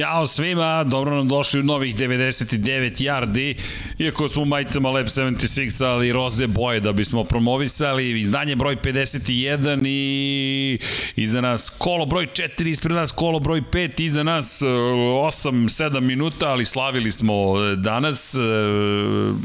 Ćao svima, dobro nam došli u novih 99 yardi, iako smo u majicama Lab 76, ali roze boje da bismo promovisali, izdanje broj 51 i iza nas kolo broj 4, ispred nas kolo broj 5, iza nas 8-7 e, minuta, ali slavili smo danas, e,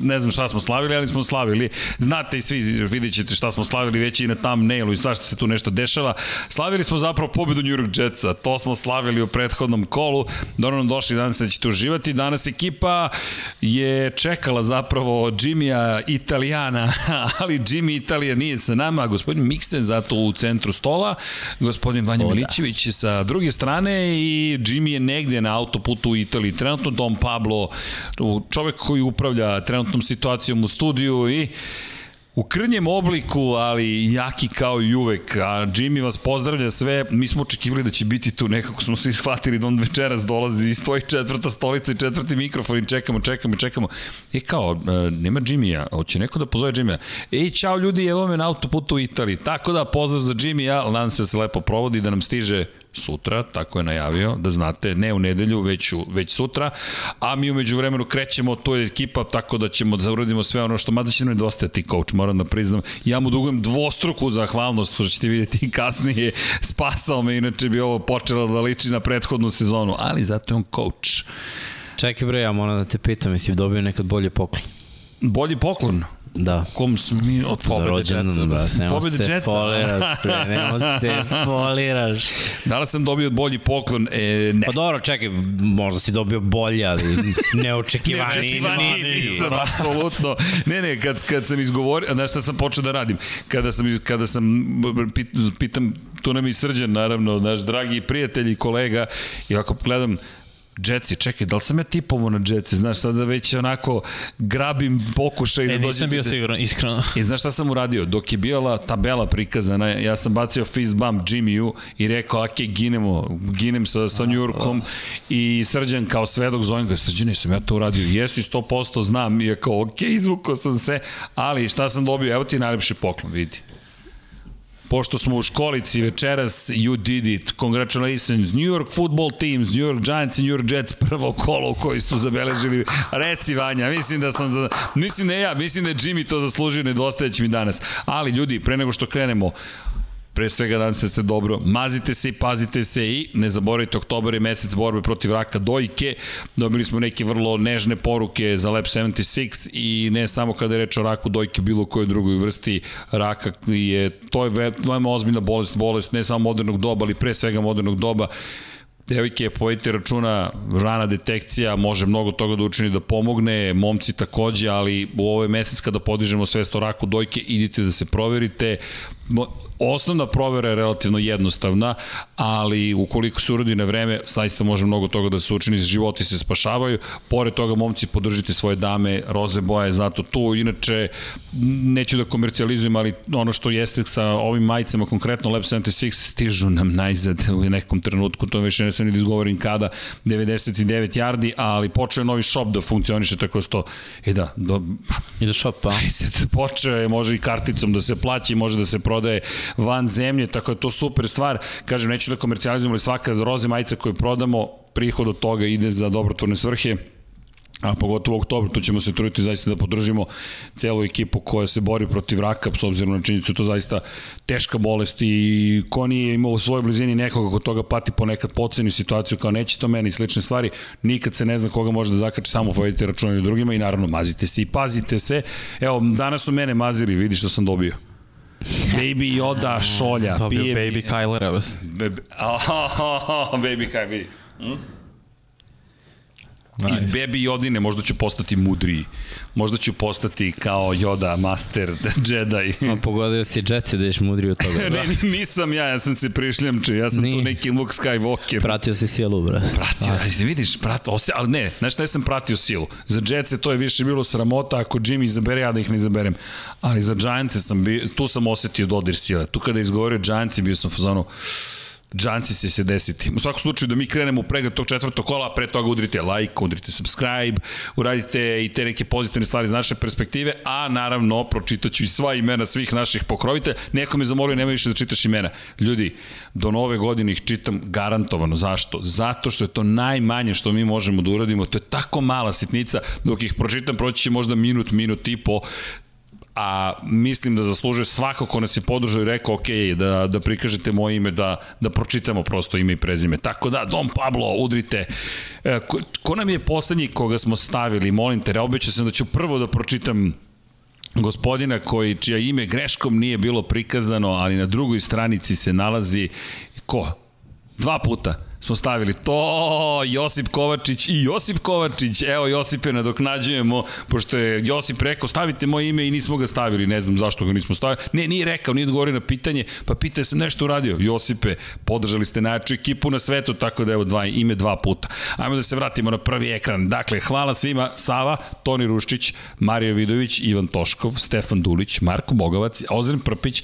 ne znam šta smo slavili, ali smo slavili, znate i svi vidjet ćete šta smo slavili već i na thumbnailu i svašta se tu nešto dešava, slavili smo zapravo pobedu New York Jetsa, to smo slavili u prethodnom kolu, Dobro nam došli, danas da ćete uživati. Danas ekipa je čekala zapravo Jimmya Italijana, ali Jimmy Italija nije sa nama, gospodin Miksen zato u centru stola, gospodin Vanja Milićević sa druge strane i Jimmy je negde na autoputu u Italiji. Trenutno Dom Pablo, čovek koji upravlja trenutnom situacijom u studiju i u krnjem obliku, ali jaki kao i uvek. A Jimmy vas pozdravlja sve. Mi smo očekivali da će biti tu, nekako smo svi shvatili da on večeras dolazi iz tvoje četvrta stolica i četvrti mikrofon i čekamo, čekamo, čekamo. E kao, e, nema Jimmy-a, hoće neko da pozove Jimmy-a. Ej, čao ljudi, evo me na autoputu u Italiji. Tako da, pozdrav za Jimmy-a, nadam se da se lepo provodi, da nam stiže sutra, tako je najavio, da znate, ne u nedelju, već, u, već sutra, a mi umeđu vremenu krećemo, to je ekipa, tako da ćemo da uradimo sve ono što, mada će nam nedostajati coach, moram da priznam, ja mu dugujem dvostruku zahvalnost, što ćete vidjeti kasnije, spasao me, inače bi ovo počelo da liči na prethodnu sezonu, ali zato je on coach. Čekaj bre, ja moram da te pitam, jesi dobio nekad bolje poklon? Bolji poklon? Da. Kom smo mi od pobede Jetsa? Da, nemo pobede se Jetsa. foliraš, pre, nemo se foliraš. Da li sam dobio bolji poklon? E, ne. Pa dobro, čekaj, možda si dobio bolje, ali neočekivani. neočekivani nisam, apsolutno. Ne, ne, kad, kad sam izgovorio, znaš šta sam počeo da radim? Kada sam, kada sam pit, pitam, tu nam i srđan, naravno, naš dragi prijatelj i kolega, i ako gledam, Jetsi, čekaj, da li sam ja tipovo na Jetsi? Znaš, sada već onako grabim pokušaj e, da dođem... E, nisam bio siguran, iskreno. I znaš šta sam uradio? Dok je bila tabela prikazana, ja sam bacio fist bump Jimmy-u i rekao, ok, ginemo, ginem sa, sa New Yorkom i Srđan kao svedok zovem ga, Srđan, nisam ja to uradio, jesi 100% znam, i je kao, ok, izvukao sam se, ali šta sam dobio, evo ti najlepši poklon, vidi pošto smo u školici večeras, you did it, congratulations, New York football teams, New York Giants i New York Jets, prvo kolo koji su zabeležili, reci Vanja, mislim da sam, za, mislim da ja, mislim da je Jimmy to zaslužio, nedostajeći mi danas, ali ljudi, pre nego što krenemo, Pre svega danas ste dobro, mazite se i pazite se i ne zaboravite, oktobar je mesec borbe protiv raka dojke. Dobili smo neke vrlo nežne poruke za Lab 76 i ne samo kada je reč o raku dojke, bilo kojoj drugoj vrsti raka je, to je veoma ozbiljna bolest, bolest ne samo modernog doba, ali pre svega modernog doba. Devojke, pojete računa, rana detekcija može mnogo toga da učini da pomogne, momci takođe, ali u ovoj mesec kada podižemo svest o raku dojke, idite da se proverite, Osnovna provera je relativno jednostavna, ali ukoliko se uradi na vreme, zaista može mnogo toga da se učini, životi se spašavaju. Pored toga, momci, podržite svoje dame, roze boje, zato tu. Inače, neću da komercijalizujem, ali ono što jeste sa ovim majicama, konkretno Lab 76, stižu nam najzad u nekom trenutku, to više ne sam ni izgovorim kada, 99 yardi, ali počeo je novi shop da funkcioniše tako sto. E da, do, I da shop, pa. Počeo je, može i karticom da se plaći, može da se prodaje van zemlje, tako da to super stvar. Kažem, neću da komercijalizujemo, ali svaka roze majica koju prodamo, prihod od toga ide za dobrotvorne svrhe a pogotovo u oktobru, tu ćemo se truditi zaista da podržimo celu ekipu koja se bori protiv raka, s obzirom na činjenicu, to zaista teška bolest i ko nije imao u svojoj blizini nekoga kod toga pati ponekad poceni situaciju kao neće to meni i slične stvari, nikad se ne zna koga može da zakače, samo povedite računanje drugima i naravno mazite se i pazite se. Evo, danas su mene mazili, vidi što sam dobio. Baby Yoda šolja. Dobio pije, Baby Kylera. Baby, oh, oh, oh, baby Kyler, vidi. Hm? Nice. Iz Baby Jodine možda ću postati mudriji. Možda ću postati kao Yoda, Master, Jedi. Ma pogodio si Jetsi da ješ mudriji od toga. ne, nisam ja, ja sam se prišljamče, ja sam Nije. tu neki Luke Skywalker. Pratio si silu, bro. Pratio, ajde se vidiš, pratio, ose, ali ne, znaš šta sam pratio silu. Za Jetsi to je više bilo sramota ako Jimmy izabere, ja da ih ne izaberem. Ali za Giants sam bio, tu sam osetio dodir sile. Tu kada je izgovorio Giants bio sam fazonu, džanci se se desiti. U svakom slučaju da mi krenemo u pregled tog četvrtog kola, pre toga udrite like, udrite subscribe, uradite i te neke pozitivne stvari iz naše perspektive, a naravno pročitaću i sva imena svih naših pokrovitelja. Neko me zamolio, nema više da čitaš imena. Ljudi, do nove godine ih čitam garantovano. Zašto? Zato što je to najmanje što mi možemo da uradimo. To je tako mala sitnica, dok ih pročitam proći će možda minut, minut i po a mislim da zaslužuje svako ko nas je podržao i rekao ok, da, da prikažete moje ime, da, da pročitamo prosto ime i prezime. Tako da, Dom Pablo, udrite. E, ko, ko nam je poslednji koga smo stavili? Molim te, obećao sam da ću prvo da pročitam gospodina koji, čija ime greškom nije bilo prikazano, ali na drugoj stranici se nalazi ko? Dva puta smo stavili to, Josip Kovačić i Josip Kovačić, evo Josipe nadoknađujemo, pošto je Josip rekao stavite moje ime i nismo ga stavili, ne znam zašto ga nismo stavili, ne, nije rekao, nije odgovorio na pitanje, pa pita se nešto uradio, Josipe, podržali ste najjaču ekipu na svetu, tako da evo dva, ime dva puta. Ajmo da se vratimo na prvi ekran, dakle, hvala svima, Sava, Toni Ruščić, Marija Vidović, Ivan Toškov, Stefan Dulić, Marko Bogavac, Ozren Prpić,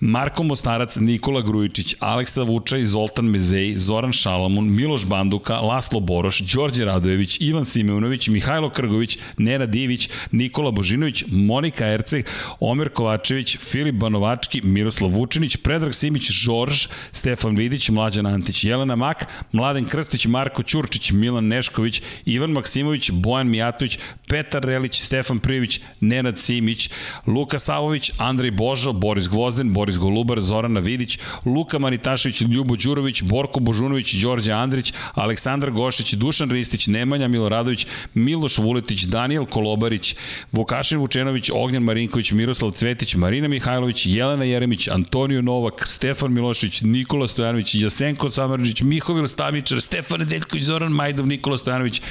Marko Mostarac, Nikola Grujičić, Aleksa Vučaj, Zoltan Mezej, Zoran Šal, Šalamun, Miloš Banduka, Laslo Boroš, Đorđe Radojević, Ivan Simeunović, Mihajlo Krgović, Nera Divić, Nikola Božinović, Monika Erceg, Omer Kovačević, Filip Banovački, Miroslav Vučinić, Predrag Simić, Žorž, Stefan Vidić, Mlađan Antić, Jelena Mak, Mladen Krstić, Marko Ćurčić, Milan Nešković, Ivan Maksimović, Bojan Mijatović, Petar Relić, Stefan Prijević, Nenad Simić, Luka Savović, Andrej Božo, Boris Gvozden, Boris Golubar, Zorana Vidić, Luka Manitašević, Ljubo Đurović, Borko Božunović, Đorđe Andrić, Aleksandar Gošić, Dušan Ristić, Nemanja Miloradović, Miloš Vuletić, Daniel Kolobarić, Vukašin Vučenović, Ognjan Marinković, Miroslav Cvetić, Marina Mihajlović, Jelena Jeremić, Antonio Novak, Stefan Milošić, Nikola Stojanović, Jasenko Samarđić, Mihovil Stamičar, Stefan Nedeljković, Zoran Majdov, Nikola Stojanović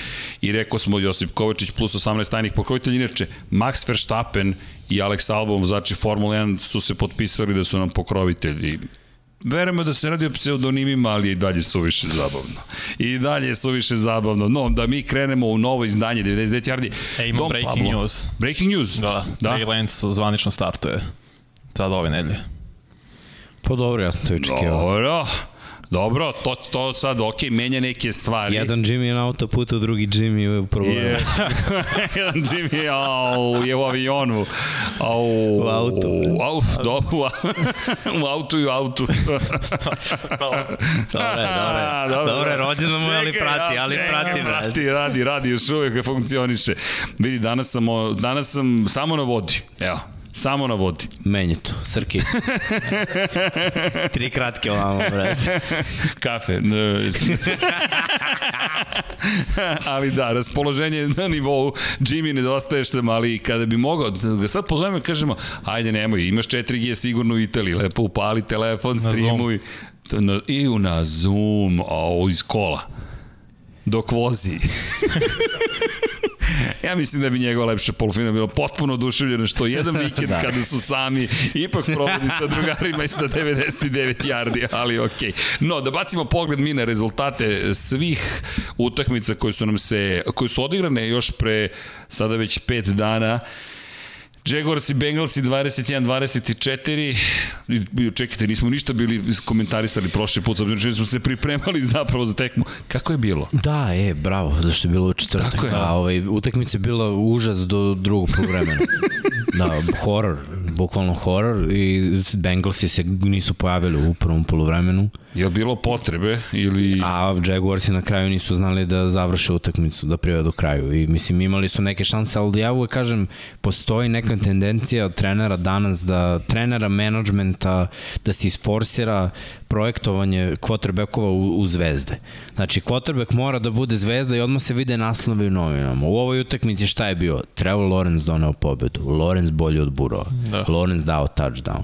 i rekao smo Josip Kovačić plus 18 tajnih pokrovitelja. Inače, Max Verstappen i Alex Albon, znači Formula 1 su se potpisali da su nam pokrovitelji Verujemo da se radi o pseudonimima, ali i dalje suviše zabavno. I dalje suviše zabavno. No, da mi krenemo u novo izdanje 99 yardi. E, ima Dom breaking Pablo. news. Breaking news? Da, da. Trey Lance zvanično startuje. Sad ove nedelje. Pa dobro, ja sam to očekivao. Dobro. Dobro, to, to sad, ok, menja neke stvari. Jedan Jimmy je na autoputu, drugi Jimmy je u problemu. Yeah. Jedan Jimmy au, je u avionu. Au, u autu. Au, do, u, u autu i u autu. dobre, dobre. Dobre, dobre rođeno mu, ali prati, ali čekaj, prati. Prati, radi, radi, još uvijek funkcioniše. Vidi, danas sam, danas sam samo na vodi. Evo, Samo na vodi. Menje to, Srki. Tri kratke ovamo, brate. Kafe. ali da, raspoloženje na nivou. Jimmy nedostaje što ali kada bi mogao, da sad pozovemo i kažemo, ajde nemoj, imaš 4G sigurno u Italiji, lepo upali telefon, streamuj. Na, I na Zoom, o, iz kola. Dok vozi. Ja mislim da bi njegova lepša polufina bila potpuno oduševljena što jedan vikend da. kada su sami ipak provodi sa drugarima i sa 99 yardi, ali okej. Okay. No, da bacimo pogled mi na rezultate svih utakmica koje su nam se, koje su odigrane još pre sada već 5 dana. Jaguars i Bengals i 21-24. Čekajte, nismo ništa bili komentarisali prošli put, obzirom što smo se pripremali zapravo za tekmu. Kako je bilo? Da, je, bravo, zašto je bilo u četvrtak. je. A ovaj, utakmica je bila užas do drugog poluvremena. da, horor, bukvalno horor i Bengalsi se nisu pojavili u prvom poluvremenu. Je li bilo potrebe ili... A Jaguarsi na kraju nisu znali da završe utakmicu, da do kraju. I mislim, imali su neke šanse, ali ja uvek kažem, postoji neka tendencija od trenera danas da trenera menadžmenta da se isforsira projektovanje quarterbackova u, u zvezde. Znači, quarterback mora da bude zvezda i odmah se vide naslovi u novinama. U ovoj utakmici šta je bio? Trevor Lawrence doneo pobedu. Lawrence bolji od Burova. Da. Lawrence dao touchdown.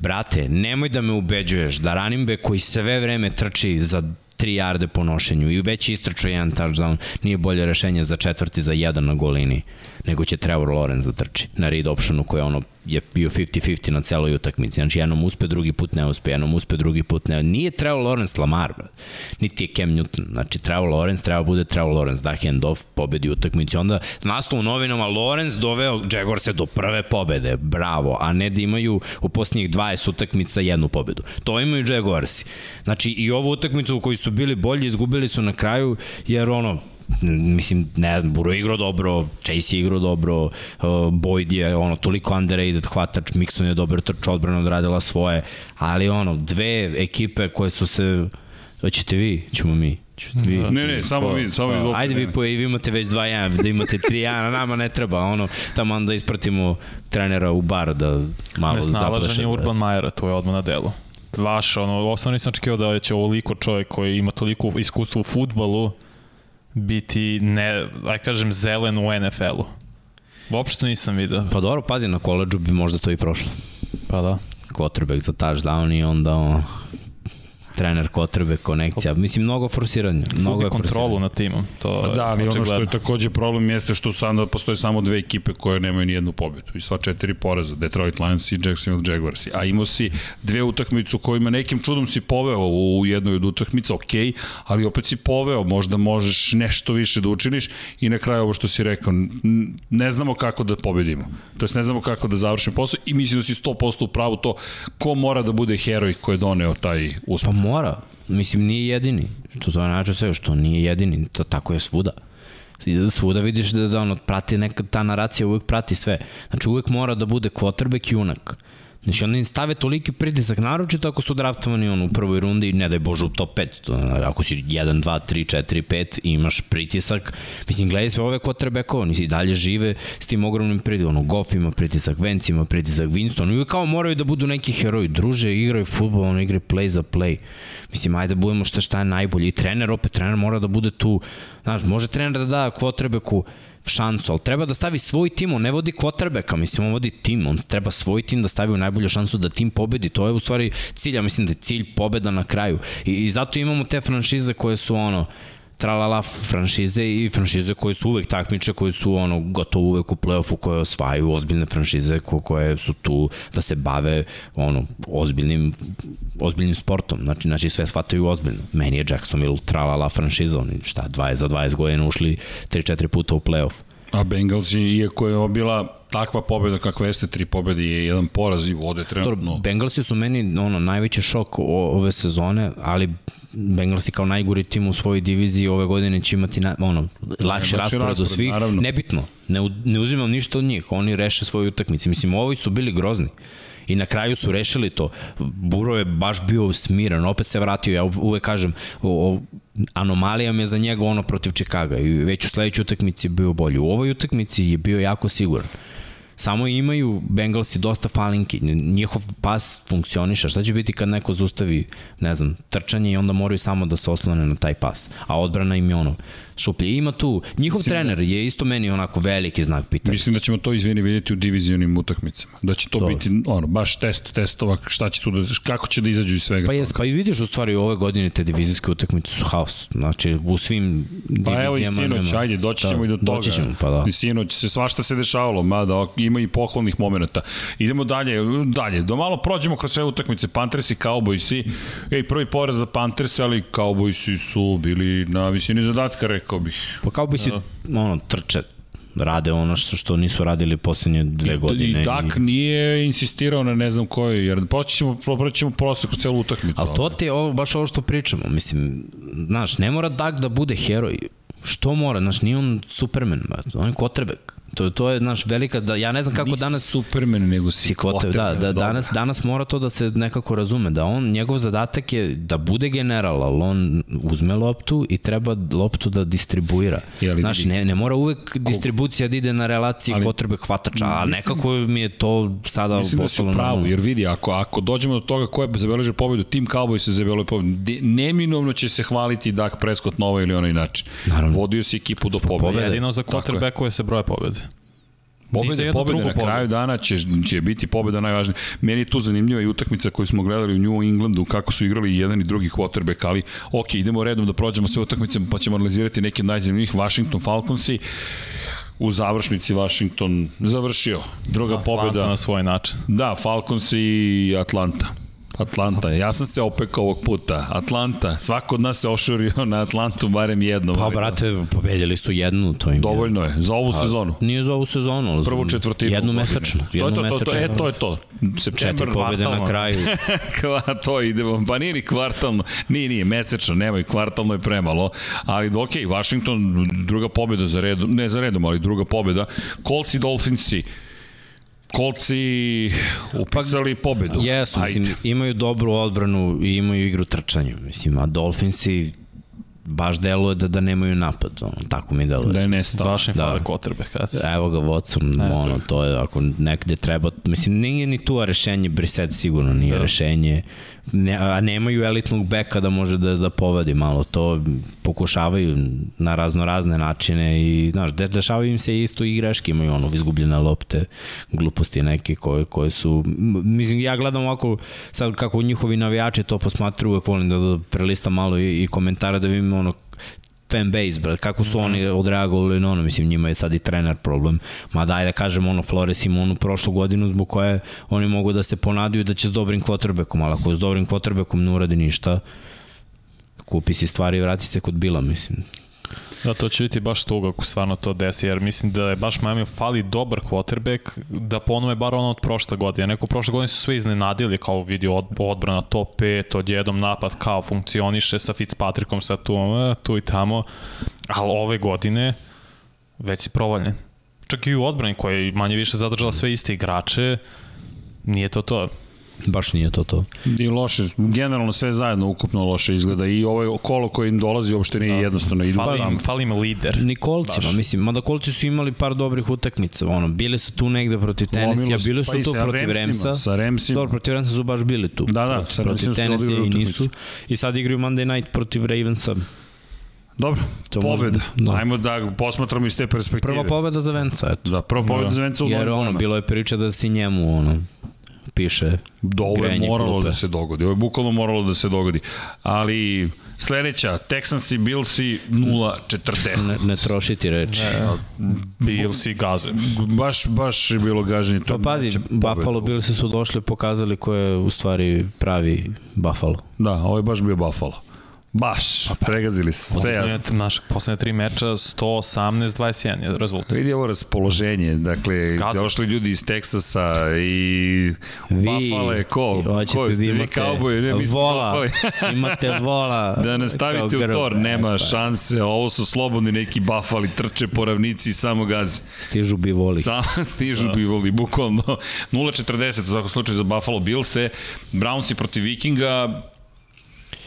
Brate, nemoj da me ubeđuješ da running back koji sve vreme trči za 3 jarde po nošenju i već istračao jedan touchdown, nije bolje rešenje za četvrti za jedan na golini, nego će Trevor Lawrence da trči na read optionu koje ono je bio 50-50 na celoj utakmici. Znači, jednom uspe, drugi put ne uspe, jednom uspe, drugi put ne. Nije Trevor Lawrence Lamar, bro. niti je Cam Newton. Znači, Trevor Lawrence treba bude Trevor Lawrence, da hand off, pobedi utakmici. Onda nastav u novinama Lawrence doveo Jaguarse do prve pobede. Bravo. A ne da imaju u posljednjih 20 utakmica jednu pobedu. To imaju Jaguarsi. Znači, i ovu utakmicu u kojoj su bili bolji, izgubili su na kraju, jer ono, mislim, ne znam, Buro je igrao dobro, Chase je igrao dobro, uh, Boyd je ono, toliko underrated hvatač, Mixon je dobro trč odbrana odradila svoje, ali ono, dve ekipe koje su se, hoćete vi, ćemo mi, Vi, ne, ne, samo vi, samo vi Ajde vi, po, vi imate već 2-1, da imate 3-1, nama ne treba, ono, tamo onda ispratimo trenera u bar da malo zapleše. Nesnalaženje Urban Majera, to je odmah na delu. Vaš, ono, osnovno nisam očekio da će ovoliko čovjek koji ima toliko iskustva u futbalu, biti, ne, aj kažem, zelen u NFL-u. Uopšte nisam vidio. Pa dobro, pazi, na koleđu bi možda to i prošlo. Pa da. Quarterback za touchdown i onda trener kotrbe, konekcija. Mislim, mnogo forsiranja. Mnogo je kontrolu nad timom. To pa da, ali ono što je takođe problem jeste što sada postoje samo dve ekipe koje nemaju ni jednu pobedu. I sva četiri poraza. Detroit Lions i Jacksonville Jaguars. A imao si dve utakmicu kojima nekim čudom si poveo u jednoj od utakmica, ok, ali opet si poveo. Možda možeš nešto više da učiniš i na kraju ovo što si rekao, ne znamo kako da pobedimo. To jest ne znamo kako da završimo posao i mislim da si 100% u pravu to ko mora da bude heroj koji je doneo taj uspeh. Pa mora. Mislim, nije jedini. Što to znači sve, što nije jedini. To tako je svuda. Svuda vidiš da, da ono, prati neka, ta naracija uvek prati sve. Znači, uvek mora da bude quarterback junak. Znači, onda im stave toliki pritisak, naročito ako su draftovani on, u prvoj rundi i ne daj Bože u top 5. To, ako si 1, 2, 3, 4, 5 i imaš pritisak, mislim, gledaj sve ove quarterbackova, oni si dalje žive s tim ogromnim pritiskom. Ono, Goff ima pritisak, Vance ima pritisak, Winston, uvijek kao moraju da budu neki heroji. Druže, igraju futbol, ono igraju play za play. Mislim, ajde da budemo šta šta je najbolji. I trener, opet, trener mora da bude tu. Znaš, može trener da da quarterbacku šansu, ali treba da stavi svoj tim, on ne vodi kvotrbeka, mislim, on vodi tim, on treba svoj tim da stavi u najbolju šansu da tim pobedi, to je u stvari cilj, ja mislim da je cilj pobeda na kraju. I, i zato imamo te franšize koje su ono, tralala franšize i franšize koje su uvek takmiče, koje su ono gotovo uvek u play-offu, koje osvajaju ozbiljne franšize ko, koje su tu da se bave ono ozbiljnim ozbiljnim sportom. Znači, znači sve shvataju ozbiljno. Meni je Jacksonville tralala franšiza, oni šta 20 za 20 godina ušli 3-4 puta u play-off. A Bengals, iako je obila takva pobeda kakva jeste, tri pobede i jedan poraz i vode trenutno. Bengalsi su meni ono, najveći šok ove sezone, ali Bengalsi kao najgori tim u svojoj diviziji ove godine će imati na, ono, lakše znači, raspored od svih. Naravno. Nebitno, ne, ne uzimam ništa od njih, oni reše svoje utakmice. Mislim, ovi su bili grozni. I na kraju su rešili to. Buro je baš bio smiran, opet se vratio, ja uvek kažem, o, o, anomalija je za njega ono protiv Čikaga i već u sledećoj utakmici je bio bolji. U ovoj utakmici je bio jako siguran. Samo imaju Bengalsi dosta falinki, njihov pas funkcioniše. Šta će biti kad neko zustavi, ne znam, trčanje i onda moraju samo da se oslone na taj pas. A odbrana im je ono, šuplje. Ima tu, njihov Mislim, trener da- je isto meni onako veliki znak pitanja. Mislim da ćemo to izvini vidjeti u divizionim utakmicama. Da će to Dobre. biti ono, baš test testova šta će tu da, kako će da izađu iz svega. Pa, jes, pa i vidiš u stvari ove godine te divizijske utakmice su haos. Znači u svim divizijama. Pa evo i sinoć, nema... ajde, doći ćemo da, i do toga. Doći ćemo, pa da. I sinoć se svašta se dešavalo, mada ima i pohvalnih momenta. Idemo dalje, dalje. Do malo prođemo kroz sve utakmice. Panthers i Cowboysi. Ej, prvi poraz za Panthers, ali Cowboysi su bili na visini zadatka, rekao bih. Pa Cowboysi, da. ono, trče rade ono što što nisu radili poslednje dve I, godine. I Dak i... nije insistirao na ne znam koji, jer proći ćemo, proći ćemo prosek kroz celu utakmicu. Ali to ti je ovo, baš ovo što pričamo. Mislim, znaš, ne mora Dak da bude heroj. Što mora? Znaš, nije on Superman, on je kotrebek. To, to je naš velika, da, ja ne znam kako Nisi danas... Superman, nego si kvote. Da, da, danas, danas mora to da se nekako razume, da on, njegov zadatak je da bude general, ali on uzme loptu i treba loptu da distribuira. Jeli, Znaš, ne, ne mora uvek distribucija da ide na relaciji ali, potrebe hvatača, a nekako mi je to sada mislim postalo... Mislim da si pravu, jer vidi, ako, ako dođemo do toga ko je zabeležio pobedu, tim Cowboy se zabeležio pobedu, neminovno će se hvaliti Dak Prescott na ovaj ili onaj način. Naravno. Vodio si ekipu do pobede. Jedino za quarterbackove se broje pobede. Pobeda, pobeda na kraju dana će, će biti pobeda najvažnija. Meni je tu zanimljiva i utakmica koju smo gledali u New Englandu, kako su igrali jedan i drugi quarterback, ali ok, idemo redom da prođemo sve utakmice, pa ćemo analizirati neke najzanimljivih Washington Falconsi u završnici Washington završio. Druga Atlanta pobjeda. na svoj način. Da, Falcons i Atlanta. Atlanta. Ja sam se opekao ovog puta. Atlanta. Svako od nas se ošurio na Atlantu barem jednom. Pa, brate, pobedili su jednu, to im. Dovoljno je. Za ovu sezonu. Nije za ovu sezonu, za četvrtinu. Jednu mesečno. To je Jednu to, to, to, e, to je to. September, Četiri pobede na kraju. To idemo, pa nije ni kvartalno, nije, nije, mesečno, nemoj, kvartalno je premalo, ali ok, Washington, druga pobjeda za redom, ne za redom, ali druga pobjeda, Colts i Dolphinsi, Kolci upisali pobedu. Jesu, Ajde. mislim, imaju dobru odbranu i imaju igru trčanju, mislim, a Dolphinsi baš deluje da, da nemaju napad, ono, tako mi deluje. Da je nestao. Baš im Da. fale kotrbe. Evo ga Watson, Eto. ono, to je ako negde treba, mislim, nije ni tu rešenje, Brissett sigurno nije da. rešenje, ne, a nemaju elitnog beka da može da, da povedi malo, to pokušavaju na razno razne načine i, znaš, de, dešavaju im se isto i greške, imaju ono, izgubljene lopte, gluposti neke koje, koje su, mislim, ja gledam ovako, sad kako njihovi navijači to posmatruju, uvek volim da, da prelistam malo i, i komentare da vidim ono, fan base, brat, kako su oni odreagovali na ono, mislim, njima je sad i trener problem, ma daj da kažem, ono, Flores ima onu prošlu godinu zbog koje oni mogu da se ponaduju da će s dobrim quarterbackom, ali ako s dobrim quarterbackom ne uradi ništa, kupi si stvari i vrati se kod Bila, mislim. Da, to će biti baš tuga ako stvarno to desi, jer mislim da je baš Miami fali dobar quarterback da ponove bar ono od prošle godine. Neko prošle godine su sve iznenadili kao vidi od, odbrana top 5, odjednom napad kao funkcioniše sa Fitzpatrickom sa tu, e, tu i tamo, ali ove godine već si provaljen. Čak i u odbrani koja je manje više zadržala sve iste igrače, nije to to. Baš nije to to. I loše, generalno sve zajedno ukupno loše izgleda i ovaj kolo koji im dolazi uopšte nije da. jednostavno. Idu Fali im, fali im lider. Ni kolcima, Baš. mislim, mada kolci su imali par dobrih utakmica, ono, bili su tu negde protiv se, bili su pa tu protiv Remsa. sa Ramsima. Dobro, protiv Remsa su baš bili tu. Da, da, Protiv- sa protiv odigrali i nisu. I sad igraju Monday night protiv Ravensa. Dobro, To pobeda. možda- da. Ajmo da posmatramo iz te perspektive. Prva pobeda za Venca, eto. Da, prva pobeda Da. za Venca u Jer ono, bilo je priča da si njemu, ono, piše Da, ovo je moralo klupe. da se dogodi. Ovo je bukvalno moralo da se dogodi. Ali sledeća, Texans i Billsi 0-40. ne, ne trošiti reči. Bills i gaze. Baš, baš je bilo gaženje. Pa pazi, Buffalo bili su došli pokazali ko je u stvari pravi Buffalo. Da, ovo je baš bio Buffalo. Baš, pregazili se, sve jasno. Poslednje, naš, poslednje tri meča 118-21 je rezultat. Vidi ovo raspoloženje, dakle, Gaza. došli ljudi iz Teksasa i Vi Buffalo je ko? hoćete ko da ste vi imate kauboji? Ne, mi vola, Buffalo. imate vola. Da nastavite kao u tor, E, nema pa, šanse, ovo su slobodni neki Buffali, trče po ravnici i samo gaze. Stižu bi voli. Samo stižu da. bivoli, bukvalno 0-40 u svakom slučaju za Buffalo Billse, Brownsi protiv Vikinga,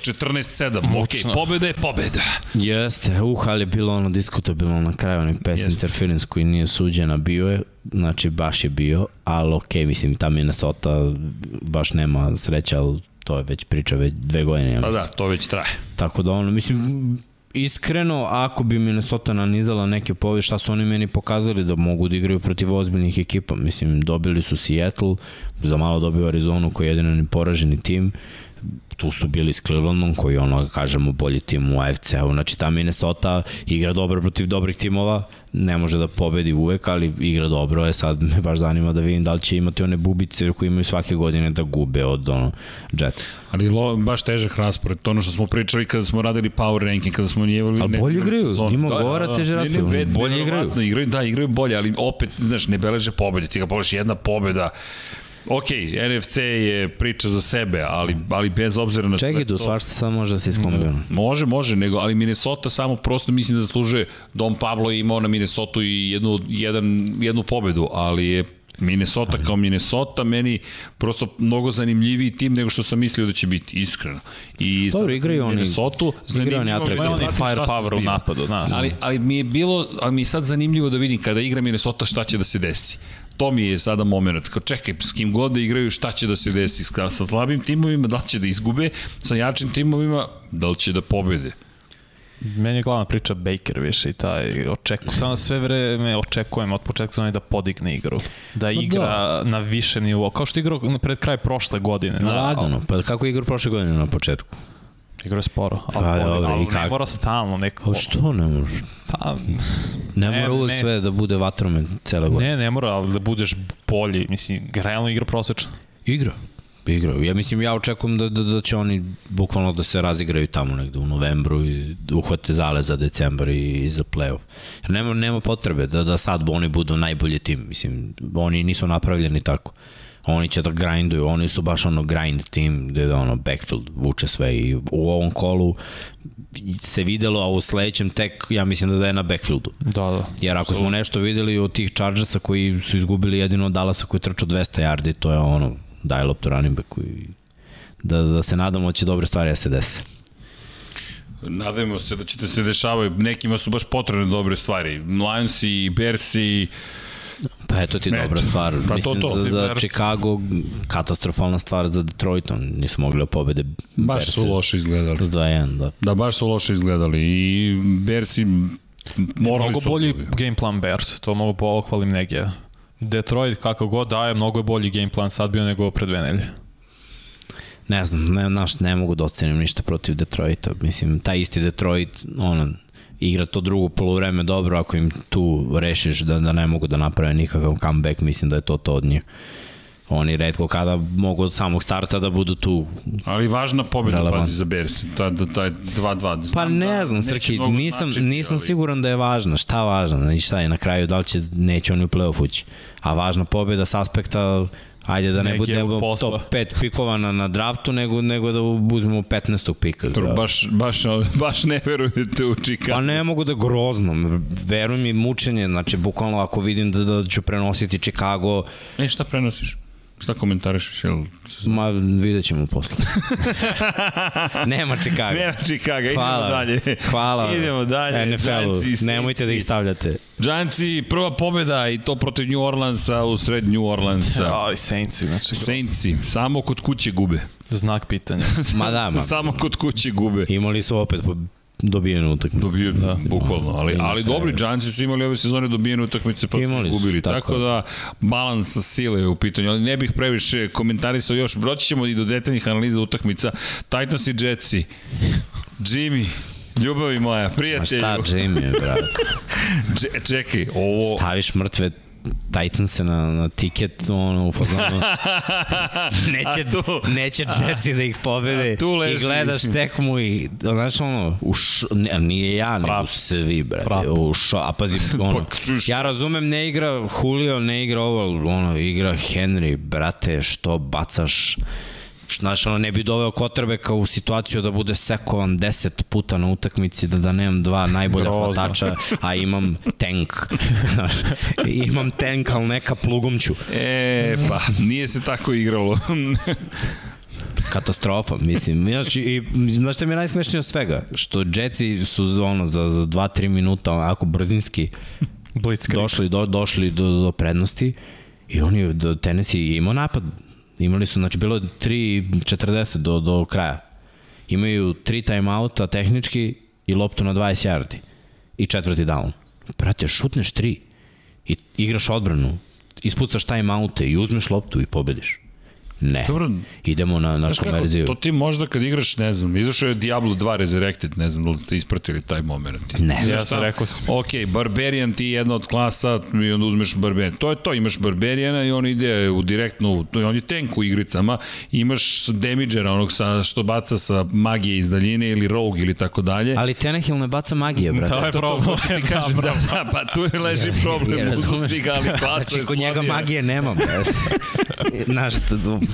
14-7, ok, Mučno. pobeda je pobeda. Jeste, uh, ali je bilo ono diskutabilno na kraju, onaj pass Jeste. interference koji nije suđena, bio je, znači baš je bio, ali ok, mislim, ta Minnesota baš nema sreća, ali to je već priča već dve godine, ja Pa mislim. da, to već traje. Tako da ono, mislim, iskreno, ako bi Minnesota nanizala neke povede, šta su oni meni pokazali da mogu da igraju protiv ozbiljnih ekipa. Mislim, dobili su Seattle, za malo dobio Arizonu koji je jedino poraženi tim, tu su bili s Clevelandom koji je ono, da kažemo, bolji tim u AFC-u. Znači, ta Minnesota igra dobro protiv dobrih timova, ne može da pobedi uvek, ali igra dobro. E sad me baš zanima da vidim da li će imati one bubice koje imaju svake godine da gube od ono, Jets. Ali lo, baš težak raspored, to ono što smo pričali kada smo radili power ranking, kada smo njevali... Ali bolje igraju, njima odgovara teže raspored. Bolje bolje igraju. igraju. Da, igraju bolje, ali opet, znaš, ne beleže pobede. Ti ga pogledaš jedna pobeda, Ok, NFC je priča za sebe, ali, ali bez obzira na Čekaj, sve to... svašta sad može da se iskombinuje. Može, može, nego, ali Minnesota samo prosto mislim da zaslužuje, Dom Pablo je imao na Minnesota i jednu, jedan, jednu pobedu, ali je Minnesota kao Minnesota meni prosto mnogo zanimljiviji tim nego što sam mislio da će biti, iskreno. I Dobro, sad igraju oni- Minnesota, igraju oni atraktivno. Oni firepower u napadu, znaš. Ali, ali mi je bilo, ali mi je sad zanimljivo da vidim kada igra Minnesota šta će da se desi. To mi je sada moment. Kao čekaj, s kim god da igraju, šta će da se desi? Sa slabim timovima, da li će da izgube? Sa jačim timovima, da li će da pobede? Meni je glavna priča Baker više i taj očeku, samo sve vreme očekujem od početka sezone da podigne igru. Da igra na više nivo, kao što je igrao pred kraj prošle godine. Na Da, lagano, pa kako je igrao prošle godine na početku? Igra je sporo, ali, ali, dobro, ali ne mora stalno neko. Pa što ne može? Pa, Ne, Ne, mora uvek ne. sve da bude vatromen cele godine. ne, ne mora, ali da budeš bolji. Mislim, realno igra prosečna. Igra. Igra. Ja mislim, ja očekujem da, da, da će oni bukvalno da se razigraju tamo negde u novembru i da uhvate zale za decembar i, i za playoff. Jer nema, nema potrebe da, da sad oni budu najbolji tim. Mislim, oni nisu napravljeni tako. Oni će da grinduju, oni su baš ono grind team gde da ono backfield vuče sve i u ovom kolu se videlo, a u sledećem tek ja mislim da je na backfieldu. Da, da. Jer ako smo nešto videli od tih Chargersa koji su izgubili jedino od Dallasa koji trčao 200 yardi, to je ono, daj loptu running backu i da, da se nadamo da će dobre stvari da se dese. Nadajmo se da će da se dešavaju. Nekima su baš potrebne dobre stvari. Lionsi i Bersi Pa eto ti Eto. dobra stvar. Pa to, Mislim, to, za, ti za Bears. Chicago katastrofalna stvar za Detroit, on nisu mogli da pobede baš su loše izgledali. 2-1, da. Da, baš su loše izgledali i Bersi morali Mnogo su bolji bolji. game plan Bears, to mogu pohvalim negdje. Detroit, kako god daje, mnogo je bolji game plan sad bio nego pre dve nelje. Ne znam, ne, naš, ne mogu da ocenim ništa protiv Detroita. Mislim, taj isti Detroit, ono, igra to drugo polovreme dobro, ako im tu rešiš da, da ne mogu da naprave nikakav comeback, mislim da je to to od njih. Oni redko kada mogu od samog starta da budu tu. Ali važna pobjeda, Relevant. pazi, za Bersi. Ta, da, taj 2-2. Pa ne da znam, Srki, nisam, značiti, nisam ali- siguran da je važna. Šta važno? Znači šta je na kraju, da li će, neće oni u playoff ući. A važna pobjeda s aspekta Ajde da ne Neke budemo posla. top 5 pikova na, na draftu, nego, nego da uzmemo 15. pika. Dobro, baš, baš, baš ne verujete u Chicago. Pa ne mogu da grozno, veruj mi mučenje, znači bukvalno ako vidim da, da ću prenositi Chicago, E, šta prenosiš? Šta komentarišeš? Jel... ma vidjet ćemo posle. Nema Chicago. Nema Chicago, idemo Hvala. dalje. Hvala. Idemo dalje. NFL-u, Giantsi, nemojte da ih stavljate. Giantsi, prva pobjeda i to protiv New Orleansa u sred New Orleansa. Aj, Saintsi, znači, Saintsi, samo kod kuće gube. znak pitanja. Ma da, ma. samo kod kuće gube. Imali su opet po- dobijenu utakmicu. Dobio, da, bukvalno, ali, ali dobri Giantsi su imali ove sezone dobijene utakmice pa Imali su, gubili, tako, tako da balans sile je u pitanju, ali ne bih previše komentarisao još, broći ćemo i do detaljnih analiza utakmica, Titans i Jetsi, Jimmy, ljubavi moja, Ma prijatelju, šta, Jimmy, brate? Če- čekaj, ovo, Staviš mrtve Titanse na, na tiket, ono, u fazonu. neće, tu- neće Jetsi da ih pobede tu leži. i gledaš tekmu i, znaš ono, u š, ne, nije ja, nego Frap. svi, brate, Frap. u šo, a pazi, ono, Pa, ja razumem, ne igra Julio, ne igra ovo, ono, igra Henry, brate, što bacaš, Znaš, ono, ne bi doveo Kotrbeka u situaciju da bude sekovan 10 puta na utakmici, da, da nemam dva najbolja Grozno. hvatača, a imam tank. Imam tank, ali neka plugom ću. e, pa, nije se tako igralo. Katastrofa, mislim. Znaš, i, znaš šta mi je najsmešnije od svega? Što Jetsi su ono, za, za 2-3 minuta onako brzinski Blitzkrieg. došli, do, došli do, do prednosti i oni, do Tennessee je imao napad. Imali su, znači bilo je 3.40 do, do kraja. Imaju tri timeouta tehnički i loptu na 20 yardi. I četvrti down. Brate, šutneš tri i igraš odbranu, ispucaš timeoute i uzmeš loptu i pobediš. Ne. Dobro. Idemo na, na Znaš kako, konverziju. to ti možda kad igraš, ne znam, izašao je Diablo 2 Resurrected, ne znam da li ste ispratili taj moment. Ne. Ja sam rekao sam. Ok, Barbarian ti je jedna od klasa i onda uzmeš Barbarian. To je to, imaš Barbariana i on ide u direktnu, to je on je tank u igricama, imaš Damagera, onog sa, što baca sa magije iz daljine ili Rogue ili tako dalje. Ali Tenehill ne baca magije, brate. To je To, to, problem. hoću ti kažem, da, da, pa tu je leži problem, Ja, ja, ali klasa Znači, je kod njega magije nema. brate. znaš, t-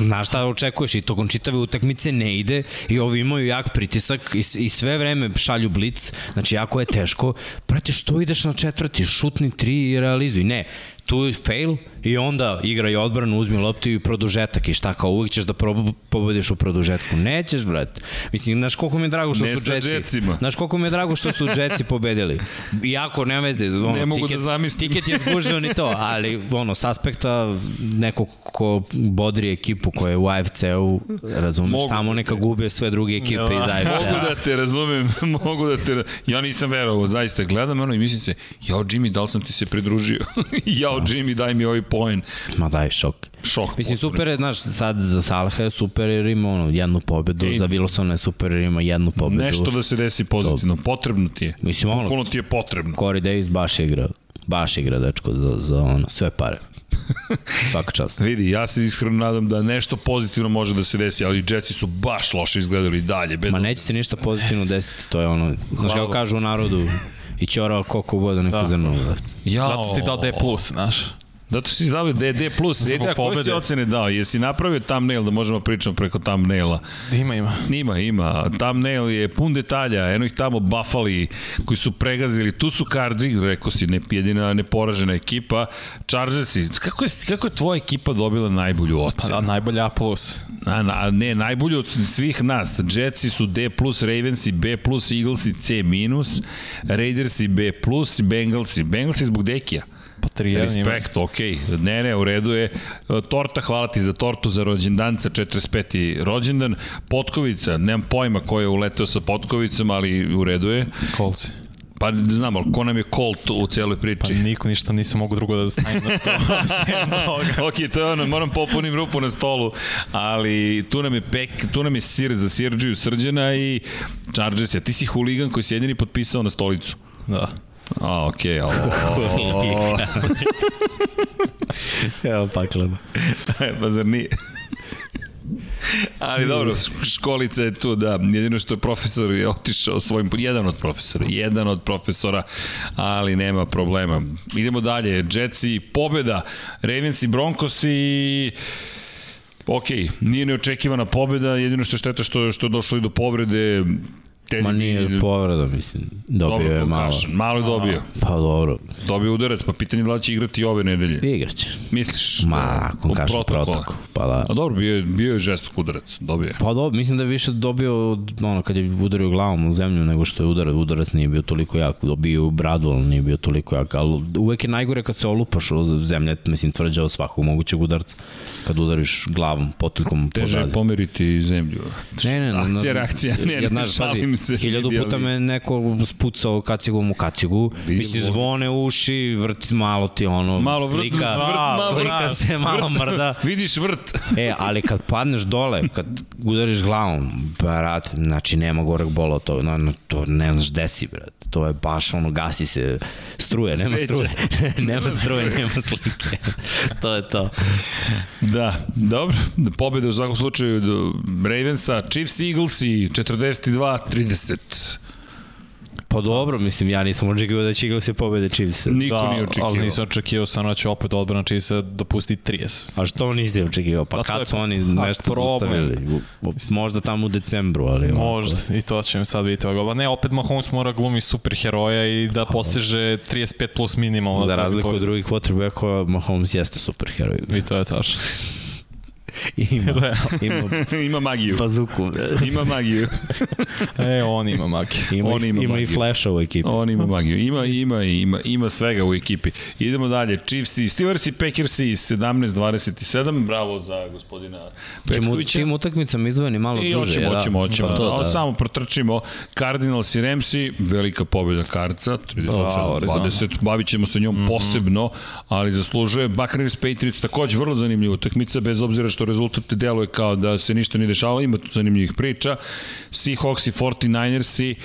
znaš šta očekuješ i tokom čitave utakmice ne ide i ovi imaju jak pritisak i, i sve vreme šalju blic, znači jako je teško. Brate, što ideš na četvrti, šutni tri i realizuj. Ne, tu je fail i onda igra i odbranu, uzmi loptu i produžetak i šta, kao uvijek ćeš da prob pobediš u produžetku. Nećeš, brate. Mislim, znaš koliko mi je drago što Ne su Jetsi. Jetsima. Znaš koliko mi je drago što su Jetsi pobedili. Iako, nema veze, ono, Ne mogu da tiket, zamislim. tiket je zgužio ni to, ali ono, s aspekta nekog ko bodri ekipu koja je u AFC-u, razumeš, Mogu. samo neka gube sve druge ekipe iz AFC-a. Mogu da te razumem, mogu da te... Ja nisam verovao, zaista gledam ono i mislim se, jao Jimmy, da li sam ti se pridružio? jao Jimmy, daj mi ovaj poen. Ma daj, šok. Šok. Mislim, potpuno super je, znaš, sad za Salaha je super jer ima ono, jednu pobedu, Ej. za Wilsona je super jer ima jednu pobedu. Nešto da se desi pozitivno, potrebno ti je. Mislim, ono- Bukvalno ti je potrebno. Corey Davis baš igra, baš igra, dečko, za, za ono, sve pare. Svaka čast. Vidi, ja se iskreno nadam da nešto pozitivno može da se desi, ali Jetsi su baš loše izgledali dalje. Bez Ma neće se ništa pozitivno desiti, to je ono, znaš kako Hvala. kažu u narodu, i ćorao koliko voda neku Da. zrnu. Ja, Zato ti dao D+, znaš. Zato si dao DD+. plus. Zbog Dede, a koje si pobede. ocene dao? Jesi napravio thumbnail da možemo pričamo preko thumbnaila? Ima, ima. Ima, ima. Thumbnail je pun detalja. Eno ih tamo Buffalo koji su pregazili. Tu su Cardi, rekao si, ne, jedina neporažena ekipa. Chargersi. Kako je, kako je tvoja ekipa dobila najbolju Pa ocenu? da, najbolja A+. A, na, ne, najbolju od svih nas. Jetsi su D+, Ravensi B+, Eaglesi C-, Raidersi B+, Bengalsi. Bengalsi zbog Dekija. Pa 3-1 ima. Respekt, okej. Okay. Ne, ne, u redu je. Torta, hvala ti za tortu za rođendanca, 45. rođendan. Potkovica, nemam pojma ko je uleteo sa Potkovicom, ali u redu je. Kolci. Pa znam, ali ko nam je Colt u celoj Pa priči? niko ništa nisam mogu drugo da stavim na sto. ok, to je ono, moram popunim rupu na stolu, ali tu nam je pek, tu nam je sir za Sirđiju Srđana i Chargers. A ti si huligan koji si jedini potpisao na stolicu. da. A, okej, okay, Evo pakleno. pa zar nije? Ali dobro, školica je tu, da. Jedino što je profesor je otišao svojim, jedan od profesora, jedan od profesora, ali nema problema. Idemo dalje, Jetsi, pobeda, Ravens i Broncos i Ok, nije neočekivana pobeda, jedino što je šteta što, što je došlo i do povrede. Teddy Ma nije povreda, mislim. Dobio je malo. concussion. Malo je dobio. Pa dobro, Dobio udarac, pa pitanje je da li će igrati ove nedelje. igraće. Misliš? Ma, da, ako kažem protokola? protokol. Pa da. A dobro, bio je, bio je žestok udarac, dobio je. Pa dobro, mislim da je više dobio ono, kad je udario glavom u zemlju nego što je udarac. Udarac nije bio toliko jak. Dobio u bradu, ali nije bio toliko jak. Ali uvek je najgore kad se olupaš u zemlje, mislim, tvrđa od svakog mogućeg udarca. Kad udariš glavom, potilkom po Teže je pomeriti zemlju. Ne, ne, ne. Akcija, reakcija, ne, ne, ja, znaš, šalim pazi, se. Hiljadu puta me neko spucao kacigom u kacigu. Mislim, ovde. zvone uši, vrti malo ti ono, Malo vrt, slika, vrt, malo slika vrt. se malo mrda. Vidiš vrt. E, ali kad padneš dole, kad udariš glavom, brate, znači nema goreg bola od toga, no, no, to ne znaš gde si, brate. To je baš ono, gasi se struje, nema Sveće. struje. nema struje, nema slike. to je to. Da, dobro. Pobjeda u svakom slučaju Ravensa, Chiefs Eagles i 42-30. Pa dobro, mislim, ja nisam očekivao da će Eagles pobede Chiefs. Niko da, nije očekivao. ali nisam očekivao stvarno da će opet odbrana se dopusti 30. A što nisi očekivao? Pa Pa je kad su oni pa nešto u- Možda tamo u decembru, ali... ovako. Možda, i to ćemo sad vidjeti. ovoga. Ne, opet Mahomes mora glumi superheroja i da postiže 35 plus minimalno. Za da razliku od drugih quarterbackova, Mahomes jeste superheroj. I to je tačno. Ima, ima Ima magiju. bazuku. Ima magiju. E, on ima magiju. Ima, On i, ima ima i magiju. flasha u ekipi. On ima magiju. Ima, ima, ima, ima svega u ekipi. Idemo dalje. Chiefs i Steelers i Packers i 17-27. Bravo za gospodina Petkovića. tim utakmicama izdvojeni malo I duže. hoćemo, ja, da? hoćemo, hoćemo. Pa To, to, da. Samo protrčimo Cardinals i Ramsi, velika pobjeda Karca, Bravo, 30-20, bavit ćemo se njom posebno, ali zaslužuje. Buccaneers Patriots takođe vrlo zanimljiva utakmica, bez obzira što rezultat deluje kao da se ništa nije dešavalo, ima tu zanimljivih priča. Seahawks i 49ersi,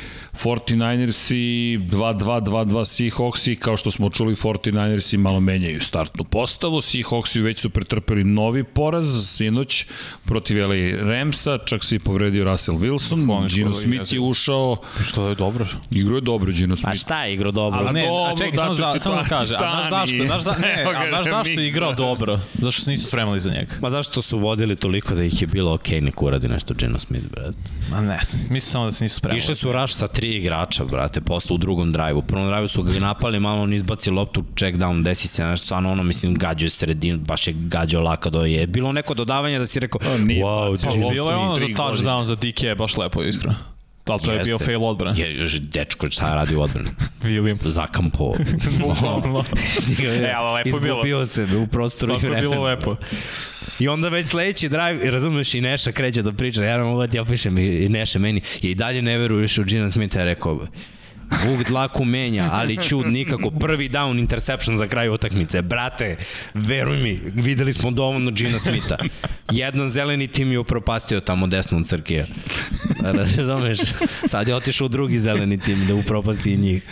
49ersi 2-2, 2-2 Seahawksi, kao što smo čuli 49ersi malo menjaju startnu postavu, Seahawksi već su pretrpeli novi poraz, sinoć protiv LA Ramsa, čak se i povredio Russell Wilson, Gino Smith je ušao, Što je dobro. igro je dobro Gino A Smith. šta je igro dobro? A A ne, dobro, a čekaj, samo, za, samo da kaže, a znaš zašto, znaš, za, ne, a znaš zašto je igrao dobro? Zašto se nisu spremali za njega? Ma zašto su vodili toliko da ih je bilo okej, okay, nek uradi nešto Geno Smith, brate. Ma ne, mislim samo da se nisu spremali. Išli su raš sa tri igrača, brate, posle u drugom drive-u. U prvom drive-u su ga napali, malo on izbaci loptu, check down, desi se nešto, stvarno ono, mislim, gađao je sredinu, baš je gađao laka do je. Bilo neko dodavanje da si rekao, Pa nije, wow, pa, Bilo je ono za godine. touchdown za DK, baš lepo, iskreno. Ali to je Jeste. bio fail odbrana. je, još dečko šta radi u odbrani. Williams. Zakampo. E, ali lepo je bilo. Izgubio se u prostoru i Svako je vremenu. bilo lepo. I onda već sledeći drive, i razumeš, i Neša kreće da priča, ja mogu da ti opišem, i, i Neša meni, je i dalje ne veruješ u Gina Smitha, je rekao, Vuk dlaku menja, ali čud nikako. Prvi down interception za kraj utakmice. Brate, veruj mi, videli smo dovoljno Gina Smitha. Jedan zeleni tim je upropastio tamo desno od Crkija. Razumeš? Sad je otišao u drugi zeleni tim da upropasti i njih.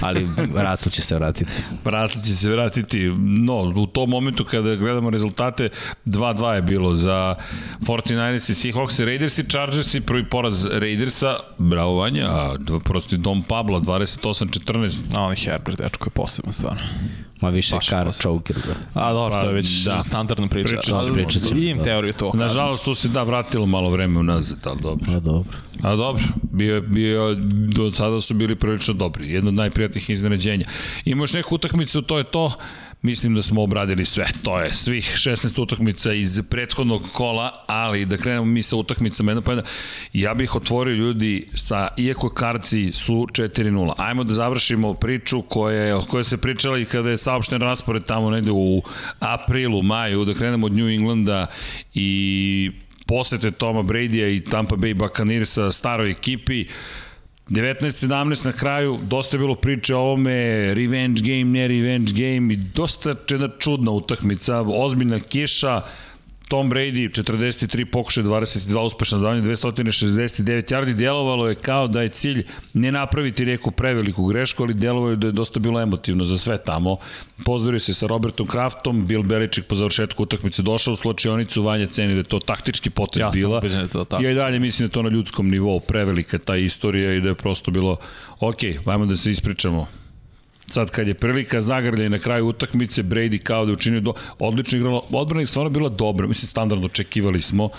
Ali Russell će se vratiti. Russell će se vratiti. No, u tom momentu kada gledamo rezultate, 2-2 je bilo za 49ers i Seahawks, Raiders i Chargers i prvi poraz Raidersa. Bravo Vanja, prosti Dom Pablo, 28-14. A on Herbert, dečko je posebno stvarno. Ma više Baš kar posebno. choker. Da. A dobro, to je već Da. da. standardna priča. Pričat ćemo, Ali pričat ćemo, Imam da. teoriju to. Nažalost, tu se da vratilo malo vreme unazad, ali dobro. Pa dobro. A dobro, bio, bio, do sada su bili prilično dobri. Jedno od najprijatnijih iznenađenja. Ima još neku utakmicu, to je to. Mislim da smo obradili sve. To je svih 16 utakmica iz prethodnog kola, ali da krenemo mi sa utakmicama jedna po jedna. Ja bih otvorio ljudi sa, iako karci su 4-0. Ajmo da završimo priču koja o kojoj se pričala i kada je saopšten raspored tamo negde u aprilu, maju, da krenemo od New Englanda i posete Toma Brady-a i Tampa Bay Buccaneersa staroj ekipi. 19-17 na kraju, dosta je bilo priče o ovome, revenge game, ne revenge game i dosta čudna utakmica, ozbiljna kiša, Tom Brady 43 pokušaja 22 uspešna dodavanja 269 yardi. Djelovalo je kao da je cilj ne napraviti neku preveliku grešku ali djelovalo je da je dosta bilo emotivno za sve tamo. Pozdravio se sa Robertom Kraftom Bill Belichick po završetku utakmice došao u slučionicu Vanja ceni da je to taktički potez Ja bila. ubeđen da to tako. ja i dalje mislim da to na ljudskom nivou prevelika ta istorija i da je prosto bilo ok, vajmo da se ispričamo Sad kad je prilika zagrlja i na kraju utakmice, Brady kao da je učinio do... odlično igrala, odbrana je stvarno bila dobra, mislim standardno očekivali smo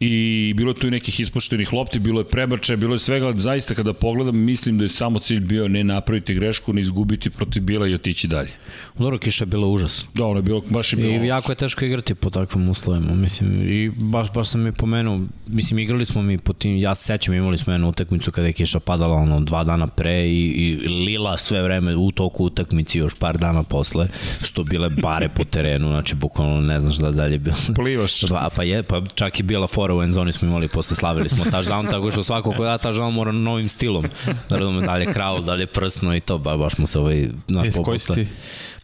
i bilo je tu i nekih ispoštenih lopti, bilo je prebačaja, bilo je svega, ali zaista kada pogledam, mislim da je samo cilj bio ne napraviti grešku, ne izgubiti protiv Bila i otići dalje. Dobro, kiša je bila užasna. Da, ono je bilo, baš je bilo... I jako je teško igrati po takvim uslovima, mislim, i baš, baš sam mi pomenuo, mislim, igrali smo mi po tim, ja se sećam, imali smo jednu utakmicu kada je kiša padala ono dva dana pre i, i lila sve vreme u toku utakmici još par dana posle, su to bile bare po terenu, znači bukvalno ne znaš da dalje bilo. Plivaš. Dva, pa je, pa čak i bila fora u endzoni smo imali, posle slavili smo touchdown, tako što svako ko da touchdown mora novim stilom, da razume dalje kraul, dalje prsno i to, ba, baš smo se ovaj, naš Iz koji si ti?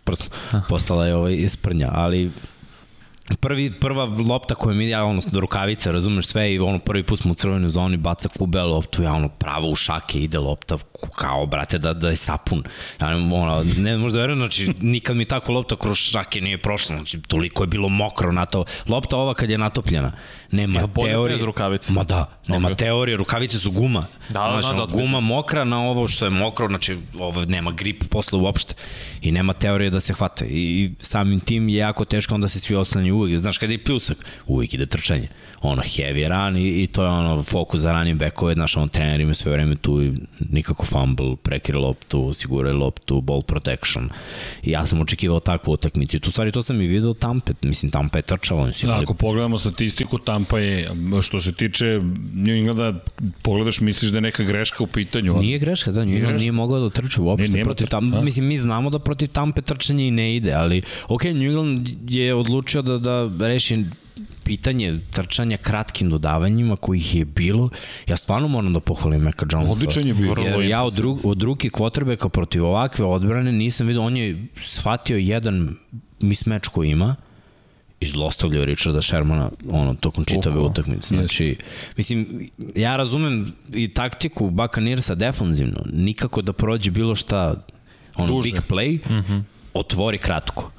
Prst, postala je ovaj isprnja, ali prvi, prva lopta koju mi, ja ono, do rukavice, razumeš sve i ono, prvi put smo u crvenoj zoni, baca kube loptu, ja ono, pravo u šake ide lopta, kao, brate, da, da je sapun. Ja ono, ne možda verujem, znači, nikad mi tako lopta kroz šake nije prošla, znači, toliko je bilo mokro na to. Lopta ova kad je natopljena, nema bolje teorije. bez rukavice? Ma da, nema Ok. teorije, rukavice su guma. Da, da, Znaš, ono, zato guma mokra na ovo što je mokro, znači ovo nema grip posle uopšte. I nema teorije da se hvata. I, samim tim je jako teško onda se svi oslanjaju uvek, znaš kada je pljusak, uvek ide trčanje, ono heavy run i, i to je ono fokus za running backove, znaš on trener ima sve vreme tu i nikako fumble, prekire loptu, osiguraj loptu, ball protection. I ja sam očekivao takvu utakmicu. I tu stvari to sam i video Tampe, mislim Tampa je trčala, Da, imali ako pogledamo statistiku, Tampa je, što se tiče New Englanda, pogledaš, misliš da je neka greška u pitanju. Nije greška, da, New England greška. nije mogao da trče uopšte Nije, protiv tam, da. mislim mi znamo da protiv Tampe trčanje i ne ide, ali ok, New England je odlučio da da reši pitanje trčanja kratkim dodavanjima kojih je bilo. Ja stvarno moram da pohvalim Meka Jonesa. Odličan je bio. Jer ja od, dru, od ruke kvotrbeka protiv ovakve odbrane nisam vidio, on je shvatio jedan mismeč koji ima i zlostavljao Richarda Shermana ono, tokom čitave Oko, utakmice. Znači, mislim, ja razumem i taktiku Buccaneersa defanzivno, nikako da prođe bilo šta ono, Duže. big play, mm -hmm. otvori kratko.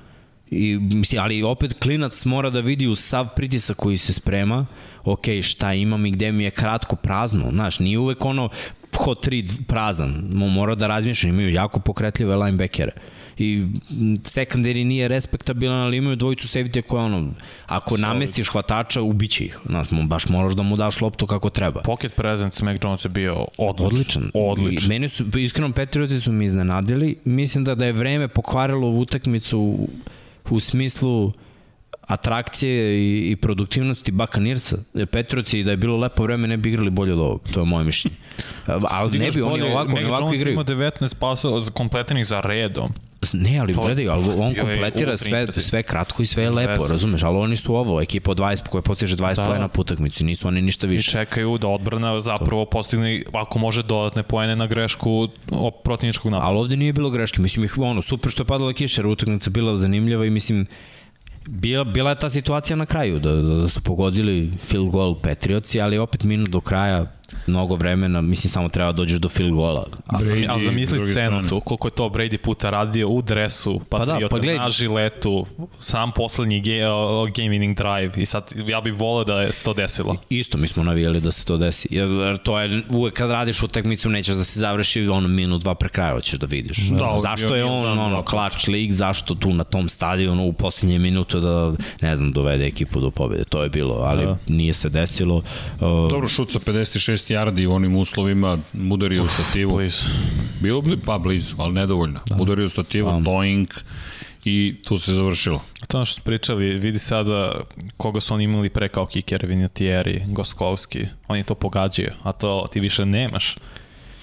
I, mislim, ali opet klinac mora da vidi uz sav pritisak koji se sprema, ok, šta imam i gde mi je kratko prazno, znaš, nije uvek ono hot 3 prazan, Mo- mora da razmišlja, imaju jako pokretljive linebackere i m, secondary nije respektabilan, ali imaju dvojicu safety koje ono, ako namestiš hvatača, ubiće ih. Znaš, baš moraš da mu daš loptu kako treba. Pocket presence Mac Jones je bio odličan. Odličan. Odličan. I meni su, iskreno, Patriotsi su mi iznenadili. Mislim da, da je vreme pokvarilo utakmicu u, u smislu atrakcije i, i produktivnosti Bakanirca. Petroci da je bilo lepo vreme ne bi igrali bolje od ovog, to je moje mišljenje. Ali ne bi, oni ovako, oni ovako igraju. Mac Jones ima 19 pasova kompletnih za redom. Ne, ali gledaj, ali on kompletira sve, sve kratko i sve je lepo, razumeš, ali oni su ovo, ekipa od 20 koja postiže 20 da. pojena po utakmici, nisu oni ništa više. I čekaju da odbrana zapravo postigne, ako može, dodatne pojene na grešku protivničkog napada. Ali ovde nije bilo greške, mislim, ih, ono, super što je padala kiša, utakmica bila zanimljiva i mislim, Bila, bila je ta situacija na kraju, da, da su pogodili field goal Patriotsi, ali opet minut do kraja mnogo vremena, mislim samo treba da dođeš do field goala. A, Brady, a zamisli scenu tu, koliko je to Brady puta radio u dresu, pa, da, pa gled... na žiletu, sam poslednji game, uh, game winning drive i sad ja bih voleo da je se to desilo. Isto mi smo navijali da se to desi, jer to je uvek kad radiš utakmicu nećeš da se završi ono minut, dva pre kraja hoćeš da vidiš. Da, zašto je on ono, clutch league, zašto tu na tom stadionu u poslednje minuto da, ne znam, dovede ekipu do pobede, to je bilo, ali da. nije se desilo. Uh, Dobro, šut sa 56 6 yardi u onim uslovima, udario u stativu. Blizu. Bilo bi, pa blizu, ali nedovoljno. Da. Udario u stativu, um. doing i tu se završilo. To što su pričali, vidi sada koga su oni imali pre kao kiker, Vinatieri, Goskovski, oni to pogađaju, a to ti više nemaš.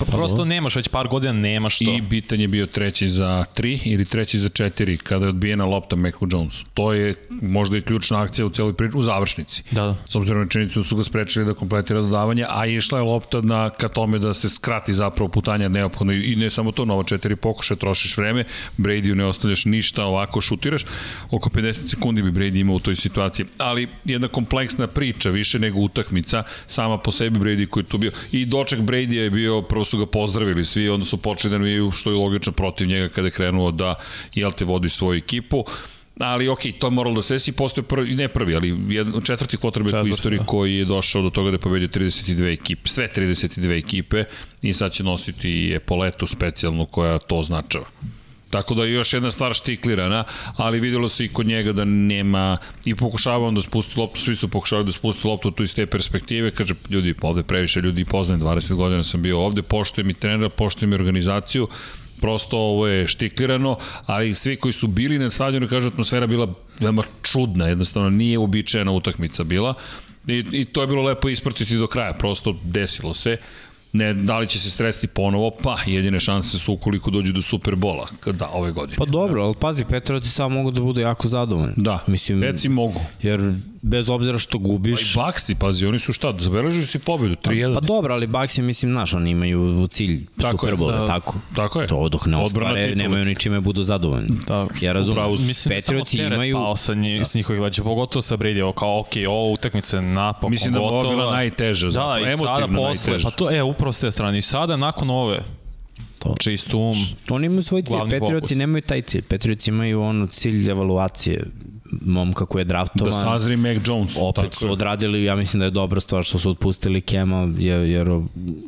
Pa prosto nemaš, već par godina nemaš to. I bitan je bio treći za 3 ili treći za 4 kada je odbijena lopta Meku Jones. To je možda i ključna akcija u celoj priči, u završnici. Da, da. S obzirom na činjenicu su ga sprečili da kompletira dodavanje, a išla je lopta na, ka tome da se skrati zapravo putanja neophodno i ne samo to, nova četiri pokuše, trošiš vreme, Brady ne ostavljaš ništa, ovako šutiraš, oko 50 sekundi bi Brady imao u toj situaciji. Ali jedna kompleksna priča, više nego utakmica, sama po sebi Brady koji je tu bio. I doček Brady je bio su ga pozdravili svi, onda su počeli da navijaju što je logično protiv njega kada je krenuo da, jel te, vodi svoju ekipu ali ok, to je moralo da se desi, postoje prvi, ne prvi, ali jedan, četvrti quarterback u istoriji da. koji je došao do toga da je pobedio 32 ekipe, sve 32 ekipe i sad će nositi epoletu specijalnu koja to označava. Tako da je još jedna stvar štiklirana, ali videlo se i kod njega da nema i pokušava on da spusti loptu, svi su pokušavali da spusti loptu tu iz te perspektive, kaže ljudi, ovde previše ljudi poznajem, 20 godina sam bio ovde, poštujem i trenera, poštujem i organizaciju, prosto ovo je štiklirano, ali svi koji su bili na stadionu kažu atmosfera bila veoma čudna, jednostavno nije uobičajena utakmica bila. I, I to je bilo lepo ispratiti do kraja, prosto desilo se ne, da li će se stresiti ponovo, pa jedine šanse su ukoliko dođu do Superbola, da, ove godine. Pa dobro, ali pazi, Petrovac samo mogu da budu jako zadovoljni. Da, Mislim, Peci mogu. Jer bez obzira što gubiš... Pa i Baxi, pazi, oni su šta, zabeležili si pobedu, 3-1. Pa, pa dobro, ali Baxi, mislim, znaš, oni imaju u cilj tako Super Bowl, da, tako? Tako je. To dok ne ostvare, nemaju ni čime budu zadovoljni. Da, ja razumem, da imaju... Pao sa, nji, da. s njihovih leđa, pogotovo sa Brady, kao, ok, ovo utakmice napokon Mislim da je bila najteža, da, zapravo, i sada posle, pa to, e, upravo s te strane, i sada nakon ove, To. Čist um. Oni imaju svoj cilj, Petrioci nemaju taj cilj. Petrioci imaju ono cilj evaluacije momka koji je draftovan. Da sazri Mac Jones. Opet su je. odradili, ja mislim da je dobra stvar što su otpustili Kema, jer, jer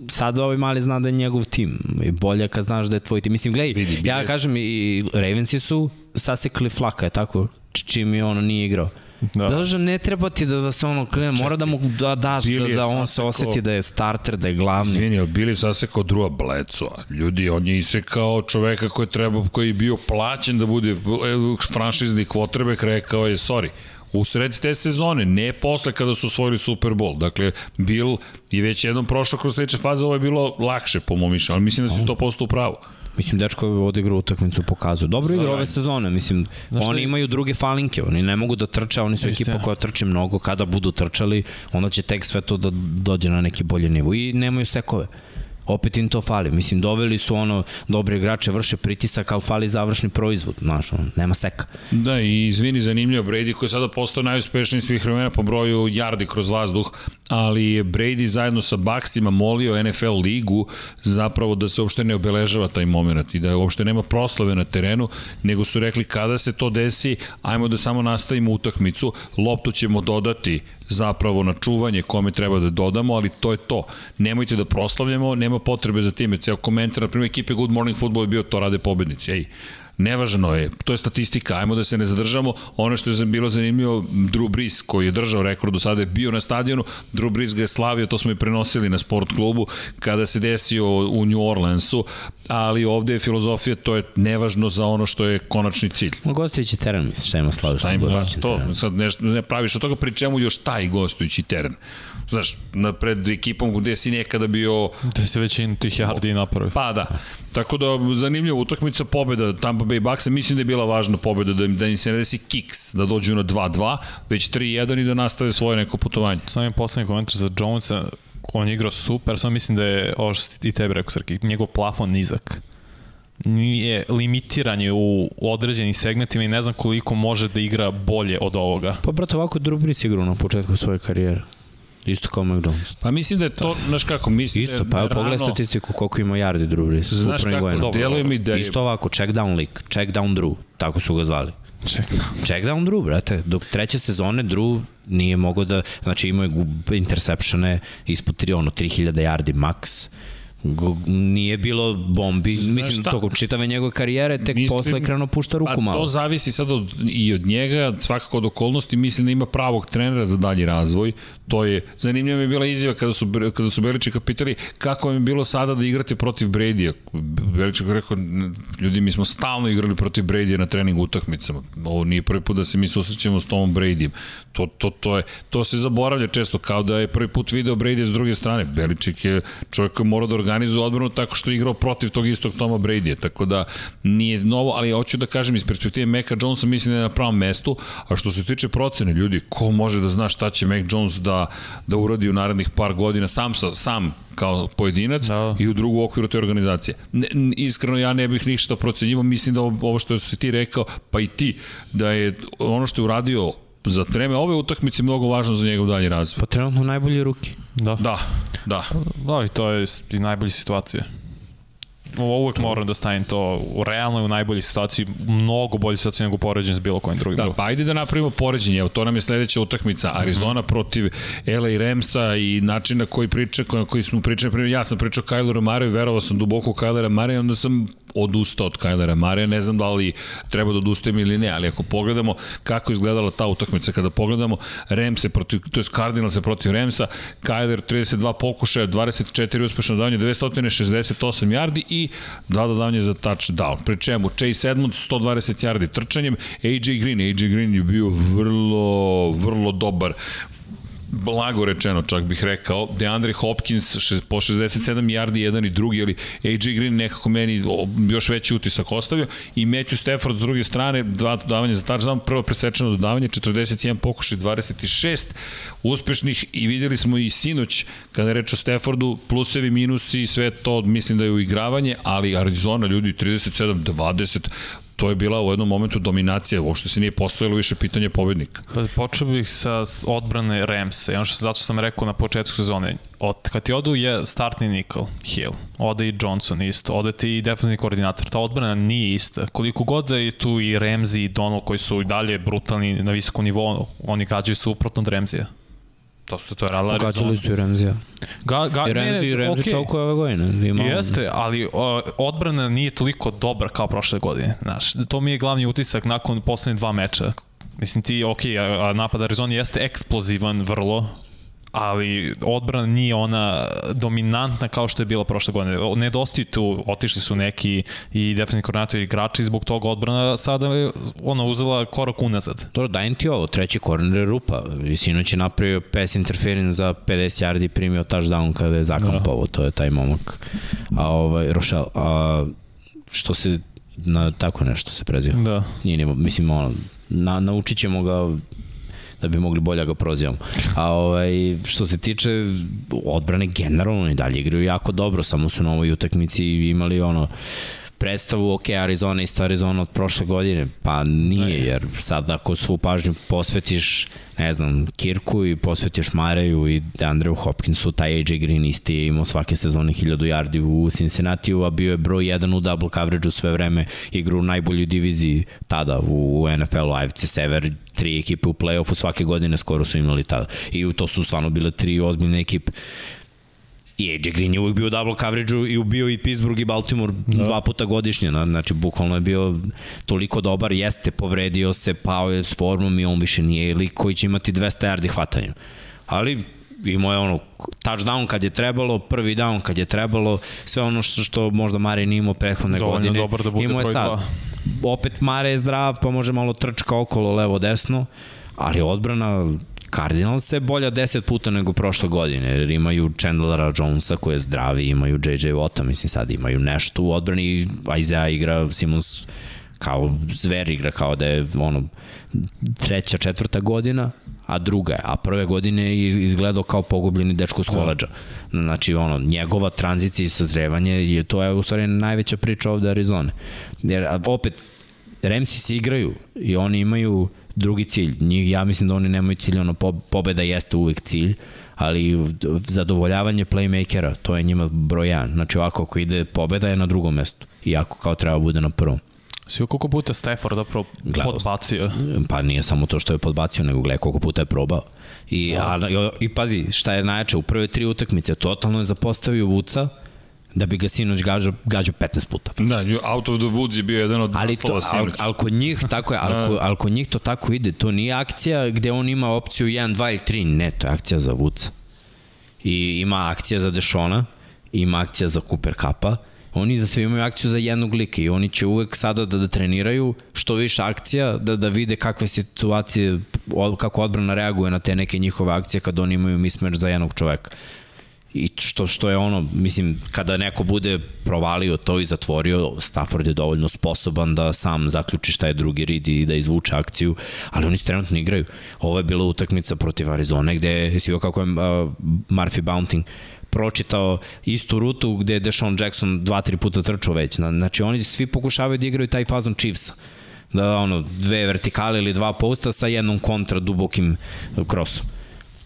sad ovaj mali zna da je njegov tim. I bolje kad znaš da je tvoj tim. Mislim, gledaj, ja kažem i Ravensi su sasekli flaka, je tako? Čim je ono nije igrao. Da. da ne treba ti da, da se ono krene, mora da mu da daš, da, da on se oseti da je starter, da je glavni. Izvini, ali Bili sasekao druga bleco. Ljudi, on je isekao čoveka koji, treba, koji je bio plaćen da bude franšizni kvotrbek, rekao je, sorry, u sred te sezone, ne posle kada su osvojili Super Bowl. Dakle, Bill je već jednom prošao kroz sledeće faze, ovo je bilo lakše po mom mišljenju, ali mislim da si to posto u pravu. Mislim, dečko je odigrao utakmicu, pokazuje. Dobro igra ove sezone, mislim, Znaš oni li... imaju druge falinke, oni ne mogu da trče, oni su ekipa koja trči mnogo, kada budu trčali, onda će tek sve to da dođe na neki bolji nivo i nemaju sekove opet im to fali. Mislim, doveli su ono, dobre igrače, vrše pritisak, ali fali završni proizvod, znaš, ono, nema seka. Da, i izvini, zanimljivo, Brady koji je sada postao najuspešniji svih vremena po broju jardi kroz vazduh, ali je Brady zajedno sa Baxima molio NFL ligu zapravo da se uopšte ne obeležava taj moment i da uopšte nema proslave na terenu, nego su rekli kada se to desi, ajmo da samo nastavimo utakmicu, loptu ćemo dodati zapravo na čuvanje kome treba da dodamo, ali to je to. Nemojte da proslavljamo, nema potrebe za time. Ceo komentar, na primjer, ekipe Good Morning Football je bio to rade pobednici. Ej, Nevažno je, to je statistika, ajmo da se ne zadržamo. Ono što je bilo zanimljivo, Drew Brees koji je držao rekord do sada je bio na stadionu, Drew Brees ga je slavio, to smo i prenosili na sport klubu kada se desio u New Orleansu, ali ovde je filozofija, to je nevažno za ono što je konačni cilj. Gostujući teren, misliš, šta ima slaviš? Šta ima, to, sad nešto, ne praviš od toga pri čemu još taj gostujući teren. Znaš, na pred ekipom gde si nekada bio... Da se većinu tih yardi napravi. Pa da. Tako da, zanimljiva utakmica, pobeda Tampa Bay Bucks, mislim da je bila važna pobeda, da, da im se ne desi kiks, da dođu na 2-2, već 3-1 i da nastave svoje neko putovanje. Samo je poslednji komentar za Jonesa, on je igrao super, samo mislim da je, ovo što i tebi rekao, Srki, njegov plafon nizak nije limitiran je u određenim segmentima i ne znam koliko može da igra bolje od ovoga. Pa brate, ovako Drew Brees igrao na početku svoje karijere. Isto kao McDonald's. Pa mislim da je to, znaš kako, mislim Isto, pa da pogledaj statistiku koliko ima yardi Drew Brees. Znaš kako, deluje mi da je... Isto ovako, check down lik, check down Drew, tako su ga zvali. Check down. Check down Drew, brate. Dok treće sezone Drew nije mogao da, znači imao je interceptione ispod 3, ono, 3000 yardi max nije bilo bombi, Znaš mislim, šta? tokom čitave njegove karijere, tek mislim, posle krenuo pušta ruku malo. To zavisi sad od, i od njega, svakako od okolnosti, mislim da ima pravog trenera za dalji razvoj, to je, zanimljiva mi je bila izjava kada su, kada su Beličika pitali kako vam je bilo sada da igrate protiv Brady-a. Beličik rekao, ljudi, mi smo stalno igrali protiv Brady-a na trening utakmicama. Ovo nije prvi put da se mi susrećemo s Tomom Brady-em. To, to, to, je, to se zaboravlja često, kao da je prvi put video Brady s druge strane. Beličik je čovjek koji mora da organizuje odbranu tako što je igrao protiv tog istog Toma Brady-a. Tako da nije novo, ali hoću da kažem iz perspektive Meka Jonesa mislim da je na pravom mestu, a što se tiče procene, ljudi, ko može da zna šta će Mac Jones da da, uradi u narednih par godina sam, sa, sam kao pojedinac da. i u drugu okviru te organizacije. Ne, iskreno ja ne bih ništa procenjivo, mislim da ovo što si ti rekao, pa i ti, da je ono što je uradio za vreme ove utakmice mnogo važno za njegov dalji razvoj. Pa trenutno najbolji ruki. Da. Da, da. Da, i to je i najbolji situacije uvek moram da stavim to u realnoj, u najboljoj situaciji, mnogo bolji situaciji nego poređenje s bilo kojim drugim. Da, pa ajde da napravimo poređenje, evo to nam je sledeća utakmica, Arizona mm -hmm. protiv LA Ramsa i način na koji priča, na koji smo pričali, ja sam pričao Kyleru Mariju, verovao sam duboko u Kylera Mariju, onda sam odustao od Kylera Marija, ne znam da li treba da odustajem ili ne, ali ako pogledamo kako izgledala ta utakmica, kada pogledamo Ramse protiv, to je Cardinals protiv Ramsa, Kyler 32 pokušaja, 24 uspešno davanje, 268 yardi i dva dodavanje za touchdown. Pri čemu Chase Edmonds 120 yardi trčanjem, AJ Green, AJ Green je bio vrlo, vrlo dobar blago rečeno čak bih rekao, DeAndre Hopkins po 67 yardi jedan i drugi, ali AJ Green nekako meni još veći utisak ostavio i Matthew Stafford s druge strane, dva dodavanja za touchdown, prvo presečeno dodavanje, 41 pokušaj, 26 uspešnih i videli smo i sinoć kada je reč o Staffordu, plusevi, minusi, sve to mislim da je uigravanje, ali Arizona ljudi 37-20 to je bila u jednom momentu dominacija, uopšte se nije postavilo više pitanje pobednika. Pa, počeo bih sa odbrane Ramsa, ono što zato sam rekao na početku sezone, od, kad ti odu je startni Nickel, Hill, ode i Johnson isto, ode ti i defensivni koordinator, ta odbrana nije ista. Koliko god da je tu i Ramsey i Donald koji su i dalje brutalni na visokom nivou, oni gađaju suprotno od Ramsija. To su to je radila Arizona. Gađali su i Remzija. Ga, ga, I Remzi, ne, Remzi okay. čauko je ove godine. Ima Jeste, ali o, odbrana nije toliko dobra kao prošle godine. Znaš, to mi je glavni utisak nakon poslednje dva meča. Mislim ti, ok, napad Arizona jeste eksplozivan vrlo, ali odbrana nije ona dominantna kao što je bila prošle godine. Nedostaju tu, otišli su neki i defensivni koordinatori igrači zbog toga odbrana sada je ona uzela korak unazad. Dobro, dajem ti ovo, treći korner je rupa. I sinoć je napravio pass interference za 50 yardi i primio touchdown kada je zakampovo, da. to je taj momak. A ovaj, Rošel, a što se na tako nešto se preziva. Da. Nije, nije mislim, ono, na, naučit ćemo ga da bi mogli bolje da ga prozivamo. A ovaj, što se tiče odbrane, generalno i dalje igraju jako dobro, samo su na ovoj utakmici imali ono predstavu, ok, Arizona isto Arizona od prošle godine, pa nije, jer sad ako svu pažnju posvetiš, ne znam, Kirku i posvetiš Mareju i Andrew Hopkinsu, taj AJ Green isti je imao svake sezone 1000 yardi u Cincinnati, a bio je broj 1 u double coverage u sve vreme, igru u najboljoj diviziji tada u, u NFL-u, AFC Sever, tri ekipe u play-offu svake godine skoro su imali tada. I to su stvarno bile tri ozbiljne ekipe I AJ Green je uvijek bio u double coverage-u i ubio i Pittsburgh i Baltimore da. dva puta godišnje. Znači, bukvalno je bio toliko dobar, jeste, povredio se, pao je s formom i on više nije lik koji će imati 200 yardi hvatanja. Ali imao je ono touchdown kad je trebalo, prvi down kad je trebalo, sve ono što, što možda Mare nije imao prethodne Dovoljno godine. dobar da bude imao je sad. dva. Opet Mare je zdrav, pa može malo trčka okolo, levo, desno, ali odbrana Cardinals je bolja 10 puta nego prošle godine, jer imaju Chandlera Jonesa koji je zdravi, imaju JJ Watta, mislim sad imaju nešto u odbrani, Isaiah igra, Simons kao zver igra, kao da je ono treća, četvrta godina, a druga je, a prve godine je izgledao kao pogubljeni dečko s koleđa. Znači, ono, njegova tranzicija i sazrevanje, je, to je u stvari najveća priča ovde Arizone. Jer, opet, Remsi se igraju i oni imaju drugi cilj. Njih, ja mislim da oni nemaju cilj, ono, po, pobeda jeste uvek cilj, ali zadovoljavanje playmakera, to je njima broj 1. Znači ovako, ako ide pobeda je na drugom mestu, iako kao treba bude na prvom. Svi koliko puta Stafford zapravo Gledao podbacio. Pa nije samo to što je podbacio, nego gledaj koliko puta je probao. I, a, i, i pazi, šta je najjače, u prve tri utakmice totalno je zapostavio Vuca, da bi ga sinoć gađao, gađao 15 puta. Da, Out of the Woods je bio jedan od Ali, to, naslova al, sinoć. al kod njih, tako je, al, ko- al kod njih to tako ide. To nije akcija gde on ima opciju 1, 2 ili 3. Ne, to je akcija za Vuca. I ima akcija za Dešona, ima akcija za Cooper Cupa, oni za sve imaju akciju za jednog lika i oni će uvek sada da, da treniraju što više akcija, da, da vide kakve situacije, od- kako odbrana reaguje na te neke njihove akcije kad oni imaju mismatch za jednog čoveka. I što, što je ono, mislim, kada neko bude provalio to i zatvorio, Stafford je dovoljno sposoban da sam zaključi šta je drugi rid i da izvuče akciju, ali oni trenutno igraju. Ovo je bila utakmica protiv Arizone gde je svi kako je uh, Murphy Bounting pročitao istu rutu gde je Deshaun Jackson dva, tri puta trčao već. Na- Znači oni svi pokušavaju da igraju taj fazon Chiefsa da ono, dve vertikale ili dva posta sa jednom kontra dubokim krosom.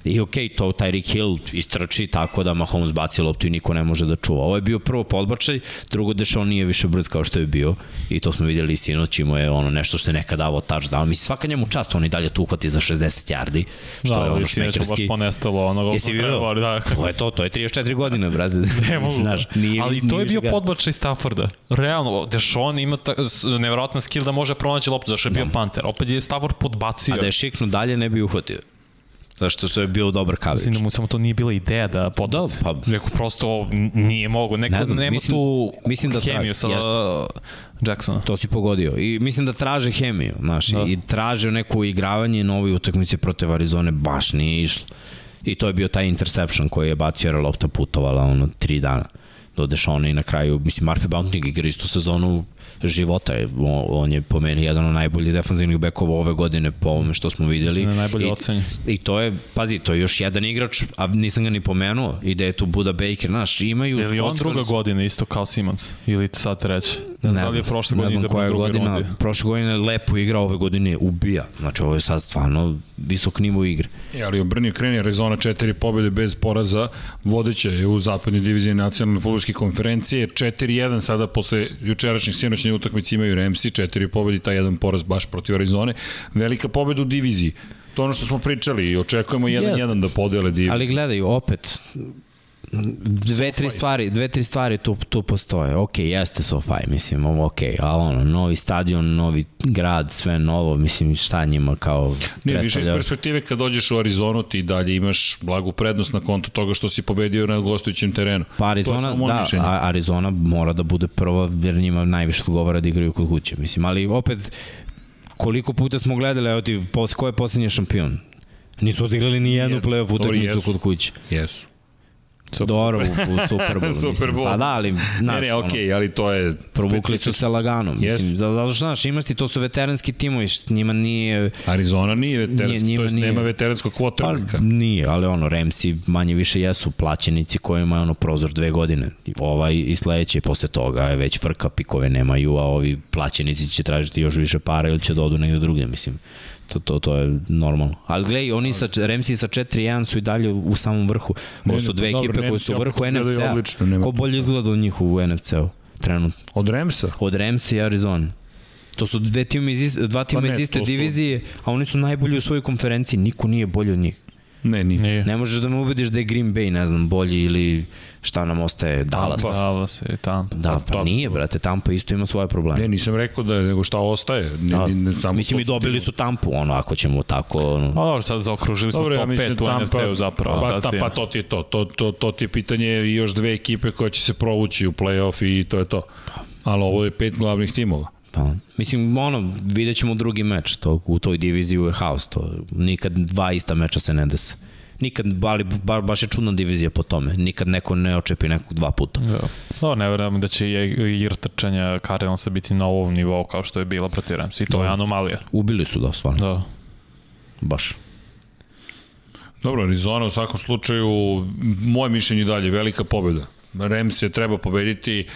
I okej, okay, to Tyreek Hill istrči tako da Mahomes baci loptu i niko ne može da čuva. Ovo je bio prvo podbačaj, drugo Dešon nije više brz kao što je bio i to smo videli i sinoć, imao je ono nešto što je nekad davao touchdown. Mislim, svaka njemu čast, on i dalje tu uhvati za 60 yardi, što Da, je ono šmekerski. ponestalo onoga. Jesi video? Da, To je to, to je 34 godine, brate. Ne mogu. Znaš, nije, ali to nije je bio ga- podbačaj Stafforda. Realno, Dešon ima ta, nevjerojatan skill da može pronaći loptu, zašto je bio panter. Opet je Stafford podbacio. A da je šiknu dalje ne bi uhvatio. Zašto što je bio dobar coverage. Mislim da mu samo to nije bila ideja da podbaci. Da, pa- Neko prosto nije mogo. Neko Ne znam, nema mislim- tu mislim da hemiju sa. Jacksona. To si pogodio. I mislim da traže hemiju, znaš, da. i traže neko igravanje na ovoj utakmici protiv Arizone baš nije išlo. I to je bio taj interception koji je bacio jer je lopta putovala ono tri dana do Dešona i na kraju, mislim, Murphy Bounting igra istu sezonu života. On, on je po meni jedan od najboljih defanzivnih bekova ove godine po ovome što smo videli. Mislim da je najbolje I- ocenjen. I to je, pazi, to je još jedan igrač, a nisam ga ni pomenuo, i da je tu Buda Baker, znaš, imaju... Je li on druga godina isto kao Simons? Ili sad treći? Ne znam da li je prošle ne godine znam koja godina, rundi. prošle godine je lepo igra, ove godine ubija. Znači ovo je sad stvarno visok nivo igre. E, ali obrnio kreni Arizona četiri pobjede bez poraza, vodeća je u zapadnoj diviziji nacionalne futbolske konferencije, 4-1 sada posle jučerašnjih sinoćnih utakmice imaju Remsi, četiri pobjede, taj jedan poraz baš protiv Arizone, velika pobjeda u diviziji. To ono što smo pričali i očekujemo 1-1 da podele diviziju. Ali gledaj, opet, dve, tri stvari, dve, tri stvari tu, tu postoje. Ok, jeste SoFi, mislim, ok, ali ono, novi stadion, novi grad, sve novo, mislim, šta njima kao Ne, više iz perspektive kad dođeš u Arizonu ti dalje imaš blagu prednost na konto toga što si pobedio na gostujućem terenu. Pa Arizona, da, mišljenje. a- Arizona mora da bude prva jer njima najviše odgovara da igraju kod kuće. Mislim, ali opet, koliko puta smo gledali, evo ti, ko je poslednji šampion? Nisu odigrali ni jednu play-off utakmicu kod kuće. Jesu. Dobro, u, u Super Bowlu. Super mislim. Bowl. Pa da, ali, znaš, ne, ne, okej, okay, ali to je... provukli su se lagano. Mislim, Jesu. zato što, znaš, imaš ti, to su veteranski timovi, njima nije... Arizona nije Nije, veteranski, njima to jest nije. nema veteranskog Pa, quarterbacka. nije, ali ono, Remsi manje više jesu plaćenici koji imaju ono prozor dve godine. Ovaj i sledeće, posle toga je već frka, pikove nemaju, a ovi plaćenici će tražiti još više para ili će da odu negde drugde, mislim. To, to, to je normalno. Ali gledaj, oni sa, Remsi sa 4-1 su i dalje u samom vrhu. Ovo su dve dobro, ekipe koje su u vrhu NFC-a. Ko bolje izgleda od njih u NFC-u trenutno? Od Remsa? Od Remsi i Arizona. To su dve time iz, dva tima Pa ne, iz iste to su- divizije, a oni su najbolji u svojoj konferenciji. Niko nije bolji od njih. Ne, nije. Nije. Ne možeš da me ubediš da je Green Bay, ne znam, bolji ili šta nam ostaje, Dallas. Tampa. Dallas i Tampa. Da, pa to- nije, brate, Tampa isto ima svoje probleme. Ne, nisam rekao da je, nego šta ostaje. Ne, Da. ne, ne, samo Mislim i dobili su Tampu, ono, ako ćemo tako, ono, Pa dobro, sad zaokružili smo Dobro, ja top mislim 5 u Tampa, NFC-u zapravo. Pa, ta, pa to ti je to. To, to, to ti je pitanje još dve ekipe koje će se provući u play-off i to je to. Ali ovo je pet glavnih timova. Pa, mislim, ono, vidjet ćemo drugi meč, to, u toj diviziji je haos, to nikad dva ista meča se ne dese. Nikad, ali ba, baš je čudna divizija po tome. Nikad neko ne očepi nekog dva puta. Da. No, ne verujem da će i igra trčanja Cardinalsa biti na ovom nivou kao što je bila protiv Ramsa. I to je anomalija. Ubili su da, stvarno, Da. baš. Dobro, Arizona u svakom slučaju, moje mišljenje dalje, velika pobjeda. Rams je treba pobediti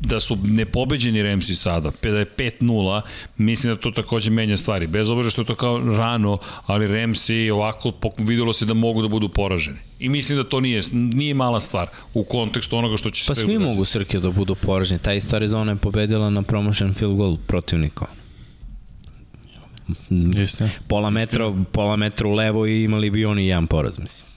da su nepobeđeni Ramsi sada, da je 5-0, mislim da to takođe menja stvari. Bez obzira što je to kao rano, ali Ramsi ovako videlo se da mogu da budu poraženi. I mislim da to nije, nije mala stvar u kontekstu onoga što će Pa se svi događati. mogu Srke da budu poraženi. Ta ista Arizona je pobedila na promotion field goal protivnika. Istina. Pola metra, pola metra u levo i imali bi oni jedan poraz, mislim.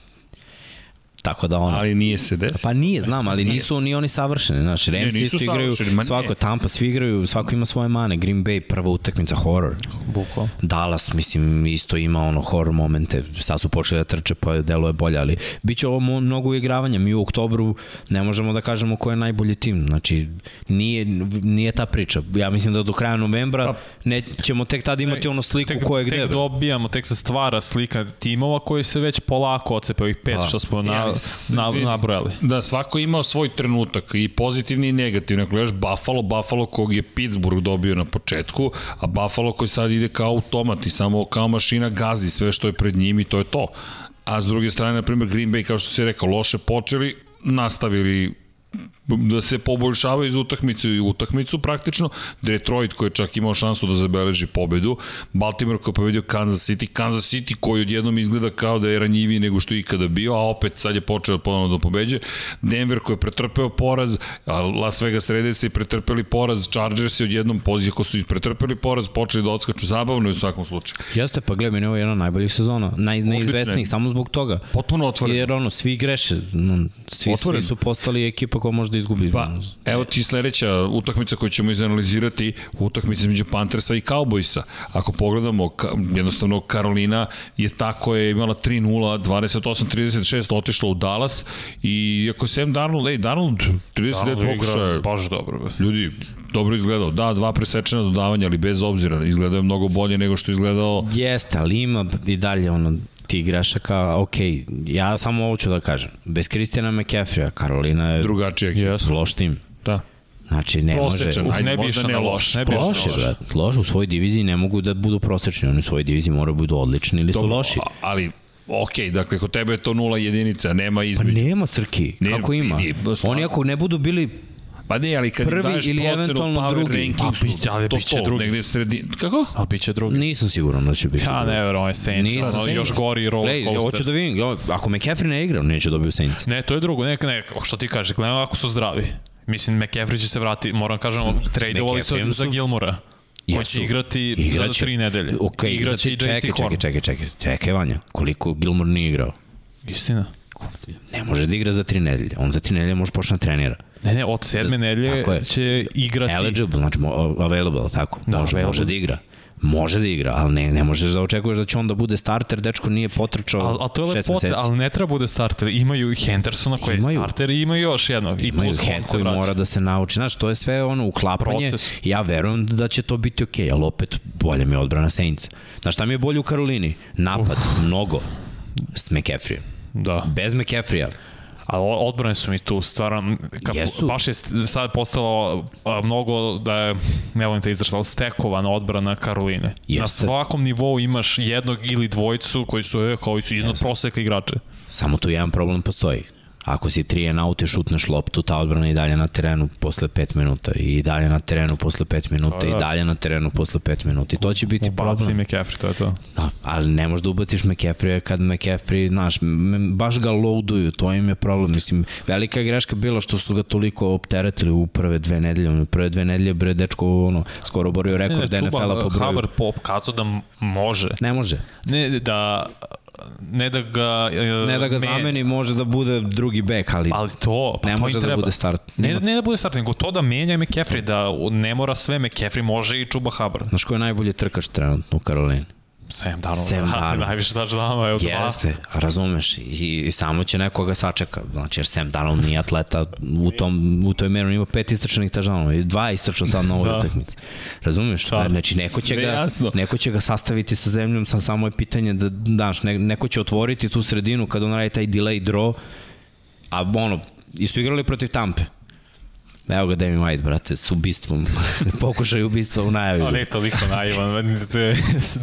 Tako da ono... Ali nije se desilo. Pa nije, znam, ali nisu ni oni savršeni, Ramsi nisu isto igraju, svako, Tampa svi igraju, svako ima svoje mane, Green Bay prva utakmica horror, Bukvalno. Dallas, mislim, isto ima ono horror momente, sad su počeli da trče pa delo je bolje, ali bit će ovo mnogo igravanja, mi u oktobru ne možemo da kažemo ko je najbolji tim, znači nije, nije ta priča, ja mislim da do kraja novembra Pa- ne, ćemo tek tada imati ono sliku tek, ko je gde. Tek dobijamo, tek se stvara slika timova koji se već polako ocepe ovih pet Pa. što smo na, Ja, s- na, nabrojali. Da, svako je imao svoj trenutak i pozitivni i negativni. Ako gledaš Buffalo, Buffalo kog je Pittsburgh dobio na početku, a Buffalo koji sad ide kao automat i samo kao mašina gazi sve što je pred njim i to je to. A s druge strane, na primjer, Green Bay, kao što se rekao, loše počeli, nastavili da se poboljšavaju iz utakmice u utakmicu praktično. Detroit koji je čak imao šansu da zabeleži pobedu. Baltimore koji je pobedio Kansas City. Kansas City koji odjednom izgleda kao da je ranjiviji nego što je ikada bio, a opet sad je počeo ponovno da pobeđe. Denver koji je pretrpeo poraz, a Las Vegas Raiders je pretrpeli poraz, Chargers je odjednom poziv, ako su i pretrpeli poraz, počeli da odskaču zabavno u svakom slučaju. Jeste, pa gledaj, meni je ovo jedna od najboljih sezona, naj, najizvesnijih, samo zbog toga. Potpuno otvoreno. Jer ono, svi greše, svi, Otvoreno. svi su postali ekipa koja može da izgubi. Pa, evo ti sledeća utakmica koju ćemo izanalizirati, utakmica između Panthersa i Cowboysa. Ako pogledamo, jednostavno Karolina je tako je imala 3-0, 28-36, otišla u Dallas i iako je Sam Darnold, ej, Darnold, 39 pokušaja, baš dobro. bre. ljudi, dobro izgledao. Da, dva presečena dodavanja, ali bez obzira, izgledao je mnogo bolje nego što izgledao Jeste, ali ima i dalje ono ti grešaka, ok, ja samo ovo ću da kažem. Bez Kristijana McCaffrey-a, Karolina je drugačija ekipa. Yes. loš tim. Da. Znači, ne Prosečan, može... ajde, ne bi možda išao ne na loš. loš, ne bi loš. brat. Loš u svojoj diviziji ne mogu da budu prosečni. Oni u svojoj diviziji moraju da budu odlični ili su Dobro, loši. a- Ali, ok, dakle, kod tebe je to nula jedinica, nema Pa između. nema Srki, Nema, kako ima? vidi. Oni ako ne budu bili Pa ne, ali kad im Prvi daješ ili procenu eventualno power drugi. rankingsu, A, biće- ali to, biće to, drugi. negde sredi... Kako? Ali bit će drugi. Nisam siguran da će biti. Ja ne verujem, ovaj Saints, Nisam ono, siguran. još gori roller Glej, coaster. hoću da vidim, jo, ako McCaffrey ne igra, neće dobiju Saints. Ne, to je drugo, ne, ne, što ti kažeš, gledamo ako su zdravi. Mislim, McCaffrey će se vrati, moram kažem, tradeovali su za Gilmora. Jesu. će igrati Igraće. za tri nedelje. Ok, Igraće i čekaj, čekaj, čekaj, čekaj, čekaj, Vanja, koliko Gilmore nije igrao? Istina. Ne može da igra za tri nedelje. On za tri nedelje može počne da trenira. Ne, ne, od sedme nedelje će igrati. Eligible, znači available, tako. Da, može, available. može da igra. Može da igra, ali ne, ne možeš da očekuješ da će on da bude starter, dečko nije potrčao Al, al to je šest meseci. ali ne treba bude starter. Imaju i Hendersona koji Imaju. je starter i imaju još jednog. I Imaju koji mora da se nauči. Znaš, to je sve ono uklapanje. Proces. Ja verujem da će to biti okej, ali opet bolje mi je odbrana Saints. Znaš, šta mi je bolje u Karolini? Napad, mnogo. S McCaffrey. Da. Bez McCaffrey-a. A odbrane su mi tu stvarno, ka, Jesu. baš je sad postalo a, mnogo da je, ne volim te izraz, ali stekovana odbrana Karoline. Na Jeste. svakom nivou imaš jednog ili dvojicu koji su, e, koji su iznad proseka igrače. Samo tu jedan problem postoji. Ako si 3 and out i šutneš loptu, ta odbrana je i dalje na terenu posle 5 minuta i dalje na terenu posle 5 minuta Da, i da. dalje na terenu posle 5 minuta i to će biti Ubaci problem. McCaffrey, to je to. Da, ali ne možeš da ubaciš McCaffrey kad McCaffrey, znaš, baš ga loaduju, to im je problem. Mislim, velika je greška bila što su ga toliko opteretili u prve dve nedelje. U prve dve nedelje, bre, dečko, ono, skoro borio rekord NFL-a po broju. Hubbard pop kazao da može. Ne može. Ne, da ne da ga uh, Ne da ga zameni, može da bude drugi bek, ali, Ali to, pa ne to može da bude start. Ne, ne da bude start, nego to da menja McCaffrey, da ne mora sve McCaffrey, može i Chuba Hubbard. Znaš ko je najbolji trkač trenutno u Karolini? Sam Darnold, Sam brate, Darnold. najviše touchdownova je od dva. Jeste, razumeš, i, i samo će nekoga sačeka, znači jer Sam Darnold nije atleta u, tom, u toj meri, on ima pet istračanih tažanova, i dva istračao sad na ovoj Da. utakmici. Razumeš? Sad. Znači neko će, Sve ga, jasno. neko će ga sastaviti sa zemljom, sa samo je pitanje da, daš, ne, neko će otvoriti tu sredinu kada on radi taj delay draw, a ono, i su igrali protiv Tampe. Evo ga Demi White, brate, s ubistvom. Pokušaj ubistva u najavi. On nije toliko naivan,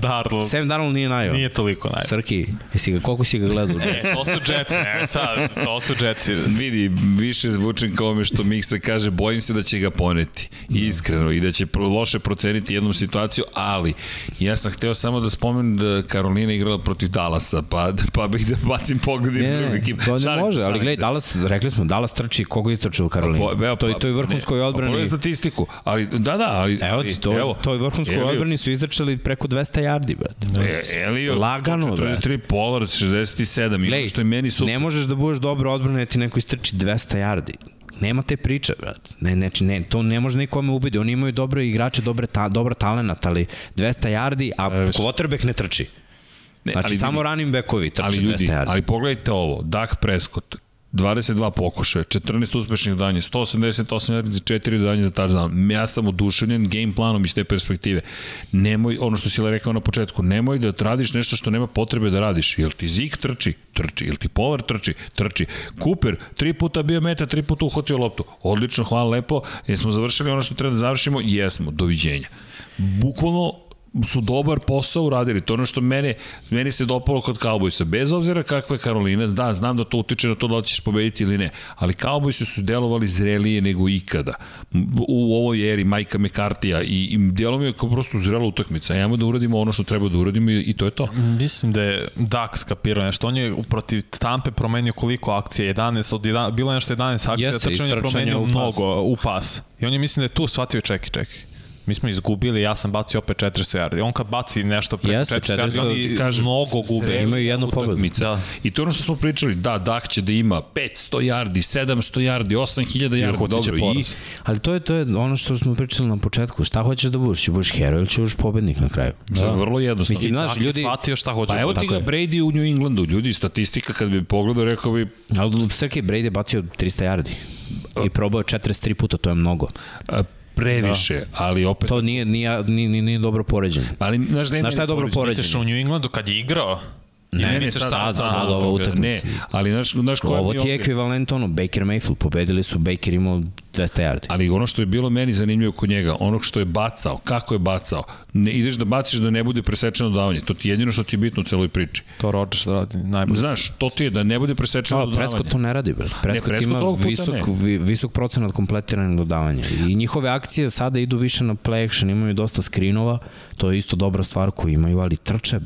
Darnold Sam Darnold nije najava. nije toliko naivan. Srki, jesi ga, koliko si ga gledao? E, to su Jetsi, ne, sad, to su Jetsi. Vidi, više zvučim kao me što Miksa kaže, bojim se da će ga poneti. Iskreno, i da će pro, loše proceniti jednu situaciju, ali ja sam hteo samo da spomenem da Karolina igrala protiv Dallasa, pa, pa bih da bacim pogled i na drugu ekipu. to ne može, ali gledaj. Dallas, rekli smo, Dallas trči koga istrače u Karolini. Pa, evo, to, pa, to je vrhunskoj ne, odbrani. Pogledaj statistiku, ali da, da, ali... Evo to, evo, to je vrhunskoj Elio- odbrani su izačali preko 200 yardi, brate. E, Elio, Lagano, 43, Pollard 67, i ono Glej, što je meni su... ne možeš da budeš dobro odbrana da ti neko istrči 200 yardi. Nema te priče, brate. Ne, ne, ne, to ne može nikome ubedi. Oni imaju dobre igrače, dobre ta, dobra talenat, ali 200 yardi, a E, quarterback ne trči. ne, Znači, ali samo vidi, running backovi trče ali 200 ljudi, yardi. ali pogledajte ovo, Dak Prescott, 22 pokušaja, 14 uspešnih dodanja, 188 yardi, 4 dodanja za touchdown. Ja sam oduševljen game planom iz te perspektive. Nemoj, ono što si rekao na početku, nemoj da radiš nešto što nema potrebe da radiš. Jel ti Zik trči? Trči. Jel ti Pollard trči? Trči. Cooper, tri puta bio meta, tri puta uhvatio loptu. Odlično, hvala lepo. Jesmo završili ono što treba da završimo? Jesmo. Doviđenja. Bukvalno su dobar posao uradili. To je ono što mene, meni se dopalo kod Cowboysa. Bez obzira kakva je Karolina, da, znam da to utiče na to da li ćeš pobediti ili ne, ali Cowboysi su delovali zrelije nego ikada. U ovoj eri Majka McCartija i, i delo mi je kao prosto zrela utakmica. Ajmo da uradimo ono što treba da uradimo i, i to je to. Mislim da je Dak skapirao nešto. On je protiv Tampe promenio koliko akcija? 11 od 11, bilo je nešto 11 akcija, Jeste, trčanje je promenio mnogo u pas. I on je mislim da je tu shvatio čekaj, čekaj. Mi smo izgubili, ja sam bacio opet 400 yardi. On kad baci nešto preko Jeste, 400 yardi, 400 oni Kažem, mnogo gube. Imaju jednu pobedu. Da. I to je ono što smo pričali, da, Dak će da ima 500 yardi, 700 yardi, 8000 yardi, dobro, i. Ali to je, to je ono što smo pričali na početku. Šta hoćeš da budeš? Budeš hero ili će budeš pobednik na kraju? da. vrlo jednostavno. Mislim, znaš, ljudi... shvatio šta hoće. Pa evo da ti ga Brady u New Englandu, ljudi, statistika kad bi pogledao, rekao bi, Ali Srke Brady je bacio 300 yardi. I probao je 43 puta, to je mnogo. a, previše, da. ali opet... To nije, nije, nije, nije, nije dobro poređenje. Ali, znaš, ne, Znaš šta je dobro poređenje? Misliš u New Englandu kad je igrao? Ne, Ne, ne, misliš sad, sad, sad, sad, sad, ova Ne, utakmica. ali znaš, znaš koja Ovo mi ti je ekvivalent ono, Baker Mayfield, pobedili su, Baker imao 200 yardi. Ali ono što je bilo meni zanimljivo kod njega, onog što je bacao, kako je bacao, ne, ideš da baciš da ne bude presečeno dodavanje. To ti je jedino što ti je bitno u celoj priči. To Rodgers radi najbolje. Znaš, to ti je da ne bude presečeno Ali dodavanje. Prescott to ne radi, brate. Prescott, Prescott ima ovog puta visok, ne. vi, visok procenat kompletiranih dodavanja. I njihove akcije sada idu više na play action, imaju dosta skrinova, to je isto dobra stvar koju imaju, ali trče,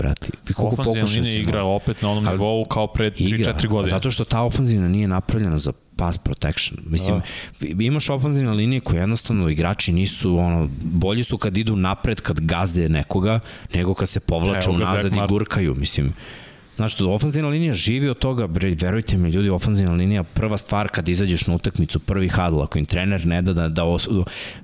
koliko Ofanzivna linija igra ima. opet na onom nivou kao pre 3-4 godine. Zato što ta ofanzivna nije napravljena za pass protection. Mislim, da. imaš ofanzivne linije koje jednostavno igrači nisu, ono, bolji su kad idu napred, kad gaze nekoga, nego kad se povlače Evo unazad i gurkaju. Mislim, Znaš, to, ofanzivna linija živi od toga, bre, verujte mi, ljudi, ofanzivna linija, prva stvar kad izađeš na utakmicu, prvi hadl, ako im trener ne da da, da os,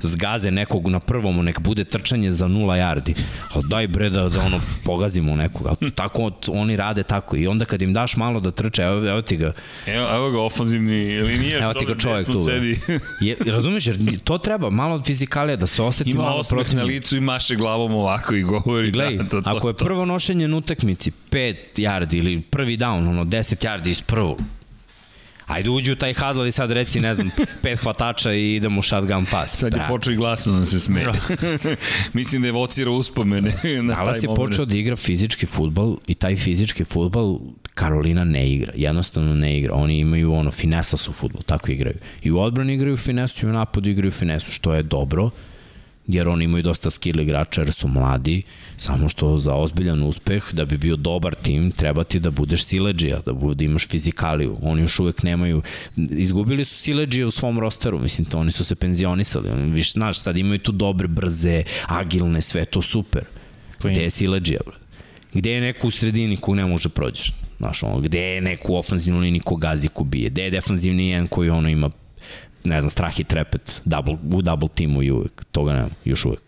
zgaze nekog na prvom, nek bude trčanje za nula yardi, ali daj bre da, da ono, pogazimo nekog, ali tako oni rade tako i onda kad im daš malo da trče, evo, evo ti ga, Evo, evo ga ofanzivni linijer. Evo ti ga čovjek tu. Sedi. Je, razumeš, jer to treba, malo fizikalija, da se oseti Ima malo osmeh na licu i maše glavom ovako i govori. Gledaj, da, to, to, ako je prvo nošenje na utakmici 5 yardi ili prvi down, ono 10 yardi iz prvog, Ajde uđi u taj huddle i sad reci, ne znam, pet hvatača i idemo u shotgun pass. Sad je Bra. počeo i glasno da se smeje. Mislim da je vocira uspomene na taj Dallas je moment. počeo da igra fizički futbal i taj fizički futbal Karolina ne igra. Jednostavno ne igra. Oni imaju ono, finesa su futbol, tako igraju. I u odbrani igraju finesu i u napadu igraju finesu, što je dobro jer oni imaju dosta skill igrača jer su mladi, samo što za ozbiljan uspeh, da bi bio dobar tim, treba ti da budeš sileđija, da, bude, da imaš fizikaliju. Oni još uvek nemaju, izgubili su sileđije u svom rosteru, mislim, to oni su se penzionisali. Oni, viš, znaš, sad imaju tu dobre, brze, agilne, sve to super. Gde je sileđija, bro? Gde je neko u sredini ko ne može prođeš? Znaš, ono, gde je neko u ofanzivnu liniju ko gazi ko bije? Gde je defanzivni jedan koji ono ima, ne znam, strah i trepet double, u double timu i uvek. Toga nema, još uvek.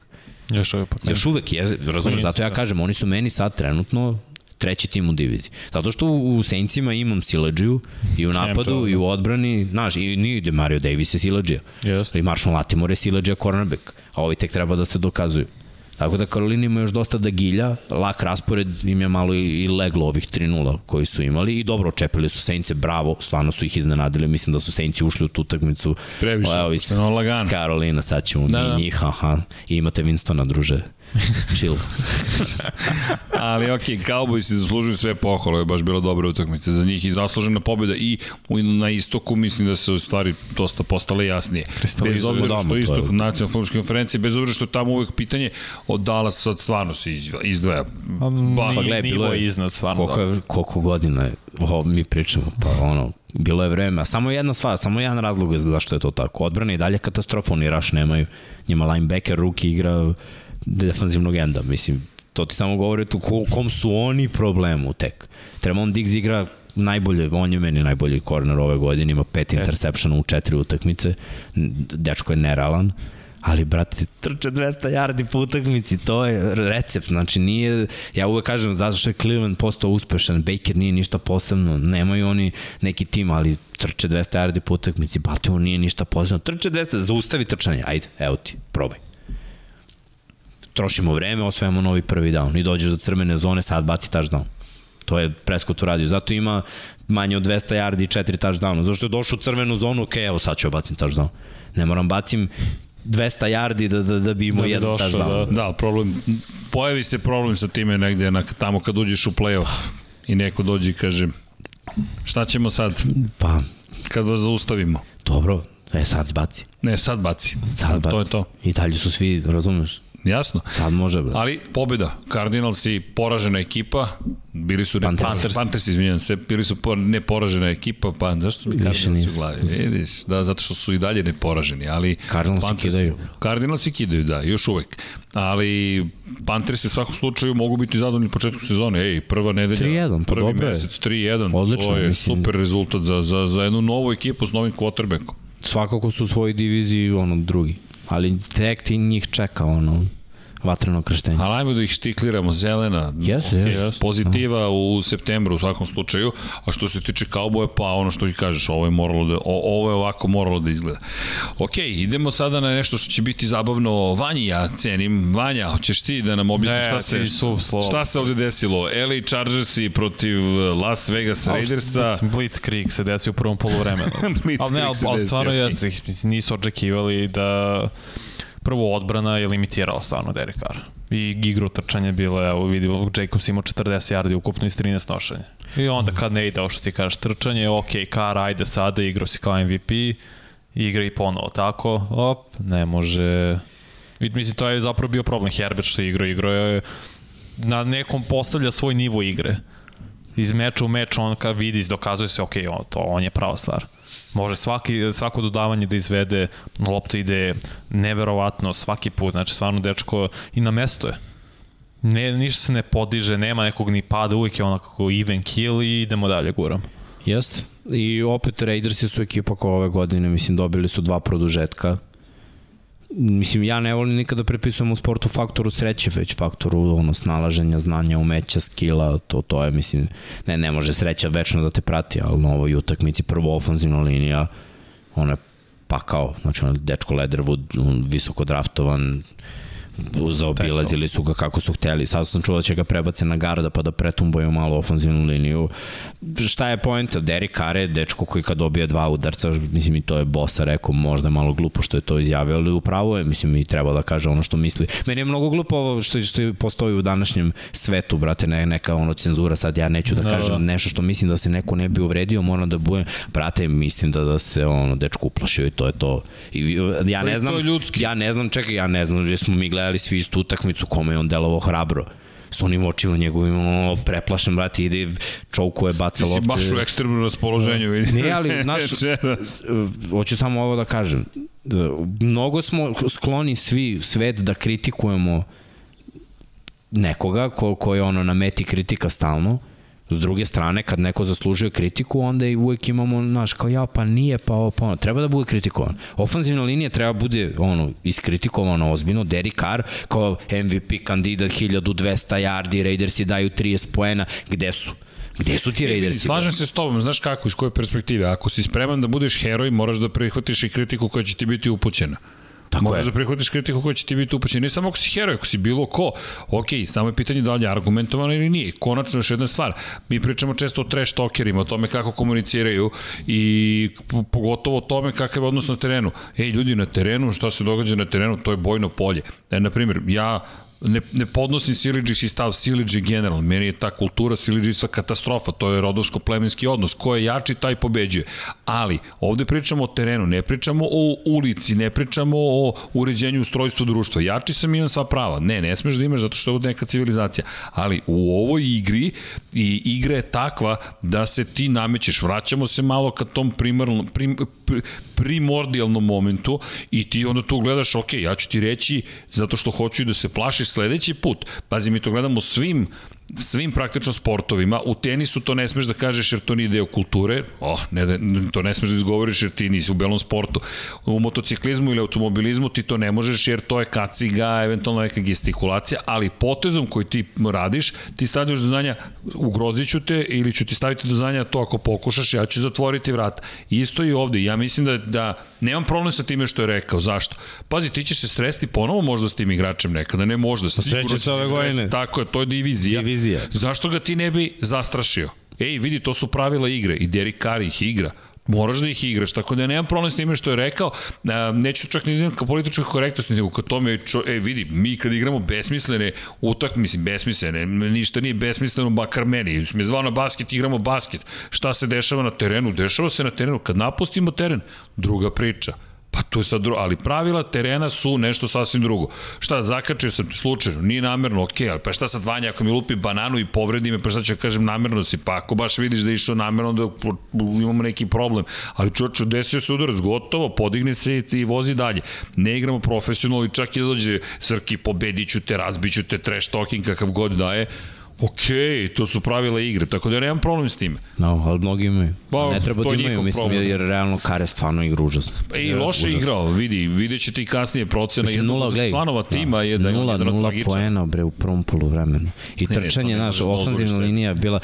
Još uvek pa Još uvek je, razumeš, zato ja kažem, oni su meni sad trenutno treći tim u diviziji. Zato što u Saintsima imam Silađiju i u napadu i u odbrani, znaš, i nije ide Mario Davis je Silađija. Jeste. I Marshall Latimore je Silađija cornerback, a ovi tek treba da se dokazuju. Tako da Karolina ima još dosta da gilja, lak raspored im je malo i leglo ovih 3-0 koji su imali i dobro očepili su Saintse, bravo, stvarno su ih iznenadili, mislim da su Saintsi ušli u tu utakmicu. Previše, Evo, stvarno lagano. Karolina, sad ćemo Da, mi da. njih, aha, i imate Winstona, druže. Chill. Ali ok, Cowboys zaslužuju sve pohvale, je baš bilo dobra utakmica za njih i zaslužena pobjeda i u- na istoku mislim da se u stvari dosta postale jasnije. Bez obzira što istok nacionalne filmske konferencije, bez obzira što tamo uvek pitanje od Dallas sad stvarno se izdva- izdvaja. Pa, Ba, pa gle, bilo je- iznad stvarno. Koliko, je, koliko godina je, ovo mi pričamo, pa ono, bilo je vreme. A samo jedna stvar, samo jedan razlog je zašto je to tako. Odbrana i dalje katastrofa, oni raš nemaju. Njima linebacker, ruki igra defanzivnog enda, mislim. To ti samo govori tu ko, kom su oni problemu tek. Tremon Diggs igra najbolje, on je meni najbolji korner ove godine, ima pet interceptiona u četiri utakmice, dečko je nerealan, ali brate, trče 200 yardi po utakmici, to je recept, znači nije, ja uvek kažem, zato što je Cleveland postao uspešan, Baker nije ništa posebno, nemaju oni neki tim, ali trče 200 yardi po utakmici, Baltimore nije ništa posebno, trče 200, zaustavi trčanje, ajde, evo ti, probaj trošimo vreme, osvajamo novi prvi down i dođeš do crvene zone, sad baci touchdown. To je Prescott uradio. Zato ima manje od 200 yardi i 4 touchdowna. Zato što je došao u crvenu zonu, ok, evo sad ću bacim touchdown. Ne moram bacim 200 yardi da, da, da bi imao Da bi jedan došao, touchdown. da. Da, problem, pojavi se problem sa time negde na, tamo kad uđeš u play-off i neko dođe i kaže šta ćemo sad Pa, kad vas zaustavimo? dobro, e sad baci. Ne, sad baci. Sad baci. To je to. I dalje su svi, razumeš? Jasno. Sad može, bre. Ali pobjeda. Cardinals i poražena ekipa. Bili su Panthers. Panthers, Panthers izvinjam se, bili su por, neporažena ekipa, pa zašto mi Više Cardinals u glavi? Vidiš, da, zato što su i dalje neporaženi, ali Cardinals se kidaju. Cardinals kidaju, da, još uvek. Ali Panthers u svakom slučaju mogu biti zadovoljni početkom sezone. Ej, prva nedelja, 3:1, pa prvi dobro je. mesec, 3-1. Odlično, to je mislim. super rezultat za, za, za jednu novu ekipu s novim quarterbackom. Svakako su u svojoj diviziji ono drugi. Ali tek ti njih čeka vatreno krštenje. Ali ajmo da ih štikliramo, zelena. Jeste, okej, jeste. Pozitiva u septembru u svakom slučaju, a što se tiče kauboja, pa ono što ti kažeš, ovo je, moralo da, o, ovo je ovako moralo da izgleda. Ok, idemo sada na nešto što će biti zabavno. Vanji ja cenim. Vanja, hoćeš ti da nam objasniš šta se, su šta se ovde desilo? LA Chargersi protiv Las Vegas Raidersa. Blitzkrieg se desio u prvom polovremenu. Blitzkrieg ali ne, ali, ali stvarno jeste, nisu očekivali da prvo odbrana je limitirala stvarno Derek Carr. I igru trčanja bilo, evo vidimo, Jacobs imao 40 yardi ukupno iz 13 nošenja. I onda kad ne ide, ovo što ti kažeš, trčanje, ok, Carr, ajde sada, igrao si kao MVP, igra i ponovo tako, op, ne može... I, mislim, to je zapravo bio problem Herbert što je igrao, igrao je na nekom postavlja svoj nivo igre. Iz meča u meč on kad vidi, dokazuje se, ok, on, to, on je prava stvar. Može svaki, svako dodavanje da izvede, lopta ide neverovatno svaki put, znači stvarno dečko i na mesto je. Ne, ništa se ne podiže, nema nekog ni pada, uvijek je onako even kill i idemo dalje guram. Jest. I opet Raidersi su ekipa koja ove godine, mislim, dobili su dva produžetka. Mislim, ja ne volim nikada prepisujem u sportu faktoru sreće, već faktoru ono, snalaženja, znanja, umeća, skila, to, to je, mislim, ne, ne može sreća večno da te prati, ali na ovoj utakmici prvo ofanzivna linija, ona je pakao, znači on je dečko Leatherwood, on visoko draftovan, zaobilazili su ga kako su hteli. Sad sam čuo da će ga prebace na garda pa da pretumbaju malo ofanzivnu liniju. Šta je poenta? Derek Carr je dečko koji kad dobije dva udarca, mislim i to je Bosa rekao, možda je malo glupo što je to izjavio, ali upravo je, mislim i treba da kaže ono što misli. Meni je mnogo glupo ovo što, što postoji u današnjem svetu, brate, ne, neka ono cenzura, sad ja neću da Da, kažem da. nešto što mislim da se neko ne bi uvredio, moram da budem, brate, mislim da, da se ono dečko uplašio i to je to. I ja Pa ne znam, ja ne znam, čekaj, ja ne znam, gde smo mi gledali svi istu utakmicu, kome je on delovao hrabro s onim očima njegovim, ono, preplašen, brate, ide, čoukuje, baca Ti si lopte. baš u ekstremnom raspoloženju, vidi. Ne, ali, znaš, hoću samo ovo da kažem. Da, Mnogo smo skloni svi svet da kritikujemo nekoga ko, ko je ono na meti kritika stalno, S druge strane, kad neko zaslužuje kritiku, onda i uvek imamo, znaš, kao ja, pa nije, pa ovo, pa ono. Treba da bude kritikovan. Ofanzivna linija treba bude, ono, iskritikovano ozbiljno. Derek Carr, kao MVP kandidat, 1200 yardi, Raidersi daju 30 poena. Gde su? Gde su ti Raidersi? Slažem se s tobom, znaš kako, iz koje perspektive. Ako si spreman da budeš heroj, moraš da prihvatiš i kritiku koja će ti biti upućena. Tako Možeš je. da prihvatiš kritiku koja će ti biti upućena. Ne samo ako si heroj, ako si bilo ko. Ok, samo je pitanje da li je argumentovano ili nije. Konačno još jedna stvar. Mi pričamo često o trash talkerima, o tome kako komuniciraju i pogotovo o tome kakav je odnos na terenu. Ej, ljudi na terenu, šta se događa na terenu, to je bojno polje. E, na primjer, ja ne, ne podnosim Siliđis i stav Siliđi generalno. Meni je ta kultura Siliđisa katastrofa. To je rodovsko-plemenski odnos. Ko je jači, taj pobeđuje. Ali, ovde pričamo o terenu, ne pričamo o ulici, ne pričamo o uređenju ustrojstva društva. Jači sam imam sva prava. Ne, ne smeš da imaš zato što je neka civilizacija. Ali u ovoj igri i igra je takva da se ti namećeš. Vraćamo se malo ka tom primarnom, prim, primordijalnom momentu i ti onda tu gledaš, ok, ja ću ti reći zato što hoću da se plašiš sledeći put. Pazi, mi to gledamo svim svim praktično sportovima. U tenisu to ne smeš da kažeš jer to nije deo kulture. Oh, ne, to ne smeš da izgovoriš jer ti nisi u belom sportu. U motociklizmu ili automobilizmu ti to ne možeš jer to je kaciga, eventualno neka gestikulacija, ali potezom koji ti radiš, ti stavljaš do znanja ugrozit ću te ili ću ti staviti do znanja to ako pokušaš, ja ću zatvoriti vrat. Isto i ovde. Ja mislim da, da nemam problem sa time što je rekao. Zašto? Pazi, ti ćeš se stresti ponovo možda s tim igračem nekada, ne možda. Pa sigurno se ove godine. Tako je, to je. Divizija divizija. Zašto ga ti ne bi zastrašio? Ej, vidi, to su pravila igre i Derek Carr ih igra moraš da ih igraš, tako da nemam problem s time što je rekao, neću čak ni ka političkoj korektnosti, nego ka tome, čo, e vidi, mi kad igramo besmislene utak, mislim, besmislene, ništa nije besmisleno, makar meni, me zvao na basket, igramo basket, šta se dešava na terenu? Dešava se na terenu, kad napustimo teren, druga priča Pa to je sad drugo, ali pravila terena su nešto sasvim drugo. Šta, zakačio sam ti slučajno, nije namerno, ok, ali pa šta sad Vanja ako mi lupi bananu i povredi me, pa šta ću da kažem namerno si, pa ako baš vidiš da je išao namerno, da imamo neki problem. Ali čoče, desio se udarac, gotovo, podigne se i, vozi dalje. Ne igramo profesionalno i čak i da dođe Srki, pobediću te, razbiću te, trash talking kakav god daje, Ok, to su pravila igre, tako da ja nemam problem s time. No, ali mnogi imaju. Pa, ne treba da imaju, mislim, problem. jer realno Kare stvarno igra užasno. Pa i loše užasno. igrao, vidi, vidjet ćete i kasnije procena mislim, nula, članova tima da, je da je nula, nula poena bre u prvom polu vremenu. I ne, trčanje, naš, ofanzivna linija bila,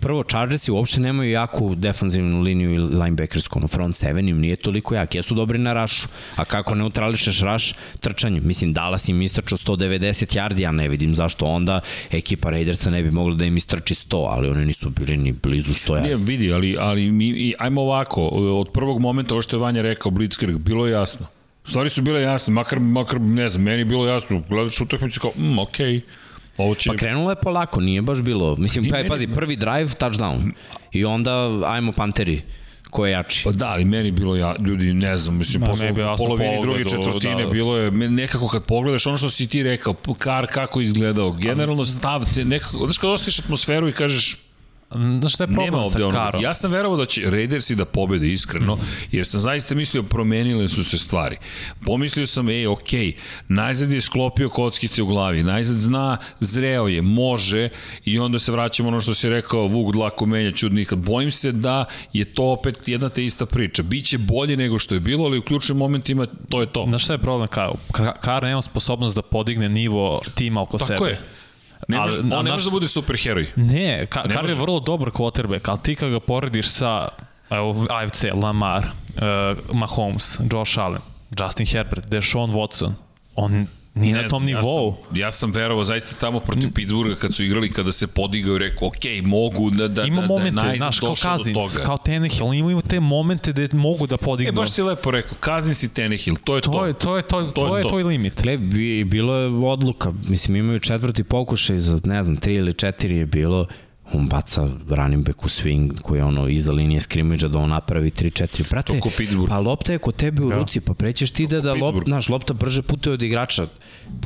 prvo Chargersi uopšte nemaju jaku defanzivnu liniju ili linebackersku, ono front seven im nije toliko jak, jesu dobri na rašu, a kako neutrališeš raš, trčanje, mislim Dallas im istračao 190 yardi, ja ne vidim zašto onda ekipa Raidersa ne bi moglo da im istrči 100, ali oni nisu bili ni blizu 100. Nije, vidi, ali, ali mi, ajmo ovako, od prvog momenta, ovo što je Vanja rekao, Blitzkrieg, bilo je jasno. Stvari su bile jasne, makar, makar ne znam, meni je bilo jasno, gledaš utakmicu kao, mm, okej, okay. Ovo će... Pa krenulo je polako, nije baš bilo. Mislim, pa, pazi, prvi drive, touchdown. I onda, ajmo Panteri ko je jači. Pa da, ali meni bilo ja, ljudi, ne znam, mislim, posle polovini druge četvrtine da. bilo je, nekako kad pogledaš ono što si ti rekao, kar kako izgledao, generalno stav, nekako, znaš kad ostiš atmosferu i kažeš, Znaš šta je problem Nema sa Karom? Ja sam verovao da će Raidersi da pobede iskreno, jer sam zaista mislio promenile su se stvari. Pomislio sam, ej, okej, najzad je sklopio kockice u glavi, najzad zna, zreo je, može, i onda se vraćamo ono što si rekao, Vuk dlako menja čud nikad. Bojim se da je to opet jedna te ista priča. Biće bolje nego što je bilo, ali u ključnim momentima to je to. Znaš šta je problem Kar? Kar nema sposobnost da podigne nivo tima oko Tako sebe. Tako je. Ne može, ali, on ne može da bude superheroj. Ne, ka, ne Kar je vrlo dobar quarterback, ali ti kad ga porediš sa evo, AFC, Lamar, uh, Mahomes, Josh Allen, Justin Herbert, Deshaun Watson, on Nije ne na tom nivou. Ja sam, ja sam verovao zaista tamo protiv Pittsburgha kad su igrali, kada se podigao i rekao, ok, mogu da, da, ima da, momente, da znaš, kao Kazins, kao Tenehill, oni imaju te momente da mogu da podignu. E, baš si lepo rekao, Kazins i Tenehill, to je to. To je, to je, to, to, to je, to je limit. Le, bilo je odluka, mislim, imaju četvrti pokušaj za, ne znam, tri ili četiri je bilo, on baca running back u swing koji je ono iza linije skrimidža da on napravi 3-4. Prate, pa lopta je kod tebe u da. ruci, pa prećeš ti da, da lop, naš, lopta brže putuje od igrača.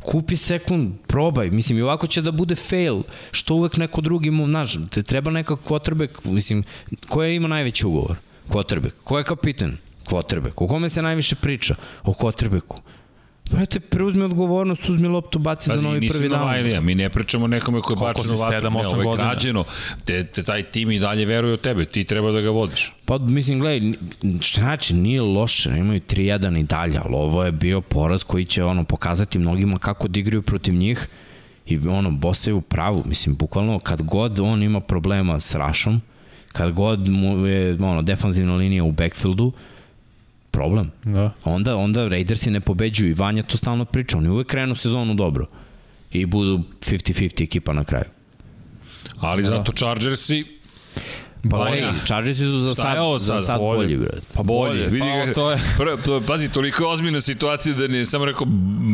Kupi sekund, probaj. Mislim, i ovako će da bude fail. Što uvek neko drugi mu, znaš, te treba neka quarterback, mislim, ko je ima najveći ugovor? Quarterback. Ko je kapitan? Quarterback. O kome se najviše priča? O quarterbacku. Brate, preuzmi odgovornost, uzmi loptu, baci Pazi, za novi prvi dan. Vajlija, mi ne pričamo nekome ko je bačeno si, vatru, ne, ovo je godina? građeno, te, te, taj tim i dalje veruje u tebe, ti treba da ga vodiš. Pa, mislim, gledaj, šta znači, nije loše, imaju 3-1 i dalje, ali ovo je bio poraz koji će ono, pokazati mnogima kako da igraju protiv njih i ono, Bosa je u pravu, mislim, bukvalno kad god on ima problema s Rašom, kad god mu je ono, defanzivna linija u backfieldu, problem. Da. Onda, onda Raidersi ne pobeđuju i Vanja to stalno priča, oni uvek krenu sezonu dobro i budu 50-50 ekipa na kraju. Ali da. zato Chargersi Pa ej, Chargersi su za sad, ovo za sad Bolje. bolji, brad. Pa bolje, Bolje, vidi pa ga. to je- Prvo, to, pazi, toliko je ozbiljna situacija da ne samo rekao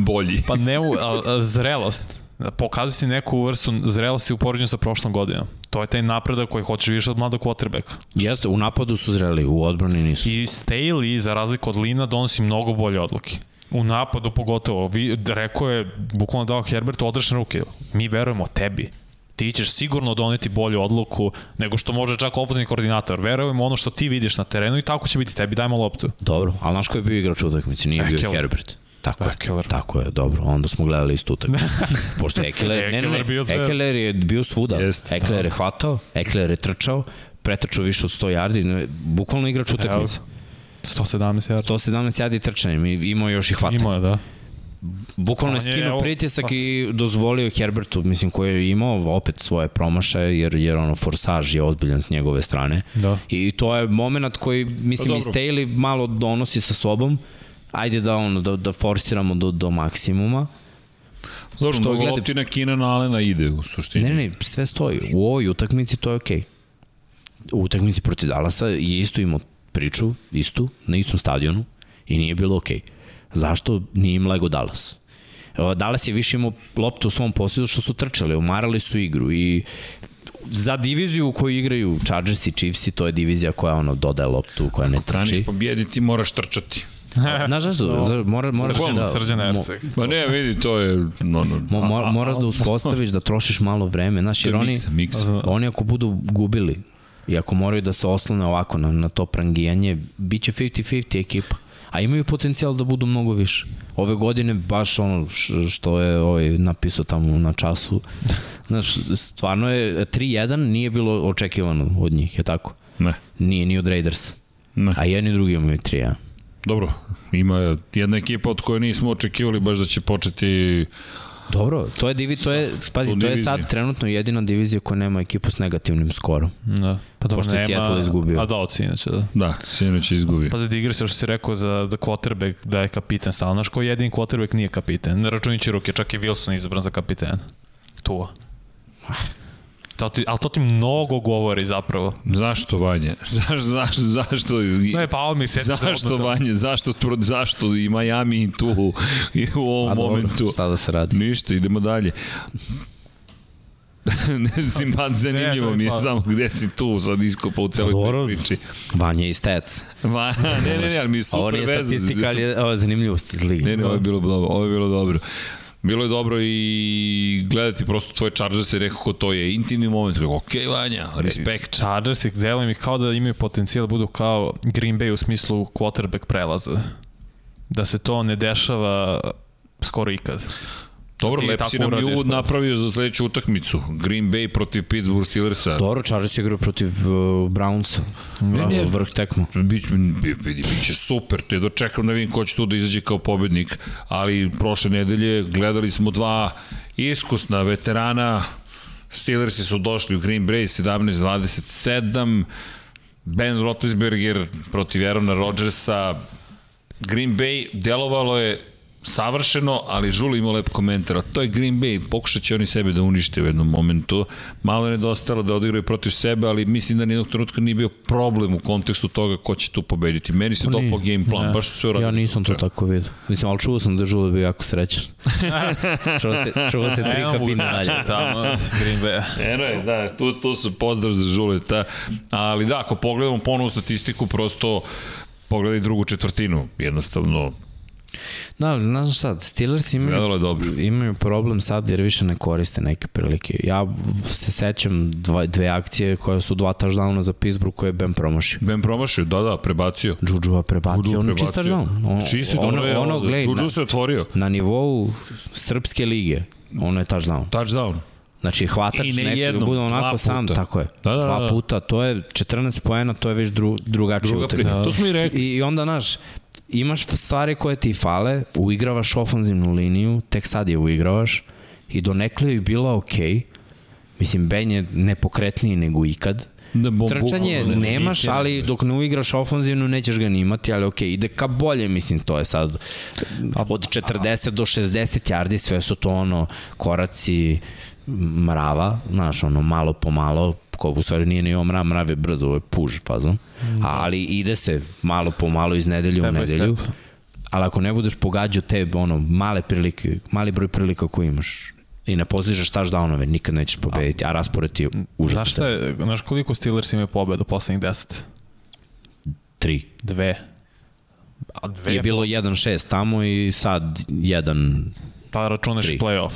bolji. Pa ne, a, a, zrelost. Pokazuje si neku vrstu zrelosti u poređenju sa prošlom godinom. To je taj napredak koji hoćeš više od mladog quarterbacka. Jeste, u napadu su zreli, u odbrani nisu. I Staley, za razliku od Lina, donosi mnogo bolje odluke. U napadu pogotovo. Vi, rekao je, bukvalno dao Herbertu odrešne ruke. Mi verujemo tebi. Ti ćeš sigurno doneti bolju odluku nego što može čak ofenzivni koordinator. Verujemo ono što ti vidiš na terenu i tako će biti tebi. Dajmo loptu. Dobro, ali znaš ko je bio igrač u utakmici? Nije bio Ekeler. Herbert. Tako je, Ekeler. tako je, dobro, onda smo gledali istu utakmicu. Pošto je Ekeler, ne, ne, ne, bio. Ekeler je bio svuda. Jeste. Ekeler je hvatao, Ekeler je trčao, pretrčao više od 100 yardi, bukvalno igrač utakmice. 117 ja. 117 yardi trčanjem imao još i hvata. Imao je, da. Bukvalno je skinuo pritisak i dozvolio Herbertu, mislim, koji je imao opet svoje promašaje, jer, jer ono, forsaž je ozbiljan s njegove strane. Da. I to je moment koji, mislim, Pa i. Staley malo donosi sa sobom. Ajde da, ono, da, da forsiramo do, do maksimuma. Dobro, Što mnogo gleda- lopti na Allena ide u suštini. Ne, ne, sve stoji. U ovoj utakmici to je okej. Okay. U utakmici protiv Dallasa je isto imao priču, istu, na istom stadionu i nije bilo okej. Okay. Zašto nije im lego Dallas? Dallas je više imao loptu u svom posjedu što su trčali, umarali su igru i za diviziju u kojoj igraju Chargers i Chiefs to je divizija koja ono dodaje loptu, koja ne Traniš trči. pobjediti, moraš trčati. Znaš zašto? Za- Mora, moraš Srđan, da... Srđan Erceg. Ma ne, vidi, to je... No, no, Mo, mo, moraš da uspostaviš da trošiš malo vreme, znaš, jer je oni, miksa, miksa. oni ako budu gubili i ako moraju da se oslone ovako na, na to prangijanje, bit će 50-50 ekipa. A imaju potencijal da budu mnogo više. Ove godine baš ono što je ovaj napisao tamo na času. Znaš, stvarno je 3-1 nije bilo očekivano od njih, je tako? Ne, Nije ni od Raiders. ne. A jedni drugi imaju 3-1. Dobro, ima jedna ekipa od koje nismo očekivali baš da će početi... Dobro, to je divi, to je, pazi, to je sad trenutno jedina divizija koja nema ekipu s negativnim skorom. Da. Pa dobro, Pošto je nema... Seattle izgubio. A da, od inače, da. Da, sinoć je izgubio. Pa da igra se što si rekao za da quarterback da je kapiten stalno. Znaš ko jedini quarterback nije kapiten? Ne računajući ruke, čak i Wilson izabran za kapitena. Tua. To ti, ali to ti mnogo govori zapravo. Zašto Vanja? Zaš, zaš, zašto? Ne, pa ovo mi se Zašto Vanja? Zašto, zašto i Miami i tu i u ovom A dobro, momentu? šta da se radi? Ništa, idemo dalje. ne znam, pa zanimljivo Ne, mi je pa- samo gde si tu sad iskopao u celoj Dobro. priči. Vanja i Stats. Va, ne, ne, ne, ali mi je Ovo super nije veza. statistika, ali je, ovo je zanimljivost iz ligi. Ne, ne, ovo je bilo dobro, ovo je bilo dobro. Bilo je dobro i gledati prosto tvoje Chargers i rekao to je intimni moment. Rekao, ok, Vanja, respekt. Chargers ih delujem i kao da imaju potencijal da budu kao Green Bay u smislu quarterback prelaza. Da se to ne dešava skoro ikad. Dobro, ti lep tako si nam pa- napravio za sledeću utakmicu. Green Bay protiv Pittsburgh Steelersa. Dobro, Chargers igraju protiv uh, Brownsa. Ne, ne. Vrh tekma. Bić, bi, vidi, biće super, te dočekam da vidim ko će tu da izađe kao pobednik, ali prošle nedelje gledali smo dva iskusna veterana, Steelersi su došli u Green Bay 17-27, Ben Roethlisberger protiv Aarona Rodgersa, Green Bay delovalo je savršeno, ali Žuli imao lep komentar, a to je Green Bay, pokušat će oni sebe da unište u jednom momentu, malo je nedostalo da odigraju protiv sebe, ali mislim da nijednog trenutka nije bio problem u kontekstu toga ko će tu pobediti. Meni se Pa dopao game plan, Ne. baš su sve uradili. Ja nisam to tako vidio. Mislim, ali čuo sam da je Žule bio jako srećan. čuo se, čuo se tri igrača dalje. tamo od Green Bay. Eno je, da, tu, tu su pozdrav za Žuleta, ali da, ako pogledamo ponovu statistiku, prosto pogledaj drugu četvrtinu, jednostavno Da, znaš šta, Steelers imaju, imaju problem sad jer više ne koriste neke prilike. Ja se sećam dva, dve akcije koje su dva touchdowna za Pittsburgh koje je Ben promašio. Ben promašio, da, da, prebacio. Juju prebacio, Juju on je čist touchdown. On, Čisti, ono, je, ono, gledaj, Juju na, se otvorio. na nivou srpske lige, ono je touchdown. Touchdown. Znači hvatač I ne nekog jednom, bude onako sam, tako je. Da, da, da, dva da. puta, to je 14 poena, to je već dru, drugačija Druga utakmica. priča. To smo i rekli. I, I onda, znaš, imaš stvari koje ti fale, uigravaš ofanzivnu liniju, tek sad je uigravaš i do nekle je bila okej. Okay. Mislim, Ben je nepokretniji nego ikad. Da, bom, Trčanje bukvalno ne nemaš, ali dok ne uigraš ofanzivnu nećeš ga ni imati, ali okej, ide ka bolje, mislim, to je sad od 40 do 60 yardi, sve su to ono koraci mrava, znaš, ono malo po malo, ko u stvari nije ni ovo mrav, mrav je brzo, ovo je puž, fazom. Ali ide se malo po malo iz nedelju Step u nedelju. step. Ali ako ne budeš pogađao te ono, male prilike, mali broj prilika koje imaš i ne postižeš touchdownove, nikad nećeš pobediti, a raspored ti je užasno. Znaš šta je, znaš koliko Steelers imaju pobeda u poslednjih 10? Tri. Dve. A dve je bilo 1-6 tamo i sad 1 Pa računaš tri. playoff.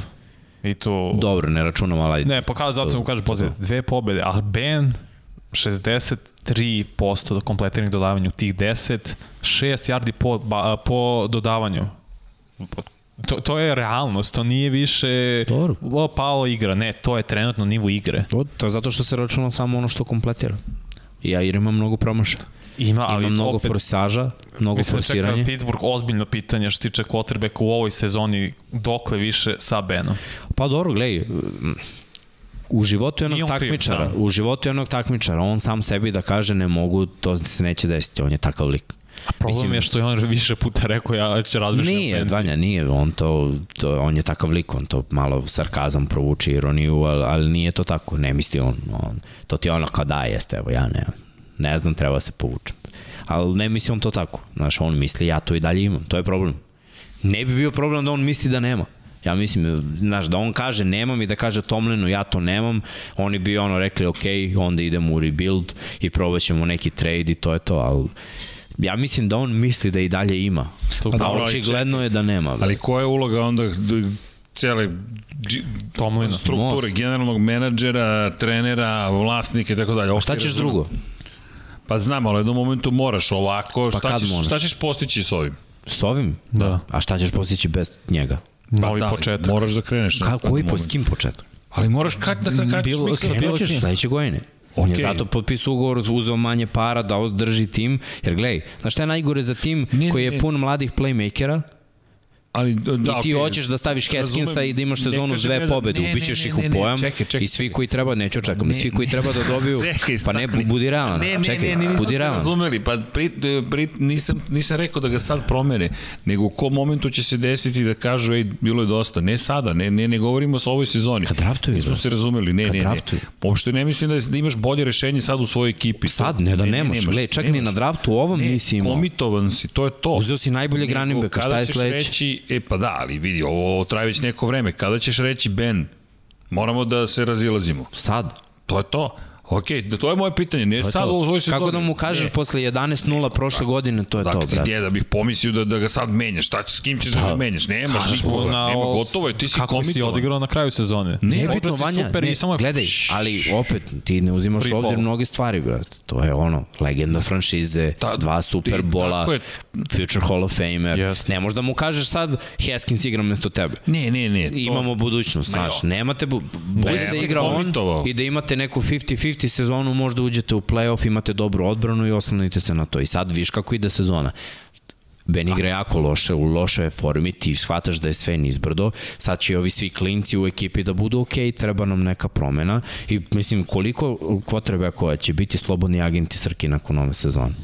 I tu... dobro, ne računam, ali Ne, pa kada zato sam mu kaže poziv. Dve pobede, a Ben 63% do kompletiranih dodavanja u tih 10, 6 yardi po, ba, po dodavanju. To, to je realnost, to nije više Dobro. o, igra, ne, to je trenutno nivo igre. to, to je zato što se računa samo ono što kompletira. Ja jer imam mnogo promaša. Ima, ali Ima mnogo opet, forsaža, mnogo Mislim da čeka forsiranja. Pittsburgh ozbiljno pitanje što tiče quarterbacka u ovoj sezoni dokle više sa Benom. Pa dobro, gledaj, u životu jednog on kriv, takmičara, da. u životu jednog takmičara, on sam sebi da kaže ne mogu, to se neće desiti, on je takav lik. A problem Mislim- je što je on više puta rekao ja ću razmišljati Nije, Vanja, nije, on to, to, on je takav lik, on to malo sarkazam provuče, ironiju, ali, ali nije to tako, ne misli on, on to ti ono kao da jeste, evo ja ne, ne znam, treba se povučem. Ali ne misli on to tako, znaš, on misli ja to i dalje imam, to je problem. Ne bi bio problem da on misli da nema. Ja mislim, znaš, da on kaže nemam i da kaže Tomlinu ja to nemam, oni bi ono rekli ok, onda idemo u rebuild i probat ćemo neki trade i to je to, ali ja mislim da on misli da i dalje ima. To- A dobro, ali očigledno je da nema. Ali koja je uloga onda cele Tomlina. strukture, Most. generalnog menadžera, trenera, vlasnika i tako dalje. A šta ćeš drugo? Pa znam, ali u jednom momentu moraš ovako. Pa šta, ćeš, moraš? šta ćeš postići s ovim? S ovim? Da. A šta ćeš postići bez njega? Novi Pa da, početak. Moraš da kreneš. Ka, koji po, s kim početak? Ali moraš kad, da, kad, Bilo- mikro- bilo ćeš sledeće godine. On je Okej. zato potpisao ugovor, uzeo manje para da održi tim, jer gledaj, znaš šta je najgore za tim Ne, koji je pun mladih playmakera ali, da, i ti okej. hoćeš da staviš Razumem. i da imaš Ne sezonu s dve da- pobede, ne, ne, ubićeš ne, ih ne, u ne, pojam čekaj, čekaj. i svi koji treba, neću čekam, Ne, svi koji treba da dobiju, Čekaj, pa ne, budi realan, Ne, ne, čekaj, ne, ne, budi realan. razumeli, pa pri, pri, nisam, nisam rekao da ga sad promene, nego u kom momentu će se desiti da kažu, ej, bilo je dosta, ne sada, ne, ne, ne govorimo sa ovoj sezoni. Kad draftuju, Nismo se razumeli, ne, ne, ne. Uopšte ne mislim da, da imaš bolje rešenje sad u svojoj ekipi. Sad, ne da nemaš, gledaj, čak ni na draftu ovom ne, nisi imao. komitovan si, to je to. Uzeo si running backa, šta je sledeće? E pa da, ali vidi, ovo traje već neko vreme. Kada ćeš reći Ben, moramo da se razilazimo. Sad. To je to. Ok, da to je moje pitanje, ne To sad to. u ovoj sezoni. Kako da mu kažeš Ne. posle 11-0 prošle godine, to je to, Dakle, brate. gdje da bih pomislio da, da ga sad menjaš, šta s kim ćeš da, ga menjaš, nemaš Kažeš nikoga, na nema, ovo- gotovo je, ti si Kako si komitovan. odigrao na kraju sezone? Ne, Odigrao bitno, si Vanja, super ne, samo je- gledaj, ali opet, ti ne uzimaš Free obzir mnoge stvari, brate. To je ono, legenda franšize, Ta- dva Superbola, je. Future Hall of Famer. Jeste. Ne možda mu kažeš sad, Haskins igra mesto tebe. Ne, ne, ne. To, Imamo budućnost, znaš, nemate, bolje Ne, da si igra on i da imate neku 50-50 sezonu, možda uđete u playoff, imate dobru odbranu i oslanite se na to. I sad viš kako ide sezona. Ben igra jako loše, u lošoj je formi, ti shvataš da je sve nizbrdo, sad će ovi svi klinci u ekipi da budu ok, treba nam neka promena i mislim koliko kvotrebe koja će biti slobodni agenti Srki nakon ove sezone.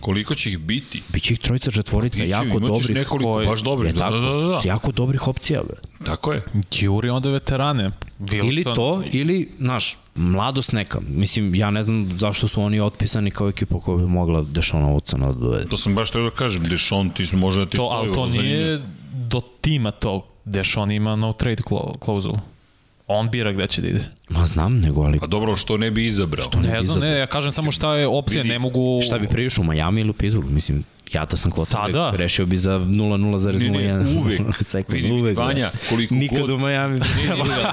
Koliko će ih biti? Biće ih trojica, četvorica, Biće, jako imaćeš dobrih, nekoliko, koji- baš dobri. Da, tako, da, da, da. jako dobrih opcija, bre. Tako je. Juri onda veterane. Wilson. Ili to, ili, znaš, mladost neka. Mislim, ja ne znam zašto su oni otpisani kao ekipa koja bi mogla Dešona Watsona da dovede. To sam baš teo da kažem, Dešon, ti smo možda ti To, stoji ali to nije do tima to, gde on ima no trade klauzulu. On bira gde će da ide. Ma znam, nego, ali Pa dobro, što ne bi izabrao? ne bi Ne znam, izabrao? ne, ja kažem samo šta je opcija, vidi, ne mogu... šta bi priviš u Miami ili u Pittsburgh, mislim, Ja da sam Sada? rešio bi za 0,0,01 Ne, ne, uvek. sekund. Vidi, uvek, da. Vanja, koliko Nikad god- u Miami. ne,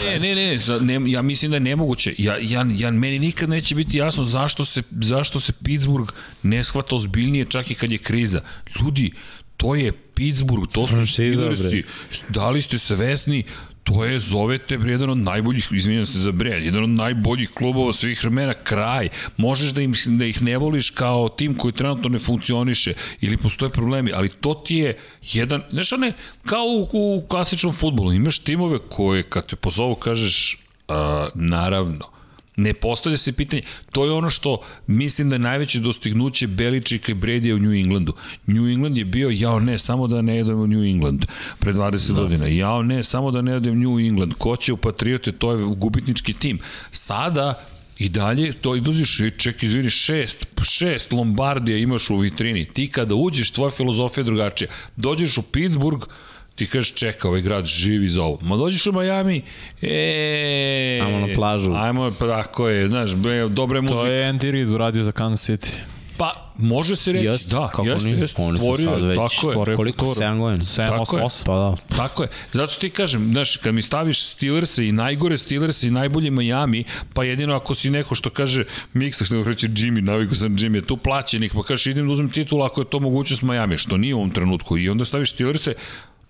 ne, ne, ne, za, ne, ja mislim da je nemoguće. Ja, ja, ja, meni nikad neće biti jasno zašto se, zašto se Pittsburgh ne shvata ozbiljnije čak i kad je kriza. Ljudi, to je Pittsburgh, to su. Steelersi. Da li ste svesni to je, zovete, jedan od najboljih, izvinjam se za bre, jedan od najboljih klubova svih vremena, kraj. Možeš da, im, da ih ne voliš kao tim koji trenutno ne funkcioniše ili postoje problemi, ali to ti je jedan, znaš, one, kao u, u klasičnom futbolu, imaš timove koje kad te pozovu kažeš, a, naravno, Ne postavlja se pitanje, to je ono što mislim da je najveće dostignuće Beličika i Bredija u New Englandu. New England je bio, jao ne, samo da ne jedemo New England pre 20 da. godina. Jao ne, samo da ne jedem New England. Ko će u Patriote, to je gubitnički tim. Sada I dalje, to i dođeš ček, izvini, šest, šest Lombardija imaš u vitrini. Ti kada uđeš, tvoja filozofija je drugačija. Dođeš u Pittsburgh, ti kažeš čeka, ovaj grad živi za ovo. Ma dođeš u Miami, e, Ajmo na plažu. Ajmo, pa tako je, znaš, bre, dobre muzike. To je Andy Reid uradio za Kansas City. Pa, može se reći, Jeste, da, kako jeste, nije? jeste, Oni stvorio, sad je, već tako je. Koliko? kulturu. 7 godina? 7, Tako je. 8, 8. Pa da. Tako je. Zato ti kažem, znaš, kad mi staviš Steelers i najgore Steelers i najbolji Miami, pa jedino ako si neko što kaže Miksa, što reći Jimmy, naviku sam Jimmy, tu plaćenik, pa kažeš idem da uzmem titul ako je to mogućnost Miami, što nije u ovom trenutku. I onda staviš Steelers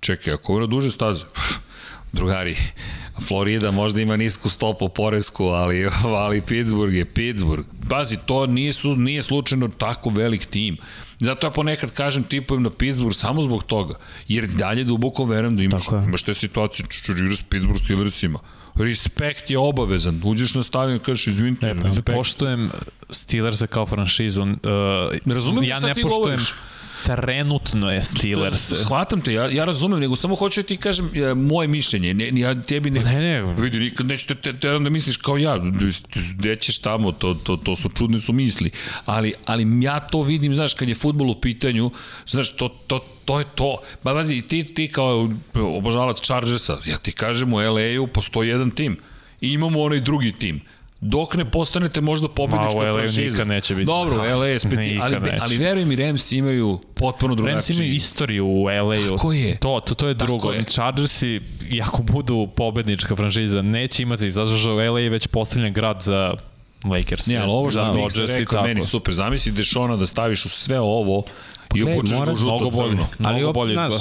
čekaj, ako je na duže staze, drugari, Florida možda ima nisku stopu poresku, ali, ali Pittsburgh je Pittsburgh. Pazi, to nije, su, nije slučajno tako velik tim. Zato ja ponekad kažem tipujem na Pittsburgh samo zbog toga. Jer dalje duboko verujem da imaš, imaš te situacije, ču, s Pittsburgh Steelersima. Respekt je obavezan. Uđeš na stadion i kažeš, izvinite, Ne, pa ne respekt. poštujem Steelersa kao franšizu. Uh, Razumem ja ne ti poštujem govoriš. Trenutno je Steelers. Shvatam te, ja, ja razumem, nego samo hoću da ti kažem e, moje mišljenje. Ne, ja tebi ne... Ne, ne, Vidi, nikad neću te, te, te da misliš kao ja, gde ćeš tamo, to, to, to su čudne su misli. Ali, ali ja to vidim, znaš, kad je futbol u pitanju, znaš, to, to, to je to. Ba, vazi, ti, ti kao obožavac Chargersa, ja ti kažem u LA-u postoji jedan tim. I imamo onaj drugi tim. Dok ne postanete možda pobednička Ma, franšiza. nikad neće biti. Dobro, LA je speci... Nikad ali, neće. ali veruj mi, Rams imaju potpuno drugačiji. Rams imaju istoriju u LA-u. Tako je. To, to, to je Tako drugo. je. Chargersi, i ako budu pobednička franšiza, neće imati, zato što LA je već postavljen grad za Lakers. Ne, ali ovo što da, Dodgers Dodgers i rekao, tako. meni super. Zamisli Dešona da staviš u sve ovo i obučeš ga u moraš- žuto Mnogo bolje. crno. Ali Mnogo bolje znaš,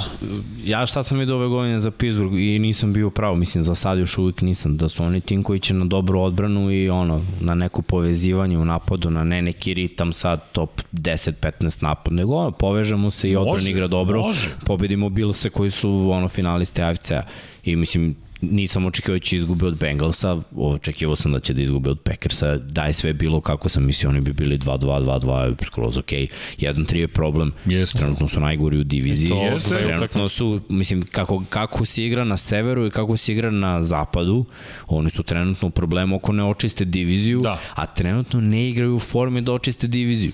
ja šta sam vidio ove godine za Pittsburgh i nisam bio pravo, mislim za sad još uvijek nisam, da su oni tim koji će na dobru odbranu i ono, na neko povezivanje u napadu, na ne neki ritam sad top 10-15 napad, nego ono, povežemo se i odbran igra dobro, može. pobedimo Billse koji su ono finaliste AFC-a i mislim nisam očekivao da će izgube od Bengalsa, očekivao sam da će da izgube od Packersa, da je sve bilo kako sam mislio, oni bi bili 2-2, 2-2, skroz ok. 1-3 je problem, Jeste. trenutno su najgori u diviziji, To jeste. trenutno su, mislim, kako, kako se igra na severu i kako se igra na zapadu, oni su trenutno u problemu ako ne očiste diviziju, Da. a trenutno ne igraju u formi da očiste diviziju.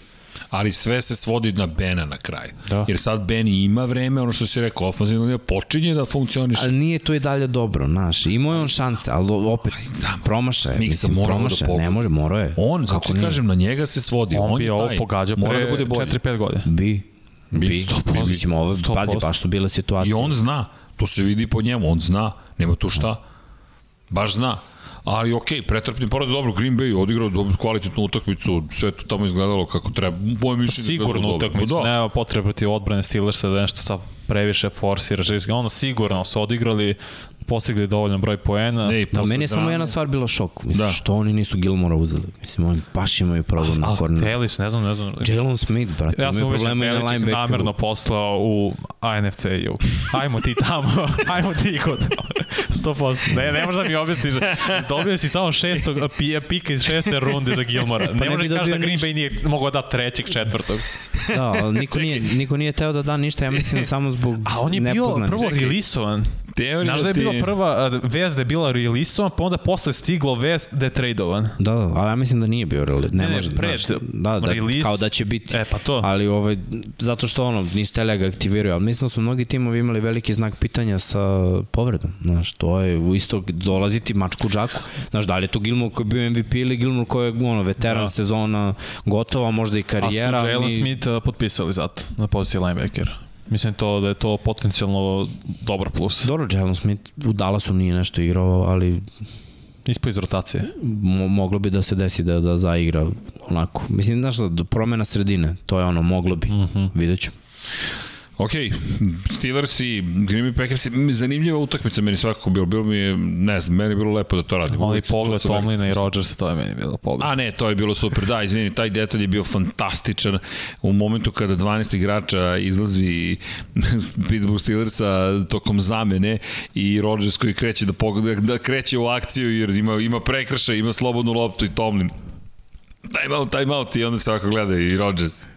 Ali sve se svodi na Bena na kraju. Da. Jer sad Ben ima vreme, ono što si rekao, ofenzivna linija počinje da funkcioniše. Ali nije to i dalje dobro, znaš. Imao je on šanse, ali opet promašaje. Miksa Mislim, morao da promašaje. pogodi. ne može, morao je. On, zato Kako ti kažem, na njega se svodi. On, On, bi je ovo taj. pogađao Mora pre da bude bolji. 4-5 godina. Bi. Bi. 100%. Mislim, ovo, 100%. pazi, baš su bile situacije. I on zna, to se vidi po njemu, on zna, nema tu šta. Baš zna. Ali okej, okay, pretrpni poraz, dobro, Green Bay odigrao dobro kvalitetnu utakmicu, sve to tamo izgledalo kako treba. Moje mišljenje je Sigurno dobro. utakmicu. Da. Nema potrebe protiv odbrane Steelersa da nešto sad previše forsiraš. Ono sigurno su odigrali, postigli dovoljan broj poena. Ne, i Da, meni je samo jedna stvar bila šok. Mislim, Da. što oni nisu Gilmora uzeli? Mislim, oni baš imaju problem na Ali korneru. hteli su, ne znam, ne znam. Jalen Smith, brate, Ja sam imaju problema i na linebackeru. namerno poslao u ANFC jug. Ajmo ti tamo, ajmo ti kod 100%. Ne, ne možda mi objasniš. Dobio si samo šestog pi- pika iz šeste runde za Gilmora. Pa ne ne može bi da kažeš da Green Bay nije mogao da trećeg, četvrtog. Da, ali niko nije, niko nije teo da da ništa, ja mislim samo zbog A on je bio prvo releasovan. Teorija Znaš da je ti- bila prva vest da je bila releasovan, pa onda posle stiglo vest da je tradovan. Da, da, ali ja mislim da nije bio release. Ne, Ne, ne, može, pred znaš, da, da, release. kao da će biti. E, pa to. Ali ovaj, zato što ono, nisu tele ga aktiviraju, ali mislim da su mnogi timovi imali veliki znak pitanja sa povredom. Znaš, to je u isto dolaziti mačku džaku. Znaš, da li je to Gilmore koji je bio MVP ili Gilmore koji je ono, veteran Da. sezona gotova, možda i karijera. A su Jalen ni- Smith potpisali zato na poziciji linebackera. Mislim to da je to potencijalno dobar plus. Dobro, Jalen Smith u Dallasu nije nešto igrao, ali Ispo iz rotacije. mo moglo bi da se desi da, da zaigra onako. Mislim, znaš, do promena sredine, to je ono, moglo bi, mm Mhm. -hmm. vidjet ću. Ok, Steelers i Green Bay Packers, zanimljiva utakmica meni svakako bilo, bilo mi je, ne znam, meni je bilo lepo da to radim. Uvijek pogled Tomlina i. Rodgersa, to je meni bilo pogled. A ne, to je bilo super, da, izvini, taj detalj je bio fantastičan u momentu kada 12 igrača izlazi iz Pittsburgh Steelersa tokom zamene i Rodgers koji kreće da, pogleda, da kreće u akciju jer ima, ima prekršaj, ima slobodnu loptu i Tomlin. Time out, time out i onda se ovako gleda i Rodgers.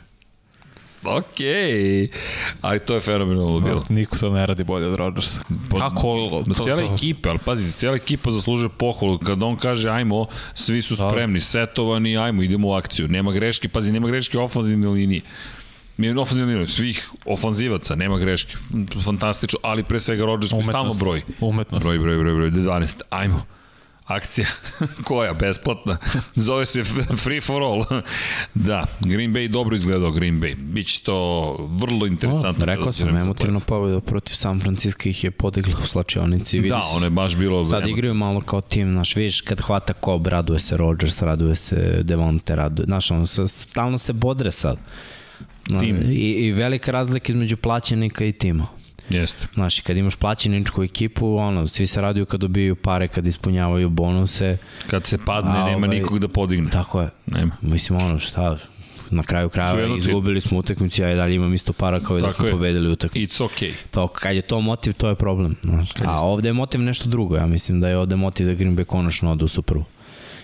Ok, ali to je fenomenalno bilo. Niko to ne radi bolje od Rodgersa. Kako? Ma to- cijela to- ekipa, ali pazi, cijela ekipa zaslužuje pohvalu. Kad on kaže ajmo, svi su Da. spremni, setovani, ajmo, idemo u akciju. Nema greške, pazi, nema greške ofanzivne linije. Mi je ofanzivne linije, svih ofanzivaca, nema greške. Fantastično, ali pre svega Rodgers koji stalno broj. Umetnost. Broj, broj, broj, broj, 12, ajmo. Akcija, koja, besplatna. Zove se Free for All. da, Green Bay dobro izgledao Green Bay. Biće to vrlo interesantno. O, rekao sam, emotivno pobjeda protiv San Francisco ih je podigla u slačionici. Vidi Da, se- ono je baš bilo... Sad igraju malo kao tim, znaš, vidiš kad hvata Cobb, raduje se Rodgers, raduje se Devonte, raduje, znaš, ono, stalno se bodre sad. Tim. I, I velika razlika između plaćenika i tima. Jeste. Znaš, kad imaš plaćeničku ekipu, ono, svi se raduju kad dobiju pare, kad ispunjavaju bonuse, Kad se padne, A, nema ovaj- nikog da podigne. tako je. Nema. Mislim, ono, šta, na kraju krajeva izgubili smo utakmicu, ja i dalje imam isto para kao i da smo je. pobedili utakmicu. It's okay. To, kad je to motiv, to je problem. Znaš. Kad A ovde je motiv nešto drugo. Ja mislim da je ovde motiv da Green Bay konačno ode u Super Bowl.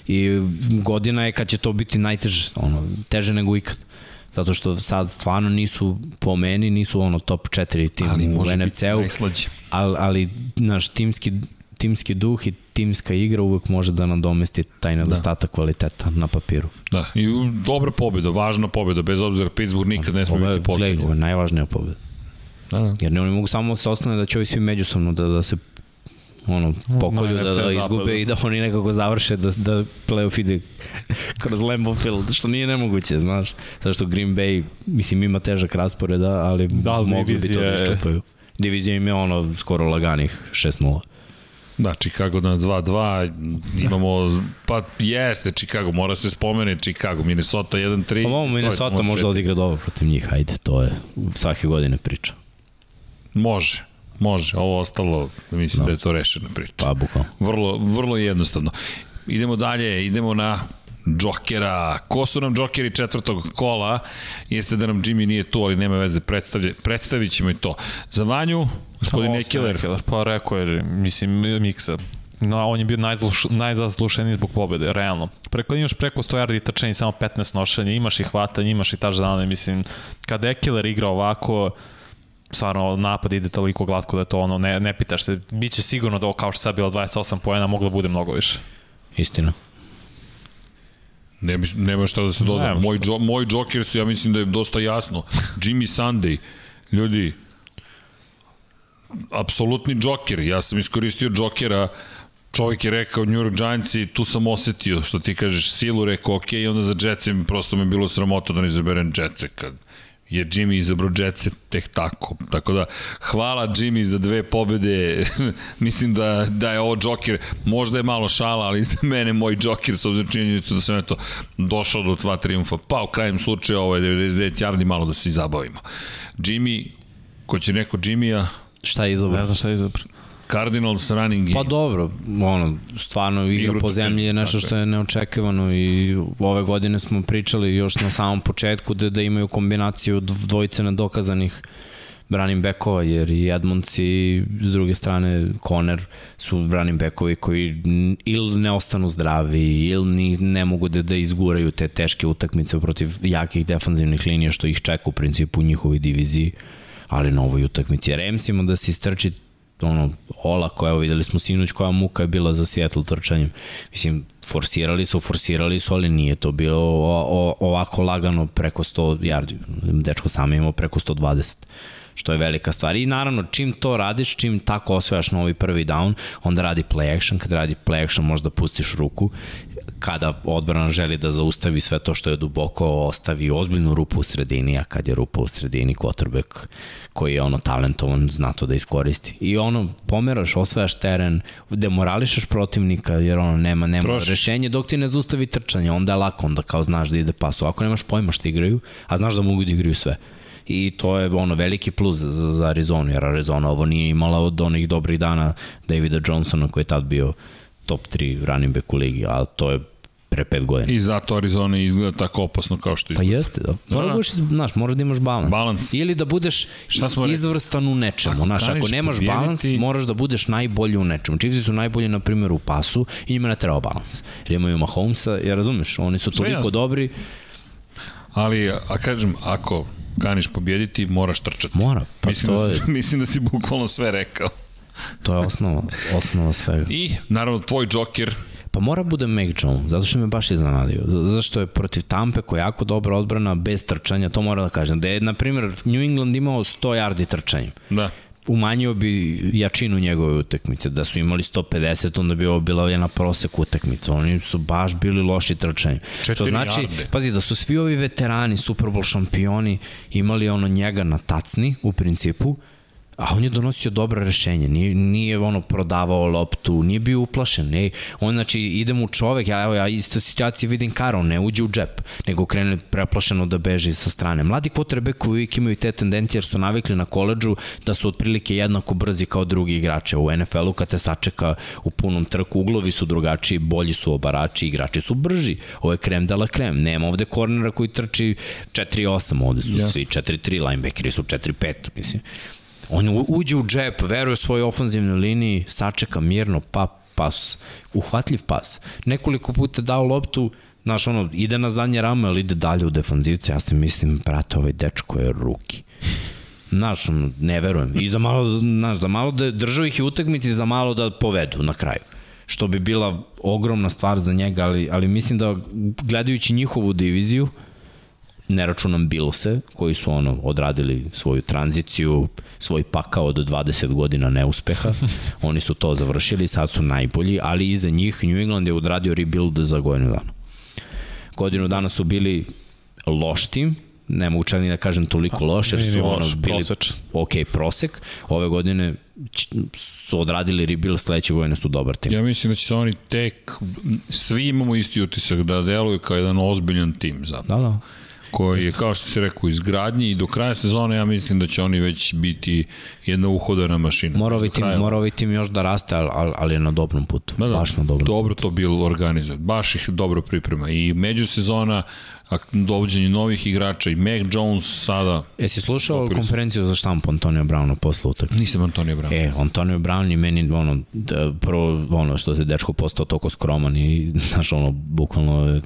I godina je kad će to biti najteže, ono, teže nego ikad. Zato što sad stvarno nisu, po meni, nisu ono top 4 tim Ali u NFC-u, ali, ali naš timski, timski duh i timska igra uvek može da nadomesti taj nedostatak da. kvaliteta na papiru. Da, i dobra pobjeda, važna pobjeda, bez obzira Pittsburgh nikad ne sme Ovo je, biti pocenjen. ovo je najvažnija pobeda. Da, da. Jer ne, oni mogu samo se ostane da će ovi svi međusobno da, da se ono, pokolju, da, da izgube i da oni nekako završe, da, da playoff ide kroz Lambeau Field, što nije nemoguće, znaš. Zato što Green Bay, mislim, ima težak raspored, da, ali, Da, ali mogli bi to da iščepaju. Divizija im je ono skoro laganih 6-0. Da, Chicago na 2-2, imamo, pa jeste Chicago, mora se spomene Chicago, Minnesota 1-3. Pa je Minnesota možda odigra dobro protiv njih, ajde, to je svake godine priča. Može, može, ovo ostalo, mislim da, da je to rešena priča. Pa, bukvalno. Vrlo, vrlo jednostavno. Idemo dalje, idemo na Džokera. Ko su nam Džokeri četvrtog kola? Jeste da nam Jimmy nije tu, ali nema veze, predstavlja, predstavit ćemo i to. Za Vanju, gospodin Ekeler. Ekeler, Pa rekao je, mislim, Miksa. No, on je bio najzluš, najzaslušeniji zbog pobede, realno. Preko, imaš preko 100 yardi trčanja i samo 15 nošenja, imaš i hvatanje, imaš i touchdowne, mislim, kada Ekeler igra ovako, stvarno napad ide toliko glatko da je to ono, ne, ne pitaš se, bit će sigurno da ovo kao što sad bilo 28 poena, moglo da bude mnogo više. Istina. Ne, bi- nema šta da se doda. Moj, džo, moj Joker su, ja mislim da je dosta jasno. Jimmy Sunday, ljudi, apsolutni Joker. Ja sam iskoristio Jokera, čovjek je rekao New York Giants i tu sam osetio, što ti kažeš, silu, rekao ok, i onda za Jetsi prosto me bilo sramota da ne izaberem Jetsi kad je Jimmy izabrao Jetsi tek tako. Tako da, hvala Jimmy za dve pobede. Mislim da, da je ovo Joker, možda je malo šala, ali za mene moj Joker, s obzirom činjenicu da sam eto došao do dva triumfa. Pa u krajem slučaju ovo je 99 yardi, malo da se i zabavimo. Jimmy, ko će neko Jimmy-a, Šta je izabra? Ne znam šta je izabra. Cardinals running game. Pa dobro, ono, stvarno igra Igru po zemlji je nešto što je neočekivano i ove godine smo pričali još na samom početku da, da imaju kombinaciju dv- dvojice nedokazanih running backova, jer i Edmonds i s druge strane Conner su running backovi koji ili ne ostanu zdravi ili ni, ne mogu da, da izguraju te teške utakmice protiv jakih defanzivnih linija što ih čeka u principu u njihovoj diviziji ali na ovoj utakmici. Remsima da se istrči ono, olako, evo videli smo sinuć koja muka je bila za Seattle trčanjem. Mislim, forsirali su, forsirali su, ali nije to bilo ovako lagano preko 100 yardi. Dečko sam imao preko 120 što je velika stvar. I naravno, čim to radiš, čim tako osvajaš novi prvi down, onda radi play action. Kad radi play action, možda pustiš ruku. Kada odbrana želi da zaustavi sve to što je duboko, ostavi ozbiljnu rupu u sredini, a kad je rupa u sredini, quarterback koji je ono talentovan, zna to da iskoristi. I ono, pomeraš, osvajaš teren, demorališaš protivnika, jer ono, nema, nema Trošiš. rešenje, dok ti ne zaustavi trčanje, onda je lako, onda kao znaš da ide pasu. Ako nemaš pojma što igraju, a znaš da mogu da igraju sve i to je ono veliki plus za, za Arizonu, jer Arizona ovo nije imala od onih dobrih dana Davida Johnsona koji je tad bio top 3 running back u ligi, ali to je pre pet godina. I zato Arizona izgleda tako opasno kao što pa izgleda. Pa jeste, da. Mora da, da. budeš, znaš, mora da imaš balans. Balans. Ili da budeš izvrstan u nečemu. Ako, znaš, ako nemaš pobijediti... balans, moraš da budeš najbolji u nečemu. Chiefs su najbolji, na primjer, u pasu i njima ne treba balans. Jer imaju Mahomesa, ja razumeš, oni su toliko dobri. Ali, a kažem, ako kaniš pobjediti, moraš trčati. Mora, pa mislim to da, je... mislim da si bukvalno sve rekao. To je osnova, osnova svega. I, naravno, tvoj džoker, Pa mora bude Mac Jones, zato što me baš iznenadio. Zato što je protiv Tampe koja je jako dobra odbrana bez trčanja, to mora da kažem. Da je, na primjer, New England imao 100 yardi trčanjem. Da umanjio bi jačinu njegove utakmice. Da su imali 150, onda bi ovo bila jedna prosek utakmica. Oni su baš bili loši trčanje. To znači, jarde. pazi, da su svi ovi veterani, Super Bowl šampioni, imali ono njega na tacni, u principu, a on je donosio dobra rešenja, nije, nije ono prodavao loptu, nije bio uplašen, ne, on znači ide mu čovek, ja, evo ja ista situacija vidim Kara, on ne uđe u džep, nego krene preplašeno da beži sa strane. Mladi quarterback uvijek imaju te tendencije jer su navikli na koleđu da su otprilike jednako brzi kao drugi igrače. U NFL-u kad te sačeka u punom trku, uglovi su drugačiji, bolji su obarači, igrači su brži. Ovo je krem de la krem. Nema ovde kornera koji trči 4-8, ovde su yes. svi 4-3, linebackeri su 4-5, mislim. On uđe u džep, veruje svojoj ofanzivnoj liniji, sačeka mirno, pa pas, uhvatljiv pas. Nekoliko puta dao loptu, znaš, ono, ide na zadnje rame, ali ide dalje u defanzivce. Ja se mislim, brate, ovaj dečko je ruki. Znaš, ne verujem. I za malo, znaš, za malo da držao ih i utakmici, za malo da povedu na kraju. Što bi bila ogromna stvar za njega, ali, ali mislim da gledajući njihovu diviziju, ne računam Bilose, koji su ono odradili svoju tranziciju, svoj pakao od 20 godina neuspeha. Oni su to završili, sad su najbolji, ali iza njih New England je odradio rebuild za godinu dana. Godinu dana su bili loš tim, ne mogu čak ni da kažem toliko pa, loš, jer su ono bili prosek. ok prosek. Ove godine su odradili rebuild, sledeće godine su dobar tim. Ja mislim da će se oni tek, svi imamo isti utisak da deluju kao jedan ozbiljan tim. Zato. Da, da koji je, kao što se rekao, izgradnji i do kraja sezone ja mislim da će oni već biti jedna uhodana mašina. Mora ovaj tim, mora ovaj tim još da raste, ali, ali je na dobrom putu. Da, da, baš na dobrom dobro putu. to bilo organizovan. Baš ih dobro priprema. I međusezona, dovođenje novih igrača i Mac Jones sada... Jesi slušao konferenciju za štampu Antonio Browna posle utakmice? Nisam Antonio Brown. E, Antonio Brown je meni ono, prvo ono što se dečko postao toko skroman i znaš ono, bukvalno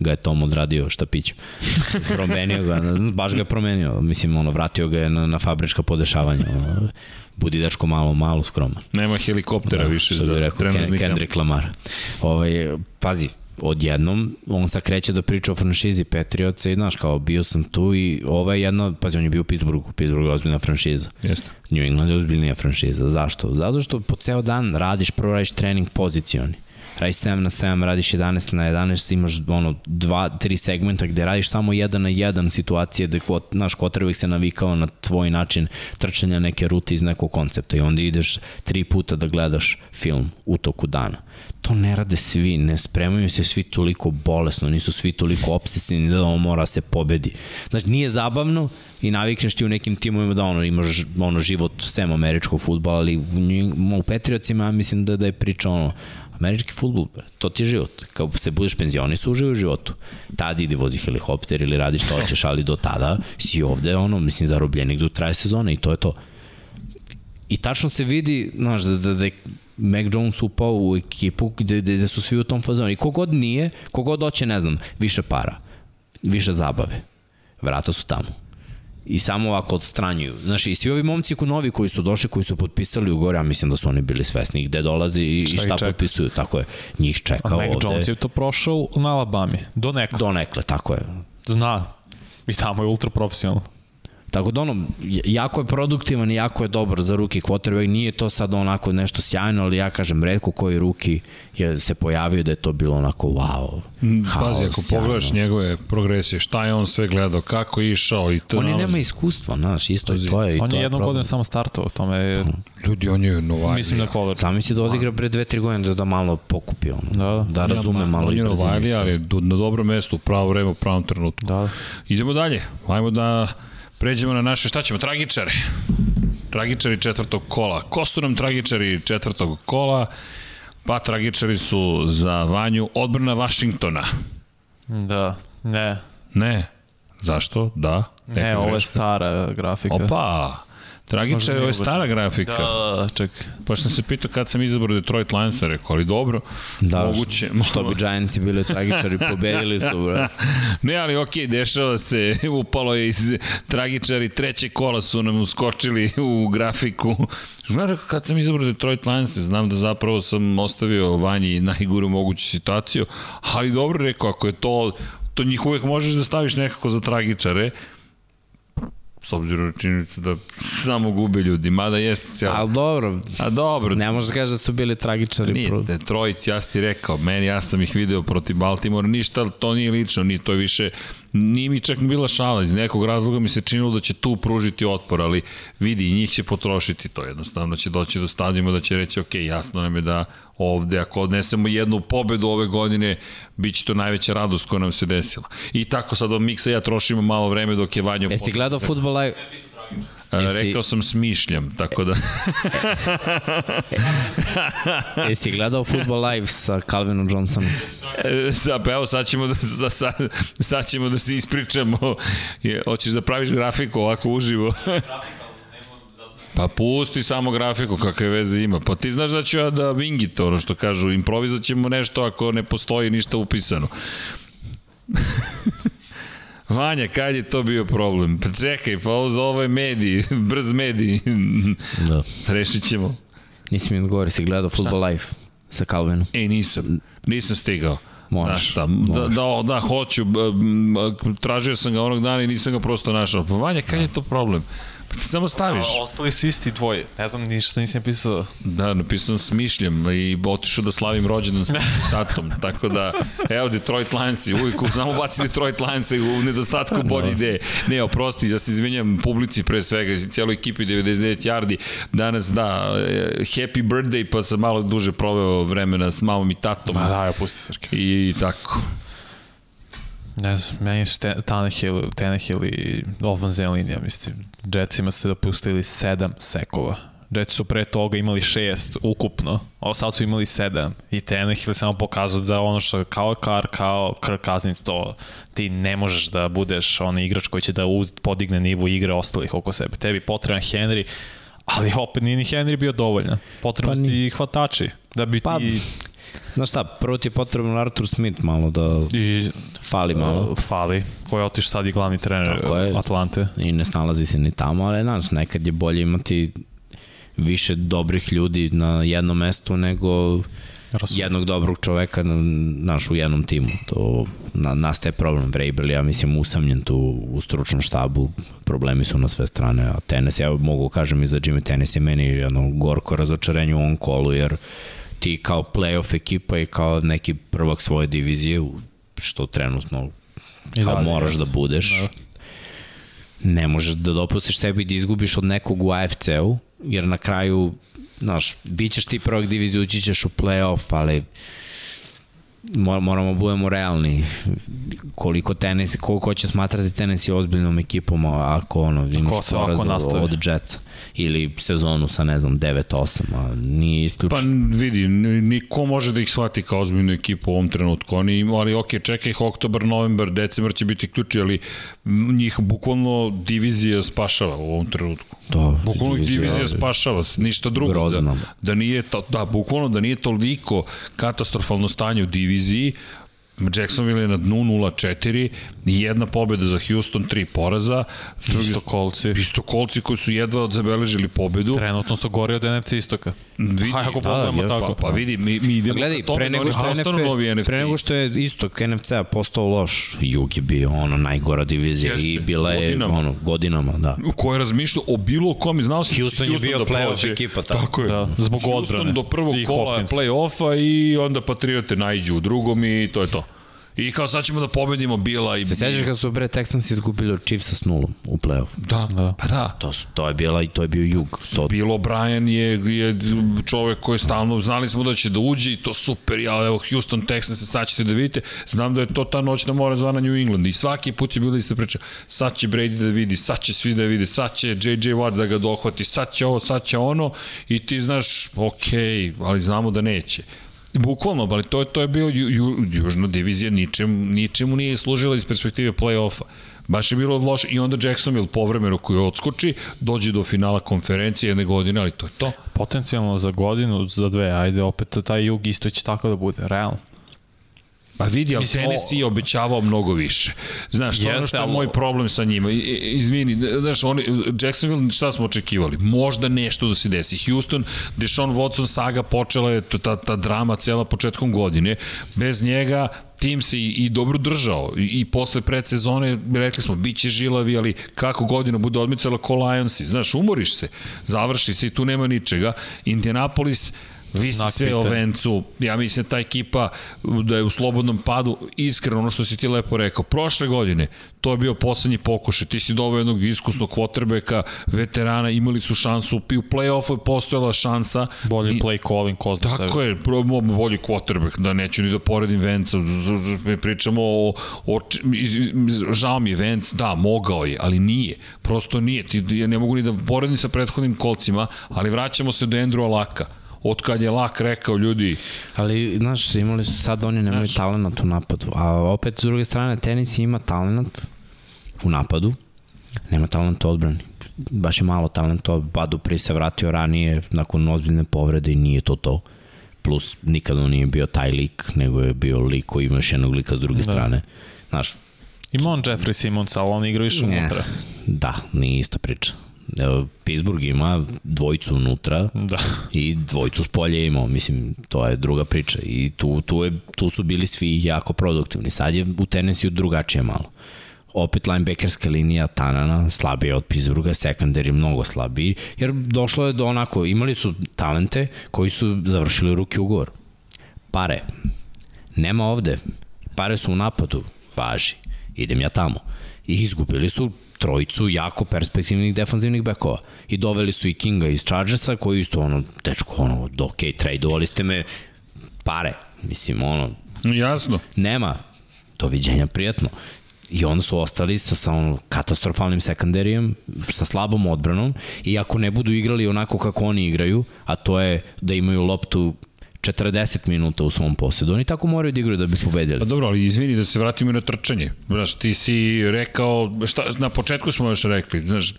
ga je Tom odradio štapićem. promenio ga, baš ga je promenio. Mislim, ono, vratio ga je na, na fabrička podešavanja. Ono, budi dečko malo, malo skroman. Nema helikoptera da, više za rekao, Ken, Kendrick Lamar. Ovaj, pazi, odjednom, on sad kreće da priča o franšizi Patriotsa i znaš, kao bio sam tu i ova je jedna, pazi, on je bio u Pittsburghu, Pittsburgh je ozbiljna franšiza. Jeste. New England je ozbiljnija franšiza. Zašto? Zato što po ceo dan radiš, prvo radiš trening pozicioni radiš 7 na 7, radiš 11 na 11, imaš ono, dva, tri segmenta gde radiš samo 1 na 1 situacije gde kot, naš kotrvik se navikao na tvoj način trčanja neke rute iz nekog koncepta i onda ideš tri puta da gledaš film u toku dana. To ne rade svi, ne spremaju se svi toliko bolesno, nisu svi toliko obsesivni da ovo mora se pobedi. Znači, nije zabavno i navikneš ti u nekim timovima da ono, imaš ono, život sem američkog futbola, ali u, u Petriocima mislim da, da je priča ono, Američki futbol, to ti je život. Kao se budeš penzionis, uživaj u životu. Tada idi vozi helikopter ili radi što hoćeš, ali do tada si ovde, ono, mislim, zarobljenik do traje sezone i to je to. I tačno se vidi, znaš, da, da, da je Mac Jones upao u ekipu gde, gde, gde su svi u tom fazonu. I kogod nije, kogod hoće, ne znam, više para, više zabave. Vrata su tamo. I samo ovako odstranjuju. Znaš, i svi ovi momci ko novi koji su došli, koji su potpisali u gore, ja mislim da su oni bili svesni gde dolazi i, i šta čeka. potpisuju. Tako je, njih čeka A ovde. Mac Jones je to prošao na Alabami. Do nekla. Donekle, tako je. Zna. I tamo je ultra profesionalno. Tako da ono, jako je produktivan i jako je dobar za ruki quarterback. Nije to sad onako nešto sjajno, ali ja kažem, redko koji ruki je se pojavio da je to bilo onako wow. Pazi, ako sjajno. pogledaš njegove progresije, šta je on sve gledao, kako je išao i to On i nalazi. nema iskustva, znaš, isto i Pazi, to je. I On to je jednom godinu samo startovao, tome je, Ljudi, on je novaj. mislim da kolar. Sam misli da odigra pre dve, tri godine da, da malo pokupi ono. Da, da. da razume malo on i je brzinu. Novajli, i sve. ali je do- na dobro mesto, u pravo vreme, u pravom trenutku. Da. Idemo dalje. Ajmo da pređemo na naše, šta ćemo, tragičare. Tragičari četvrtog kola. Ko su nam tragičari četvrtog kola? Pa tragičari su za Vanju odbrana Vašingtona. Da. Ne. Ne. Zašto? Da. Ne, ovo je stara grafika. Opa! Ovo je nije stara grafika. Da, da, ček. Pa sam se pitao kad sam izabrao Detroit Lions, rekao, ali dobro, Da, moguće. Što bi Giantsi bili tragičari, pobedili su, bre. Ne, ali okej, dešava se, upalo je iz tragičari, treće kola su nam uskočili u grafiku. Znaš, rekao, kad sam izabrao Detroit Lions, znam da zapravo sam ostavio Vanji najguru moguću situaciju, ali dobro rekao, ako je to, to njih uvek možeš da staviš nekako za tragičare, s obzirom na činjenicu da samo gube ljudi, mada jeste cijelo. Ali dobro, A dobro, ne možeš da kažeš da su bili tragičari. Nije, pro- Detroit, ja ti rekao, meni, ja sam ih video protiv Baltimore, ništa, to nije lično, nije to je više, nije mi čak bila šala, iz nekog razloga mi se činilo da će tu pružiti otpor, ali vidi, njih će potrošiti to, jednostavno će doći do stadijuma da će reći, ok, jasno nam je da ovde, ako odnesemo jednu pobedu ove godine, bit će to najveća radost koja nam se desila. I tako sad od miksa ja trošimo malo vreme dok je Vanja... Jesi gledao futbol live? Jesi- Rekao sam smišljam, tako da... Jesi gledao futbol live sa Calvinom Johnsonom? E, Sad, pa evo, sad ćemo da, sad, sad, sad ćemo da se ispričamo. Je, hoćeš da praviš grafiku ovako uživo? Pa pusti samo grafiku, kakve veze ima. Pa ti znaš da ću ja da wingit, ono što kažu, improvizat ćemo nešto ako ne postoji ništa upisano. Vanja, kad je to bio problem? Pa čekaj, pa ovo, ovo je mediji, brz mediji. Da. Rešit ćemo. Nisi mi odgovorio, si gledao futbol live sa Calvinom? E, nisam. Nisam stigao. Znaš šta, da, moraš. da, da, hoću. Tražio sam ga onog dana i nisam ga prosto našao. Pa Vanja, kad je to problem? Ti samo staviš. A, ostali su isti dvoje. Ne znam ništa nisam pisao. Da, napisao sam smišljam i otišao da slavim rođendan s tatom. Tako da, evo, Detroit Lions, uvijek samo baci Detroit Lions u nedostatku bolje ideje. Ne, oprosti, ja se izvinjam publici pre svega, i cijeloj ekipi 99 yardi. Danas, da, eh, happy birthday, pa sam malo duže proveo vremena s mamom i tatom. Ma da, ja pusti Srke. I tako. Ne znam, meni su Te- Tannehill, Tannehill i ofenzivna linija, mislim. Jetsima ste dopustili sedam sekova. Jetsi su pre toga imali šest ukupno, a sad su imali sedam. I Tannehill samo pokazao da ono što kao Kar, kao Kirk Cousins, to ti ne možeš da budeš onaj igrač koji će da uz, podigne nivu igre ostalih oko sebe. Tebi potreban Henry, ali opet nije ni Henry bio dovoljan. Potrebno Pa pa ti hvatači da bi Pa, ti Znaš šta, prvo ti je potrebno Arthur Smith malo da i fali malo. uh, fali, koji je otiš sad i glavni trener Tako je. Atlante. i ne snalazi se ni tamo, ali znaš, nekad je bolje imati više dobrih ljudi na jednom mestu nego Razumem. jednog dobrog čoveka na, naš u jednom timu. To na, nastaje problem. Vrabel, ja mislim, usamljen tu u stručnom štabu. Problemi su na sve strane. A tenis, ja mogu kažem i za Jimmy Tennis je meni jedno gorko razočarenje u ovom kolu, jer ti kao playoff ekipa i kao neki prvak svoje divizije, što trenutno kao dalje, moraš da budeš. Da. Ne možeš da dopustiš sebi da izgubiš od nekog u AFC-u, jer na kraju, znaš, bit ćeš ti prvak divizije, ući ćeš u play-off, ali moramo da budemo realni. Koliko tenis, koliko će smatrati tenis i ozbiljnom ekipom ako ono, imaš poraz od Jetsa ili sezonu sa ne znam 9-8, a nije isključeno. Pa vidi, niko može da ih shvati kao ozbiljnu ekipu u ovom trenutku. Oni, ali ok, čekaj ih oktobar, novembar, decembar će biti ključi, ali njih bukvalno divizija spašava u ovom trenutku. to, Bukvalno ih divizija spašava, ništa drugo. Da, Grozno. da nije to, da, bukvalno da nije toliko katastrofalno stanje u diviziji, diviziji, Jacksonville je na dnu 0-4, jedna pobjeda za Houston, tri poraza. Isto kolci. Isto kolci koji su jedva zabeležili pobedu. Trenutno su gori od NFC istoka. Vidi, Ha, ako da, pogledamo jesu. tako. Pa, pa vidi, mi, mi idemo Gledaj, ka tome pre da nego oni što NFC, novi NFC. pre nego što je istok NFC-a postao loš, Jug je bio ono najgora divizija Jeste, i bila je godinama. ono godinama, da. ko je razmišljao o bilo kom i znao si Houston je bio da playoff prođe. ekipa tamo. Tako je. Da, zbog Houston odbrane. do prvog I kola play-offa i onda Patriote najđu u drugom i to je to. I kao sad ćemo da pobedimo Bila i... Se sećaš kad su bre Texans izgubili od Chiefsa s nulom u play-off? Da, Da. pa da. To, su- to je bila i to je bio Jug. To, Bill O'Brien je, je čovek koji je stalno, znali smo da će da uđe i to super, ja, evo Houston, Texans, sad ćete da vidite, znam da je to ta noćna mora zvana New England i svaki put je bila ista priča, sad će Brady da vidi, sad će svi da vidi, sad će JJ Watt da ga dohvati, sad će ovo, sad će ono i ti znaš, ok, ali znamo da neće. Bukvalno, ali to je, to je bio ju, ju, južna divizija, ničem, ničemu nije služila iz perspektive play-offa. Baš je bilo loše i onda Jacksonville povremeno koji odskoči, dođe do finala konferencije jedne godine, ali to je to. Potencijalno za godinu, za dve, ajde, opet taj jug isto će tako da bude, realno. Pa vidi, ali Mislim, Tennessee je obećavao mnogo više. Znaš, to je ono što je ali- moj problem sa njima. Izvini, znaš, oni, Jacksonville, šta smo očekivali? Možda nešto da se desi. Houston, Deshaun Watson saga počela je ta, ta drama cela početkom godine. Bez njega tim se i, i dobro držao i, i posle predsezone rekli smo bit će žilavi, ali kako godina bude odmicala ko Lionsi, znaš, umoriš se, završi se i tu nema ničega. Indianapolis visi sve o. Vencu, ja mislim da ta ekipa da je u slobodnom padu, iskreno ono što si ti lepo rekao, prošle godine to je bio poslednji pokušaj, ti si doveo jednog iskusnog quarterbacka, veterana, imali su šansu, i u play-offu je postojala šansa. Bolji I- play calling, ko zna Tako je, probamo bolji quarterback, da neću ni da poredim Venca, pričamo o, o žao mi je Venc, da, mogao je, ali nije, prosto nije, ti, ja ne mogu ni da poredim sa prethodnim kolcima, ali vraćamo se do Andrewa Laka, od kad je Lak rekao ljudi, Ali, znaš, imali su sad oni nemaju Znaš. talent u napadu. A opet, s druge strane, tenis ima talent u napadu, nema talent u odbrani. Baš je malo talenta, Badu Pri se vratio ranije nakon ozbiljne povrede i nije to to. Plus, nikada on nije bio taj lik, nego je bio lik koji ima još jednog lika s druge Da. strane. Znaš, Ima on Jeffrey Simmons, ali on igra više unutra. da, nije ista priča. Pittsburgh ima dvojicu unutra, Da. i dvojicu s polja imao, mislim, to je druga priča i tu, tu, je, tu su bili svi jako produktivni. Sad je u Tennessee drugačije malo. Opet linebackerska linija Tanana slabija od Pittsburgha, secondary mnogo slabiji, jer došlo je do onako, imali su talente koji su završili ruki ugovor. Pare. Nema ovde. Pare su u napadu. Važi. Idem ja tamo. I izgubili su trojicu jako perspektivnih defanzivnih bekova. I doveli su i Kinga iz Chargersa, koji isto ono, dečko, ono, ok, tradeovali ste me pare. Mislim, ono, jasno, nema doviđenja prijatno. I onda su ostali sa, sa ono katastrofalnim sekundarijom, sa slabom odbranom i ako ne budu igrali onako kako oni igraju, a to je da imaju loptu 40 minuta u svom posjedu, oni tako moraju da igraju da bi pobedili. Pa dobro, ali izvini da se vratimo na trčanje. Znaš, ti si rekao, šta, na početku smo još rekli, znaš,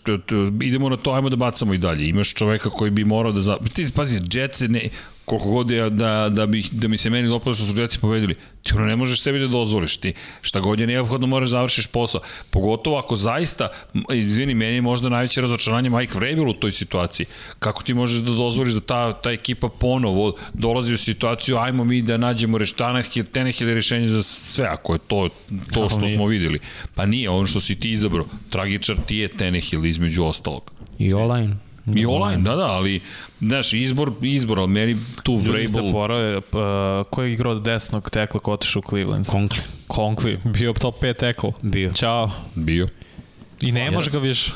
idemo na to, ajmo da bacamo i dalje. Imaš čoveka koji bi morao da... Za... Ti, pazi, Jetsi, ne, koliko god je da, da, bi, da mi se meni dopalo što su Jetsi pobedili, ti ono ne možeš sebi da dozvoliš. Ti šta god je neophodno moraš da završiš posao. Pogotovo ako zaista, izvini, meni je možda najveće razočaranje Mike Vrabel u toj situaciji. Kako ti možeš da dozvoliš da ta, ta ekipa ponovo dolazi u situaciju, ajmo mi da nađemo reštanah ili teneh ili rešenje za sve, ako je to, to Kako što nije? smo videli. Pa nije, ono što si ti izabrao. Tragičar ti je Tenehil između ostalog. I online. I online, da, da, ali, znaš, izbor, izbor, ali meni tu Ljudi Vrabel... zaborave, pa, ko je igrao od desnog tekla ko otišao u Cleveland? Konkli. Conkley, bio top 5 tekla. Bio. Ćao. Bio. I nemaš ga više.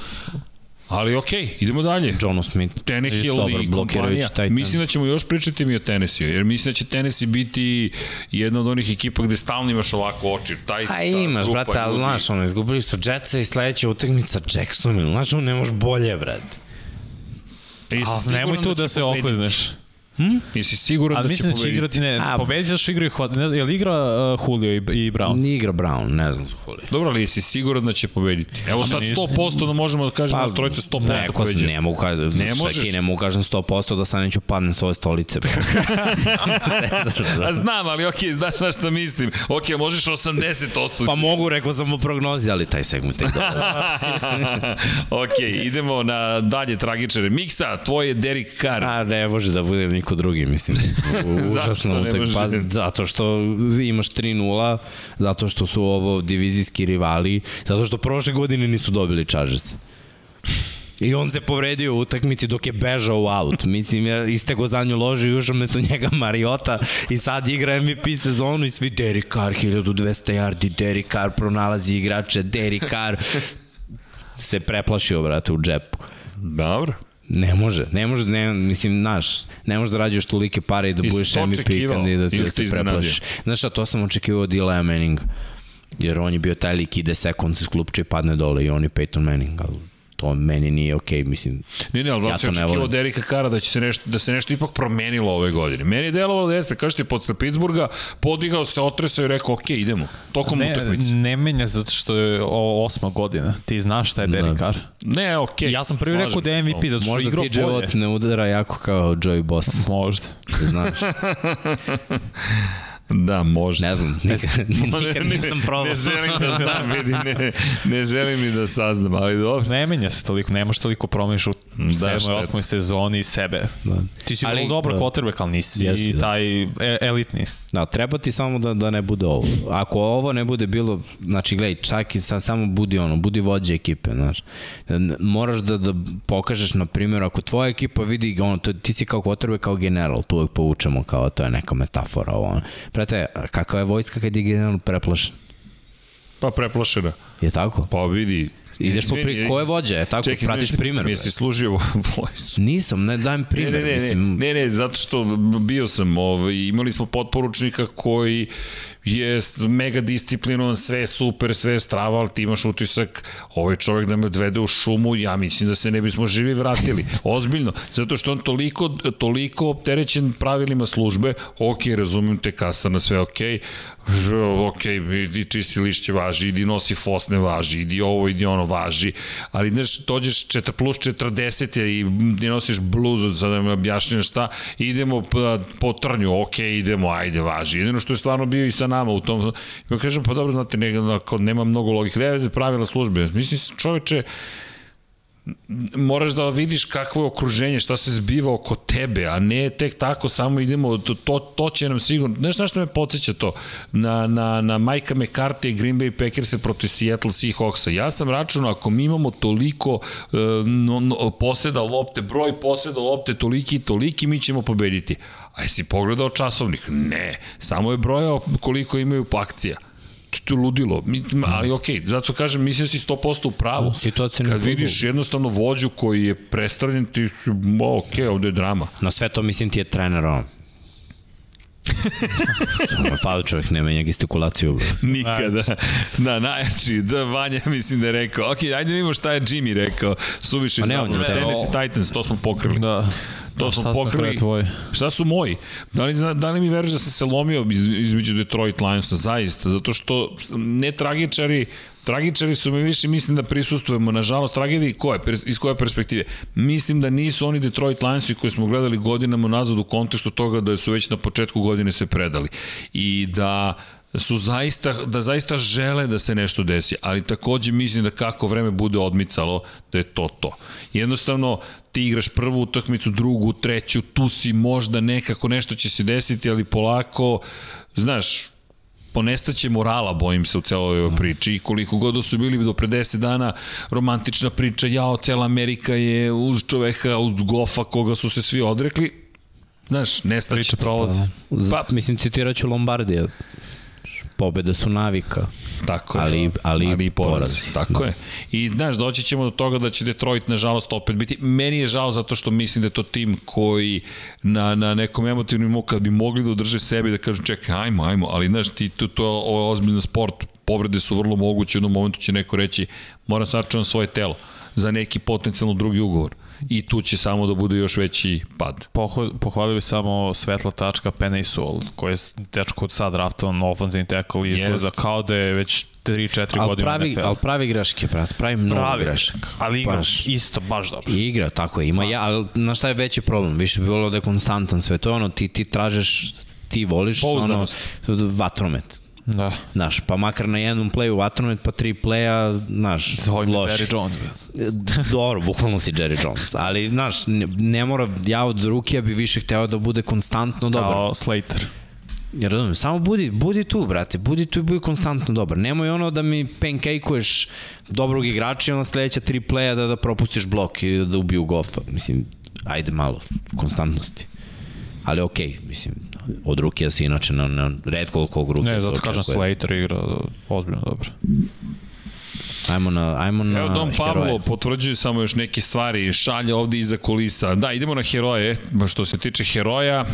Ali okej, okay, idemo dalje. Jono Smith. Tenehill i kompanija. Mislim da ćemo još pričati mi o Tennessee, jer mislim da će Tennessee biti jedna od onih ekipa gde stalno imaš ovako oči. Taj, A ta imaš, brate, ali ljudi. znaš, ono, izgubili su Jetsa i sledeća utakmica Jacksonville, znaš, ono, ne možeš bolje, brate. Siguran nemoj tu da će se oklizneš. Hm? Jesi siguran Ali da će mislim da će pobediti? igrati, ne, A- pobedit će još igraju, Hod- ne, je li igra uh, Julio i, i Brown? Nije igra Brown, ne znam za Julio. Dobro, ali jesi siguran da će pobediti? Evo sad nisam. 100% da možemo da kažemo da trojica 100% Neko, pobeđe. ne mogu kažem, Ne ne možeš. možeš. ne mogu kažem 100% da sad neću padnem s ove stolice. bro. A znam, ali okej, znaš na šta mislim. Okej, možeš 80%. pa mogu, rekao sam u prognozi, ali taj segment tek da. ok, idemo na dalje tragičare. Miksa, tvoj je Derek Carr. A ne može da bude niko drugi, mislim. Užasno utak, pa zato što imaš 3-0, zato što su ovo divizijski rivali, zato što prošle godine nisu dobili Chargers. I on se povredio u utakmici dok je bežao u aut. Mislim, ja istego za nju loži i ušao mesto njega Mariota i sad igra MVP sezonu i svi Derek Carr, 1200 yardi, Derek Carr pronalazi igrače, Derek Carr se preplašio, brate, u džepu. Dobro. Ne može, ne može, ne, mislim, znaš, ne može da rađaš tolike pare i da budeš MVP kandidat i Ili da se preplašiš. Znaš šta, to sam očekivao od Eli Manninga. Jer on je bio taj lik, ide sekund se sklupče i padne dole i on je Peyton Manning, ali to meni nije okej, okay, mislim. Ne, ne, ali Ja to se ne volim. Derika Kara da će se nešto, da se nešto ipak promenilo ove godine. Meni je delovalo da jeste, kažete, posle Pittsburgha, podigao se, otresao i rekao, ok, idemo, tokom Ne, utakmice. ne menja zato što je ovo osma godina. Ti znaš šta je Derek Carr. Ne, ok. Ja sam prvi slažem rekao da je MVP, zato što je Možda igrao ti bolje. život ne udara jako kao Joey Boss, Možda. znaš. Da, možda. Ne znam, nikad, nikad nisam probao. Ne želim da znam, vidi, ne, ne želim ni da saznam, ali dobro. Ne menja se toliko, ne možeš toliko promeniš u Da, sedmoj, šteta. osmoj sezoni sebe. Da. Ti si Ali, dobar da. quarterback, ali nisi Jesi, da. taj e elitni. Da, treba ti samo da, da ne bude ovo. Ako ovo ne bude bilo, znači gledaj, čak i sa, samo budi ono, budi vođa ekipe, znaš. Moraš da, da pokažeš, na primjer, ako tvoja ekipa vidi, ono, to, ti si kao kotrbe, kao general, tu uvek povučemo kao, to je neka metafora, ovo. ono. Prate, kakva je vojska kad je general preplašen? Pa preplašena. Je tako? Pa vidi. Ideš po pri... Ko je vođa? Je tako? Čekaj, Pratiš. Mi bre. si služio vojsu. Nisam, ne dajem Ne, primer. ne, ne, ne, mislim, ne, ne, zato što bio sam, ovaj, imali smo potporučnika koji je mega disciplinovan, sve je super, sve je strava, ali ti imaš utisak, ovaj čovjek da me odvede u šumu, ja mislim da se ne bismo živi vratili. Ozbiljno, zato što on toliko, toliko opterećen pravilima službe, ok, razumem te kasa na sve ok, ok, idi čisti lišće važi, idi nosi fosne važi, idi ovo, idi ono važi, ali znaš, dođeš 4 plus 40 i ti nosiš bluzu, sad da mi objašnjam šta, idemo po, trnju, ok, idemo, ajde, važi. Jedino što je stvarno bio i sa nama u tom, ja kažem, pa dobro, znate, ne, nema mnogo logike, nema veze pravila službe. Mislim, čoveče, moraš da vidiš kakvo je okruženje, šta se zbiva oko tebe, a ne tek tako samo idemo, to, to, to će nam sigurno, znaš na što me podsjeća to? Na, na, na Majka McCarthy i Green Bay Packers proti Seattle Seahawksa. Ja sam računao, ako mi imamo toliko uh, no, no, poseda lopte, broj poseda lopte toliki i toliki, mi ćemo pobediti. A jesi pogledao časovnik? Ne, samo je brojao koliko imaju akcija to je ludilo. Ali okej, okay, zato kažem, mislim da si 100% u pravu. Situacija na Kad vidiš jednostavno vođu koji je prestranjen, ti si, okej, okay, ovde je drama. Na sve to mislim ti je trener ono. Samo fali čovjek ne menja gestikulaciju. Nikada. Da, najjači, da, Vanja mislim da je rekao. Ok, ajde vidimo šta je Jimmy rekao. Suviše Pa on te- Tennessee Titans, to smo pokrili. Da. To smo pokrili. tvoji? Šta su moji? Da li, da li mi veruješ da sam se lomio iz- između Detroit Lionsa? Zaista, zato što ne tragičari, tragičari su mi više, mislim da prisustujemo. Nažalost, tragediji koje, iz koje perspektive? Mislim da nisu oni Detroit Lionsi koji smo gledali godinama nazad u kontekstu toga da su već na početku godine se predali. I da su zaista, da zaista žele da se nešto desi, ali takođe mislim da kako vreme bude odmicalo, da je to to. Jednostavno, ti igraš prvu utakmicu, drugu, treću, tu si možda nekako nešto će se desiti, ali polako, znaš, ponestaće morala, bojim se u celoj ovoj priči i koliko god da su bili do pre 10 dana romantična priča, jao, cela Amerika je uz čoveka, uz gofa koga su se svi odrekli, znaš, nestaće. Priče prolaze. Pa, mislim, citirat ću Lombardija. Pobede su navika. Tako je. Ali- ali ali i poraz. porazi. Tako je. I znaš, doći ćemo do toga da će Detroit nažalost opet biti. Meni je žao zato što mislim da je to tim koji na, na nekom emotivnom nivou kad bi mogli da održe sebe i da kažu čekaj, ajmo, ajmo, ali znaš, ti, to, to je ozbiljno sport, povrede su vrlo moguće, u jednom momentu će neko reći moram sačuvam svoje telo. za neki potencijalno drugi ugovor. I tu će samo da bude još veći pad. Pohval, pohvalio bi samo svetla tačka Penny Sol, koji je dečko od sad draftovan ofenzivni tackle i izgleda Jest. kao da je već 3-4 Ali godine pravi, u NFL. ali pravi greške, brat, pravi mnogo Pravi, grešaka. ali igra Baš. isto baš dobro. I igra, tako je, ima ja, ali na šta je veći problem? Više bi volio da je konstantan sve, to je ono, ti, ti tražeš, ti voliš ono, vatromet, Da. Znaš, pa makar na jednom playu vatromet, pa tri playa, znaš, Zove mi loš. Jerry Jones. Dobro, bukvalno si Jerry Jones. Ali, znaš, ne, ne mora, ja od Rukija bi više hteo da bude konstantno dobar. Kao Slater. Ja razumijem, samo budi, budi tu, brate, budi tu i budi konstantno dobar. Nemoj ono da mi pancake-uješ dobrog igrača i onda sledeća tri playa da, da propustiš blok i da ubiju gofa. Mislim, ajde malo, konstantnosti. Ali okej, okay, mislim, od Rukija si inače na, na redko od kog Rukija Ne, se zato kažem. Slater igra ozbiljno dobro. Ajmo na, ajmo na Evo Don Pablo heroje. potvrđuje samo još neke stvari, šalje ovde iza kulisa. Da, idemo na heroje. Što se tiče heroja,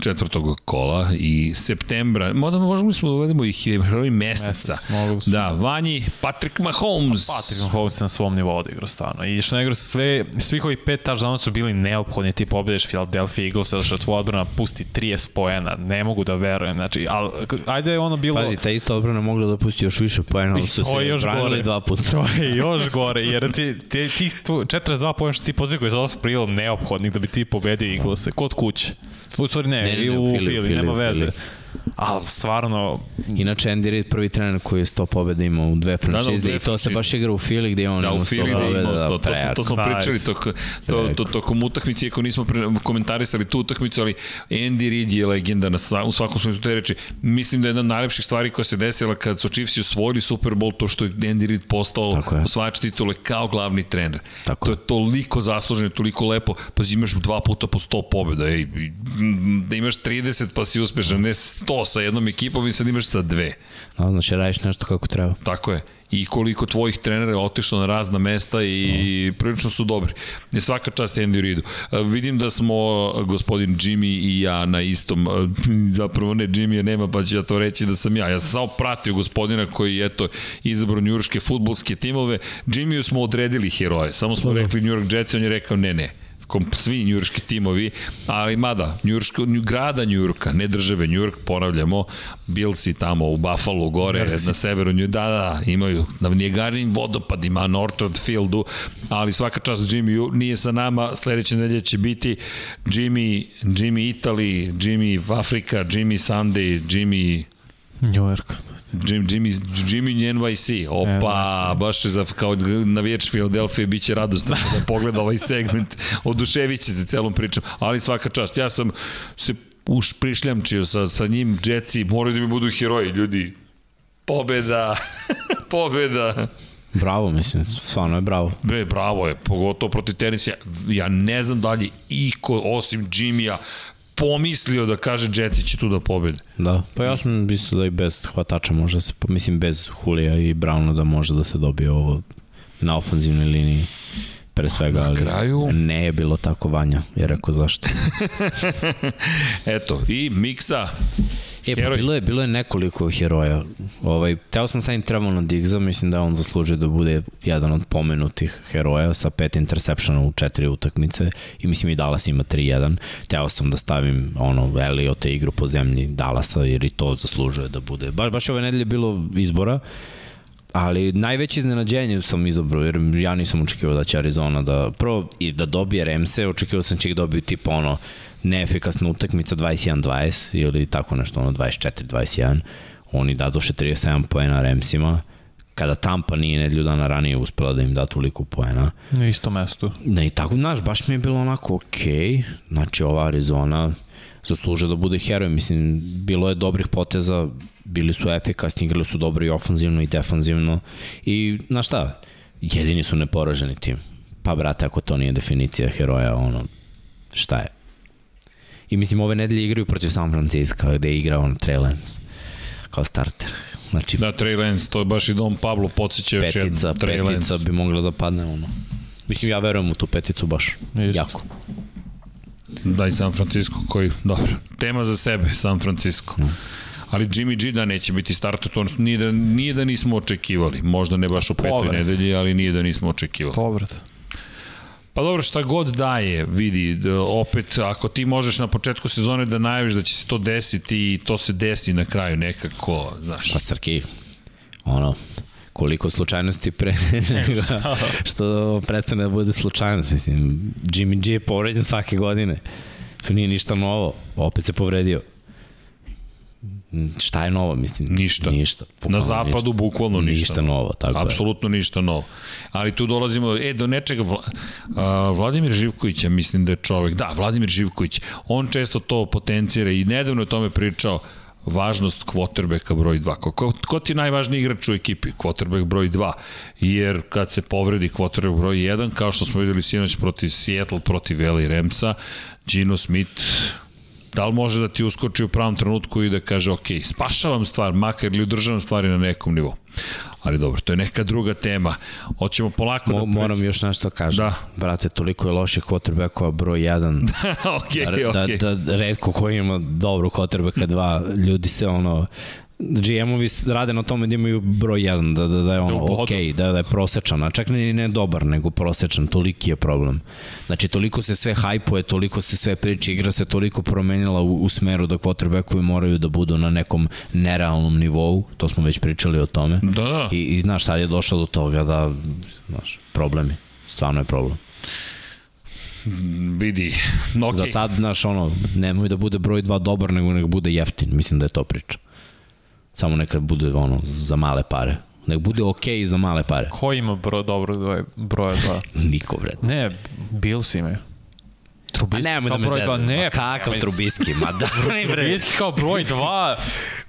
četvrtog kola i septembra. Možda možemo smo da uvedemo i heroji meseca. Mesec. Da, Vanji, Patrick Mahomes. Patrick Mahomes je na svom nivou odigrao stvarno. I što ne igra sve, svih ovih pet touchdowna su bili neophodni, ti pobediš Philadelphia Eagles, zato što tvoja odbrana pusti 30 poena, ne mogu da verujem, znači, ali, ajde je ono bilo... Pazi, ta ista odbrana mogla da pusti još više poena, ali su se još branili gore. dva puta. To je još gore, jer ti, ti, ti tu 42 pojena što ti poziv koji je za vas prilom neophodnih da bi ti pobedio Eaglese, kod kuće. U stvari ne, Ne, ne, ne, u Fili, nema veze. Ali stvarno, Inače, Andy Reid prvi trener koji je 100 pobjeda imao u dve franšize dve i to se baš igra u Fili gde je on Da, imao 100 Fili da pobjeda. da, to, to, smo, to smo Nice. pričali tok, to, to, tokom utakmice, iako nismo komentarisali tu utakmicu, ali Andy Reid je legenda na sva, u svakom smislu te reči. Mislim da je jedna od najlepših stvari koja se desila kad su Chiefs osvojili Super Bowl, to što je Andy Reid postao osvajač titule kao glavni trener. Tako to je. toliko zasluženo, toliko lepo, pa imaš dva puta po 100 pobjeda, ej, da imaš 30 pa si uspešan, ne 100 sa jednom ekipom i sad imaš sa dve. Da, znači, radiš nešto kako treba. Tako je. I koliko tvojih trenera je otišlo na razna mesta i prilično su dobri. Je svaka čast Andy Reidu. E, Vidim da smo e, gospodin Jimmy i ja na istom, e, zapravo ne Jimmy je nema pa ću ja to reći da sam ja. Ja sam samo pratio gospodina koji eto izabrao njurške futbolske timove. Jimmyu smo odredili heroje. Samo smo rekli New York Jets, on je rekao ne ne kom, svi njujorški timovi, ali mada, njujorško, nju, grada Njujorka, ne države Njujork, ponavljamo, Billsi tamo u Buffalo gore, Merci. na severu Nju, da, da, imaju na Niagarin vodopadima, na Orchard Fieldu, ali svaka čast Jimmy nije sa nama, sledeće nedelje će biti Jimmy, Jimmy Italy, Jimmy Afrika, Jimmy Sunday, Jimmy New York. Jim, Jimmy, Jimmy NYC, opa, baš je za, kao navijač Philadelphia biće radosno da pogleda ovaj segment, oduševit će se celom pričom, ali svaka čast, ja sam se uš prišljamčio sa, sa njim, Jetsi, moraju da mi budu heroji, ljudi, pobeda, pobeda. Bravo, mislim, stvarno je bravo. Be, bravo je, pogotovo protiv tenisa. Ja ne znam da li je iko, osim Jimmya, pomislio da kaže Jetsi će tu da pobede. Da, pa ja sam mislio da i bez hvatača može se, pa mislim bez Hulija i Brauna da može da se dobije ovo na ofenzivnoj liniji pre svega, ali kraju- ne je bilo tako Vanja, je rekao zašto. Eto, i Miksa, E, pa bilo je, bilo je nekoliko heroja. Ovaj, teo sam stavim Trevona Diggsa, mislim da on zaslužuje da bude jedan od pomenutih heroja sa pet interseptiona u četiri utakmice i mislim i Dallas ima 3-1. Teo sam da stavim ono, Eliota igru po zemlji Dallasa jer i to zaslužuje da bude. Baš, baš ove nedelje bilo izbora, ali najveće iznenađenje sam izabrao, jer ja nisam očekivao da će Arizona da, prvo i da dobije Remse, očekivao sam će ih dobiti tipa ono, neefikasna utakmica 21-20 ili tako nešto, ono 24-21. Oni dadoše 37 poena Remsima, kada Tampa nije nedelju dana ranije uspela da im da toliko poena. Na isto mesto. Ne, i tako, znaš, baš mi je bilo onako okej, okay. znači ova Arizona zaslužuje da bude heroj, mislim, bilo je dobrih poteza, bili su efikasni, igrali su dobro i ofanzivno i defanzivno i, znaš šta, jedini su neporaženi tim. Pa, brate, ako to nije definicija heroja, ono, šta je? I mislim, ove nedelje igraju protiv San Francisco, gde je igrao on Trey Lance kao starter. Znači, Da, Trey Lance, to je baš i Dom Pablo podsjeća još jednom. petica, Trey petica Lance. bi mogla da padne, ono. Mislim, ja verujem u tu peticu baš. Isto. Jako. Da, i San Francisco koji, dobro, tema za sebe, San Francisco. Ali Jimmy G da neće biti starter, to nije da, nije da nismo očekivali. Možda ne baš u petoj Povred. nedelji, ali nije da nismo očekivali. Povreda. Pa dobro, šta god daje, vidi, da, opet, ako ti možeš na početku sezone da najaviš da će se to desiti i to se desi na kraju nekako, znaš. Pa Srki, ono, koliko slučajnosti pre nego što prestane da bude slučajnost. Mislim, Jimmy G je povređen svake godine. To nije ništa novo. Opet se povredio. Šta je novo, mislim? Ništa. Ništa. Na zapadu bukvalno ništa. Ništa novo, tako je. Apsolutno ništa novo. Ali tu dolazimo, e, do nečega, Vla, a, Vladimir Živkovića, mislim da je čovek, da, Vladimir Živković, on često to potencira i nedavno je tome pričao, važnost kvotrbeka broj 2. Ko, ko, ko ti je najvažniji igrač u ekipi? Kvotrbek broj 2. Jer kad se povredi kvotrbek broj 1, kao što smo videli sinoć protiv Seattle, protiv Vela i Remsa, Gino Smith da li može da ti uskoči u pravom trenutku i da kaže ok, spašavam stvar, makar ili udržavam stvari na nekom nivou. Ali dobro, to je neka druga tema. Hoćemo polako Mo, da moram još nešto kažem. Da. Brate, toliko je loših quarterbackova broj 1 ok, da, ok. da, da redko ko ima dobru quarterbacka 2, ljudi se ono GM-ovi rade na tome da imaju broj 1, da, da, da je ono Da ubodu. ok, da, da je prosečan, a čak ne, ne dobar, nego prosečan, toliki je problem. Znači, toliko se sve hajpuje, toliko se sve priče, igra se toliko promenila u, u smeru da quarterbackovi moraju da budu na nekom nerealnom nivou, to smo već pričali o tome. Da, da. I, i znaš, sad je došlo do toga da, znaš, problemi, stvarno je problem. Vidi, ok. Za sad, znaš, ono, nemoj da bude broj 2 dobar, nego nek bude jeftin. Mislim da je to priča. Samo neka bude, ono, za male pare. Nek bude okej okay za male pare. Ko ima bro, dobro broja dva? Niko, bre. Ne, Bills imaju. A Trubisky nemoj da kao me broj dva, zezam. ne. Ma kakav nemoj- Trubiski? Ma da, bre. Trubisky kao broj 2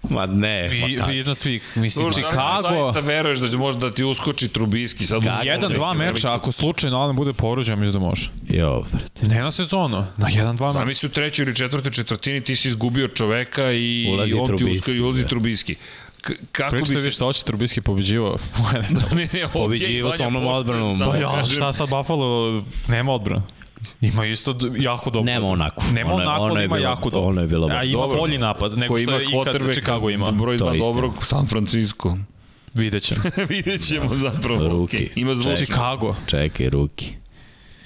Ma ne. i iznad svih. Mislim, Dobro, Chicago, Zaista veruješ da će možda da ti uskoči Trubiski sad u Kako? jedan, dva veliki- meča, ako slučajno Alan bude poruđen, mislim da može. Jo, brate. Ne na sezonu, na jedan, dva meča. Zamisli u trećoj ili četvrtoj četvrtini ti si izgubio čoveka i Ulazi on ti Trubisky, uskoči i ulazi da. Trubiski. K kako Pričate bi vi se... šta hoće Trubisky pobeđivao. ne, ne, okay, Pobeđivao sa onom odbranom. Pa ja, šta sad Buffalo, nema odbrana. Ima isto jako dobro. Nema onako. Nema je- onako, je ima bilo- jako dobro. ono je bilo baš A ima dobro. bolji napad nego što ima je ikad Chicago ima. broj To 2 je istina. dobrog San Francisco. Vidjet ćemo. Vidjet ćemo zapravo. Ruki. Okay. Ima zvučnik. Chicago. Čekaj, ruki.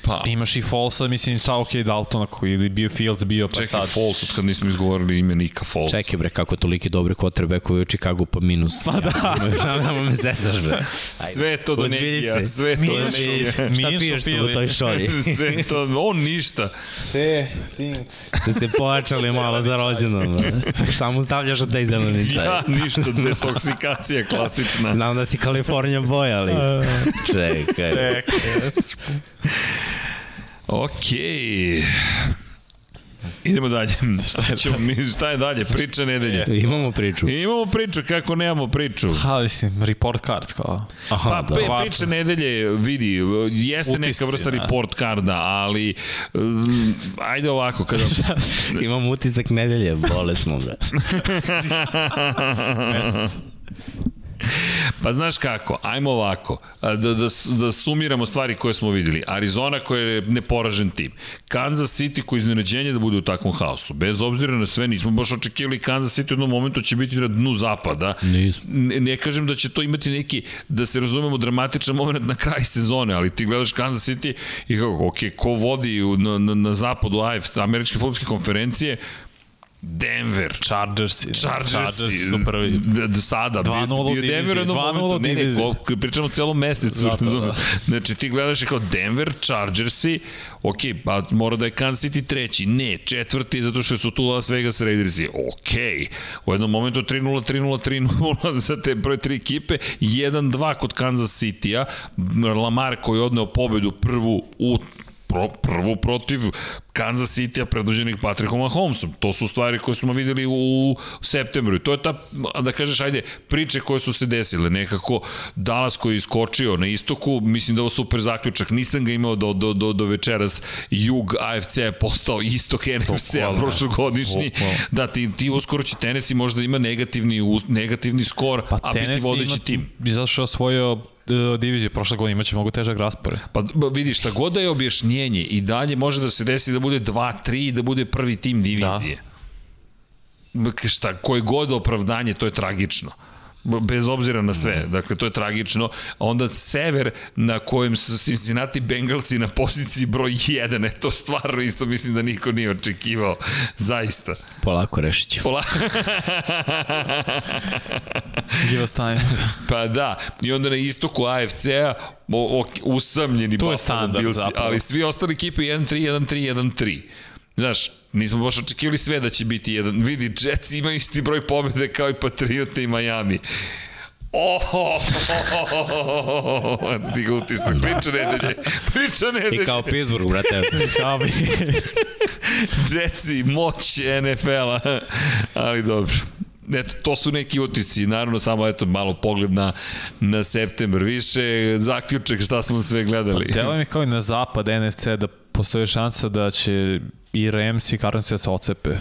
Pa, Imaš i Folsa, mislim, sa OK Daltona koji ili bio Fields bio pa čekaj, sad. Foles, od kad nismo izgovorili ime Nika Foles. Čekaj bre, kako toliki dobri quarterbackovi u Chicagu pa minus. Pa da. Nema me zezaš bre. Sve je to do nekija, sve je to do nekija. Šta piješ tu u toj šolji? Sve je to, on ništa. Se, cink. Ste se pojačali malo za rođendan. bre. Šta mu stavljaš od taj zeleni čaj? Ja, ništa, detoksikacija klasična. Znam da si Kalifornija boy, ali... Čekaj. Okej. Idemo dalje. Šta, ćemo, mi, šta je dalje? Priča nedelje. Imamo priču. Imamo priču, kako nemamo priču? Ha, mislim, report card kao. Aha, Pa, da. pe, priča nedelje, vidi, jeste neka Utisci, vrsta da. report karda, ali um, ajde ovako, kada... Imam utisak nedelje, bole smo, bre. Pa znaš kako, ajmo ovako, da, da, da sumiramo stvari koje smo videli. Arizona koja je neporažen tim. Kansas City koji je iznenađenje da bude u takvom haosu. Bez obzira na sve, nismo baš očekivali Kansas City u jednom momentu će biti na dnu zapada. Nismo. Ne, ne kažem da će to imati neki, da se razumemo, dramatičan moment na kraj sezone, ali ti gledaš Kansas City i kako, ok, ko vodi na, na, na zapadu AFC, američke futbolske konferencije, Denver, Chargers. Chargersi, Chargers su prvi. D, d, sada, 2:0 bio, bio divizije, Denver jednom 2:0 momentu, ne, ne, divizije. ko, pričamo celom mesecu, Zato, razumeš? da. znači ti gledaš i kao Denver, Chargersi, ok, pa mora da je Kansas City treći, ne, četvrti, zato što su tu Las Vegas Raidersi, ok, u jednom momentu 3-0, 3-0, 3-0 za te prve tri ekipe, 1-2 kod Kansas City-a, Lamar koji je odneo pobedu prvu u pro, prvu protiv Kansas City-a predvođenih Patrickom Mahomesom. To su stvari koje smo videli u septembru. I to je ta, da kažeš, ajde, priče koje su se desile. Nekako Dallas koji je iskočio na istoku, mislim da je ovo super zaključak. Nisam ga imao do, do, do, do večeras. Jug AFC je postao istok NFC-a prošlogodišnji. Bukvalno. Da, ti, ti uskoro će Tennessee možda ima negativni, negativni skor, Pa a biti Tennessee vodeći ima, tim. bi zašto osvojio e, diviziju prošle godine, imaće mnogo težak raspored. Pa b- vidi, šta god da je objašnjenje i dalje može da se desi da bude 2-3 i da bude prvi tim divizije. šta, koje god opravdanje, to je tragično bez obzira na sve. Dakle, to je tragično. Onda sever na kojem su Cincinnati Bengalsi na poziciji broj 1, e to stvarno isto mislim da niko nije očekivao. Zaista. Polako rešit ću. Polako. Give us time. pa da. I onda na istoku AFC-a usamljeni to Bilsi, zapravo. ali svi ostali ekipe 1-3, 1-3, 1-3. Znaš, nismo baš očekivali sve da će biti jedan. Vidi, Jets imaju isti broj pobjede kao i Patriota i Miami. Oh, oh, oh, oh, ti ga utisak, priča nedelje, priča nedelje. I kao Pittsburgh, brate. kao. Jetsi, moć NFL-a, ali dobro. Eto, to su neki utisci, naravno samo eto malo pogled na, na september, više zaključak šta smo sve gledali. Pa, telo mi kao i na zapad NFC da postoji šansa da će i Rams i Cardinals da se ocepe.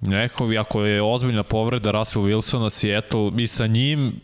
Neko, ako je ozbiljna povreda Russell Wilsona, Seattle, i sa njim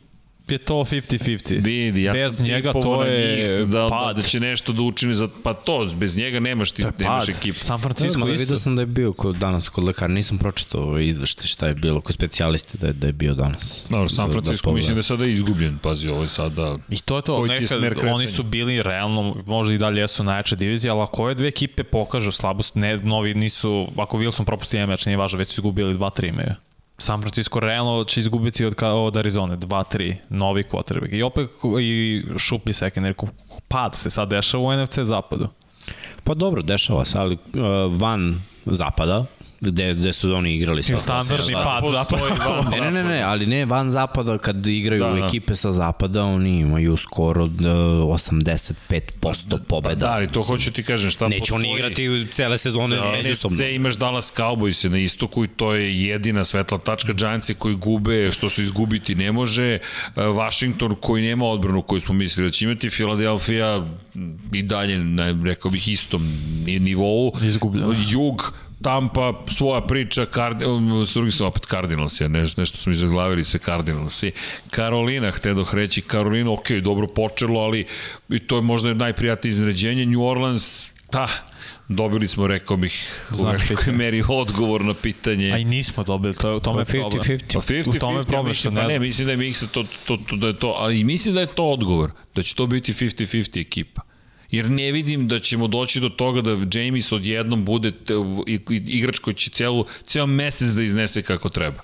je to 50-50. Vidi, ja bez njega to je da, pad. Da, da će nešto da učini za pa to bez njega nemaš ti nemaš ekipu. San Francisco ne, isto. Vidio sam da je bio kod danas kod lekara, nisam pročitao ovaj izveštaj šta je bilo kod specijaliste da je, da je bio danas. Dobro, San da- Francisco da mislim da je sada izgubljen, pazi, ovo je sada I to je to, nekad oni su bili realno, možda i dalje jesu najjača divizija, ali ako ove dve ekipe pokažu slabost, ne, novi nisu, ako Wilson propusti jedan meč, nije važno, već su izgubili 2-3 imaju. San Francisco realno će izgubiti od, od Arizone, 2-3, novi quarterback. I opet i šuplji secondary, pad se sad dešava u NFC zapadu. Pa dobro, dešava se, ali uh, van zapada, gde, gde su oni igrali sa standardni pad zapada. ne, ne, ne, ne, ali ne van zapada kad igraju da, da. ekipe sa zapada, oni imaju skoro 85% pa pobeda. Pa da, ali to hoću ti kažem šta Neće postoji. oni igrati cele sezone da, međusobno. NFC imaš Dallas Cowboys na istoku i to je jedina svetla tačka Giantsi koji gube, što su izgubiti ne može. Washington koji nema odbranu koju smo mislili da će imati, Philadelphia i dalje, rekao bih, istom nivou. Izgubljeno. Jug, Tampa, svoja priča, Card, um, s drugim opet Cardinals, ja, nešto, nešto smo izaglavili se Cardinalsi. Karolina, htedo reći, Karolina, ok, dobro počelo, ali i to je možda najprijatnije izneređenje. New Orleans, pa, dobili smo, rekao bih, u velikoj meri odgovor na pitanje. A i nismo dobili, to, u tome je problem. 50-50. Pa 50-50, u tome je problem, što ne, pa ne, mislim da je Miksa to, to, to, da je to, ali mislim da je to odgovor, da će to biti 50-50 ekipa jer ne vidim da ćemo doći do toga da James odjednom bude igrač koji će celu, ceo mesec da iznese kako treba.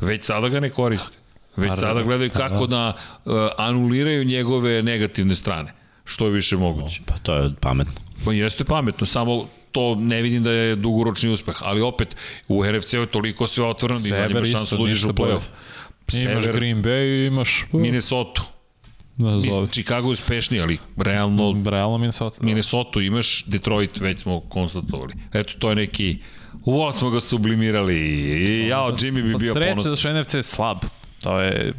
Već sada ga ne koriste. Već Naravno, sada gledaju pa kako da uh, anuliraju njegove negativne strane. Što je više moguće. Pa to je pametno. Pa jeste pametno, samo to ne vidim da je dugoročni uspeh, ali opet u RFC-u je toliko sve otvoreno da ima šansu da uđeš u play-off. Imaš Green Bay, imaš... Minnesota. Da, Mislim, Chicago je uspešniji, ali realno... Mm, realno Minnesota. Da. Minnesota imaš, Detroit već smo konstatovali. Eto, to je neki... Uvo smo ga sublimirali i jao, Jimmy bi bio ponosan. Sreće da što NFC je slab. To je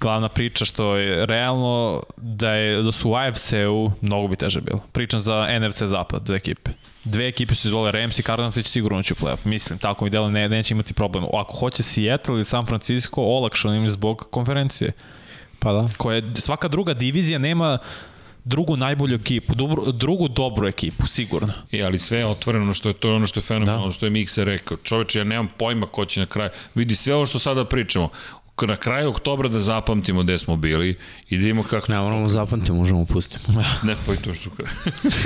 glavna priča što je realno da je da su u AFC-u mnogo bi teže bilo. Pričam za NFC zapad, dve ekipe. Dve ekipe su izvole Rams i Cardinals će sigurno ući u playoff. Mislim, tako mi delo ne, neće imati problem. Ako hoće Seattle ili San Francisco, olakšano im zbog konferencije. Pa da. Koja svaka druga divizija nema drugu najbolju ekipu, drugu, drugu dobru ekipu, sigurno. I, e, ali sve je otvoreno, što je to ono što je fenomenalno, da. što je Mikse rekao. Čoveče, ja nemam pojma ko će na kraju. Vidi sve ovo što sada pričamo, na kraju oktobra da zapamtimo gde smo bili i da vidimo kako... Ne, moramo zapamtiti, možemo pustiti. ne, pa i to što kaže.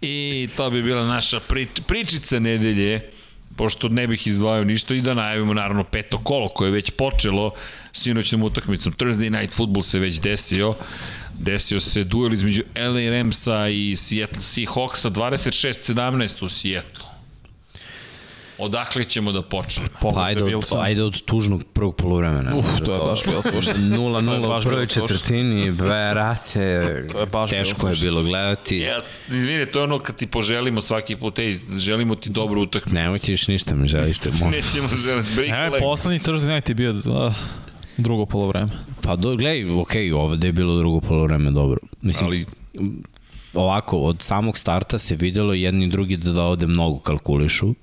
I to bi bila naša prič, pričica nedelje pošto ne bih izdvajao ništa i da najavimo naravno peto kolo koje je već počelo sinoćnom utakmicom. Thursday Night Football se već desio. Desio se duel između LA Ramsa i Seattle Seahawksa 26-17 u Seattle. Odakle ćemo da počnemo? Pa ajde od, ajde od tužnog prvog polovremena. Uf, to je baš bilo tužno. 0-0 u prvoj četvrtini, brate, to je baš teško je bilo gledati. Ja, izvini, to je ono kad ti poželimo svaki put, ej, želimo ti dobru utakmicu. Nemoj ti još ništa mi želiš. Te Nećemo želiti. Ne, poslednji Thursday night je bio uh, drugo polovreme. Pa do, gledaj, okej, okay, ovde je bilo drugo polovreme dobro. Mislim, Ali ovako, od samog starta se videlo jedni i drugi da, da ovde mnogo kalkulišu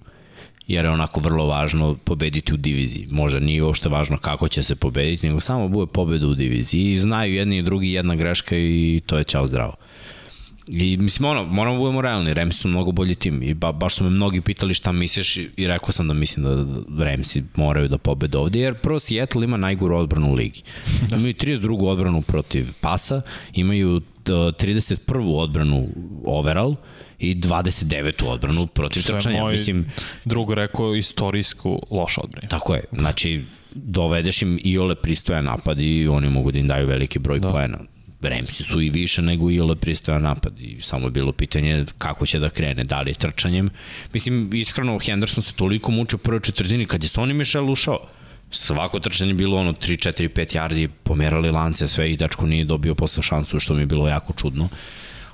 jer je onako vrlo važno pobediti u diviziji. Možda nije uopšte važno kako će se pobediti, nego samo bude pobeda u diviziji. I znaju jedni i drugi jedna greška i to je čao zdravo. I mislim, ono, moramo da budemo realni, Ramsi su mnogo bolji tim i ba, baš su me mnogi pitali šta misliš i, rekao sam da mislim da, Ramsi moraju da pobede ovde, jer prvo Seattle ima najgoru odbranu u ligi. Da. Imaju 32. odbranu protiv pasa, imaju 31. odbranu overall i 29. odbranu protiv trčanja. Što je moj mislim, drug rekao istorijsku lošu odbranu. Tako je, znači dovedeš im i ole pristojan napad i oni mogu da im daju veliki broj da. poena. Remsi su i više nego i ole pristojan napad i samo je bilo pitanje kako će da krene, da li je trčanjem. Mislim, iskreno, Henderson se toliko mučio prve četvrtini kad je Sonny Michel ušao. Svako trčanje bilo ono 3, 4, 5 yardi, pomerali lance, sve i dačko nije dobio posle šansu, što mi je bilo jako čudno.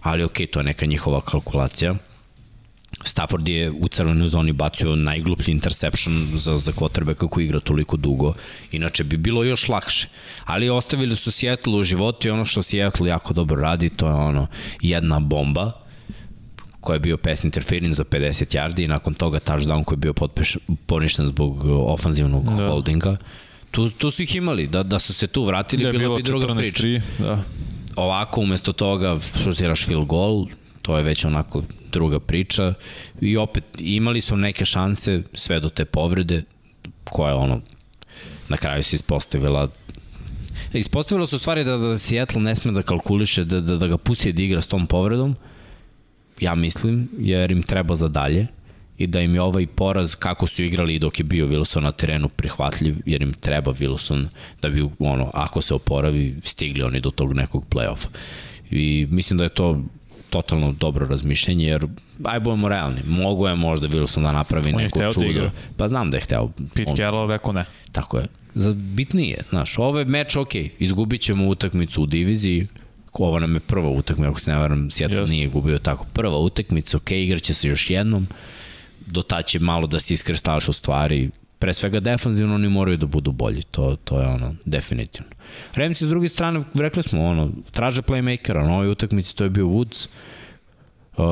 Ali okay, to je neka njihova kalkulacija. Stafford je u crvenoj zoni bacio najgluplji interception za, za kvotrbe kako igra toliko dugo. Inače bi bilo još lakše. Ali ostavili su Seattle u životu i ono što Seattle jako dobro radi, to je ono jedna bomba koja je bio pass interference za 50 yardi i nakon toga touchdown koji je bio poništen zbog ofanzivnog da. holdinga. Tu, tu su ih imali, da, da su se tu vratili, da bila bi druga priča. Da. Ovako, umesto toga, šutiraš field goal, to je već onako druga priča. I opet imali su neke šanse sve do te povrede koja ono na kraju se ispostavila. Ispostavilo su stvari da, da Seattle ne sme da kalkuliše, da, da, da ga pusti da igra s tom povredom, ja mislim, jer im treba za dalje i da im je ovaj poraz kako su igrali dok je bio Wilson na terenu prihvatljiv, jer im treba Wilson da bi, ono, ako se oporavi, stigli oni do tog nekog play-offa. I mislim da je to totalno dobro razmišljenje, jer aj budemo realni, mogu je možda Wilson da napravi on neko da čudo. Da pa znam da je hteo. Pete on, Carroll rekao ne. Tako je. Za, bitnije, znaš, ovo je meč, ok, izgubit ćemo utakmicu u diviziji, ovo nam je prva utakmica, ako se ne varam, Seattle yes. nije gubio tako. Prva utakmica, ok, igraće se još jednom, do ta će malo da se iskrestaš u stvari, pre svega defanzivno oni moraju da budu bolji, to, to je ono, definitivno. Remci s druge strane, rekli smo, ono, traže playmakera, na ovoj utakmici to je bio Woods,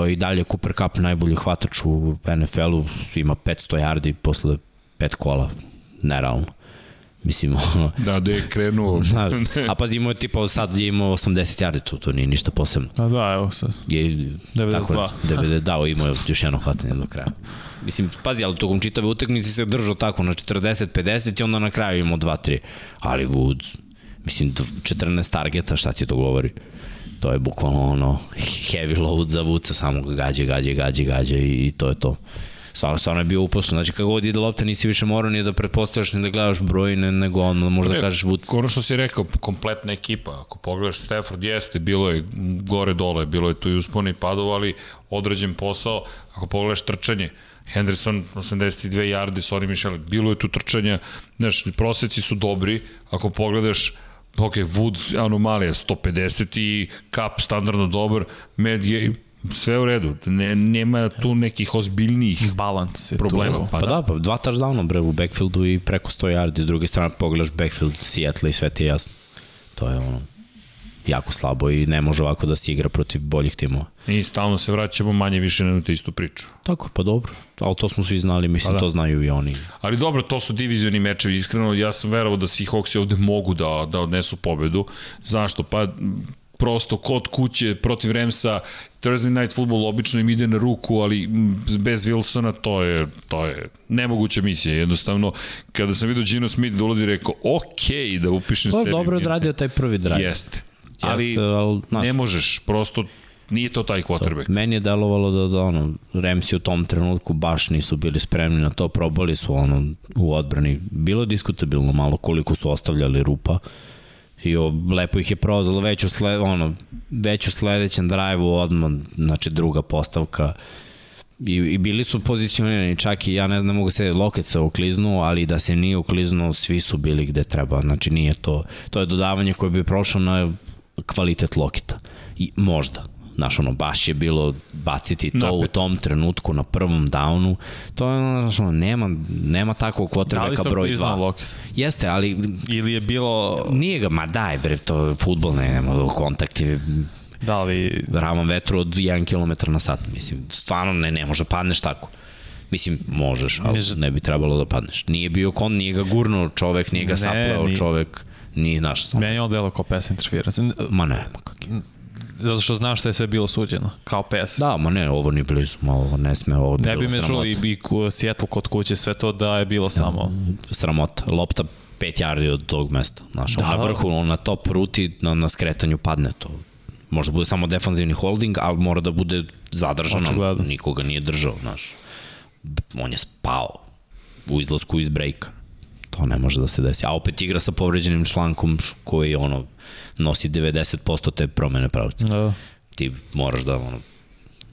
i dalje Cooper Cup najbolji hvatač u NFL-u, ima 500 yardi posle pet kola, nerealno. Mislim, ono... Da, da je krenuo. Znaš, a pazi, imao je tipa, sad je imao 80 yardi, to, to nije ništa posebno. A da, evo sad. Je, 92. Tako, 90, dao, imao je još jedno hvatanje do kraja. Mislim, pazi, ali tokom čitave utakmice se držao tako na 40-50 i onda na kraju imao 2-3. Ali Woods, mislim, 14 targeta, šta ti to govori? To je bukvalno ono, heavy load za Woodsa, samo ga gađe, gađe, gađe, gađe i to je to stvarno, stvarno je bio uposlen. Znači, kako god ide lopta, nisi više morao ni da pretpostavljaš ni da gledaš broj, ne, nego on možda ne, kažeš Woods. Ono što si rekao, kompletna ekipa. Ako pogledaš Stafford, jeste, bilo je gore dole, bilo je tu i usponi padova, ali određen posao. Ako pogledaš trčanje, Henderson 82 yardi, sorry Michel, bilo je tu trčanja, znaš, proseci su dobri, ako pogledaš ok, Woods anomalija 150 i Cup standardno dobar, Med je sve u redu, ne, nema tu nekih ozbiljnijih balans problema. Tu, pa, pa da, da, pa dva touchdowna bre u backfieldu i preko 100 yardi, s druge strane pogledaš backfield Seattle i sve ti je jasno. To je ono, jako slabo i ne može ovako da se igra protiv boljih timova. I stalno se vraćamo manje više na tu istu priču. Tako, pa dobro. Ali to smo svi znali, mislim, pa da. to znaju i oni. Ali dobro, to su divizioni mečevi, iskreno, ja sam verovao da Seahawksi ovde mogu da, da odnesu pobedu. Zašto? Pa prosto kod kuće protiv Remsa Thursday Night Football obično im ide na ruku, ali bez Wilsona to je, to je nemoguća misija. Jednostavno, kada sam vidio Gino Smith dolazi, rekao, ok, da upišem sebi. To je dobro odradio taj prvi drive. Jeste. Ali, Jeste, ali ne možeš, prosto nije to taj quarterback. To, meni je delovalo da, da ono, Remsi u tom trenutku baš nisu bili spremni na to, probali su ono u odbrani. Bilo je diskutabilno malo koliko su ostavljali rupa i o, lepo ih je prozalo već u, sled, ono, već u sledećem drive-u odmah, znači druga postavka. I, i bili su pozicionirani, čak i ja ne, ne mogu se loket se ukliznuo, ali da se nije ukliznuo, svi su bili gde treba, znači nije to, to je dodavanje koje bi prošlo na kvalitet loketa. I možda, Znaš, ono, baš je bilo baciti to Napet. u tom trenutku na prvom downu. To je, znaš, ono, nema, nema takvog kvotrbeka broj 2. Lokis? Jeste, ali... Ili je bilo... Nije ga, ma daj bre, to je futbol, ne, nema kontakt je Da li... Ravan vetru od 1 km na sat, mislim, stvarno ne, ne može padneš tako. Mislim, možeš, ali ne bi trebalo da padneš. Nije bio kon, nije ga gurnuo čovek, nije ga ne, sapleo nije. čovek, nije naš. Meni je on delo kao pass interference. Ma ne, ma kak zato što znaš šta je sve bilo suđeno, kao pes. Da, ma ne, ovo ni blizu, ma ovo ne sme, ovo Ne bi me čuo i, i Seattle kod kuće, sve to da je bilo samo... Sramota, lopta 5 yardi od tog mesta. Znaš, Da. na vrhu, on na top ruti, na, na skretanju padne to. Možda bude samo defanzivni holding, ali mora da bude zadržano. Očigledno. Nikoga nije držao, znaš. On je spao u izlasku iz brejka. To ne može da se desi. A opet igra sa povređenim člankom koji ono, nosi 90% te promene pravca. Da. Ti moraš da ono,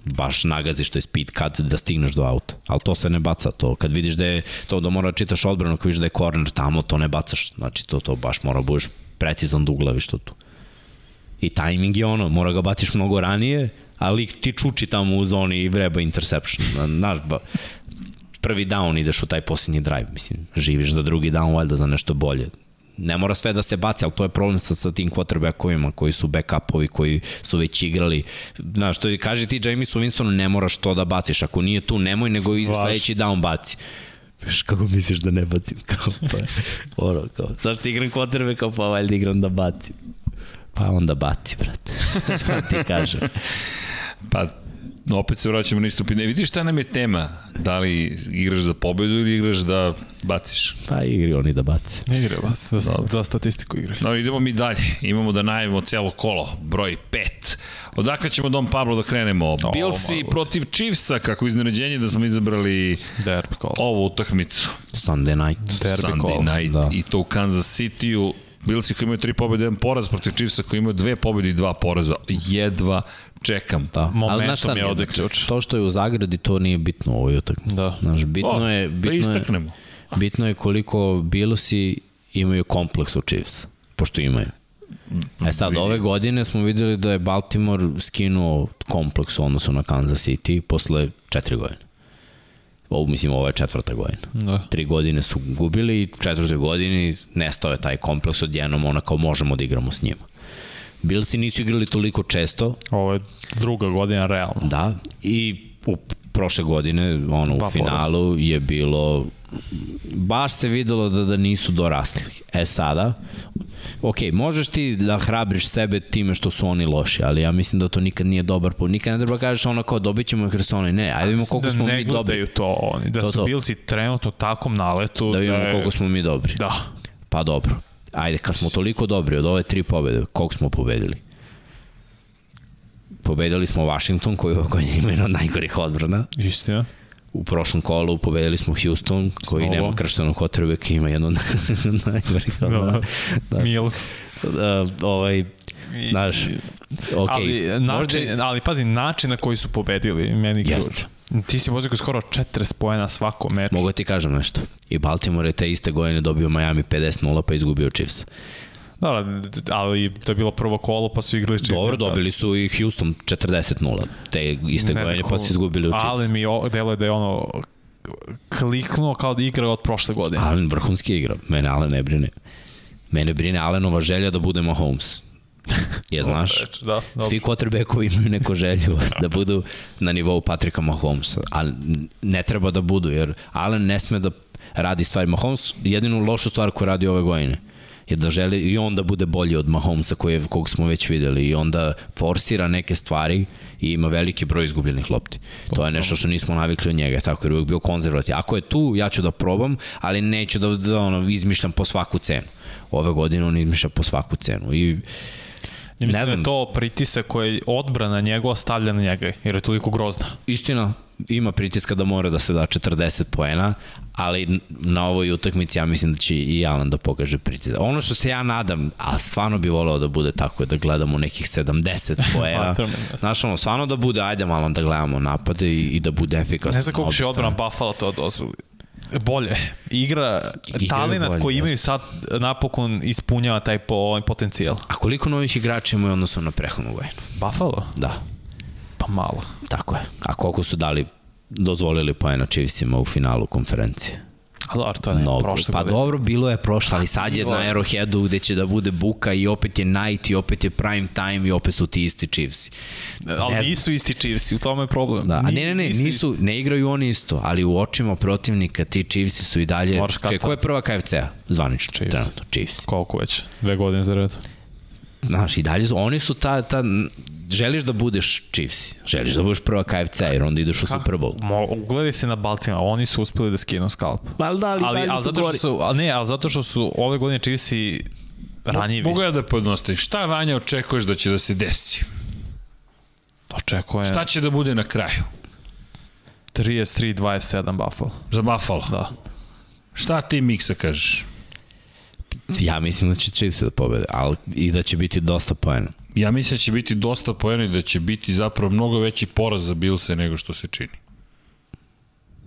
baš nagaziš to je speed cut da stigneš do auta. Ali to se ne baca, to kad vidiš da je to da mora da čitaš odbranu, kad vidiš da je corner tamo, to ne bacaš. Znači to to baš mora da budeš precizan da uglaviš to tu. I timing je ono, mora ga baciš mnogo ranije, ali ti čuči tamo u zoni i vreba interception. Na- Znaš, ba, prvi down ideš u taj posljednji drive, mislim, živiš za drugi down, valjda za nešto bolje. Ne mora sve da se baci, ali to je problem sa, sa tim quarterbackovima koji su backupovi, koji su već igrali. Znaš, to je, kaže ti Jamesu Winstonu, ne moraš to da baciš, ako nije tu, nemoj, nego i sledeći down baci. Viš kako misliš da ne bacim? Kao, pa, ono, kao, zašto igram quarterback, kao pa valjda igram da bacim. Pa onda baci, brate. Šta ti kažem? Pa, opet se vraćamo na isto pitanje. Vidiš šta nam je tema? Da li igraš za pobedu ili igraš da baciš? Pa igri oni da bace. Igre, ba, za, za statistiku igre. No, idemo mi dalje. Imamo da najavimo celo kolo. Broj 5. Odakle ćemo Dom Pablo da krenemo? Billsi malo. protiv Chiefsa, kako iznenađenje da smo izabrali Derby call. ovu utakmicu. Sunday night. Derby Sunday call, night da. i to u Kansas City-u. Billsi koji imaju tri pobjede, jedan poraz protiv Chiefsa koji imaju dve pobjede i dva poraza. Jedva čekam. Da. Momentum Ali je ovde ključ. To što je u zagradi, to nije bitno u ovoj utakmici. Da. Znaš, bitno O, je, da bitno je, istaknemo. bitno je koliko Billsi imaju kompleks u Chiefs, pošto imaju. E sad, ove godine smo videli da je Baltimore skinuo kompleks u odnosu na Kansas City posle četiri godine. Ovo, mislim, ovo je četvrta godina. Da. Tri godine su gubili i u četvrtoj godini nestao je taj kompleks odjednom, ona kao možemo da igramo s njima. Billsi nisu igrali toliko često, Ovo je druga godina realno. Da, i u prošle godine, ono, u finalu je bilo baš se videlo da, da nisu dorasli. E sada, ok, možeš ti da hrabriš sebe time što su oni loši, ali ja mislim da to nikad nije dobar put. Nikad ne treba kažeš ono kao dobit ćemo ih jer su oni. Ne, ajde vidimo koliko da smo ne mi dobri. gledaju to oni, da To, su to. Billsi trenutno u takvom naletu Da vidimo je- koliko smo mi dobri. Da. Pa dobro. Ajde, kad smo toliko dobri od ove tri pobede, koliko smo pobedili? Pobedili smo Washington, koji jedna od najgorih odbrana. Istina. U prošlom kolu pobedili smo Houston, koji Snova. nema krštenog quarterbacka, ima jedno od najgorih odbrana. Da. Da. Mills. Da, ovaj, znaš, ok, ali, način, ali pazi, način na koji su pobedili, meni ključ. Ti si pozikao skoro 40 pojena svako meč. mogu ti kažem nešto. I Baltimore je te iste godine dobio Miami 50-0 pa izgubio Chiefs. Da, ali to je bilo prvo kolo pa su igrali Chiefs. Dobro, dobili su i Houston 40-0 te iste Ne godine znam pa su izgubili u Chiefs. Ali mi deluje da je ono kliknuo kao da igra od prošle godine. Allen vrhunski igra. Mene Allen ne brine. Mene brine Allenova želja da bude Mahomes. Je, znaš? Da, da. Svi quarterbackovi imaju neku želju da budu na nivou Patrika Mahomesa, ali ne treba da budu, jer Allen ne sme da radi stvari. Mahomes jedinu lošu stvar koju radi ove godine je da želi i on da bude bolji od Mahomesa koje, kog smo već videli i onda forsira neke stvari i ima veliki broj izgubljenih lopti. To je nešto što nismo navikli od njega, tako jer je uvijek bio konzervativ. Ako je tu, ja ću da probam, ali neću da, da ono, izmišljam po svaku cenu. Ove godine on izmišlja po svaku cenu i mislim ne da znam. je to pritisak koji odbrana njegova stavlja na njega, jer je toliko grozna. Istina, ima pritiska da mora da se da 40 poena, ali na ovoj utakmici ja mislim da će i Alan da pokaže pritisak. Ono što se ja nadam, a stvarno bi voleo da bude tako, je da gledamo nekih 70 poena. Znaš, ono, stvarno da bude, ajde malo da gledamo napade i, i da bude efikasno. Ne znam koliko će odbrana. Buffalo to dozvoli. Bolje. Igra, talenat bolje, koji imaju sad napokon ispunjava taj po, ovaj potencijal. A koliko novih igrača imaju odnosno na prehodnu godinu? Buffalo? Da, Pa malo. tako je. A koliko su dali dozvolili poena Chiefsima u finalu konferencije? A dobro, to je Mnogo. prošle Pa godine. dobro, bilo je prošlo, ali sad je na je. Arrowheadu gde će da bude buka i opet je night i opet je prime time i opet su ti isti Chiefs. Ali ne nisu isti Chiefs, u tome je problem. Da, a ne, ne, ne, isti. nisu, ne igraju oni isto, ali u očima protivnika ti Chiefs su i dalje... Moraš ko je prva KFC-a? Zvanično, Chiefs. trenutno, Chiefs. Koliko već? Dve godine za red. Znaš, i dalje su, oni su ta, ta, želiš da budeš Chiefs, želiš da budeš prva KFC, jer onda ideš u Super Bowl. Mo, ugledaj se na Baltimore, oni su uspeli da skinu skalp. Ali da, ali, Ali, ali, su zato što su, ali ne, ali zato što su ove godine Chiefsi ranjivi. Mogu ja da podnostim. Šta Vanja očekuješ da će da se desi? Očekujem Šta će da bude na kraju? 33-27 Buffalo. Za Buffalo. Da. Šta ti Miksa kažeš? Ja mislim da će Chiefs da pobede, ali i da će biti dosta poena. Ja mislim da će biti dosta pojena i da će biti zapravo mnogo veći poraz za Bilse nego što se čini.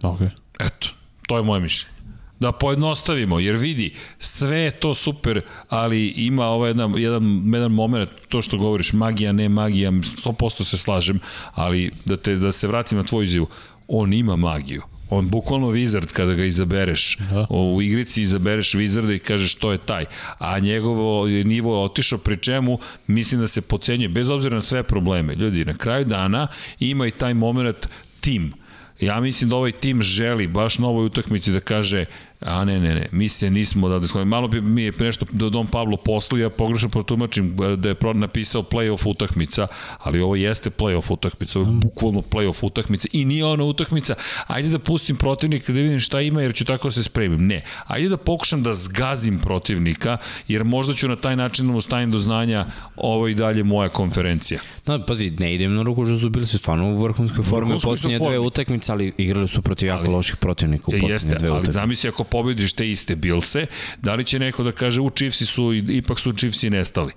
Ok. Eto, to je moje mišljenje. Da pojednostavimo, jer vidi, sve je to super, ali ima ovaj jedan, jedan, jedan moment, to što govoriš, magija, ne magija, 100% se slažem, ali da, te, da se vratim na tvoju izjavu, on ima magiju. On bukvalno Wizard kada ga izabereš. Da. U igrici izabereš Wizarda i kažeš to je taj. A njegovo nivo je otišao pri čemu mislim da se pocenjuje, bez obzira na sve probleme. Ljudi, na kraju dana ima i taj moment tim. Ja mislim da ovaj tim želi baš na ovoj utakmici da kaže a ne, ne, ne, mi se nismo da da Malo bi mi je nešto do Don Pablo poslu, ja pogrešno protumačim da je pro napisao playoff utakmica, ali ovo jeste playoff utakmica, ovo je bukvalno playoff utakmica i nije ona utakmica, ajde da pustim protivnika da vidim šta ima jer ću tako da se spremim. Ne, ajde da pokušam da zgazim protivnika, jer možda ću na taj način da mu stavim do znanja ovo i dalje moja konferencija. No, pazi, ne idem na ruku što su bili su stvarno u vrhunskoj formi u posljednje dve utakmice, ali igrali su protiv jako Ali- loših protivnika u E, posljednje Jeste, dve ali utakmice. zamisli ako pobediš te iste Bilse, da li će neko da kaže u Chiefsi su, ipak su Chiefsi nestali.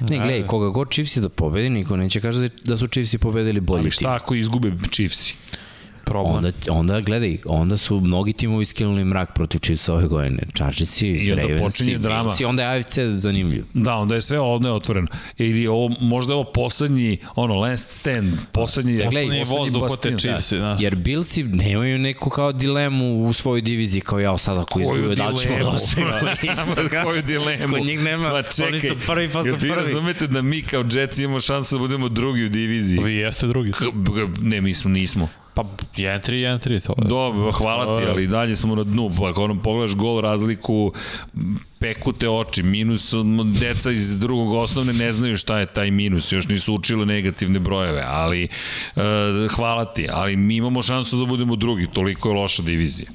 Ne, gledaj, koga god Chiefs da pobedi, niko neće kaže da su Chiefs pobedili bolji Ali tim. šta ako izgube Chiefsi? Problem. Onda, onda gledaj, onda su mnogi timovi skinuli mrak protiv Chiefs ove godine. Chargersi, I onda Ravensi, počinje drama. Billsi, onda je AFC zanimljiv. Da, onda je sve ovde otvoreno. Ili ovo, možda je ovo poslednji, ono, last stand, poslednji, Ja, gledaj, poslednji Poslednji voz bastion. duhote Chiefsi, da. Jer Billsi nemaju neku kao dilemu u svojoj diviziji kao ja sad ako izgube da li ćemo da osvojimo isto. Koju dilemu? Kod njih nema, Ma čekaj, oni su prvi pa su jel vi prvi. razumete da mi kao Jets imamo šansu da budemo drugi u diviziji? Vi jeste drugi. Ne, mi smo, nismo. Pa 1-3, 1-3, to je. Dobro, hvala ti, ali dalje smo na dnu. Pa ako nam pogledaš gol razliku, peku te oči, minus, deca iz drugog osnovne ne znaju šta je taj minus, još nisu učili negativne brojeve, ali e, hvala ti, ali mi imamo šansu da budemo drugi, toliko je loša divizija.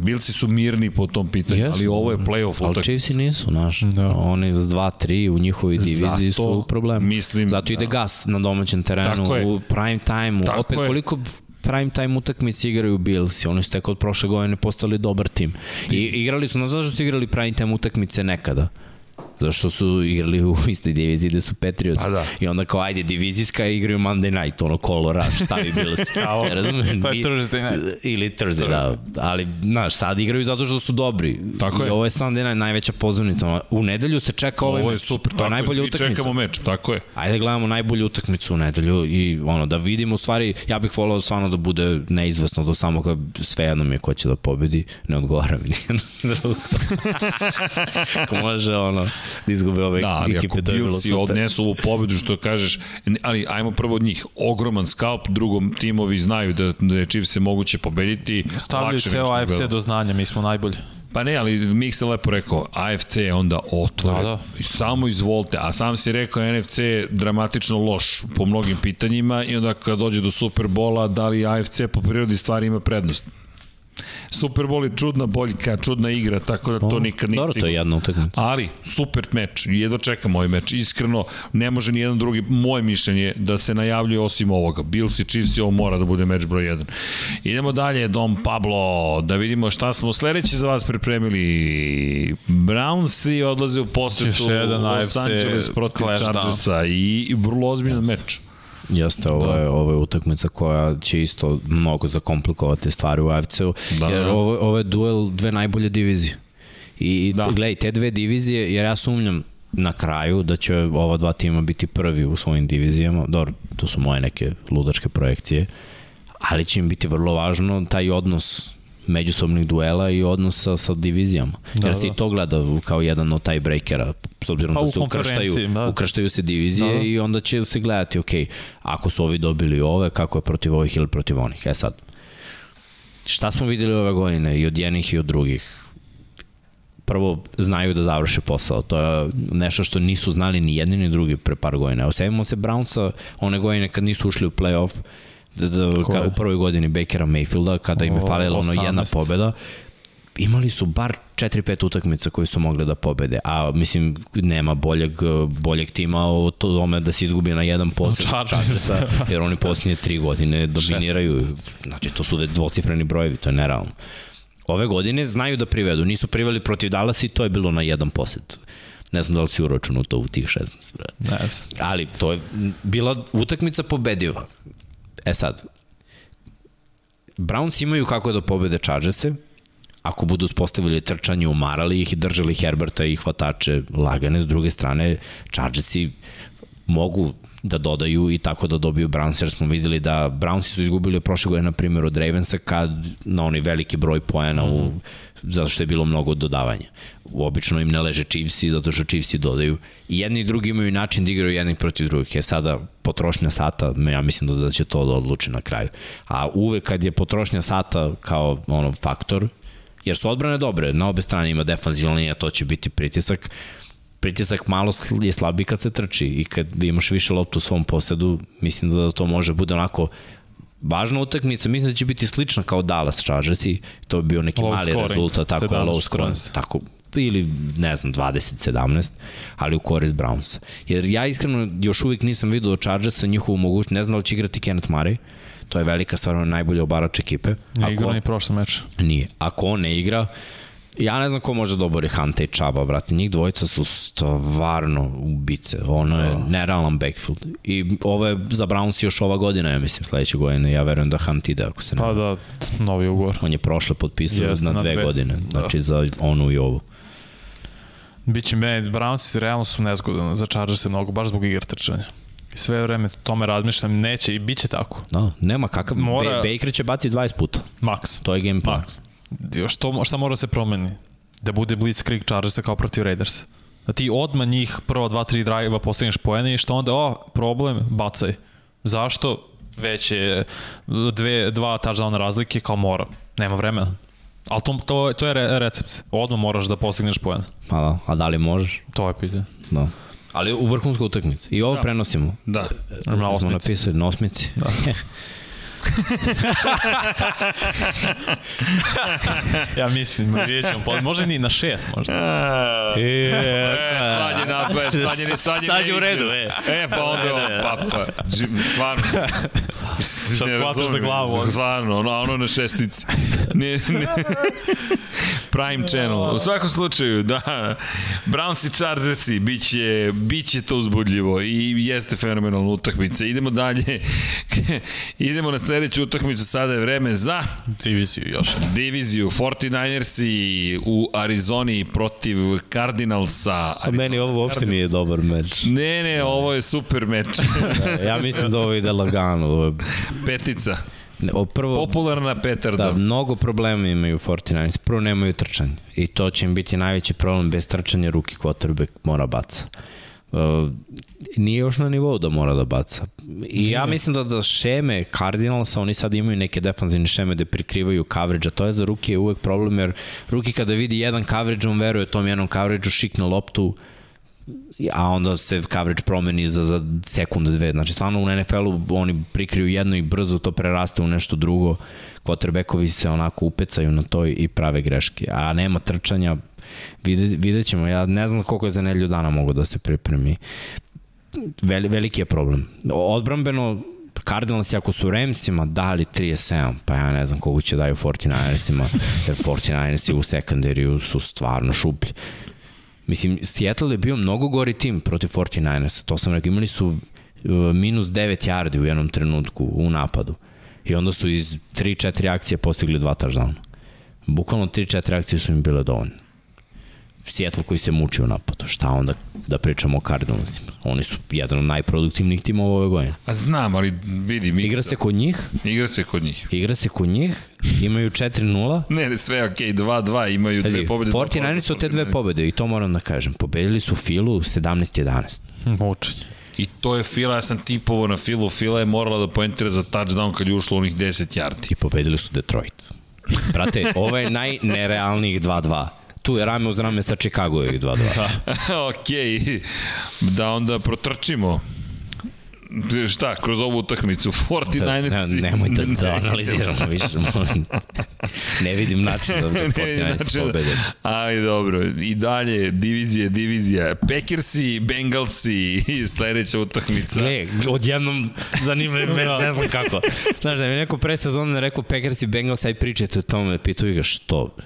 Bilci su mirni po tom pitanju, Jesu, ali ovo je playoff Ali utakmica. Chiefs nisu, znaš. Da. Oni s 2-3 u njihovoj diviziji Zato su u problemu. mislim, Zato ide da. gas na domaćem terenu, Tako je. u prime time-u. Opet je. koliko prime time utakmice igraju Bills oni su tek od prošle godine postali dobar tim. I igrali su, znaš zašto su igrali prime time utakmice nekada? Zašto su igrali u istoj diviziji gde su Patriots. Pa da. I onda kao, ajde, divizijska igraju Monday night, ono, kolo rush, stavi Bills. Kao, Ne razumem? to je Thursday night. Ili Thursday, da. Ali, znaš, sad igraju zato što su dobri. Tako I je. ovo je Sunday night, najveća pozornica. U nedelju se čeka ovaj Ovo je meč. super, To je najbolja utakmica. čekamo meč, tako je. Ajde gledamo najbolju utakmicu u nedelju i ono da vidimo u stvari ja bih voleo stvarno da bude neizvesno do samog sve jedno mi je ko će da pobedi ne odgovara mi nijedno drugo ako može ono da izgube ove Da, ali ako ekipe to je bilo Bilci super odnesu ovu pobedu, što kažeš, ali ajmo prvo od njih, ogroman skalp, drugom timovi znaju da, da je Chiefs se moguće pobediti. Stavljaju lakše ceo AFC do znanja, mi smo najbolji. Pa ne, ali Mik se lepo rekao, AFC je onda otvoren. Da, da. Samo izvolite, a sam si rekao NFC je dramatično loš po mnogim pitanjima i onda kad dođe do Superbola, da li AFC po prirodi stvari ima prednost? Superbol je čudna boljka, čudna igra, tako da to nikad nije dobro to je jedna utakmica Ali, super meč, jedva čekam ovaj meč. Iskreno, ne može ni jedan drugi, moje mišljenje, da se najavljuje osim ovoga. Bills i Chiefs i ovo mora da bude meč broj 1. Idemo dalje, Dom Pablo, da vidimo šta smo sledeće za vas pripremili. Brownsi odlaze u posetu Los Angeles protiv. Chargersa i, i vrlo ozbiljan meč. Jeste, ovo je, ovo je utakmica koja će isto mnogo zakomplikovati stvari u AFC-u, Da, jer da. ovo, ovo je duel dve najbolje divizije. I Da. da. gledaj, te dve divizije, jer ja sumnjam na kraju da će ova dva tima biti prvi u svojim divizijama. Dobro, to su moje neke ludačke projekcije, ali će im biti vrlo važno taj odnos međusobnih duela i odnosa sa divizijama. Da, Da, jer se da. i to gleda kao jedan od taj breakera, s obzirom Pa da se ukrštaju, da. ukrštaju se divizije Da, da. i onda će se gledati, ok, ako su ovi dobili ove, kako je protiv ovih ili protiv onih. E sad, šta smo videli ove godine i od jednih i od drugih? prvo znaju da završe posao. To je nešto što nisu znali ni jedni ni drugi pre par godina. Evo, sevimo se Brownsa one godine kad nisu ušli u playoff, da, da, ka, u prvoj godini Bakera Mayfielda, kada im je falila ono jedna pobeda, imali su bar 4-5 utakmica koji su mogli da pobede, a mislim nema boljeg, boljeg tima o tome da se izgubi na jedan posle Chargersa, jer oni posljednje tri godine dominiraju, znači to su dvocifreni brojevi, to je nerealno. Ove godine znaju da privedu, nisu priveli protiv Dallas i to je bilo na jedan posed. Ne znam da li si uračunao to u tih 16. Ne. Ali to je bila utakmica pobediva. E sad, Browns imaju kako da pobede Chargerse, ako budu uspostavili trčanje, umarali ih i držali Herberta i hvatače lagane, s druge strane, Chargersi mogu da dodaju i tako da dobiju Browns, jer smo videli da Brownsi su izgubili prošle godine, na primjer, od Ravensa, kad na oni veliki broj poena u, mhm. Zato što je bilo mnogo dodavanja. Obično im ne leže Chiefsi, zato što Chiefsi dodaju. I jedni i drugi imaju način da igraju jednih protiv drugih. Je sada potrošnja sata, ja mislim da, da će to da odluči na kraju. A uvek kad je potrošnja sata kao ono faktor, jer su odbrane dobre, na obe strane ima defanzivna linija, to će biti pritisak, pritisak malo je slabiji kad se trči i kad imaš više loptu u svom posedu, mislim da to može bude onako važna utakmica, mislim da će biti slična kao Dallas Chargersi, to bi bio neki low mali scoring, rezultat, tako low scoring, tako ili ne znam 20-17, ali u korist Brownsa. Jer ja iskreno još uvijek nisam vidio Chargersa njihovu mogućnost, ne znam da li će igrati Kenneth Murray, to je velika stvarno najbolji obarač ekipe. Ne igra ni prošle meč. Nije. Ako on ne igra, Ja ne znam ko može da obori Hanta i Čaba, brate. Njih dvojica su stvarno ubice. Ono je da. nerealan backfield. I ovo je za Browns još ova godina, ja mislim, sledeće godine. Ja verujem da Hunt ide, ako se ne Pa da, novi ugovor. On je prošle potpisao yes, na, na dve, dve godine. Da. Znači za onu i ovu. Biće me, Brownsi realno su nezgodno za Chargers se mnogo, baš zbog igre trčanja. I sve vreme tome razmišljam, neće i bit će tako. Da, nema kakav, Mora... Baker će baciti 20 puta. Max. To je game plan. Max što, šta mora da se promeni? Da bude Blitzkrieg Chargersa kao protiv Raidersa. Da ti odmah njih prvo 2-3 drive-a postigneš poene i što onda, o, problem, bacaj. Zašto? Već je dve, dva touchdowna razlike kao mora. Nema vremena. Ali to, to, to je recept. Odmah moraš da postigneš poen. Pa da, a da li možeš? To je pitanje. Da. Ali u vrhunskoj utakmici. I ovo da. prenosimo. Da. Na osmici. Smo napisali na osmici. Da. ja mislim, vidjet ćemo, pa može ni na šest možda. E, e, sad je napad, sad je, sad je, sad je u redu, e. E, pa onda, pa, pa, stvarno. Šta shvataš za glavu? Stvarno, ono, ono na šestici. Ne, ne. Prime Channel. U svakom slučaju, da, Browns i Chargersi, biće, biće to uzbudljivo i jeste fenomenalna utakmica. Idemo dalje, idemo na sledeću utakmicu, sada je vreme za diviziju još. Diviziju 49 i u Arizoni protiv Cardinalsa. A meni ovo uopšte nije dobar meč. Ne, ne, ovo je super meč. da, ja mislim da ovo ide lagano. Ovo je... Petica. Ne, o prvo, Popularna Petarda. Da, mnogo problema imaju 49 Prvo nemaju trčanje. I to će im biti najveći problem bez trčanja ruki quarterback mora baca. Uh, nije još na nivou da mora da baca. I ja mislim da da šeme Cardinalsa, oni sad imaju neke defanzivne šeme da prikrivaju coverage, a to je za ruki je uvek problem, jer ruki kada vidi jedan coverage, on veruje tom jednom coverage-u, šikne loptu, a onda se coverage promeni za, za sekundu, dve. Znači, stvarno u NFL-u oni prikriju jedno i brzo to preraste u nešto drugo. Quarterbackovi se onako upecaju na to i prave greške. A nema trčanja, Vide, vidjet ćemo, ja ne znam koliko je za nedelju dana mogu da se pripremi. Veli, veliki je problem. Odbrambeno, Cardinals ako su Ramsima dali 37, pa ja ne znam koliko će daju 49ersima, jer 49ersi u sekundariju su stvarno šuplji. Mislim, Seattle je bio mnogo gori tim protiv 49ersa, to sam rekao, imali su uh, minus 9 yardi u jednom trenutku u napadu. I onda su iz 3-4 akcije postigli dva touchdowna. Bukvalno 3-4 akcije su im bile dovoljne. Seattle koji se muči u napadu. Šta onda da pričamo o Cardinalsima? Oni su jedan od najproduktivnijih timova ove godine. A znam, ali vidi... Mi Igra se kod njih. Igra se kod njih. Igra se kod njih. Imaju 4-0. ne, ne, sve ok, 2-2, imaju dve pobede. 49 su te dve pobede i to moram da kažem. Pobedili su Filu 17-11. Mučenje. I to je Fila, ja sam tipovo na Filu, Fila je morala da poentira za touchdown kad je ušlo onih 10 yardi. I pobedili su Detroit. Brate, ovo je najnerealnijih 2-2 Tu je rame uz rame sa Chicago i 2-2. ok, da onda protrčimo šta, kroz ovu utakmicu, 49ers... Da, ne, nemoj da, da analiziramo više, molim. Ne vidim način da, da 49ers pobede. Ali dobro, i dalje, divizija, divizija. Packersi, Bengalsi i sledeća utakmica. Gle, odjednom zanimljivo, ne, ne znam kako. Znaš, da mi neko pre sezona rekao Packersi, Bengalsi, aj pričajte o tome, pitaju ga što.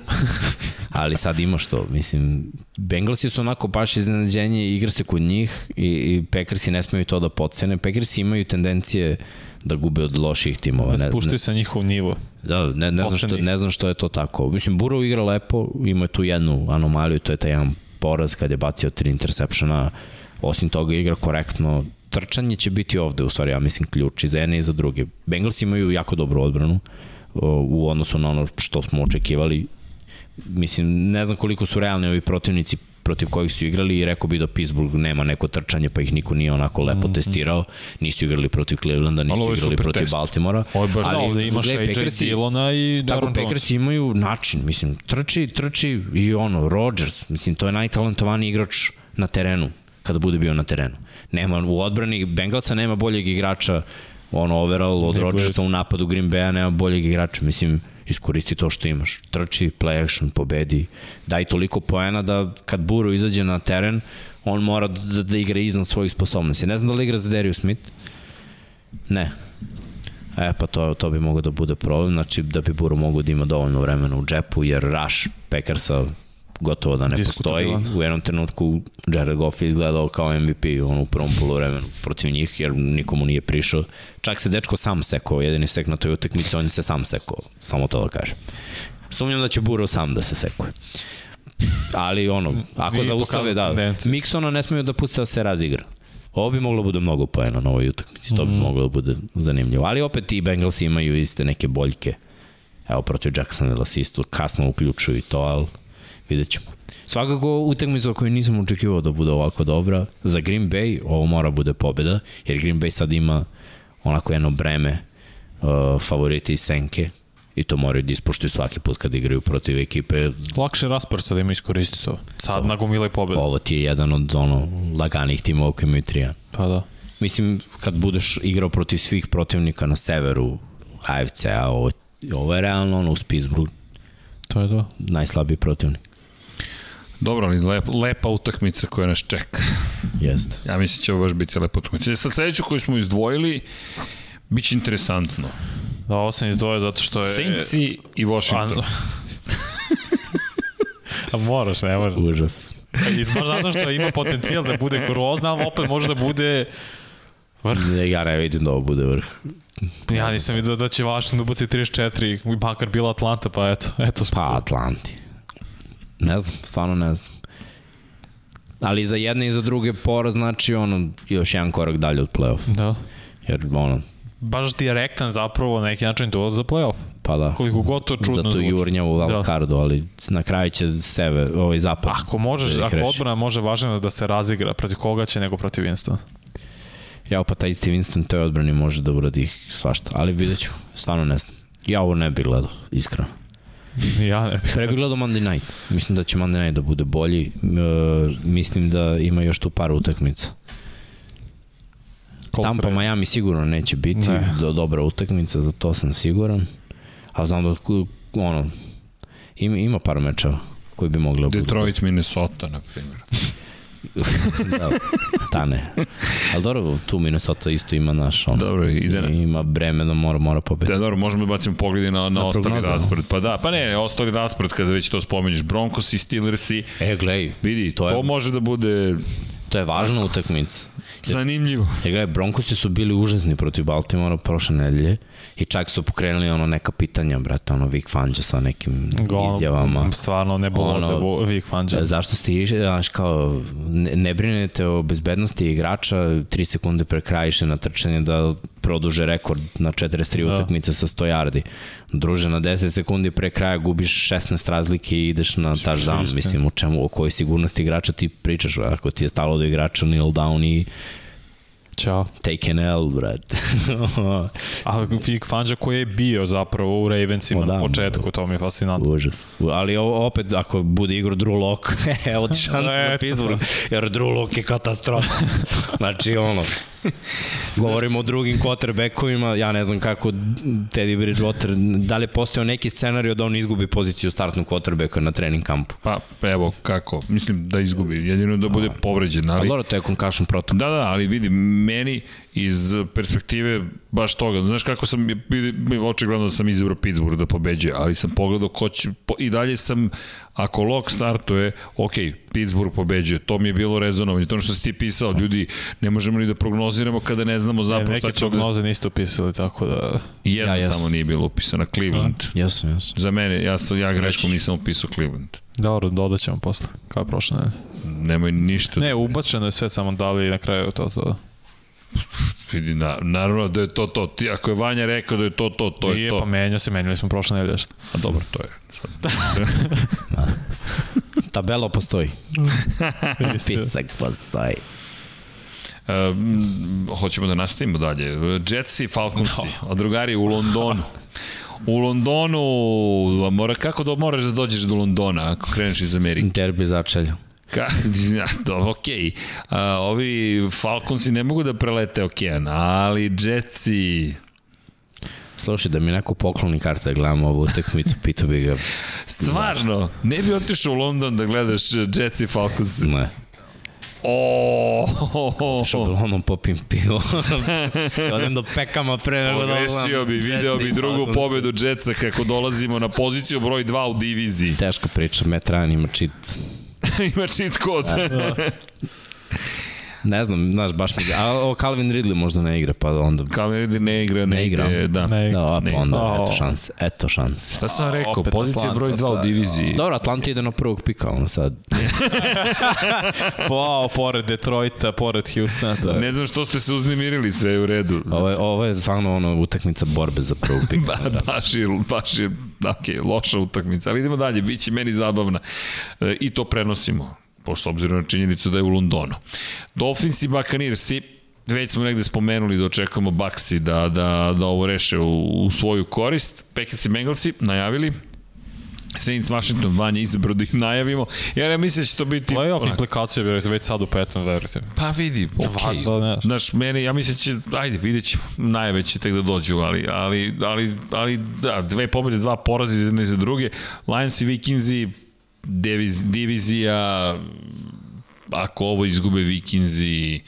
Ali sad ima što, mislim, Bengalsi su onako baš iznenađenje, igra se kod njih i, i Packersi ne smeju to da podcene. Packersi imaju tendencije da gube od loših timova. Da spuštaju sa njihov nivo. Da, ne, ne, znam što, ne znam što je to tako. Mislim, Burrow igra lepo, ima tu jednu anomaliju, to je taj jedan poraz kad je bacio tri intersepšena, osim toga igra korektno, trčanje će biti ovde, u stvari, ja mislim, ključ i za jedne i za druge. Bengals imaju jako dobru odbranu u odnosu na ono što smo očekivali. Mislim, ne znam koliko su realni ovi protivnici protiv kojih su igrali i rekao bi da Pittsburgh nema neko trčanje pa ih niko nije onako lepo mm -hmm. testirao. Nisu igrali protiv Clevelanda, nisu igrali protiv test. Baltimora. Ovo je baš ali, da, ovde imaš AJ Dillona i Darren Tako, Packers imaju način, mislim, trči, trči i ono, Rodgers, mislim, to je najtalentovaniji igrač na terenu kada bude bio na terenu. Nema, u odbrani Bengalsa nema boljeg igrača ono overall od Rodgersa u napadu Green Bay-a nema boljeg igrača. Mislim, iskoristi to što imaš. Trči, play action, pobedi, daj toliko poena da kad Buru izađe na teren, on mora da, da igra iznad svojih sposobnosti. Ne znam da li igra za Darius Smith? Ne. E, pa to, to bi moglo da bude problem, znači da bi Buru mogo da ima dovoljno vremena u džepu, jer Rush Packersa gotovo da ne postoji. U jednom trenutku Jared Goff je izgledao kao MVP on u prvom polovremenu protiv njih, jer nikomu nije prišao. Čak se dečko sam sekao, jedini sek na toj utakmici, on se sam sekao, samo to da kažem. Sumnjam da će Burrow sam da se sekuje. Ali ono, ako Vi zaustave, da, Miksona ne smiju da puste da se razigra. Ovo bi moglo da bude mnogo poena na ovoj utakmici, to bi mm. moglo da bude zanimljivo. Ali opet i Bengals imaju iste neke boljke. Evo, protiv Jacksonville se isto kasno uključuju i to, ali vidjet ćemo. Svakako utakmica koju nisam očekivao da bude ovako dobra, za Green Bay ovo mora bude pobeda, jer Green Bay sad ima onako jedno breme uh, favorite i senke i to moraju da ispoštuju svaki put kad igraju protiv ekipe. Lakše rasport sad ima iskoristi to. Sad to, nagomile pobeda. Ovo ti je jedan od ono, laganih timova koji imaju trija. Pa da. Mislim, kad budeš igrao protiv svih protivnika na severu AFC-a, ovo, ovo je realno ono, uz Pittsburgh. To je to. Najslabiji protivnik. Dobro, ali lep, lepa utakmica koja nas čeka. Jeste. Ja mislim da će ovo baš biti lepa utakmica. Sa sledeću koju smo izdvojili, bit će interesantno. Da, ovo sam izdvojio zato što je... Saintsi i Washington. A moraš, ne možeš. Užas. Izbaš zato što ima potencijal da bude grozna, ali opet može da bude vrh. Ne, ja ne vidim da ovo bude vrh. Ja nisam vidio da će Washington da buci 34 i bakar bila Atlanta, pa eto, eto. Pa Atlanti. Ne znam, stvarno ne znam. Ali za jedne i za druge pora znači ono još jedan korak dalje od play-off. Da. Jer ono, baš direktan zapravo na neki način to za play-off. Pa da. Koliko god to čudno Zato zvuči. jurnja u wildcardu, da. ali na kraju će sebe, ovaj zapad. Ako možeš, da ako odbrana može važno da se razigra, protiv koga će nego protiv Winston. Ja, pa taj isti Winston toj odbrani može da uradi svašta, ali vidjet ću, stvarno ne znam. Ja ovo ne bih gledao, iskreno. ja ne. Pre bih gledao Monday Night. Mislim da će Monday Night da bude bolji. Uh, mislim da ima još tu par utakmica. Colts Tampa Red. Miami sigurno neće biti ne. do, dobra utakmica, za to sam siguran. A znam da ono, ima, ima par meča koji bi mogli da. Detroit, Minnesota, na primjer. da, ta ne. Ali dobro, tu Minnesota isto ima naš, on, dobro, ide na... ima breme da mora, mora pobediti. Da, dobro, možemo da bacimo pogledi na, na, na ostali raspored. Pa da, pa ne, ostali raspored kada već to spomenješ, Broncos i Steelers i... E, glej, vidi, to, je, to može da bude... To je važna utakmica. Zanimljivo. Jer gledaj, Broncosi su bili užasni protiv Baltimora prošle nedelje i čak su pokrenuli ono neka pitanja, brate, ono Vic Fangio sa nekim Go, izjavama. Stvarno, ne bilo ono, Vic Fangio. Zašto ste išli, znaš, kao, ne, ne brinete o bezbednosti igrača, 3 sekunde pre kraja na trčanje da produže rekord na 43 da. utakmice sa 100 yardi. Druže, na 10 sekundi pre kraja gubiš 16 razlike i ideš na touchdown. Mislim, u čemu, o kojoj sigurnosti igrača ti pričaš, ako ti je stalo do igrača kneel down i Ćao. Take an L, brate. A Vic Fangio koji je bio zapravo u Ravensima O, da, na početku, to mi je fascinantno. Užas. Ali opet, ako bude igro Drew Lock, evo ti šansa za. Pittsburgh, jer Drew Lock je katastrofa. znači, ono, govorimo o drugim quarterbackovima, ja ne znam kako Teddy Bridgewater, da li je postao neki scenarij da on izgubi poziciju startnog quarterbacka na trening kampu. Pa, evo, kako, mislim da izgubi, jedino da bude povređen, Ali ali... dobro, to je concussion protokol. Da, da, ali vidi, meni iz perspektive baš toga, znaš kako sam, očigledno da sam izabrao Pittsburgh da pobeđuje, ali sam pogledao ko će, po, i dalje sam, ako log startuje, ok, Pittsburgh pobeđuje, to mi je bilo rezonovanje, to ono što si ti pisao, ljudi, ne možemo ni da prognoziramo kada ne znamo E, zapravo šta neke će da... prognoze niste upisali, tako da... Jedna Ja, jesam. samo nije bilo upisana, Cleveland. Jesam, jesam. Za mene, ja, sam, ja greškom nisam upisao Cleveland. Dobro, dodat ćemo posle, kao prošle. Ne, Nemoj ništa. ne ubačeno je sve, samo da li na kraju to to. Vidi, na, naravno da je to to. Ti, ako je Vanja rekao da je to to, to je Nije, to. pa menja se, menjali smo prošle nedelje. šta? A dobro, to je. Sad. Tabela postoji. Spisak postoji. Um, hoćemo da nastavimo dalje. Jetsi, Falconsi, no. a drugari u Londonu. U Londonu, mora, kako da moraš da dođeš do Londona ako kreneš iz Amerike? Derbi začelja. Ka, do, ok. A, ovi Falconsi ne mogu da prelete okean, ali Jetsi... Slušaj, da mi neko pokloni karte da gledamo ovu utakmicu, pitao bi ga, Stvarno, ne bi otišao u London da gledaš Jetsi Falcons. ne, O, što bi onom popim pivo. I Odem do pekama pre nego da Pogrešio bi, video bi drugu Falcons. pobedu Jetsa kako dolazimo na poziciju broj 2 u diviziji. Teška priča, Matt Ryan ima cheat. Ima cheat kod. Ne znam, znaš, baš mi... A o Calvin Ridley možda ne igra, pa onda... Kao ne, ne igra, ne, Ne igra. igra. Da. Ne igra. Da, pa onda, O. eto šanse, eto šanse. Šta sam rekao? opet Pozicija Atlanta, broj 2 to u diviziji. Dobro, Atlanta ide na prvog pika, ono sad. Wow, pored Detroita, pored Houstona, to je... Ne znam što ste se uznemirili, sve je u redu. Ovo je, ovo je stvarno ono utakmica borbe za prvog pika. Ba, baš je, baš je, ok, loša utakmica, ali idemo dalje, bit će meni zabavna. E, I to prenosimo, pošto obzirom na činjenicu da je u Londonu. Dolphins i Buccaneersi, već smo negde spomenuli da očekujemo Baxi da, da, da ovo reše u, u svoju korist. Packers i Bengalsi najavili, Saints Washington Vanja izabrao da ih najavimo. Ja ne mislim da će to biti... Playoff implikacija bi već sad u petom, verujte. Pa vidi, okej. Dva, dva, ne. Znaš, mene, ja mislim da će, ajde, vidjet ćemo, najave će tek da dođu, ali, ali, ali, ali da, dve pobjede, dva poraza iz jedne i za druge. Lions i Vikingsi, diviz, divizija, ako ovo izgube Vikingsi,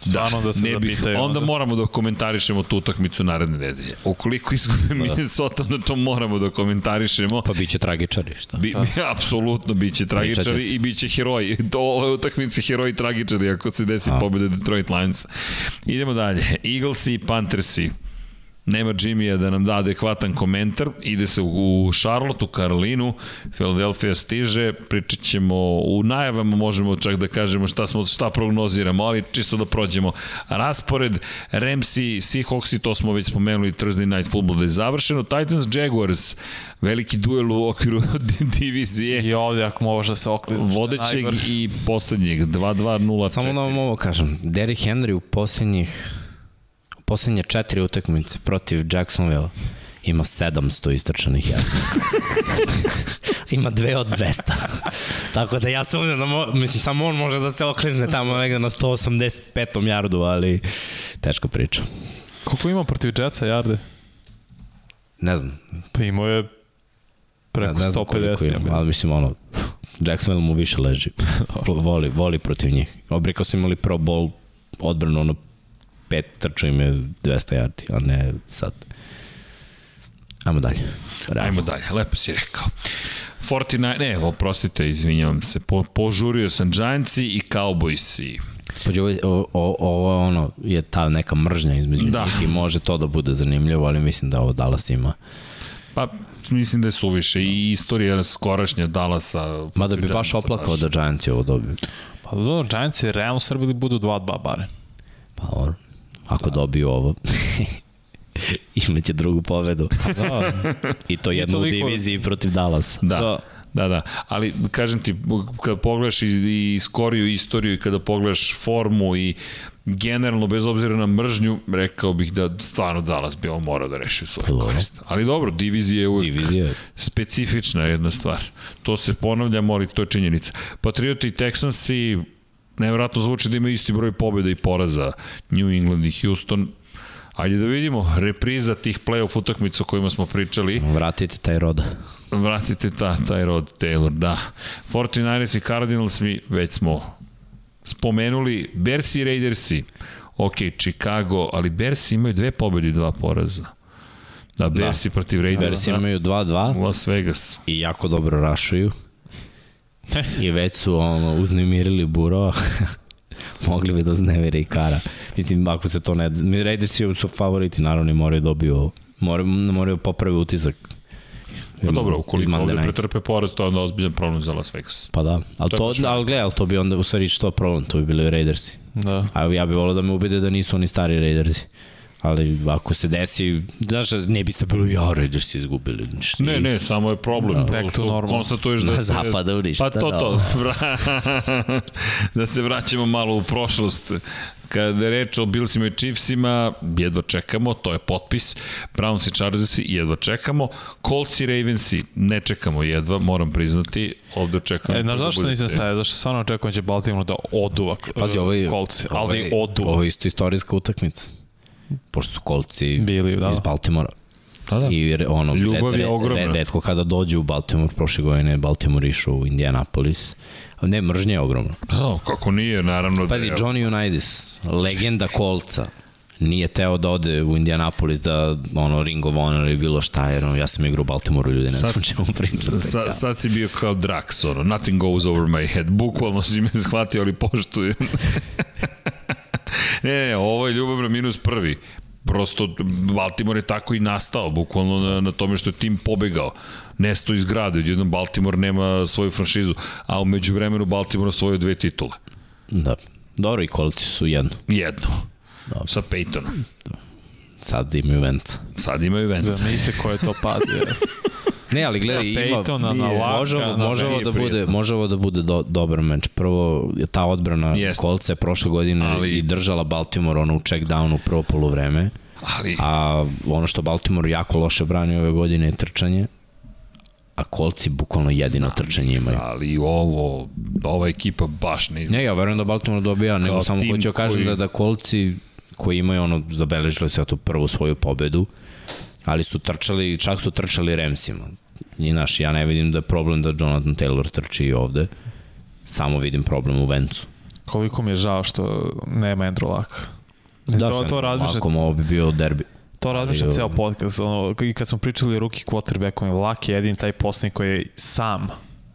Stvarno da se ne bih, zapitaju. onda moramo da komentarišemo tu utakmicu naredne nedelje. Ukoliko izgube Minnesota, onda to moramo da komentarišemo. Pa bit će tragičari, šta? Bi, bi, apsolutno biće tragičari i biće heroji. To ove utakmice heroji tragičari ako se desi A. pobjeda Detroit Lions. Idemo dalje. Eaglesi i Panthersi. Nema Jimmya da nam da adekvatan komentar. Ide se u Charlotte, u Karolinu. Philadelphia stiže. Pričat ćemo u najavama, možemo čak da kažemo šta, smo, šta prognoziramo, ali čisto da prođemo raspored. Ramsey, Seahawksi, to smo već spomenuli, Thursday Night Football da je završeno. Titans, Jaguars, veliki duel u okviru divizije I ovde ako možeš da se oklizaš. vodećeg i poslednjeg 2-2-0 Samo da vam ovo kažem. Derrick Henry u poslednjih poslednje četiri utakmice protiv Jacksonville ima 700 istračanih jarda. ima dve od 200. Tako da ja sumnjam da mo, mislim samo on može da se oklizne tamo negde na 185. jardu, ali teška priča. Koliko ima protiv Jetsa jarde? Ne znam. Pa imao je preko ne, ne znam koliko 150. ima, ali mislim ono Jacksonville mu više leži. voli, voli protiv njih. Obrika su imali pro bowl odbranu ono pet trčao im je 200 yardi, a ne sad. Ajmo dalje. Realno. Ajmo dalje, lepo si rekao. 49, ne, oprostite, izvinjavam se, po, požurio sam Giantsi i Cowboysi. Pođe, ovo, ovo, ovo ono, je ta neka mržnja između Da. da. njih i može to da bude zanimljivo, ali mislim da ovo Dallas ima. Pa, mislim da je suviše i istorija skorašnja Dallasa. Mada bi baš oplakao da Giantsi ovo dobiju. Pa dobro, Giants je realno srbili budu 2-2 bare. Pa dobro. Ako dobiju ovo, imaće drugu pobedu. Da, I to jednu u toliko- diviziji protiv Dallasa. Da. da. Da, da, ali kažem ti, kada pogledaš i, i skoriju istoriju i kada pogledaš formu i generalno, bez obzira na mržnju, rekao bih da stvarno Dallas bi ovo morao da reši svoje Dobro. korist. Ali dobro, divizija je uvijek Divizija. specifična jedna stvar. To se ponavljamo, ali to je činjenica. Patrioti i Texansi, nevjerojatno zvuči da imaju isti broj pobjeda i poraza. New England i Houston, Ajde da vidimo, repriza tih playoff utakmica o kojima smo pričali. Vratite taj roda. Vratite ta, taj rod Taylor, da. 49ers i Cardinals mi već smo spomenuli. Bersi i Raidersi. Ok, Chicago, ali Bersi imaju dve pobjede i dva poraza. Da, Bersi da. protiv Raidersa. Bersi imaju 2-2 Las Vegas. i jako dobro rašuju. I već su ono, uznemirili Burova. Mogli bi da znevere i kara. Mislim, ako se to ne... Mi Raidersi su favoriti, naravno, i moraju dobiju... Moraju, moraju popravi utisak. Pa dobro, ukoliko ovde pretrpe poraz, to je onda ozbiljan problem za Las Vegas. Pa da, ali To to, ali gledaj, ali to bi onda u stvari što problem, to bi bili Raidersi. Da. A ja bih volio da me ubede da nisu oni stari Raidersi. Ali ako se desi, znaš, ne biste bilo ja Raidersi izgubili. Ništa. Ne, ne, samo je problem. Da. Back to normal. Konstatuješ da Na je... zapadu ništa. Pa to, to. da. Vra- da se vraćamo malo u prošlost. Kada je reč o Billsima i Chiefsima, jedva čekamo, to je potpis. Browns i Chargersi, jedva čekamo. Colts i Ravensi, ne čekamo jedva, moram priznati. Ovde čekamo. E, znaš zašto da nisam stavio? Zašto stvarno očekujem da će Baltimore da oduva Pazi, ovo je, kolci, ovo ali je, oduva. Ovo je isto istorijska utakmica. Pošto su kolci Bili, da. iz Baltimora. Da, da. I ono, Ljubav red, je red, ogromna. red, redko kada dođe u Baltimore, prošle godine Baltimore išao u Indianapolis. Ne, mržnja je ogromna. Da, kako nije, naravno. Pazi, da je- Johnny Unitas, legenda kolca, nije teo da ode u Indianapolis da ono Ring of Honor ili bilo šta, jer ono, ja sam igrao u Baltimoreu, ljudi, ne znam čemu pričate. Sa, sad si bio kao Drax, ono, nothing goes over my head. Bukvalno si me shvatio, ali poštujem. ne, ne, ovo je ljubav na minus prvi. Prosto Baltimore je tako i nastao, bukvalno na, na tome što je tim pobegao. Nesto iz grada, odjednom Baltimore nema svoju franšizu, a umeđu vremenu Baltimore osvojio dve titule. Da. Dobro, i kolci su jedno. Jedno. Sa Peytonom. Sad imaju venca. Sad imaju Vence. Zamisli ko je to pad. Ne, ali gledaj, ima, Peytona na Laka, može, ovo, na može, ovo meni da je bude, prijatno. može ovo da bude do, dobar meč. Prvo, ta odbrana Jeste. kolca je prošle godine Ali- i držala Baltimore ono u check downu u prvo polovreme. Ali, A ono što Baltimore jako loše brani ove godine je trčanje. A kolci bukvalno jedino trčanje imaju. ali ovo, ova ekipa baš ne izgleda. Ne, ja verujem da Baltimore dobija, nego samo hoću da kažem koji- da, da kolci koji imaju ono, zabeležili sve tu prvu svoju pobedu, ali su trčali, čak su trčali Remsima. I naš, ja ne vidim da je problem da Jonathan Taylor trči i ovde, samo vidim problem u Vencu. Koliko mi je žao što nema Andrew Luck. Da, to, to razmišljam, Ako ovo bi bio derbi. to razmišljam ceo podcast. Ono, i kad smo pričali o rookie quarterbacku, Luck je jedin taj poslednji koji je sam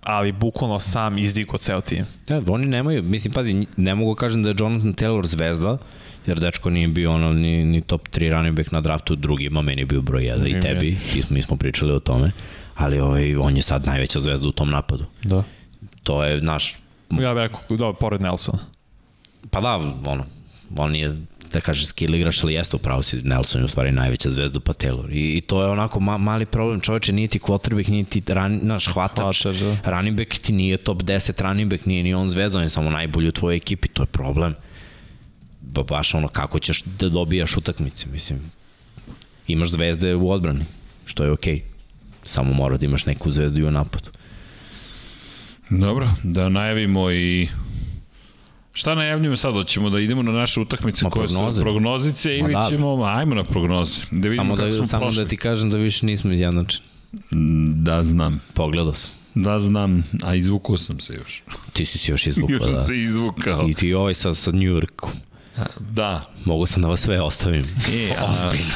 ali bukvalno sam izdigo ceo tim. Da, oni nemaju, mislim, pazi, ne mogu kažem da je Jonathan Taylor zvezda, jer dečko nije bio ono, ni, ni top 3 running back na draftu, drugima meni je bio broj 1 i tebi, ti mi smo pričali o tome, ali ovaj, on je sad najveća zvezda u tom napadu. Da. To je naš, Ja bih rekao, da, pored Nelsona. pa da, ono, on je, da kaže, skill igrač, ali jeste upravo si, Nelson je u stvari najveća zvezda, pa Taylor. I, i to je onako ma, mali problem, čoveče, nije ti quarterback, nije ti ran, naš hvatač, Hvatač, da. running back ti nije top 10 running back, nije ni on zvezda, on je samo najbolji u tvojoj ekipi, to je problem. Ba, baš ono, kako ćeš da dobijaš utakmice, mislim. Imaš zvezde u odbrani, što je okej. Okay. Samo mora da imaš neku zvezdu i u napadu. Dobro, da najavimo i Šta najavljujemo sad? Hoćemo da idemo na naše utakmice Ma, koje prognoze. su prognozice ili Ma, da. ćemo, ajmo na prognoze. Da vidimo Samo da, smo samo prošli. da ti kažem da više nismo izjednačeni. Da znam, Pogledao sam. da znam, a izvukao sam se još. Ti si se još izvukao, Još da. se izvukao. I ti ovaj sa, sa New Yorkom. Da. Mogu sam da vas sve ostavim. E, a, Ozbiljno.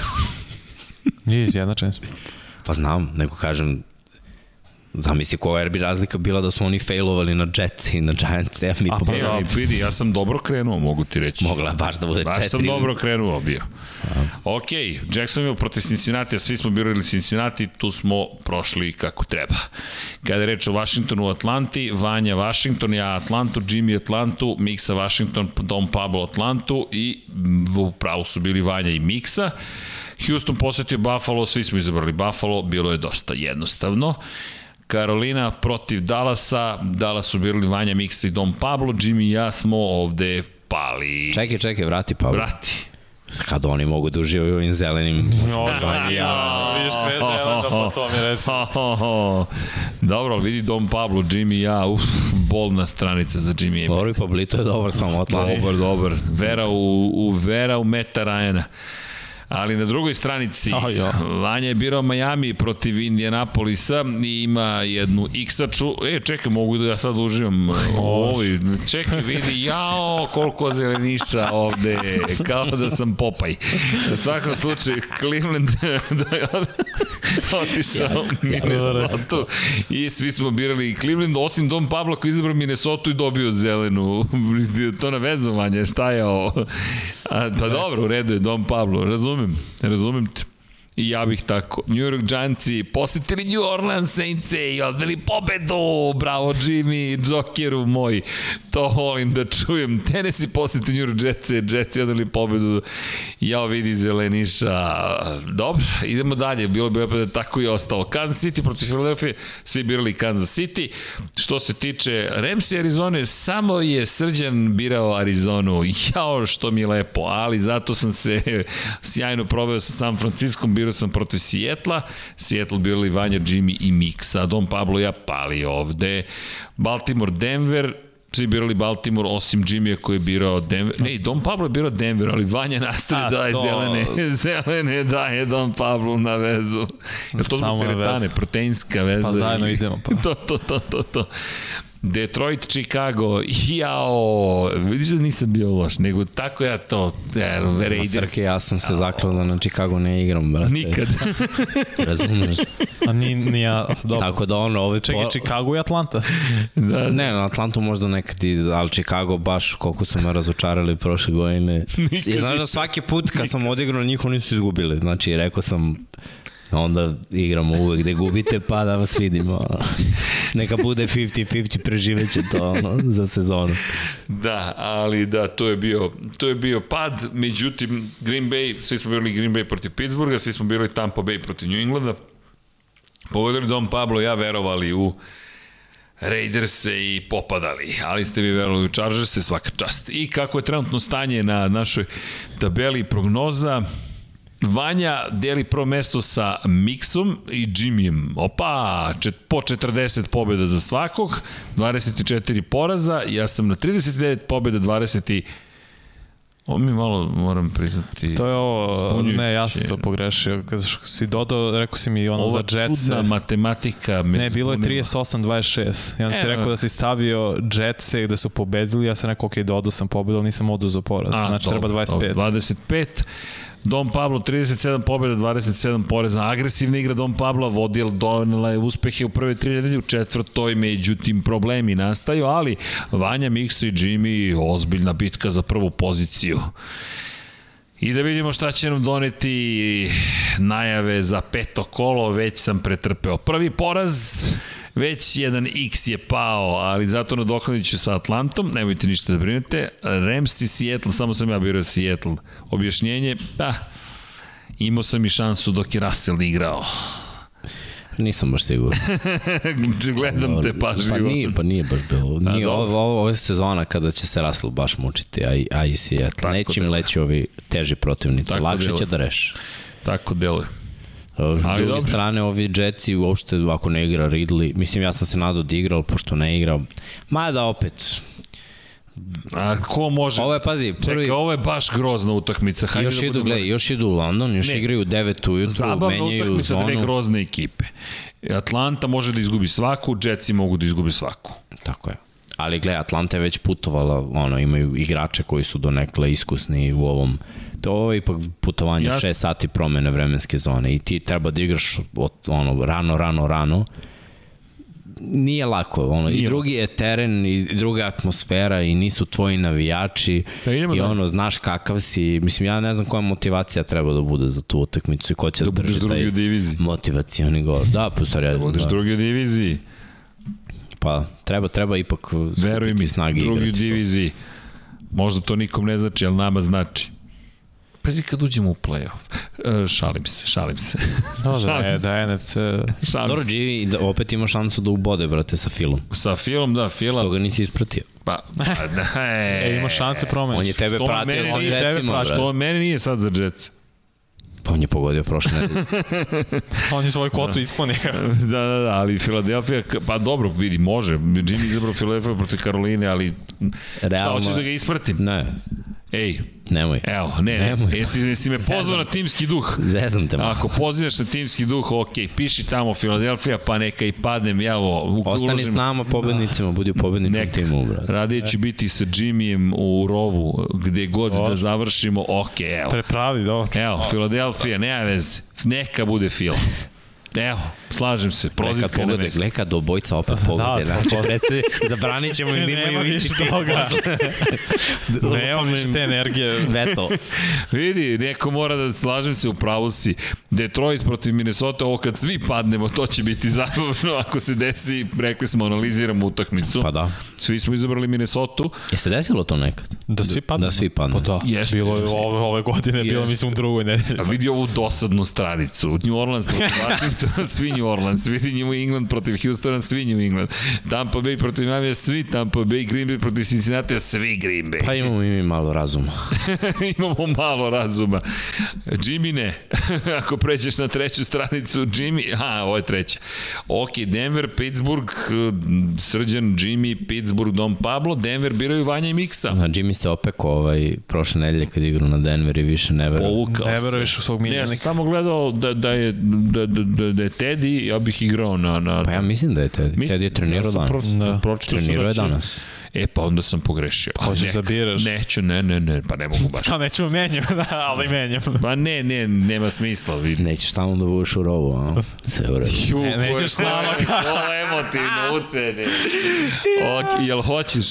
Nije izjednačen smo. Pa znam, nego kažem, zamisli koja bi razlika bila da su oni failovali na Jets i na Giants, a mi A, pa e, ali vidi, ja sam dobro krenuo, mogu ti reći. Mogla je baš da bude Baš četiri. sam dobro krenuo bio. Ok, Jacksonville protiv Cincinnati, a svi smo birali Cincinnati, tu smo prošli kako treba. Kada je reč o Washingtonu u Atlanti, Vanja Washington, ja Atlantu, Jimmy Atlantu, Miksa Washington, Dom Pablo Atlantu i u pravu su bili Vanja i Miksa. Houston posetio Buffalo, svi smo izabrali Buffalo, bilo je dosta jednostavno. Karolina protiv Dallasa, Dallas su birali Vanja Miksa i Dom Pablo, Jimmy i ja smo ovde pali. Čekaj, čekaj, vrati Pavle. Vrati. Kad oni mogu da uživaju u ovim zelenim Može, ja. Vidiš sve zeleno, pa to mi reci. Dobro, vidi Dom Pablo, Jimmy i ja, uf, bolna stranica za Jimmy. Dobro i Pablito je dobar s nama Atlanti. Dobar, dobar. Vera u, u Vera u Meta Ryana. Ali na drugoj stranici Oh, ja. Vanja je birao Miami protiv Indianapolisa i ima jednu X-aču. E, čekaj, mogu da ja sad uživam ovi. Čekaj, vidi, jao, koliko zeleniša ovde, kao da sam Popaj. U svakom slučaju, Cleveland da je od- otišao Minnesota i svi smo birali Cleveland, osim Dom Pablo koji izabrao Minnesota i dobio zelenu. to na vezu, Vanja, šta je ovo? A, pa dobro, u redu je Dom Pablo, razumem, razumem te. I ja bih tako. New York Giantsi posetili New Orleans Saints i odveli pobedu. Bravo Jimmy, Jokeru moj. To volim da čujem. Tennessee poseti New York Jetsi, Jetsi odveli pobedu. Ja vidi zeleniša. Dobro, idemo dalje. Bilo bi opet da tako i ostalo. Kansas City protiv Philadelphia, svi birali Kansas City. Što se tiče Ramsey Arizone, samo je Srđan birao Arizonu. Jao, što mi je lepo, ali zato sam se sjajno proveo sa San Franciskom, birao sam protiv Sijetla, Seattle birali Vanja, Jimmy i Miksa, Don Pablo ja pali ovde, Baltimore, Denver, svi birali Baltimore, osim Jimmy koji je birao Denver. Ne, Don Pablo je birao Denver, ali Vanja nastavi A, daje to- zelene, zelene daje Don Pablo na vezu. Je to zbog teretane, proteinska veza? Pa zajedno idemo, pa. to, to, to, to, to. Detroit, Chicago, jao, vidiš da nisam bio loš, nego tako ja to, ja, Raiders, Srke, ja sam se zaklao da na Chicago ne igram, brate. nikad. Razumeš? A ni, ni ja, dobro. Tako da ono, ovi... Čekaj, po- Chicago i Atlanta. da, Ne, na Atlantu možda nekad i, ali Chicago baš koliko su me razočarali prošle godine. I znaš da svaki put kad sam odigrao njih oni su izgubili. Znači rekao sam onda igramo uvek gde gubite pa da vas vidimo. Neka bude 50-50 preživeće to ono, za sezonu. Da, ali da, to je bio, to je bio pad, međutim, Green Bay, svi smo birali Green Bay protiv Pittsburgha, svi smo birali Tampa Bay protiv New Englanda, pogodili Dom Pablo, ja verovali u Raiderse i popadali, ali ste vi verovali u Chargerse, svaka čast. I kako je trenutno stanje na našoj tabeli prognoza, Vanja deli prvo mesto sa Mixom i Jimmyem. Opa, čet, po 40 pobjeda za svakog, 24 poraza, ja sam na 39 pobjeda, 20 i... Ovo mi malo moram priznati... To je ovo, Zbunjujuće. ne, ja sam to pogrešio. Kad si dodao, rekao si mi ono Ova za Jetsa. čudna matematika me Ne, bilo je zbunila. 38-26. I onda si E, rekao da si stavio Jetse gde su pobedili, ja sam rekao, ok, dodao sam pobedu, nisam oduzao poraz. A, znači, dobro, treba 25. dobro, 25. Dom Pablo 37 pobjeda, 27 poreza. Agresivna igra Dom Pablo vodila, donela je uspehe u prve tri nedelje, u četvrtoj međutim problemi nastaju, ali Vanja, Miksa i Jimmy ozbiljna bitka za prvu poziciju. I da vidimo šta će nam doneti najave za peto kolo, već sam pretrpeo prvi poraz, već jedan X je pao, ali zato nadoknadit ću sa Atlantom, nemojte ništa da brinete. Rams i Seattle, samo sam ja birao Seattle. Objašnjenje, da, imao sam i šansu dok je Russell igrao. Nisam baš siguran. Gledam te pažljivo. Pa nije, pa nije baš bilo. Nije, dobro. ovo, ovo, ovo je sezona kada će se Russell baš mučiti, a, a i Seattle. Neće im leći ovi teži protivnici. Tako Lakše će da reše. Tako deluje. S druge dobro. strane, ovi Jetsi uopšte ako ne igra Ridley, mislim ja sam se nadao da igra, ali pošto ne igra, mada opet, A ko može? ovo je, pazi, prvi, Čekaj, ovo je baš grozna utakmica. Hajde još da idu, gledaj, još idu u London, još Ne. igraju u 9 ujutru, Zabavna menjaju utakmica dve zonu. grozne ekipe. Atlanta može da izgubi svaku, Jetsi mogu da izgubi svaku. Tako je. Ali gle, Atlanta je već putovala, ono, imaju igrače koji su donekle iskusni u ovom to je ipak putovanje Jasno. 6 sati promene vremenske zone i ti treba da igraš od, ono, rano, rano, rano. Nije lako, ono, Nije i drugi je teren i druga atmosfera i nisu tvoji navijači Da, i dalje. ono, znaš kakav si, mislim, ja ne znam koja motivacija treba da bude za tu utakmicu i ko će da, Da budeš drži drugi taj u diviziji. motivacioni gol. Da, po stvari, Da budeš da, drugi u diviziji. pa treba, treba ipak Veruj mi, skupiti snage i drugi u igrati to. diviziji. Možda to nikom ne znači, ali nama znači. Pazi kad uđemo u playoff. E, šalim se, šalim se. No, da, Šalim je, se. da NFC... Šalim Dobro, se. Jimmy da, opet ima šansu da ubode, brate, sa Filom. Sa Filom, da, Fila. To ga nisi ispratio. Pa, pa da, e, E, ima šanse promeniš. On je tebe Što pratio sa pratio? brate. To meni nije sad za Jets. Pa on je pogodio prošle nedelje. On je svoju kvotu ispunio. da, da, da, ali Filadelfija, pa dobro, vidi, može. Jimmy izabrao Filadelfiju protiv Karoline, ali šta, Realno, hoćeš da ga ispratim? ne, Ej, nemoj. evo, ne, ne, Nemoj. jesi, jesi me pozvao na timski duh. Zezam te malo. Ako pozivaš na timski duh, ok, piši tamo Filadelfija, pa neka i padnem, evo, u- Ostani uložim- s nama pobednicima, budi u pobedničkom Neka. timu, brate. Radije ću biti sa Jimmyjem u rovu, gde god Dobro. da završimo, ok, evo. Prepravi, dobro. Evo, Filadelfija, nema veze. Neka bude Fila. Evo, slažem se, prozivka na pogode, mestu. gleda kad obojca opet pogode. Da, znači, prestani, zabranit ćemo im da imaju više isti tim toga. posle. Nema više te energije. Veto. Vidi, neko mora da slažem se, u pravu si. Detroit protiv Minnesota, ovo kad svi padnemo, to će biti zabavno. Ako se desi, rekli smo, analiziramo utakmicu. Pa da. Svi smo izabrali Minnesota. Je se desilo to nekad? Da svi padnu. Da svi padnu. Pa da. Jeste, bilo je jeste. ove, ove godine, bilo Jeste. mislim u drugoj nedelji. A vidi ovu dosadnu stranicu. New Orleans protiv Washingtona, svi New Orleans. Vidi New England protiv Houstona, svi New England. Tampa Bay protiv Miami, svi Tampa Bay. Green Bay protiv Cincinnati, svi Green Bay. Pa imamo i mi malo razuma. Imamo malo razuma. Jimmy ne. Ako pređeš na treću stranicu, Jimmy, a, ovo je treća. Ok, Denver, Pittsburgh, Srđan, Jimmy, Pittsburgh, Dom Pablo, Denver biraju Vanja i Miksa. A Jimmy se opekao ovaj, prošle nedelje kad igrao na Denver i više ne. Povukao Ne veruješ u svog Ne, ja sam miljenika. samo gledao da, da, je, da, da, da, da je Teddy, ja bih igrao na... na Pa ja mislim da je Teddy. Mi- Teddy je trenirao ja danas. Pro, Da. pročitao sam Trenirao je da danas. E, pa onda sam pogrešio. A Hoćeš da biraš? Neću, ne, ne, ne, pa ne mogu baš. Pa nećemo menjam, da, ali menjam. Pa ne, ne, nema smisla. Vidi. Nećeš tamo da budeš u rovu, a? Sve u redu. Ju, Ne, nećeš s nama. Ovo emotivno ucene. Ok, jel hoćeš?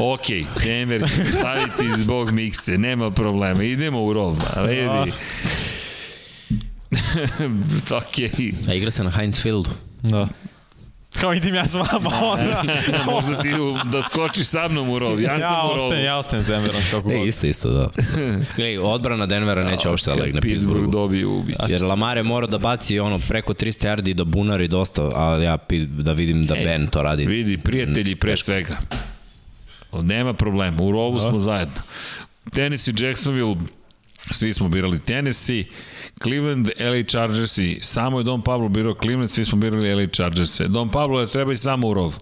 Ok, Denver staviti zbog mikse, nema problema. Idemo u rov, a vidi. ok, A igra se na Heinz Fieldu. Da. Kao idem ja s vama, onda. možda ti u- da skočiš sa mnom u rov. Ja, Ja sam u rovu. ostajem, ja ostajem s Denverom kako E, isto, isto, da. Gledaj, odbrana Denvera neće uopšte da legne Pittsburghu. dobije ubi. Jer Lamar je mora da baci ono preko 300 yardi i da bunari dosta, a ja da vidim da Ej, Ben to radi. Vidi, prijatelji pre svega. Nema problema, u rovu smo zajedno. Tennessee, Jacksonville, svi smo birali Tennessee, Cleveland, LA Chargers i samo je Don Pablo birao Cleveland, svi smo birali LA Chargers. Don Pablo je treba i samo u rov.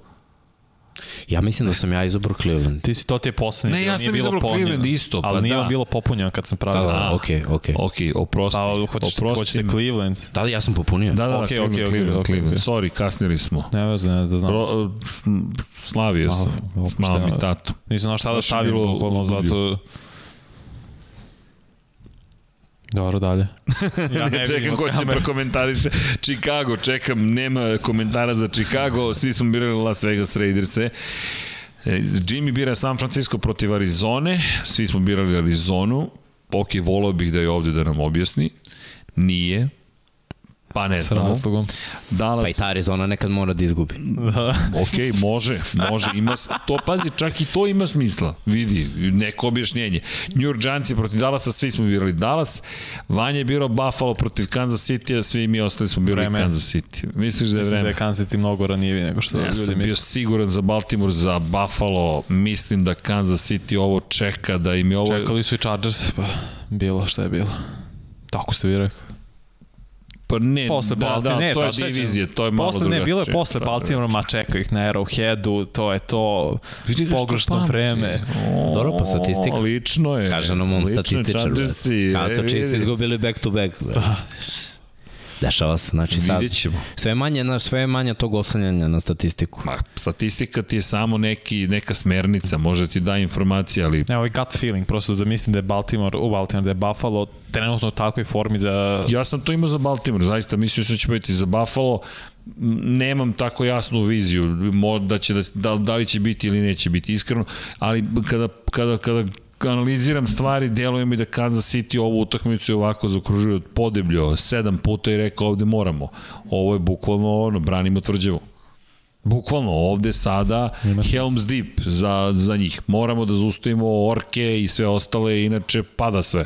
Ja mislim da sam ja izabrao Cleveland. Ti si to ti je poslednji. Ne, ja nije sam izabrao. Cleveland isto, pa Ali nije da. on bilo popunjeno kad sam Da, pravio. da, okej, okej. Ok, oprosti. Pa hoćeš, hoćete Cleveland. Da, ja sam popunio. Da, da, da, Ok, Cleveland, ok, ok, Cleveland, ok, Cleveland. ok. Sorry, kasnili smo. Ne veze, ne da znam. Ro, slavio sam. A, S mamom i tatom. Nisam znao šta da stavim, bilo bukvalno zato... Dobro, dalje. Ja ne, čekam ko će prokomentariše. Chicago, čekam, nema komentara za Chicago, svi smo birali Las Vegas Raiderse. E, Jimmy bira San Francisco protiv Arizone, svi smo birali Arizonu. Ok, volao bih da je ovde da nam objasni. Nije. Pa ne S znamo. razlogom. Dallas, Pa i ta Arizona nekad mora da izgubi. ok, može, može, ima, to, pazi, čak i to ima smisla, vidi, neko objašnjenje. New York Giants protiv Dallasa, svi smo birali Dallas, Vanja je birao Buffalo protiv Kansas City, a svi mi ostali smo birali Vreme. Kansas City. Misliš da je Mislim da vreme? je Kansas City mnogo ranijeviji nego što Ja ljudi sam bio misle. siguran za Baltimore, za Buffalo, mislim da Kansas City ovo čeka, da im je ovo... Čekali su i Chargers, pa bilo šta je bilo. Tako ste vi rekli. Pa ne, Posle da, Baltimore, da, ne, to je sećam. divizija, to je malo Posle, drugačije. ne, bilo je posle Da, Baltimora, ma čekaj ih na Arrowheadu, to je to, Vidi ga što pogrešno pamti. vreme. O, Dobro, pa statistika. Lično je. Kaže nam on statističar. Kada su Chiefs vidi. izgubili back to back. brate. Dešava se, znači sad Vidjet ćemo. sve je manje, znaš, sve je manje tog oslanjanja na statistiku. Ma, statistika ti je samo neki, neka smernica, može ti da informacija, ali Ne, ovaj gut feeling, prosto da mislim da je Baltimore, u Baltimore, da je Buffalo trenutno u takvoj formi da... ja sam to imao za Baltimore, zaista mislio sam da će biti za Buffalo, nemam tako jasnu viziju, mo- da, će da, da, da li će biti ili neće biti, iskreno, ali kada, kada, kada analiziram stvari, deluje mi da Kansas City ovu utakmicu je ovako zaokružio podebljo, sedam puta i rekao ovde moramo. Ovo je bukvalno ono, branimo tvrđevu. Bukvalno, ovde sada Helms Deep za, za njih. Moramo da zaustavimo orke i sve ostale, inače pada sve.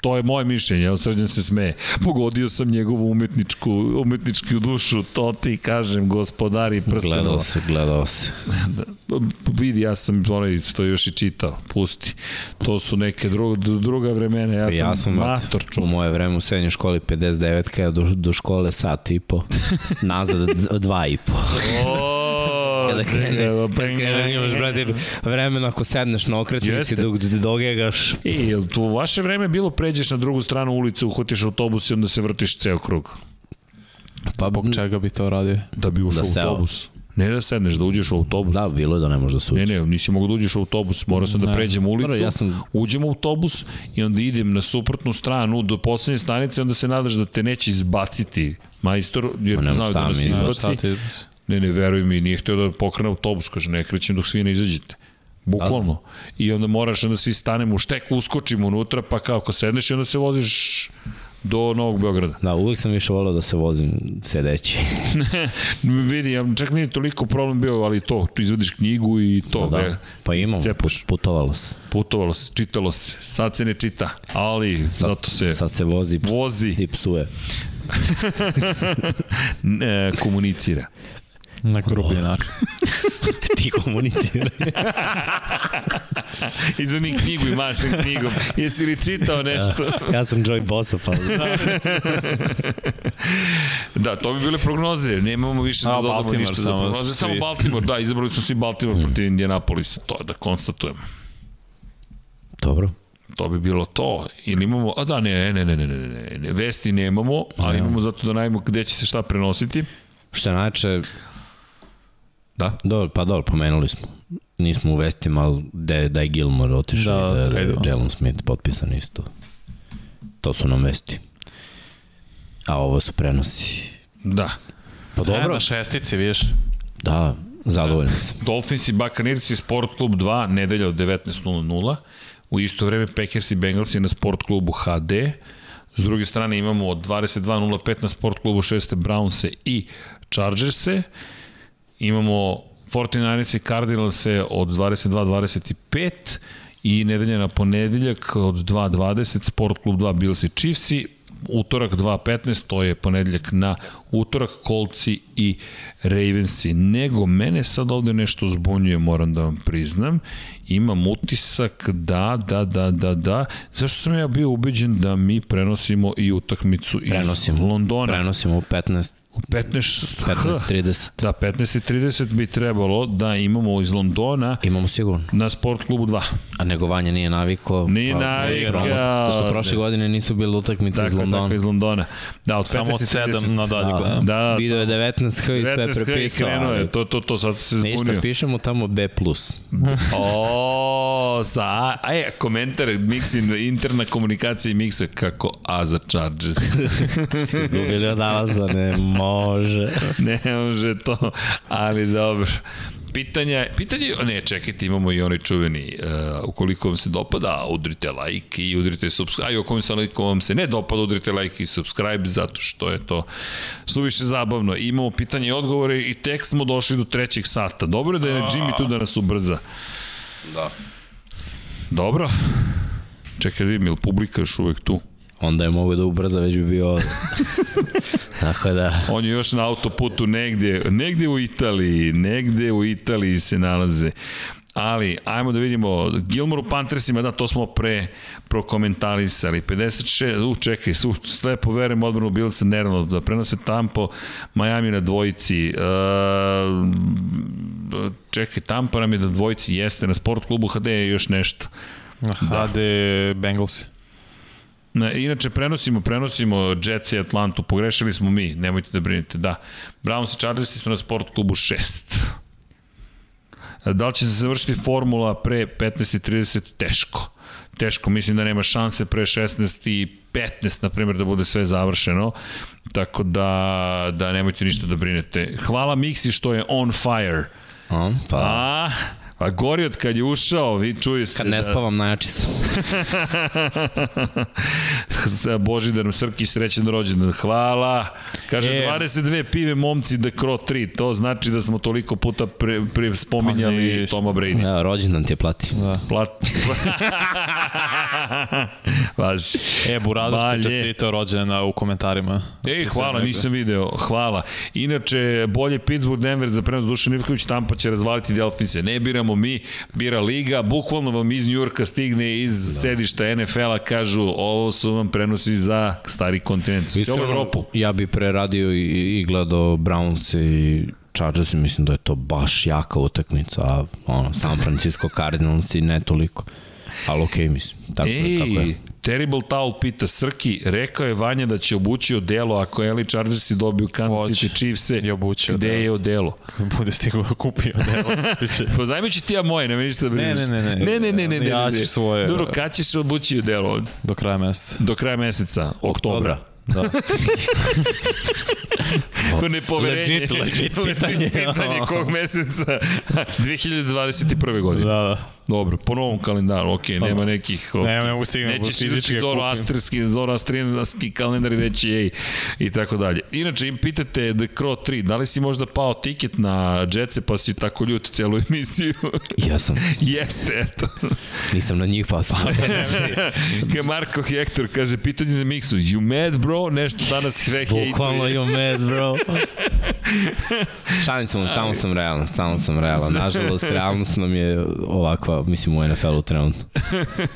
To je moje mišljenje, evo srđan se smeje. Pogodio sam njegovu umetničku, umetničku dušu, to ti kažem, gospodari prstenova. Gledao se, gledao se. Da, vidi, ja sam onaj što još i čitao, pusti. To su neke druga, druga vremena, ja, Ja sam, sam mator u čuo. moje vreme u srednjoj školi 59 kada do, do škole sat i po, nazad dva i po. Kada krene, krene, imaš, brate, vremena ako sedneš na okretnici dok dogegaš. Jel tu u vaše vreme bilo pređeš na drugu stranu ulice, uhvatiš autobus i onda se vrtiš ceo krug? Pa, Zbog čega bi to radio? Da bi ušao Da u autobus. Ne da sedneš, da uđeš u autobus. Da, bilo je da ne može da se Ne, uđe. ne, nisi mogu da uđeš u autobus, morao sam da Ne. pređem ulicu, Dobro, ja sam- uđem u autobus i onda idem na suprotnu stranu do poslednje stanice, onda se nadaš da te neće izbaciti majstor, jer Ma šta da nas izbaci. ti... Ne, ne, veruj mi, nije hteo da pokrene autobus, kaže, ne krećem dok svi ne izađete. Bukvalno. I onda moraš, onda svi stanemo u štek, uskočimo unutra, pa kao ako sedneš i onda se voziš do Novog Beograda. Da, uvek sam više volao da se vozim sedeći. Vidi, ja, čak nije toliko problem bio, ali to, tu izvadiš knjigu i to, Da, ve, pa imam, cepaš. put, putovalo se. putovalo se, čitalo se, sad se ne čita, ali zato se Sad se vozi vozi, i psuje. e, komunicira. Na grublji način. Ti komuniciraj. Izvadi knjigu i mašem knjigom. Jesi li čitao nešto? ja sam Joy Bossa, pa Da, to bi bile prognoze. Nemamo više A, da dodamo ništa za prognoze. svi. Samo Baltimore, da, izabrali smo svi Baltimore protiv Indianapolisa. To da konstatujemo. Dobro. To bi bilo to. Ili imamo, a da, ne, ne, ne, ne, ne, ne, ne. vesti nemamo, ali imamo zato da najmo gde će se šta prenositi. Što je najče, Da. dobro, pa dobro, pomenuli smo. Nismo u vestima, ali da, da je Gilmore otišao Da, i da je. Jalen Smith potpisan isto. To su nam vesti. A ovo su prenosi. Da. Pa Dobro. na šestici, vidiš. Da, zadovoljni sam. Dolphins i Buccaneers i Sport klub 2, nedelja od 19.00. U isto vreme Packers i Bengals i na Sport klubu HD. S druge strane imamo od 22.05 na Sport klubu 6. Brownse i Chargerse. Imamo 49ers i Cardinalse od 22.25 i nedelja na ponedeljak od 2.20 Sport klub 2 Bills i Chiefsi utorak 2.15, to je ponedeljak na utorak, Kolci i Ravensi. Nego mene sad ovde nešto zbunjuje, moram da vam priznam. Imam utisak da, da, da, da, da. Zašto sam ja bio ubeđen da mi prenosimo i utakmicu iz Prenosimo. Londona? Prenosimo u 15, U 15, 15.30. Da, 15.30 bi trebalo da imamo iz Londona Imamo sigurno. na Sport klubu 2. A negovanje nije naviko. Nije pa, navikao. Pošto prošle godine nisu bile utakmice iz Tako, Londona. tako iz Londona. Da, od Samo od 15.30. 7 nadalje Da, gledam. Da, Video je 19H i sve 19 prepisao. krenuo je, ali to, to, to, sad se Ništa, zbunio. pišemo tamo B+. O, sa, a je, komentar, Mixin, interna komunikacija i Mixa, kako A za Chargers. Izgubili od Dalasa, ne može. ne može to, ali dobro. Pitanja, pitanje, ne, čekajte, imamo i onaj čuveni, uh, ukoliko vam se dopada, udrite like i udrite subscribe, a i ukoliko se, ukoliko vam se ne dopada, udrite like i subscribe, zato što je to suviše zabavno. Imamo pitanje i odgovore i tek smo došli do trećeg sata. Dobro je da je Jimmy tu da nas ubrza. Da. Dobro. Čekaj da vidim, je li publika još uvek tu? Onda je mogo da ubrza, već bi bio ovde. Tako da, On je još na autoputu negde, negde u Italiji, negde u Italiji se nalaze. Ali, ajmo da vidimo, Gilmore u Panthersima, da, to smo pre prokomentarisali. 56, u, čekaj, su, slepo verujem odbranu Billsa, naravno, da prenose Tampo, Miami na dvojici. E, čekaj, Tampa nam je na dvojici, jeste, na sport klubu HD je još nešto. HD Bengals. Na, inače, prenosimo, prenosimo Jets i Atlantu, pogrešili smo mi, nemojte da brinete, da. Browns i Chargersi su na sport klubu 6. Da li će se završiti formula pre 15.30? Teško. Teško, mislim da nema šanse pre 16 i 15, na primjer, da bude sve završeno, tako da, da nemojte ništa da brinete. Hvala Mixi što je on fire. a, pa, A, pa gori od kad je ušao, vi čuje se. kad ne da- spavam, najjači sam. Božidar Srki, srećan rođendan. Hvala. Kaže, E. 22 pive momci The Crow 3. To znači da smo toliko puta pre, pre spominjali Pa. Toma Brady. Ja, rođendan ti je plati. Da. Plat... Važi. E, Balje. ti čestitao rođena u komentarima. Ej, hvala, nisam video, hvala. Inače, bolje Pittsburgh, Denver za prenos Dušan Ivković, Tampa će razvaliti Delfinse. Ne biramo mi, bira Liga, bukvalno vam iz Njurka stigne iz da. sedišta NFL-a, kažu, ovo su vam prenosi za stari kontinent. Cijelu Evropu. ja bi preradio i, i gledao Browns i Chargers mislim da je to baš jaka utakmica, a ono, San Francisco Cardinals i ne toliko. Ali okej, okay, mislim. Tako, je, tako Ej, je. Terrible Towel pita Srki, rekao je Vanja da će obući odelo ako LA Chargersi dobiju Kansas Hoće. City Chiefs-e. I obući Gde odelo. je odelo? Bude stigao kupio delo. Biće. Pozajmit ću ti ja moje, nema ništa da Ne, brineš. ne, ne, ne. Ne, ne, ne, ne, ne, Ja ne, ću ne. svoje, Dobro, da. kad ćeš obući odelo ovde? Do kraja meseca. Do kraja meseca, oktobra. Da. Ko nepoverenje. Legit, legit pitanje. pitanje kog meseca? 2021. godine. da, da. Dobro, po novom kalendaru, ok, nema nekih... Pa Ne, ne mogu stignem, Nećeš izaći Zoro. Astrski, Zoro Astrijanski kalendar i reći ej i tako dalje. Inače, im pitate The Crow 3, da li si možda pao tiket na Jetсе pa si tako ljut celu emisiju? Ja sam, Jeste, eto. nisam na njih pasao. Ka Marko Hector kaže, pitanje za Miksu, you mad bro? Nešto danas sve Bukvalno hejtuje. you mad, bro. Šalim se mu, samo sam realan, samo sam realan. Nažalost, realnost nam je ovakva, mislim, u NFL-u trenutno.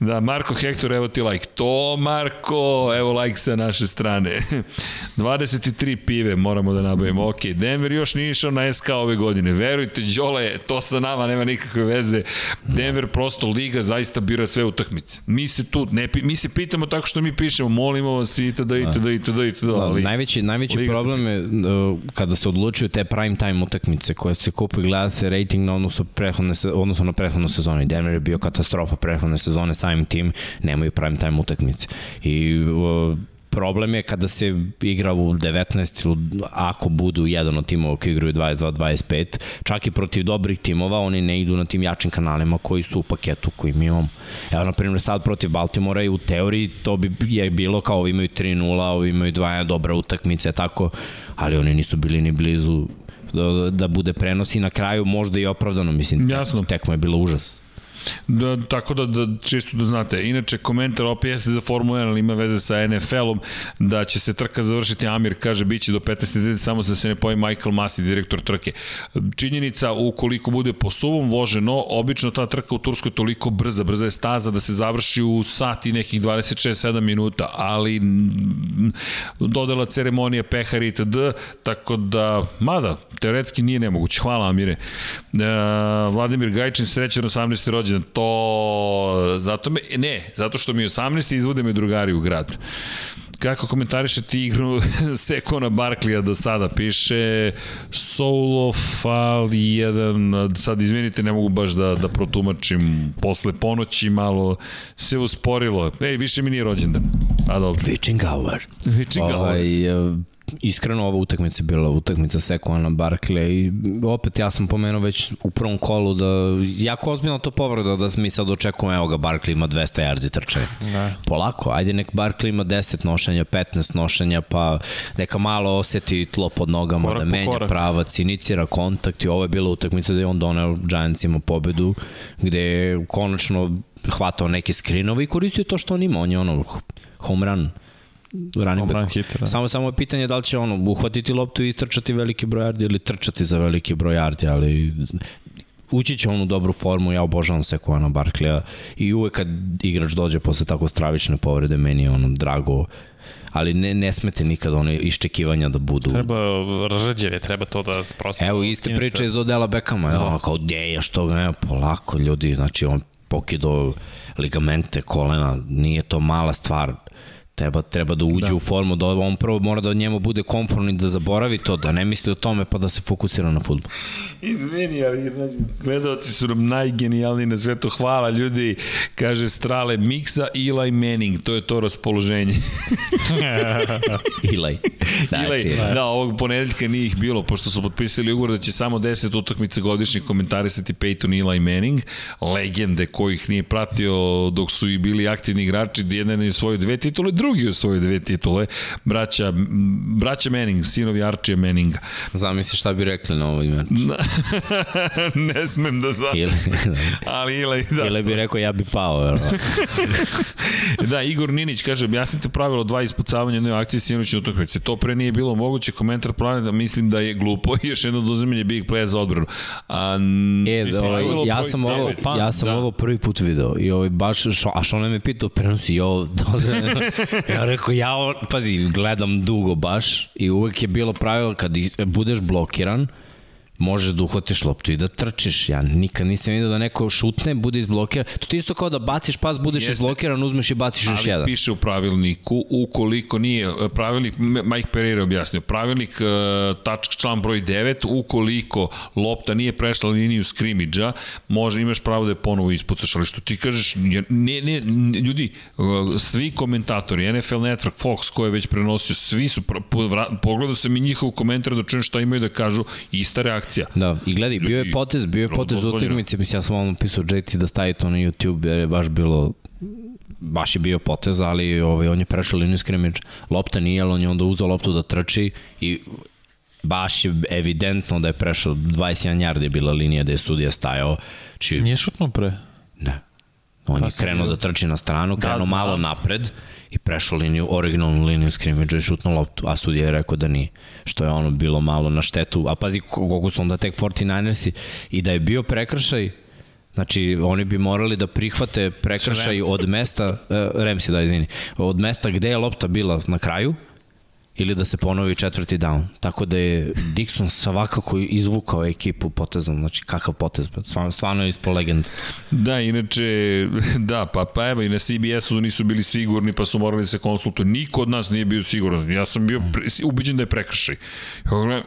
Da, Marko Hector, evo ti like. To, Marko, evo like sa naše strane. 23 pive moramo da nabavimo. Ok, Denver još nije išao na SK ove godine. Verujte, Đole, to sa nama nema nikakve veze. Denver prosto liga zaista bira sve utakmice. Mi se tu, ne, mi se pitamo tako što mi pišemo, molimo vas itd. itd. itd. itd. Ali, najveći najveći Liga problem je uh, kada se odlučuju te prime time utakmice koje se kupe i gleda se rating na odnosu, prethodne, se- odnosu na prethodnu sezonu. I Denver je bio katastrofa prethodne sezone samim tim, nemaju prime time utakmice. I problem je kada se igra u 19 ili ako budu jedan od timova koji igraju 22-25, čak i protiv dobrih timova, oni ne idu na tim jačim kanalima koji su u paketu koji mi imamo. Evo, na primjer, sad protiv Baltimora i u teoriji to bi je bilo kao ovi imaju 3-0, ovi imaju 2 dobra utakmice, tako, ali oni nisu bili ni blizu da, da bude prenos i na kraju možda i opravdano, mislim, Jasno. tekma je bila užas. Da, tako da, da čisto da znate. Inače, komentar opet jeste za Formula 1, ali ima veze sa NFL-om, da će se trka završiti. Amir kaže, bit će do 15. samo da se ne pojavi Michael Masi, direktor trke. Činjenica, ukoliko bude po suvom voženo, obično ta trka u Turskoj je toliko brza, brza je staza da se završi u sat i nekih 26-7 minuta, ali dodela ceremonija, pehar itd. Tako da, mada, teoretski nije nemoguće. Hvala Amire. E, Vladimir Gajčin, srećan 18. rođendan. To, zato me, ne, zato što mi je 18. izvode me drugari u grad. Kako komentarišete igru Sekona Barklija do sada? Piše Solo Fal 1, sad izvinite, ne mogu baš da, da protumačim posle ponoći, malo se usporilo. Ej, više mi nije rođendan. A dobro. Witching hour. Witching hour. Ovaj, e, iskreno ova utakmica je bila utakmica Sekuana Barkley i opet ja sam pomenuo već u prvom kolu da jako ozbiljno to povreda da mi sad očekujemo evo ga Barkley ima 200 yardi trčanja. Ne. Polako, ajde nek Barkley ima 10 nošenja, 15 nošenja, pa neka malo oseti tlo pod nogama, Korak da menja korak. pravac, inicira kontakt i ovo je bila utakmica da je on doneo Giantsima pobedu, gde je konačno hvatao neke skrinove i koristio to što on ima, on je ono home run running run back. hit, da. Samo samo je pitanje da li će ono uhvatiti loptu i istrčati veliki broj yardi ili trčati za veliki broj yardi, ali ući će on u dobru formu, ja obožavam Sekuana Barkleya i uvek kad igrač dođe posle tako stravične povrede, meni je ono drago ali ne, ne smete nikad one iščekivanja da budu Treba rđeve, treba to da prosto... Evo iste priče iz Odela Beckhama, da. ono, kao gde je, što ga nema, polako ljudi, znači on pokido ligamente kolena, nije to mala stvar, Treba, treba da uđe da. u formu, da on prvo mora da njemu bude komfortno i da zaboravi to, da ne misli o tome pa da se fokusira na futbol. Izvini, ali gledalci su nam najgenijalniji na svetu. Hvala ljudi, kaže Strale, Miksa, Eli Manning, to je to raspoloženje. Eli. Znači, Eli, da, ovog ponedeljka nije ih bilo, pošto su potpisali ugovor da će samo 10 utakmica godišnjih komentarisati Peyton i Eli Manning, legende kojih nije pratio dok su i bili aktivni igrači, jedan je svoje dve titule, drugi u svoje dve titule, braća, braća Manning, sinovi Archie Manninga. Zamisli šta bi rekli na ovoj meč. ne smem da znam. Ili, Ali ili, da, ili bi rekao ja bi pao. da, Igor Ninić kaže, objasnite pravilo dva ispucavanja jednoj akciji sinoćne utakmice. To pre nije bilo moguće, komentar planeta mislim da je glupo i još jedno dozemlje big playa za odbranu. A, e, mislim, ovaj, ja sam, ovo, ja sam da. ovo prvi put video i ovaj baš, šo, a što me pitao, prenosi i ovo dozemlje. Ja rekao, ja, pazi, gledam dugo baš i uvek je bilo pravilo kad budeš blokiran, možeš da uhvatiš loptu i da trčiš. Ja nikad nisam vidio da neko šutne, bude izblokiran. To ti isto kao da baciš pas, budeš Jeste. izblokiran, uzmeš i baciš još jedan. Ali piše u pravilniku, ukoliko nije, e, pravilnik, Mike Pereira objasnio, pravilnik uh, tačk član broj 9, ukoliko lopta nije prešla liniju skrimidža, može, imaš pravo da je ponovo ispucaš, ali što ti kažeš, ne, ne, ljudi, uh, svi komentatori, NFL Network, Fox, ko je već prenosio, svi su, pogledao sam i njihov komentar da čujem šta imaju da kažu, ista reakcija akcija. Da, i gledaj, bio je potez, bio je potez u utakmici, mislim, ja sam vam napisao JT da stavi to na YouTube, jer je baš bilo baš je bio potez, ali ovaj, on je prešao liniju skrimič, lopta nije, ali on je onda uzao loptu da trči i baš je evidentno da je prešao 21 yard je bila linija da je studija stajao. Či... Nije šutno pre? Ne. On pa je krenuo da trči na stranu, krenuo da, malo napred i prešao liniju, originalnu liniju skrimidža i šutno loptu, a sudija je rekao da nije. Što je ono bilo malo na štetu, a pazi koliko su onda tek 49ersi i da je bio prekršaj, Znači, oni bi morali da prihvate prekršaj od mesta, uh, Remsi, da, izvini, od mesta gde je lopta bila na kraju, ili da se ponovi četvrti down. Tako da je Dixon svakako izvukao ekipu potezom, znači kakav potez, stvarno, stvarno je ispo legend. Da, inače, da, pa, pa evo i na CBS-u nisu bili sigurni pa su morali da se konsultuju. Niko od nas nije bio siguran. Ja sam bio ubiđen da je prekršaj. Ja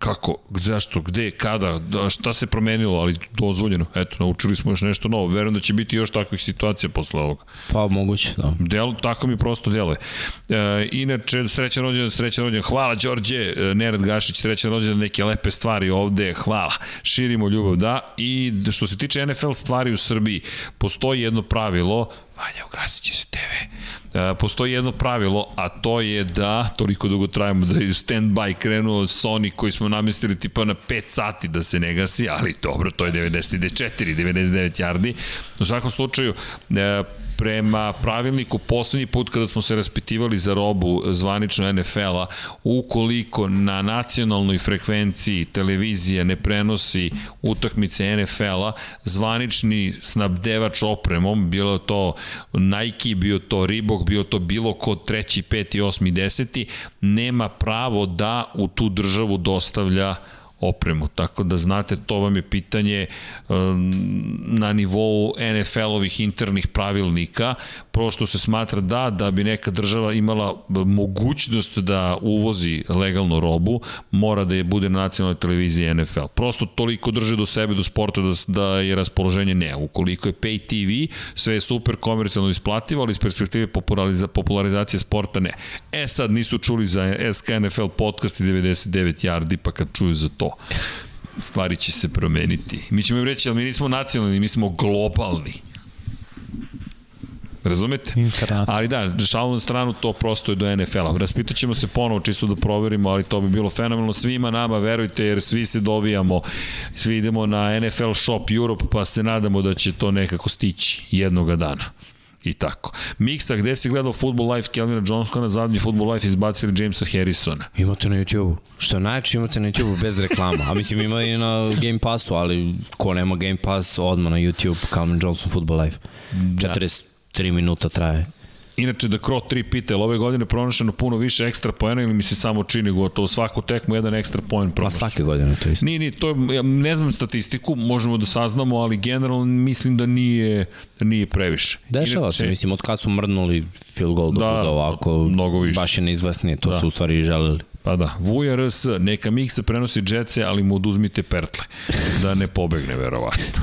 kako, zašto, gde, kada, da, šta se promenilo, ali dozvoljeno. Eto, naučili smo još nešto novo. Verujem da će biti još takvih situacija posle ovoga. Pa, moguće, da. Del, tako mi prosto deluje. E, inače, srećan rođendan, srećan rođendan. Hvala, Đorđe, e, Nerad Gašić, srećan rođendan, neke lepe stvari ovde. Hvala. Širimo ljubav, da. I što se tiče NFL stvari u Srbiji, postoji jedno pravilo, Vanja, ugasit će se TV. E, postoji jedno pravilo, a to je da, toliko dugo trajamo, da je stand-by krenuo od Sony koji smo namestili tipa na 5 sati da se ne gasi, ali dobro, to je 94, 99 yardi. U svakom slučaju, e, prema pravilniku poslednji put kada smo se raspitivali za robu zvanično NFL-a, ukoliko na nacionalnoj frekvenciji televizija ne prenosi utakmice NFL-a, zvanični snabdevač opremom, bilo to Nike, bio to Reebok, bio to bilo ko treći, peti, osmi, deseti, nema pravo da u tu državu dostavlja opremu. Tako da znate, to vam je pitanje um, na nivou NFL-ovih internih pravilnika, što se smatra da, da bi neka država imala mogućnost da uvozi legalnu robu, mora da je bude na nacionalnoj televiziji NFL. Prosto toliko drže do sebe, do sporta da, da je raspoloženje ne. Ukoliko je pay TV, sve je super komercijalno isplativo, ali iz perspektive populariza, popularizacije sporta ne. E sad nisu čuli za SK NFL podcast i 99 yardi, pa kad čuju za to, stvari će se promeniti. Mi ćemo im reći, ali mi nismo nacionalni, mi smo globalni. Razumete? Ali da, šalu na stranu, to prosto je do NFL-a. Raspitat ćemo se ponovo čisto da proverimo, ali to bi bilo fenomenalno svima nama, verujte, jer svi se dovijamo, svi idemo na NFL Shop Europe, pa se nadamo da će to nekako stići jednoga dana i tako. Miksa, gde si gledao Football Life Kelvina Johnsona, zadnji Football Life izbacili Jamesa Harrisona? Imate na YouTube-u. Što najče imate na YouTube-u bez reklama. A mislim ima i na Game Passu, ali ko nema Game Pass, odmah na YouTube, Calvin Johnson Football Life. Da. 43 minuta traje. Inače, da Kro 3 pita, ove godine pronašeno puno više ekstra poena ili mi se samo čini gotovo svaku tekmu jedan ekstra poen Ma pronašao? svake godine to isto. Nije, nije, to je, ja ne znam statistiku, možemo da saznamo, ali generalno mislim da nije, nije previše. Dešava se, mislim, od kad su mrdnuli field goal da, Da, da ovako, mnogo više. baš je neizvesnije, to Da. da. su u stvari i želeli. Pa da, Vuja RS, neka mikse prenosi džetse, ali mu oduzmite pertle, da ne pobegne, verovatno.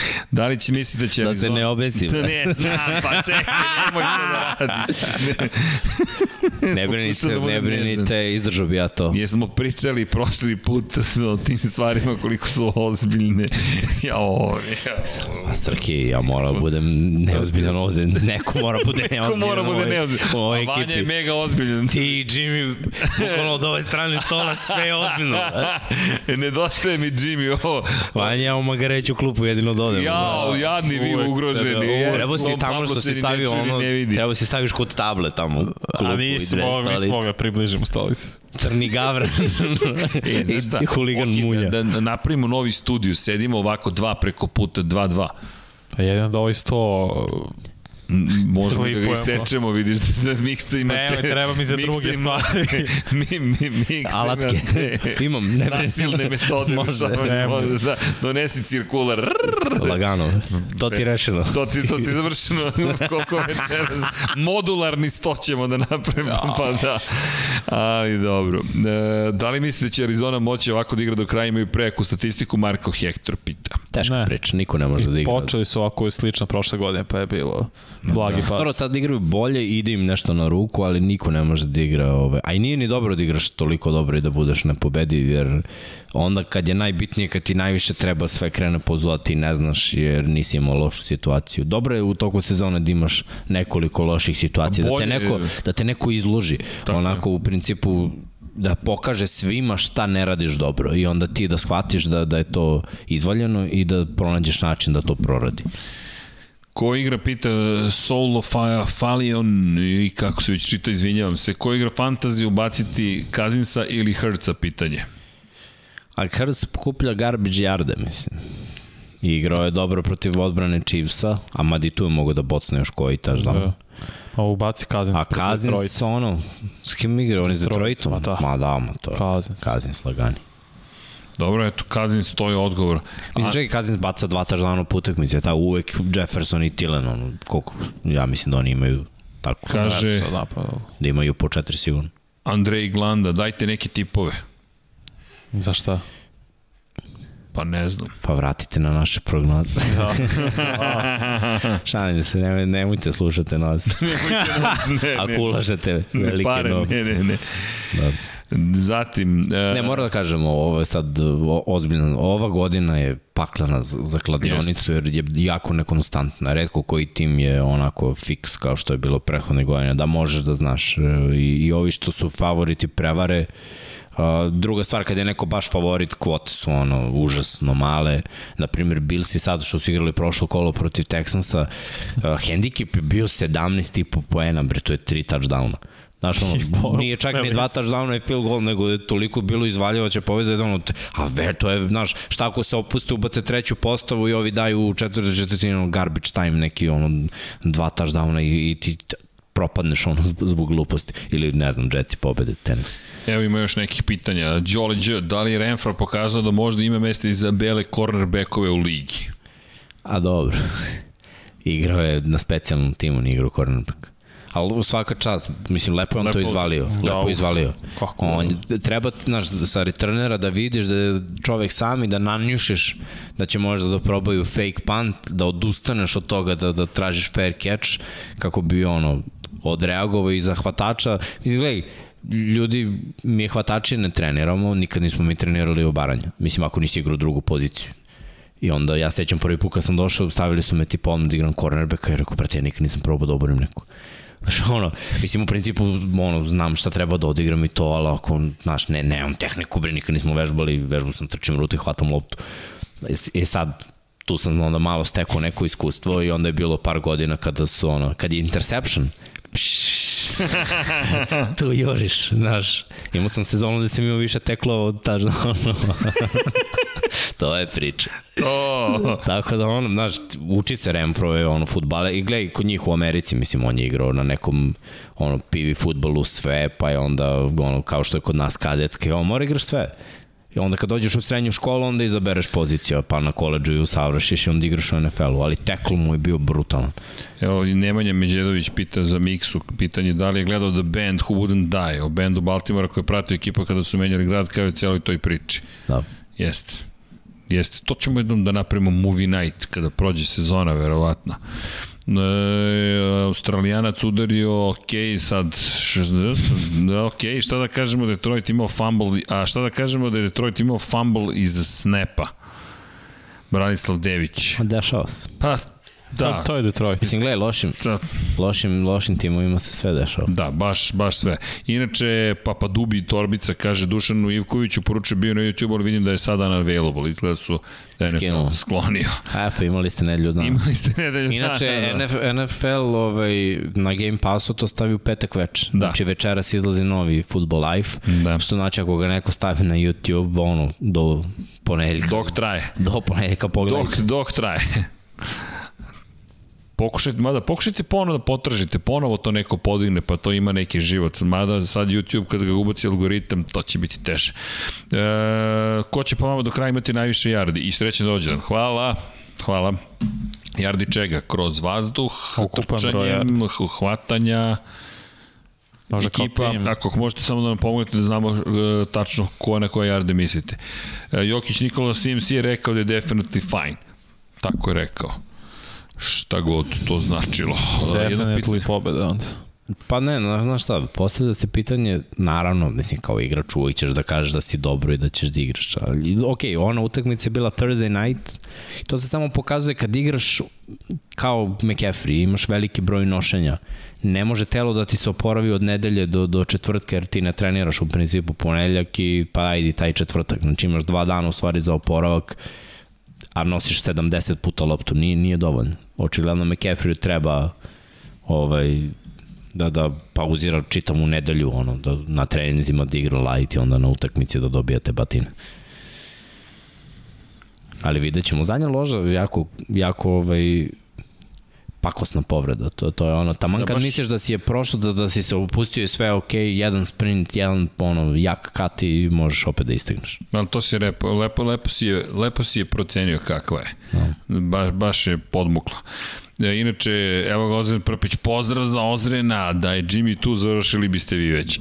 da li će misliti da će... Da se ne obesi. Da ne, znam, pa čekaj, nemoj to da radiš. Ne, Ne brinite, da ne brinite, izdržao bi ja to. Jesmo pričali prošli put o tim stvarima koliko su ozbiljne. Ja, ovo, ja, A Srki, ja moram da budem neozbiljan ovde, neko mora bude Ko neozbiljan mora u bude ovoj- neozbiljan? ovoj A Vanja je mega ozbiljan. Ti i Jimmy, bukvalno od ove strane stola, sve je ozbiljno. Nedostaje mi Jimmy, ovo. Vanja, ja u Magareću klupu jedino dodem. Jao, jadni vi ugroženi. sebe, uvek. Jer Treba si tamo što se si stavio ono, ne vidi. treba si staviš kod table tamo. Klupu A i nismo mogli, nismo stolice. mogli, približimo stolicu. Crni gavran E, znaš šta? i huligan Ok, mulja. Da, da napravimo novi studiju, sedimo ovako dva preko puta, dva, dva. Pa jedino da ovaj sto... Možemo da ga isečemo, vidiš da miksa ima Ne, te... treba mi za druge ima- stvari. mi, mi, miksa Alatke. ima te Imam, ne nasilne metode. Može. Ne može. Može, da, donesi cirkular. Lagano, to ti rešeno. To ti, to ti završeno koliko večera. Modularni sto ćemo da napravimo, pa da. Ali dobro. E, da li mislite da će Arizona moći ovako da igra do kraja, imaju prejaku statistiku, Marko Hector pita. Teška Ne. priča, niko ne može da igra. Počeli su ovako slično prošle godine, pa je bilo blagi pad. Dobro, sad igraju bolje, ide im nešto na ruku, ali niko ne može da igra ove. A i nije ni dobro da igraš toliko dobro i da budeš nepobediv, jer onda kad je najbitnije, kad ti najviše treba sve krene po zlu, a ti ne znaš jer nisi imao lošu situaciju. Dobro je u toku sezone da imaš nekoliko loših situacija, da te Bolje- neko, da te neko izloži. Onako u principu da pokaže svima šta ne radiš dobro i onda ti da shvatiš da, da je to izvaljeno i da pronađeš način da to proradi. Ko igra, pita Solo Fa Falion i kako se već čita, izvinjavam se. Ko igra fantasy ubaciti Kazinsa ili Herca, pitanje. A Hurts kuplja garbage yarde, mislim. I igrao je dobro protiv odbrane Chiefsa, a Madi tu je mogo da bocne još koji taš da. Da. A ubaci Kazins. A Kazins, ono, s kim igra? On je s Detroitom, ma da. Ma da, ma to je. Cousins. Kazins lagani. Dobro, eto, Kazins, to je odgovor. Mislim, čekaj, Kazins baca dva taždana po utakmici, ta uvek Jefferson i Tillen, ono, koliko, ja mislim da oni imaju tako, Kaže Da, pa, da imaju po četiri sigurno. Andrej Glanda, dajte neke tipove. za šta? Pa ne znam. Pa vratite na naše prognoze. Da. Šalim se, nemoj, nemojte slušate nas. ne, Ako ulažete ne, velike pare, novce. ne, ne, ne. Da. Zatim, e, Ne, moram da kažemo, ovo je sad ozbiljno. Ova godina je paklena za, kladionicu jer je jako nekonstantna. Redko koji tim je onako fiks kao što je bilo prethodne godine, da možeš da znaš. E, I, i ovi što su favoriti prevare, Uh, druga stvar, kada je neko baš favorit, kvote su ono užasno male. Naprimjer, Billsi sad što su igrali prošlo kolo protiv Texansa, uh, handicap je bio 17,5 poena, bre, to je 3 touchdowna. Znaš, ono, nije čak ni dva touchdowna i field goal, nego je toliko bilo izvaljivaća pobjeda da ono, a ver, to je, znaš, šta ako se opuste, ubace treću postavu i ovi daju u četvrtu četvrtinu ono, garbage time, neki ono, dva touchdowna i, i ti propadneš ono zbog, gluposti. Ili, ne znam, Jetsi pobede tenis. Evo ima još nekih pitanja. Jolly Dž, da li je Renfro pokazao da možda ima mesta i za bele cornerbackove u ligi? A dobro. Igrao je na specijalnom timu, nije igrao cornerback. Ali u svaka čast, mislim, lepo je on Lepo- to izvalio. da, Lepo je izvalio. kako On, treba, znaš, sa returnera da vidiš da je čovek sami, da nanjušiš da će možda da probaju fake punt, da odustaneš od toga, da, da tražiš fair catch, kako bi ono, odreagovao i za hvatača. Mislim, gledaj, ljudi, mi je hvatači ne treniramo, nikad nismo mi trenirali obaranja. Mislim, ako nisi igrao drugu poziciju. I onda ja sećam prvi put kad sam došao, stavili su me tipa ono da igram cornerbacka i rekao, brate, ja nikad nisam probao da oborim neko. Znaš, ono, mislim, u principu, ono, znam šta treba da odigram i to, ali ako, znaš, ne, nemam tehniku, bre, nikad nismo vežbali, vežbao sam, trčim rutu i hvatam loptu. E, e sad, tu sam onda malo stekao neko iskustvo i onda je bilo par godina kada su, ono, kad je interception, tu juriš, znaš. Imao sam sezonu da sam imao više teklo od ono. to je priča. To. Tako da ono, znaš, uči se Renfro je ono futbale i gledaj kod njih u Americi, mislim, on je igrao na nekom ono pivi futbolu sve, pa je onda ono kao što je kod nas kadetski, on mora igraš sve. I onda kad dođeš u srednju školu, onda izabereš poziciju, pa na koleđu i usavršiš i onda igraš u NFL-u, ali tekl mu je bio brutalan. Evo, Nemanja Međedović pita za Miksu, pitanje da li je gledao The Band Who Wouldn't Die, o bendu Baltimora koji je pratio ekipa kada su menjali grad kao i celoj toj priči. Da. Jeste. Jeste. To ćemo jednom da napravimo movie night kada prođe sezona, verovatno. E, Australijanac udario, ok, sad, š, ok, šta da kažemo da Detroit imao fumble, a šta da kažemo da je Detroit imao fumble iz snapa? Branislav Dević. Dešava se. Pa, da. To, to je Detroit. Mislim, gledaj, lošim, Da, lošim, lošim timovima se sve dešava. da, baš, baš sve. Inače, Papa Dubi Torbica kaže Dušanu Ivkoviću, poruče bio na YouTube, ali vidim da je sada unavailable. Izgleda su da je Skinuo. NFL sklonio. A, pa imali ste nedelju dana. Imali ste nedelju Inače, dana, da. NF, NFL ovaj, na Game Passu to stavi u petak več. Da. Znači večeras izlazi novi Football Life. Da. Što znači ako ga neko stavi na YouTube, ono, do ponedeljka. Dok traje. do ponedeljka pogledajte. Dok, dok traje. Pokušajte, mada pokušajte ponovo da potražite, ponovo to neko podigne, pa to ima neki život. Mada sad YouTube kad ga ubaci algoritam, to će biti teže. E, ko će pa vama do kraja imati najviše jardi? I srećan dođendan. Hvala. Hvala. Jardi čega? Kroz vazduh, Ukupan broj trčanjem, hvatanja, Možda ekipa, ako možete samo da nam pomognete da znamo uh, tačno ko na koje jarde mislite. Uh, Jokić Nikola CMC je rekao da je definitely fine. Tako je rekao. Šta god to značilo. Definitely pobeda onda. Pa ne, znaš, znaš šta, postavlja se pitanje, naravno, mislim, kao igrač uvijek ćeš da kažeš da si dobro i da ćeš da igraš. Ali, ok, ona utakmica je bila Thursday night, i to se samo pokazuje kad igraš kao McAfee, imaš veliki broj nošenja, ne može telo da ti se oporavi od nedelje do, do četvrtka, jer ti ne treniraš u principu ponedeljak i pa ajdi taj četvrtak. Znači imaš dva dana u stvari za oporavak, a nosiš 70 puta loptu, nije, nije dovoljno. Očigledno McAfee treba ovaj, da da pauzira čitavu nedelju ono da na treninzima da igra light i onda na utakmici da dobijate batine. Ali vidjet ćemo. Zadnja loža jako, jako ovaj, pakosna povreda. To, to je ono, taman Da, kad baš- misliš da si je prošlo, da, da si se opustio i sve ok, jedan sprint, jedan ono, jak kat i možeš opet da istigneš. Ali to si lepo, lepo, lepo, si je, lepo si je procenio kakva je. Baš, baš je podmukla. Inače, evo ga Ozren Prpić, pozdrav za Ozrena, da je Jimmy tu, završili biste vi već.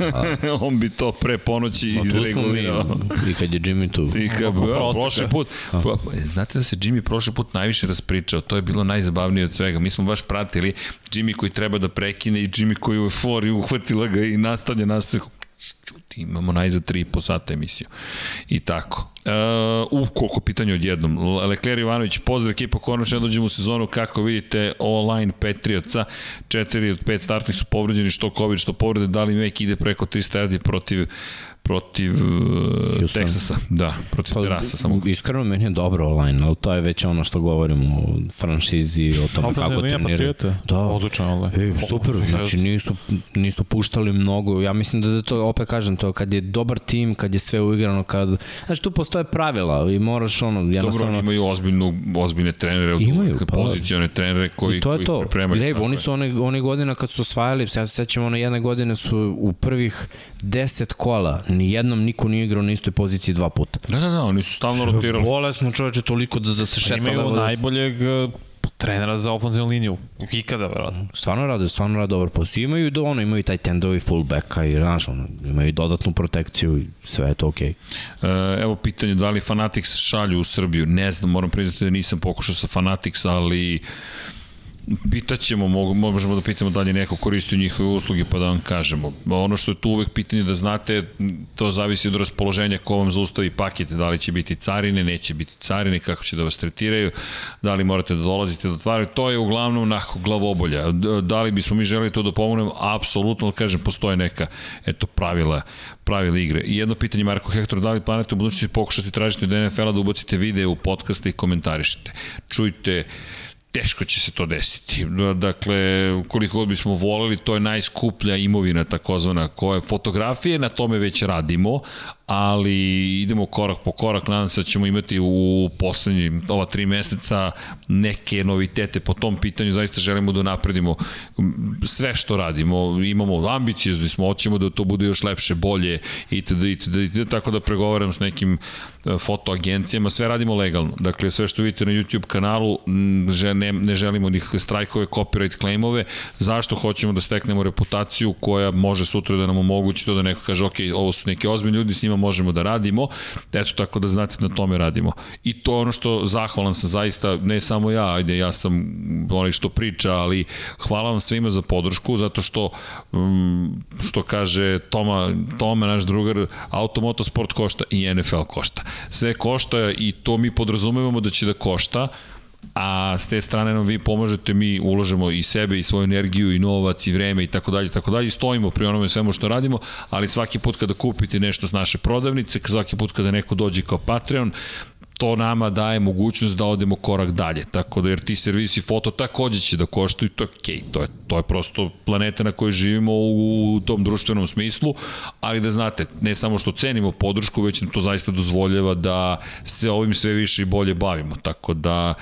On bi to pre ponoći No, izregulirao. i kad je Jimmy tu. I kad, ja, proseka. prošli put, pa, pa, znate da se Jimmy prošli put najviše raspričao, to je bilo najzabavnije od svega. Mi smo baš pratili Jimmy koji treba da prekine i Jimmy koji u euforiji uhvatila ga i nastavlja, nastavlja. Čuti, imamo najzad 3,5 sata emisiju. I tako. E, u, koliko pitanja odjednom. Le- Lekler Ivanović, pozdrav ekipa, konačno dođemo u sezonu, kako vidite, online Patriotsa, 4 od 5 startnih su povređeni, što COVID, što povrede, da li Mek ide preko 300 yardi protiv protiv uh, Houston. Teksasa, da, protiv pa, Terasa, samo Iskreno meni je dobro online, ali to je već ono što govorimo o franšizi, o tome kako treniraju. Patriota. Da. Odlično, ali. Ej, super, znači nisu, nisu puštali mnogo. Ja mislim da je to, opet kažem to, kad je dobar tim, kad je sve uigrano, kad... Znači tu postoje pravila i moraš ono, Dobro, oni jednostavno... imaju ozbiljnu, ozbiljne trenere, Imaju, pa da. pozicione trenere koji, I to je koji to. Tako oni su one, one godine kad su osvajali, sad se sećamo, one jedne godine su u prvih 10 kola, ni jednom niko nije igrao na istoj poziciji dva puta. Da, da, da, oni su stalno rotirali. Bolesno čoveče toliko da, da se Pa šeta imaju levo desno. najboljeg eh, trenera za ofenzivnu liniju. Ikada, verovatno. Stvarno rade, stvarno rade dobar posao. Imaju i do ono, imaju i taj tendovi fullbacka i znaš, ono, imaju i dodatnu protekciju i sve je to okej. Okay. E, evo pitanje da li Fanatics šalju u Srbiju. Ne znam, moram priznati da nisam pokušao sa Fanatics, ali pitaćemo, možemo da pitamo da li neko koristi njihove usluge pa da vam kažemo. Ono što je tu uvek pitanje da znate, to zavisi od raspoloženja ko vam zaustavi pakete, da li će biti carine, neće biti carine, kako će da vas tretiraju, da li morate da dolazite do otvaraju, to je uglavnom onako glavobolja. Da li bismo mi želeli to da pomognemo? Apsolutno, kažem, postoje neka eto, pravila, pravila igre. I jedno pitanje, Marko Hektor, da li planete u budućnosti pokušati tražiti od NFL-a da ubacite videe u podcaste i komentarišete? Čujte, teško će se to desiti. Dakle, koliko god bismo voleli, to je najskuplja imovina takozvana koja fotografije, na tome već radimo, ali idemo korak po korak, nadam se da ćemo imati u poslednji ova tri meseca neke novitete po tom pitanju, zaista želimo da napredimo sve što radimo, imamo ambicijezni smo, hoćemo da to bude još lepše, bolje itd. itd. itd. tako da pregovaram s nekim e, fotoagencijama, sve radimo legalno, dakle sve što vidite na YouTube kanalu, ne, ne želimo nikakve strajkove, copyright claimove, zašto hoćemo da steknemo reputaciju koja može sutra da nam omogući to da neko kaže, ok, ovo su neki ozbiljni ljudi, s njima možemo da radimo, eto tako da znate na tome radimo. I to ono što zahvalan sam zaista, ne samo ja, ajde, ja sam onaj što priča, ali hvala vam svima za podršku, zato što, um, što kaže Toma, Toma, naš drugar, automotosport košta i NFL košta. Sve košta i to mi podrazumevamo da će da košta, a s te strane nam vi pomažete, mi ulažemo i sebe i svoju energiju i novac i vreme i tako dalje tako dalje i stojimo pri onome svemu što radimo, ali svaki put kada kupite nešto s naše prodavnice, svaki put kada neko dođe kao Patreon, to nama daje mogućnost da odemo korak dalje. Tako da jer ti servisi foto takođe će da koštaju, to je okay, to je, to je prosto planeta na kojoj živimo u, tom društvenom smislu, ali da znate, ne samo što cenimo podršku, već nam to zaista dozvoljava da se ovim sve više i bolje bavimo. Tako da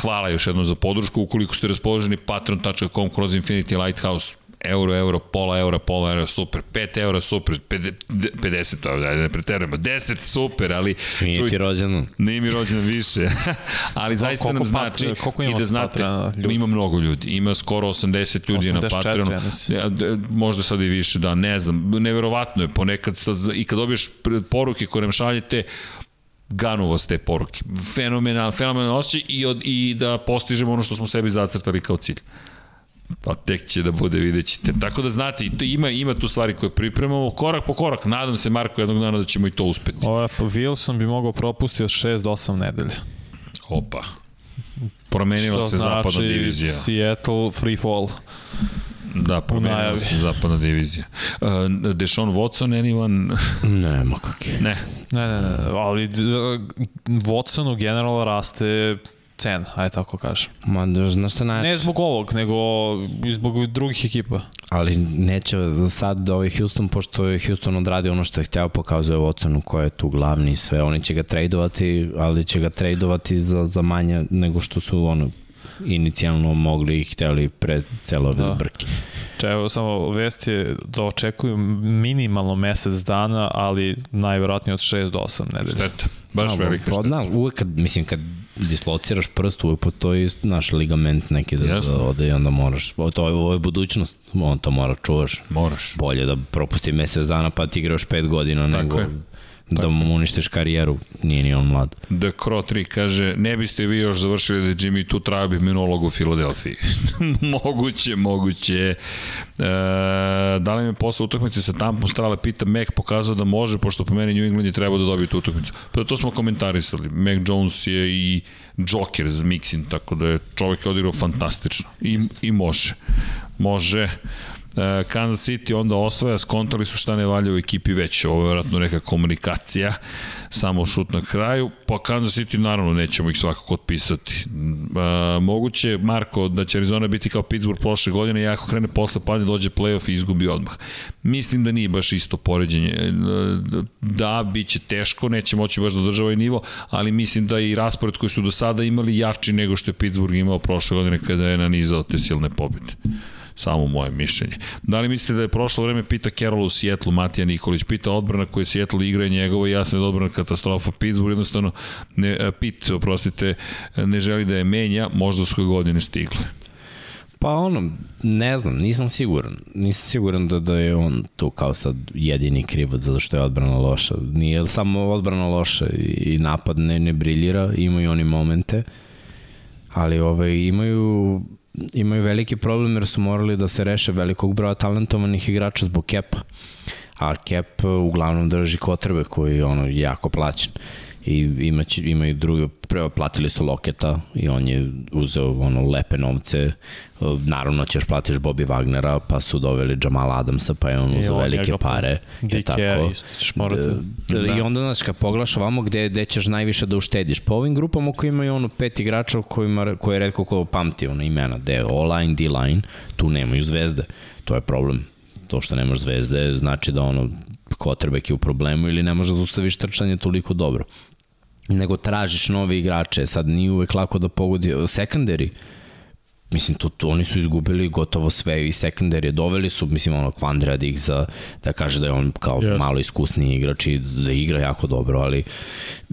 hvala još jednom za podršku. Ukoliko ste raspoloženi patreon.com kroz Infinity Lighthouse euro, euro, pola eura, pola eura, super, 5 eura, super, 50, da ne preterujemo, 10, super, ali... Nije čuj, ti rođeno. Nije mi rođeno više, ali zaista nam znači koliko i da znate, ljudi? ima mnogo ljudi, ima skoro 80 ljudi 84, na Patreonu, ja, možda sad i više, da, ne znam, neverovatno je, ponekad, i kad dobiješ poruke koje nam šaljete, ganuvost te poruke. Fenomenal, fenomenal osjećaj i, od, i da postižemo ono što smo sebi zacrtali kao cilj. Pa tek će da bude, vidjet ćete. Tako da znate, to ima, ima tu stvari koje pripremamo, korak po korak. Nadam se, Marko, jednog dana da ćemo i to uspeti. Ovo, pa Wilson bi mogao propustiti od 6 do 8 nedelja. Opa. Promenila se znači zapadna divizija. Seattle free fall. Da, promenila se zapadna divizija. Uh, Deshaun Watson, anyone? Nema kakve. Ne. Ne, ne, ne, ali Watsonu generalno raste cena, aj tako kažem. Ma, znaš šta najče? Ne zbog ovog, nego i zbog drugih ekipa. Ali neće sad ovaj Houston, pošto je Houston odradio ono što je hteo, pokazuje ocenu ko je tu glavni i sve. Oni će ga tradovati, ali će ga tradovati za, za manje nego što su ono inicijalno mogli i hteli pre celo ove da. zbrke. Če, evo samo vest je da očekuju minimalno mesec dana, ali najverovatnije od 6 do 8 nedelja. Šteta, baš no, velika šteta. Znaš, uvek kad, mislim, kad dislociraš prst, uvek postoji naš ligament neki da, da ode i onda moraš, to je, ovo je budućnost, on to mora čuvaš. Moraš. Bolje da propusti mesec dana pa ti igraš 5 godina Tako nego... Je da mu uništiš karijeru, nije ni on mlad. The Crow 3 kaže, ne biste vi još završili da je Jimmy tu trajao bi minolog u Filadelfiji. moguće, moguće. E, da li mi posle utakmice sa Tampom strale pita, Mac pokazao da može, pošto po meni New England je trebao da dobije tu utakmicu. Pa to smo komentarisali. Mac Jones je i Joker za mixing, tako da je čovek odigrao fantastično. I, i može. Može. E, Kansas City onda osvaja, skontali su šta ne valja u ekipi već, ovo je vjerojatno neka komunikacija, samo šut na kraju, pa Kansas City naravno nećemo ih svakako otpisati. E, moguće, Marko, da će Arizona biti kao Pittsburgh prošle godine i ako krene posle padne, dođe playoff i izgubi odmah. Mislim da nije baš isto poređenje. E, da, bit će teško, neće moći baš da održava i nivo, ali mislim da i raspored koji su do sada imali jači nego što je Pittsburgh imao prošle godine kada je nanizao te silne pobjede samo moje mišljenje. Da li mislite da je prošlo vreme pita Carroll u Sijetlu, Matija Nikolić, pita odbrana koja Sijetlu igra i njegovo jasno je odbrana katastrofa. Pittsburgh jednostavno, ne, e, Pit, oprostite, ne želi da je menja, možda su koje godine stigle. Pa ono, ne znam, nisam siguran. Nisam siguran da, da je on tu kao sad jedini krivac zato što je odbrana loša. Nije samo odbrana loša i napad ne, ne briljira, imaju oni momente, ali ovaj, imaju imaju veliki problem jer su morali da se reše velikog broja talentovanih igrača zbog kepa. A kep uglavnom drži kotrbe koji je ono jako plaćen. I imać, imaju druge, prvo platili su Loketa i on je uzeo ono lepe novce, naravno ćeš platiš Bobby Wagnera, pa su doveli Jamal Adamsa, pa je on uzeo velike pare. je tako. isto ćeš morati. Da, da. I onda, znaš, kad poglaš ovamo gde, gde ćeš najviše da uštediš, po ovim grupama koji imaju ono pet igrača kojima, koje je redko ko pamti ono imena, gde je O-line, D-line, tu nemaju zvezde. To je problem. To što nemaš zvezde znači da ono Kotrbek je u problemu ili ne može da ustaviš trčanje toliko dobro nego tražiš nove igrače. Sad nije uvek lako da pogodi secondary. Mislim, to, to, oni su izgubili gotovo sve i secondary doveli su, mislim, ono, Kvandra da ih za, da kaže da je on kao yes. malo iskusniji igrač i da igra jako dobro, ali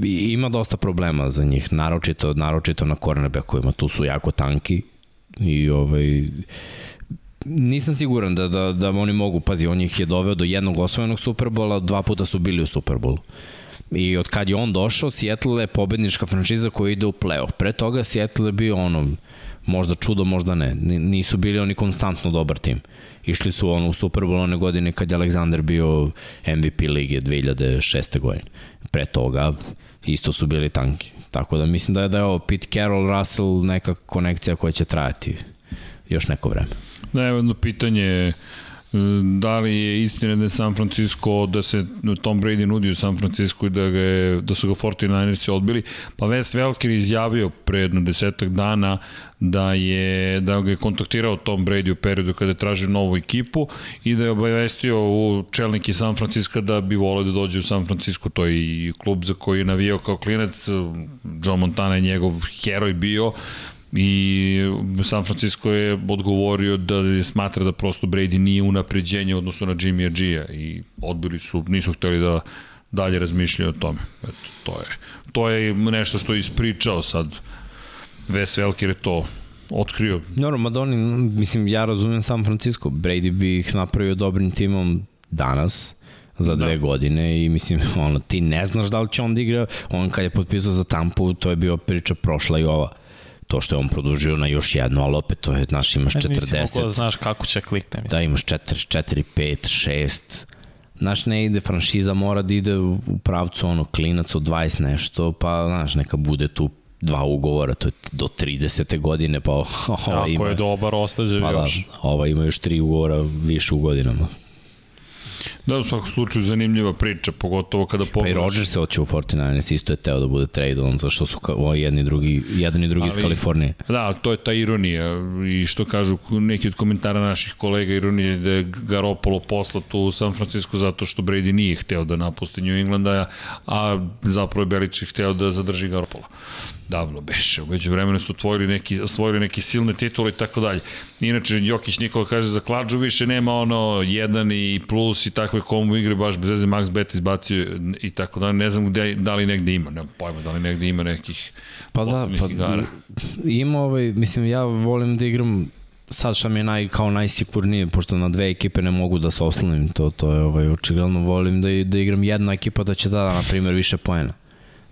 ima dosta problema za njih, naročito, naročito na cornerbackovima, tu su jako tanki i ovaj, nisam siguran da, da, da oni mogu, pazi, on ih je doveo do jednog osvojenog Superbola, dva puta su bili u Superbolu. I od kad je on došao, Seattle je pobednička franšiza koja ide u playoff. Pre toga Seattle je bio ono, možda čudo, možda ne. Nisu bili oni konstantno dobar tim. Išli su ono u Super Bowl one godine kad je Alexander bio MVP lige 2006. godine. Pre toga isto su bili tanki. Tako da mislim da je da je ovo Pete Carroll, Russell neka konekcija koja će trajati još neko vreme. Da, jedno pitanje da li je istina da je San Francisco, da se Tom Brady nudi u San Francisco i da, ga je, da su ga 49ersi odbili, pa Wes Welker izjavio pre jedno desetak dana da je da ga je kontaktirao Tom Brady u periodu kada je tražio novu ekipu i da je obavestio u čelnike San Francisco da bi volio da dođe u San Francisco, to je i klub za koji je navijao kao klinac, John Montana je njegov heroj bio, i San Francisco je odgovorio da smatra da prosto Brady nije unapređenje odnosno na Jimmy G-a i odbili su, nisu hteli da dalje razmišljaju o tome. Eto, to je, to je nešto što je ispričao sad Wes Welker je to otkrio. Normalno, Madoni, mislim, ja razumem San Francisco. Brady bi ih napravio dobrim timom danas, za dve da. godine i mislim, ono, ti ne znaš da li će on da igra, on kad je potpisao za Tampu, to je bio priča prošla i ova to što je on produžio na još jedno, ali opet to je, znaš, imaš 40. Nisi mogu da znaš kako će klikne, mislim. Da, imaš 44, 5, 6, znaš, ne ide, franšiza mora da ide u pravcu ono, klinac od 20 nešto, pa, znaš, neka bude tu dva ugovora, to je do 30. godine, pa ova Ako ima... Je dobar, ostađe pa, da, još. Da, ova ima još tri ugovora više u godinama. Da, u svakom slučaju zanimljiva priča, pogotovo kada pogledaš. Pa i Rodgers se oće u 49ers, isto je teo da bude trade on, zašto su kao jedni drugi, jedan i drugi Ali, iz Kalifornije. Da, to je ta ironija i što kažu neki od komentara naših kolega, ironije da je Garoppolo posla tu u San Francisco zato što Brady nije hteo da napusti New Englanda, a zapravo je Belichick hteo da zadrži Garoppolo davno beše. Umeđu vremenu su otvorili neki, osvojili neke silne titule i tako dalje. Inače, Jokić Nikola kaže za Klađu više nema ono jedan i plus i takve komu igre baš bez veze Max Bet izbacio i tako dalje. Ne znam gde, da li negde ima, nema pojma da li negde ima nekih pa da, pa, igara. Ima ovaj, mislim, ja volim da igram sad što mi je naj, kao najsigurnije, pošto na dve ekipe ne mogu da se oslonim, to, to je ovaj, očigledno volim da, da igram jedna ekipa da će da, na primjer, više poena.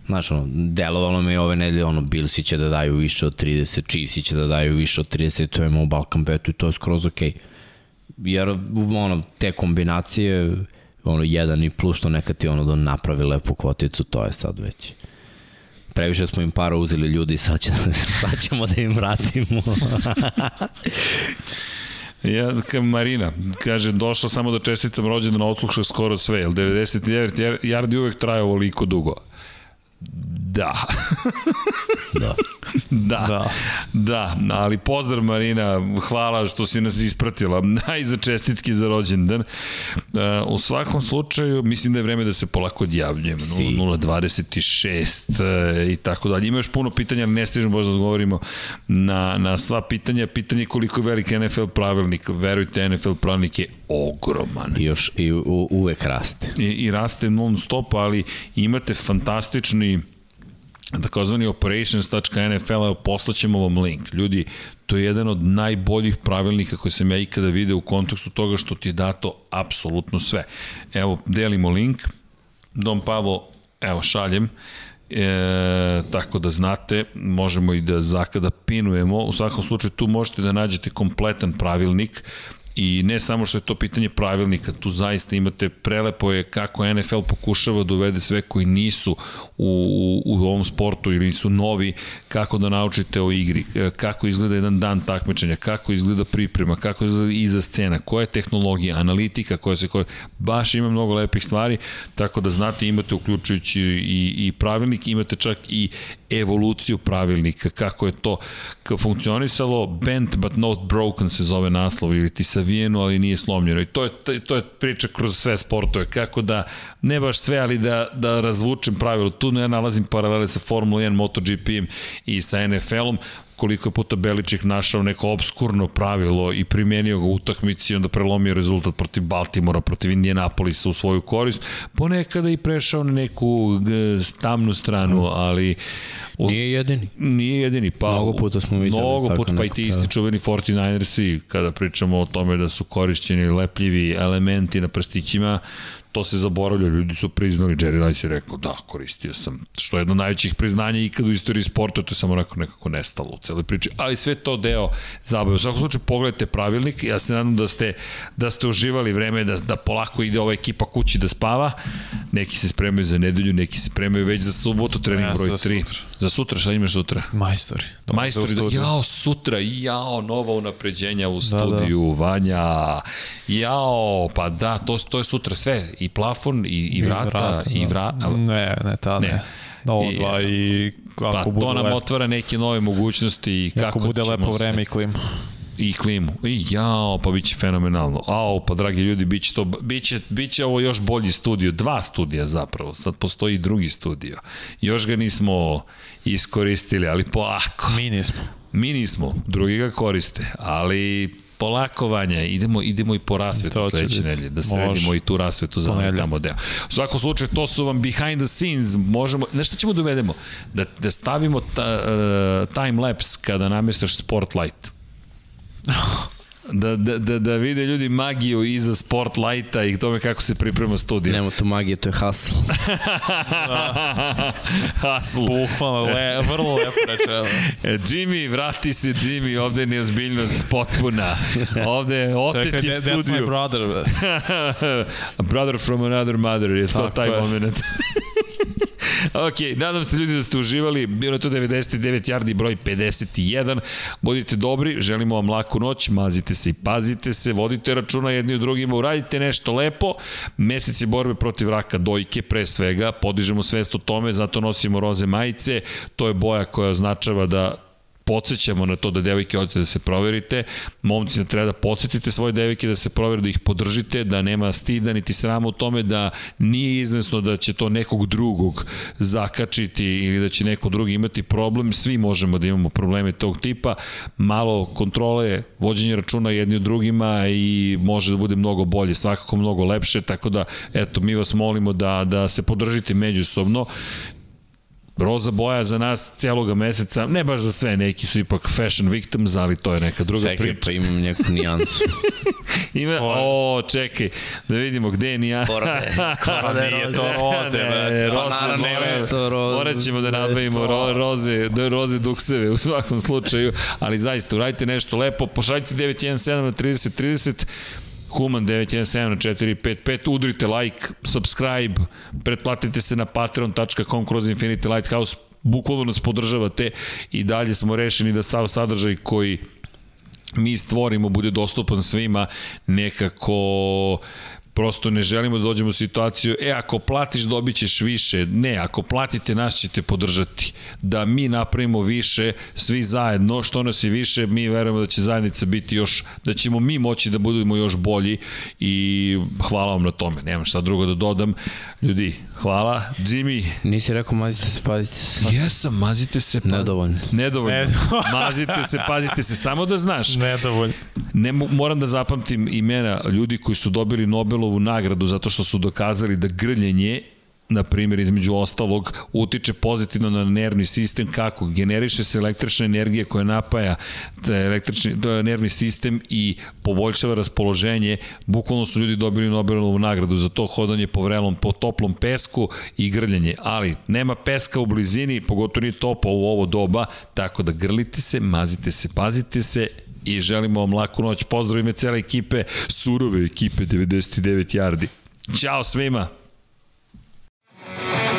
Znaš, ono, delovalo me ove nedelje, ono, Billsi će da daju više od 30, Chiefs će da daju više od 30, to je u Balkan betu i to je skroz okej. Okay. Jer, ono, te kombinacije, ono, jedan i plus što neka ti ono da napravi lepu kvoticu, to je sad već previše smo im para uzeli ljudi, sad, će, sad ćemo da im vratimo. Ja, Marina, kaže, došla samo da čestitam rođendan, odsluša skoro sve, jer 99 yardi uvek traje ovoliko dugo. Da. da. da. Da. Da, ali pozdrav Marina, hvala što si nas ispratila. Aj za čestitke za rođendan. Uh, u svakom slučaju, mislim da je vreme da se polako odjavljujem. 0.26 uh, i tako dalje. Ima još puno pitanja, ali ne stižemo možda da odgovorimo na, na sva pitanja. Pitanje je koliko je veliki NFL pravilnik. Verujte, NFL pravilnik je ogroman. I još i u, uvek raste. I, I raste non stop, ali imate fantastični takozvani operations.nfl, poslaćemo vam link. Ljudi, to je jedan od najboljih pravilnika koje sam ja ikada video u kontekstu toga što ti je dato apsolutno sve. Evo, delimo link, Dom Pavo, evo, šaljem, E, tako da znate, možemo i da zakada pinujemo. U svakom slučaju tu možete da nađete kompletan pravilnik I ne samo što je to pitanje pravilnika, tu zaista imate prelepo je kako NFL pokušava da uvede sve koji nisu u, u, u ovom sportu ili su novi, kako da naučite o igri, kako izgleda jedan dan takmičenja, kako izgleda priprema, kako izgleda iza scena, koja je tehnologija, analitika koja se koja, baš ima mnogo lepih stvari, tako da znate imate uključujući i, i pravilnik, imate čak i evoluciju pravilnika, kako je to funkcionisalo, bent but not broken se zove naslov, ili ti savijeno, ali nije slomljeno. I to je, to je priča kroz sve sportove, kako da, ne baš sve, ali da, da razvučem pravilo. Tu ne nalazim paralele sa Formula 1, MotoGP-im i sa NFL-om koliko je puta Beliček našao neko obskurno pravilo i primenio ga u utakmici i onda prelomio rezultat protiv Baltimora, protiv Indianapolisa u svoju korist, ponekada i prešao na neku tamnu stranu, ali... Nije jedini. Nije jedini, pa... Mnogo puta smo vidjeli. Mnogo puta, pa i ti isti čuveni 49ersi, kada pričamo o tome da su korišćeni lepljivi elementi na prstićima, to se zaboravlja, ljudi su priznali, Jerry Rice je rekao, da, koristio sam, što je jedno od najvećih priznanja ikad u istoriji sporta, to je samo nekako, nekako nestalo u celoj priči, ali sve to deo zabave. U svakom slučaju pogledajte pravilnik, ja se nadam da ste, da ste uživali vreme da, da polako ide ova ekipa kući da spava, neki se spremaju za nedelju, neki se spremaju već za subotu, trening broj 3. Za sutra, šta imaš sutra? Majstori. Majstori, da, jao, sutra, jao, nova unapređenja u studiju, da, da. Vanja, jao, pa da, to, to je sutra sve, i plafon, i, i vrata, i vrata. I vrata. Ne, ne, ta ne. ne. Ovo dva i kako pa, bude to nam lepo. otvara neke nove mogućnosti i kako, kako bude lepo vreme i klima i klimu. I jao, pa biće fenomenalno. Ao, pa dragi ljudi, biće to biće biće ovo još bolji studio, dva studija zapravo. Sad postoji i drugi studio. Još ga nismo iskoristili, ali polako. Mi nismo. Mi nismo, drugi ga koriste, ali polako vanja, idemo, idemo i po rasvetu sledeće nedelje, da sredimo i tu rasvetu za onaj tamo deo. U svakom slučaju, to su vam behind the scenes, možemo, nešto ćemo da uvedemo? Da, da stavimo ta, uh, time lapse kada namestaš spotlight. da, da, da, da vide ljudi magiju iza Spotlighta i tome kako se priprema studija. Nemo to magije, to je hustle. hustle. Bukvalno, le, vrlo lepo rečeno. E, Jimmy, vrati se Jimmy, ovde je neozbiljnost potpuna. Ovde je oteti Čekaj, studiju. That's my brother. A brother from another mother, je to taj je. moment. ok, nadam se ljudi da ste uživali. Bilo je to 99 yardi broj 51. Budite dobri, želimo vam laku noć, mazite se i pazite se, vodite računa jedni u drugima, uradite nešto lepo. Mesec borbe protiv raka dojke pre svega, podižemo svest o tome, zato nosimo roze majice. To je boja koja označava da podsjećamo na to da devojke odete da se proverite, momci da treba da podsjetite svoje devojke da se provere, da ih podržite, da nema stida niti srama u tome da nije izvesno da će to nekog drugog zakačiti ili da će neko drugi imati problem, svi možemo da imamo probleme tog tipa, malo kontrole, vođenje računa jedni od drugima i može da bude mnogo bolje, svakako mnogo lepše, tako da eto mi vas molimo da da se podržite međusobno roza boja za nas celoga meseca, ne baš za sve, neki su ipak fashion victims, ali to je neka druga čekaj, priča. Čekaj, pa imam neku nijansu. Ima, o, čekaj, da vidimo gde je nijansu. Skoro da je, skoro da je roze. to roze, ne, roze, pa naravno, ne, to roze. Morat ćemo da nabavimo ro, roze, da, roze dukseve u svakom slučaju, ali zaista, uradite nešto lepo, pošaljite 917 na 3030, 30, Human 917-455, udrite like, subscribe, pretplatite se na patreon.com kroz Infinity Lighthouse, bukvalno nas podržavate i dalje smo rešeni da sav sadržaj koji mi stvorimo bude dostupan svima nekako prosto ne želimo da dođemo u situaciju, e, ako platiš dobit ćeš više. Ne, ako platite nas ćete podržati. Da mi napravimo više, svi zajedno, što nas je više, mi verujemo da će zajednica biti još, da ćemo mi moći da budemo još bolji i hvala vam na tome. Nemam šta drugo da dodam. Ljudi, hvala. Jimmy. Nisi rekao mazite se, pazite se. Jesam, mazite se. Pa... Nedovoljno. Nedovoljno. mazite se, pazite se. Samo da znaš. Nedovoljno. Ne, moram da zapamtim imena ljudi koji su dobili Nobelovu nagradu zato što su dokazali da grljenje na primjer, između ostalog, utiče pozitivno na nervni sistem, kako? Generiše se električna energija koja napaja električni, nervni sistem i poboljšava raspoloženje. Bukvalno su ljudi dobili Nobelovu nagradu za to hodanje po vrelom, po toplom pesku i grljanje. Ali, nema peska u blizini, pogotovo nije topo u ovo doba, tako da grlite se, mazite se, pazite se i želimo vam laku noć. Pozdrav ime cele ekipe, surove ekipe 99 Jardi. Ćao svima! Bye.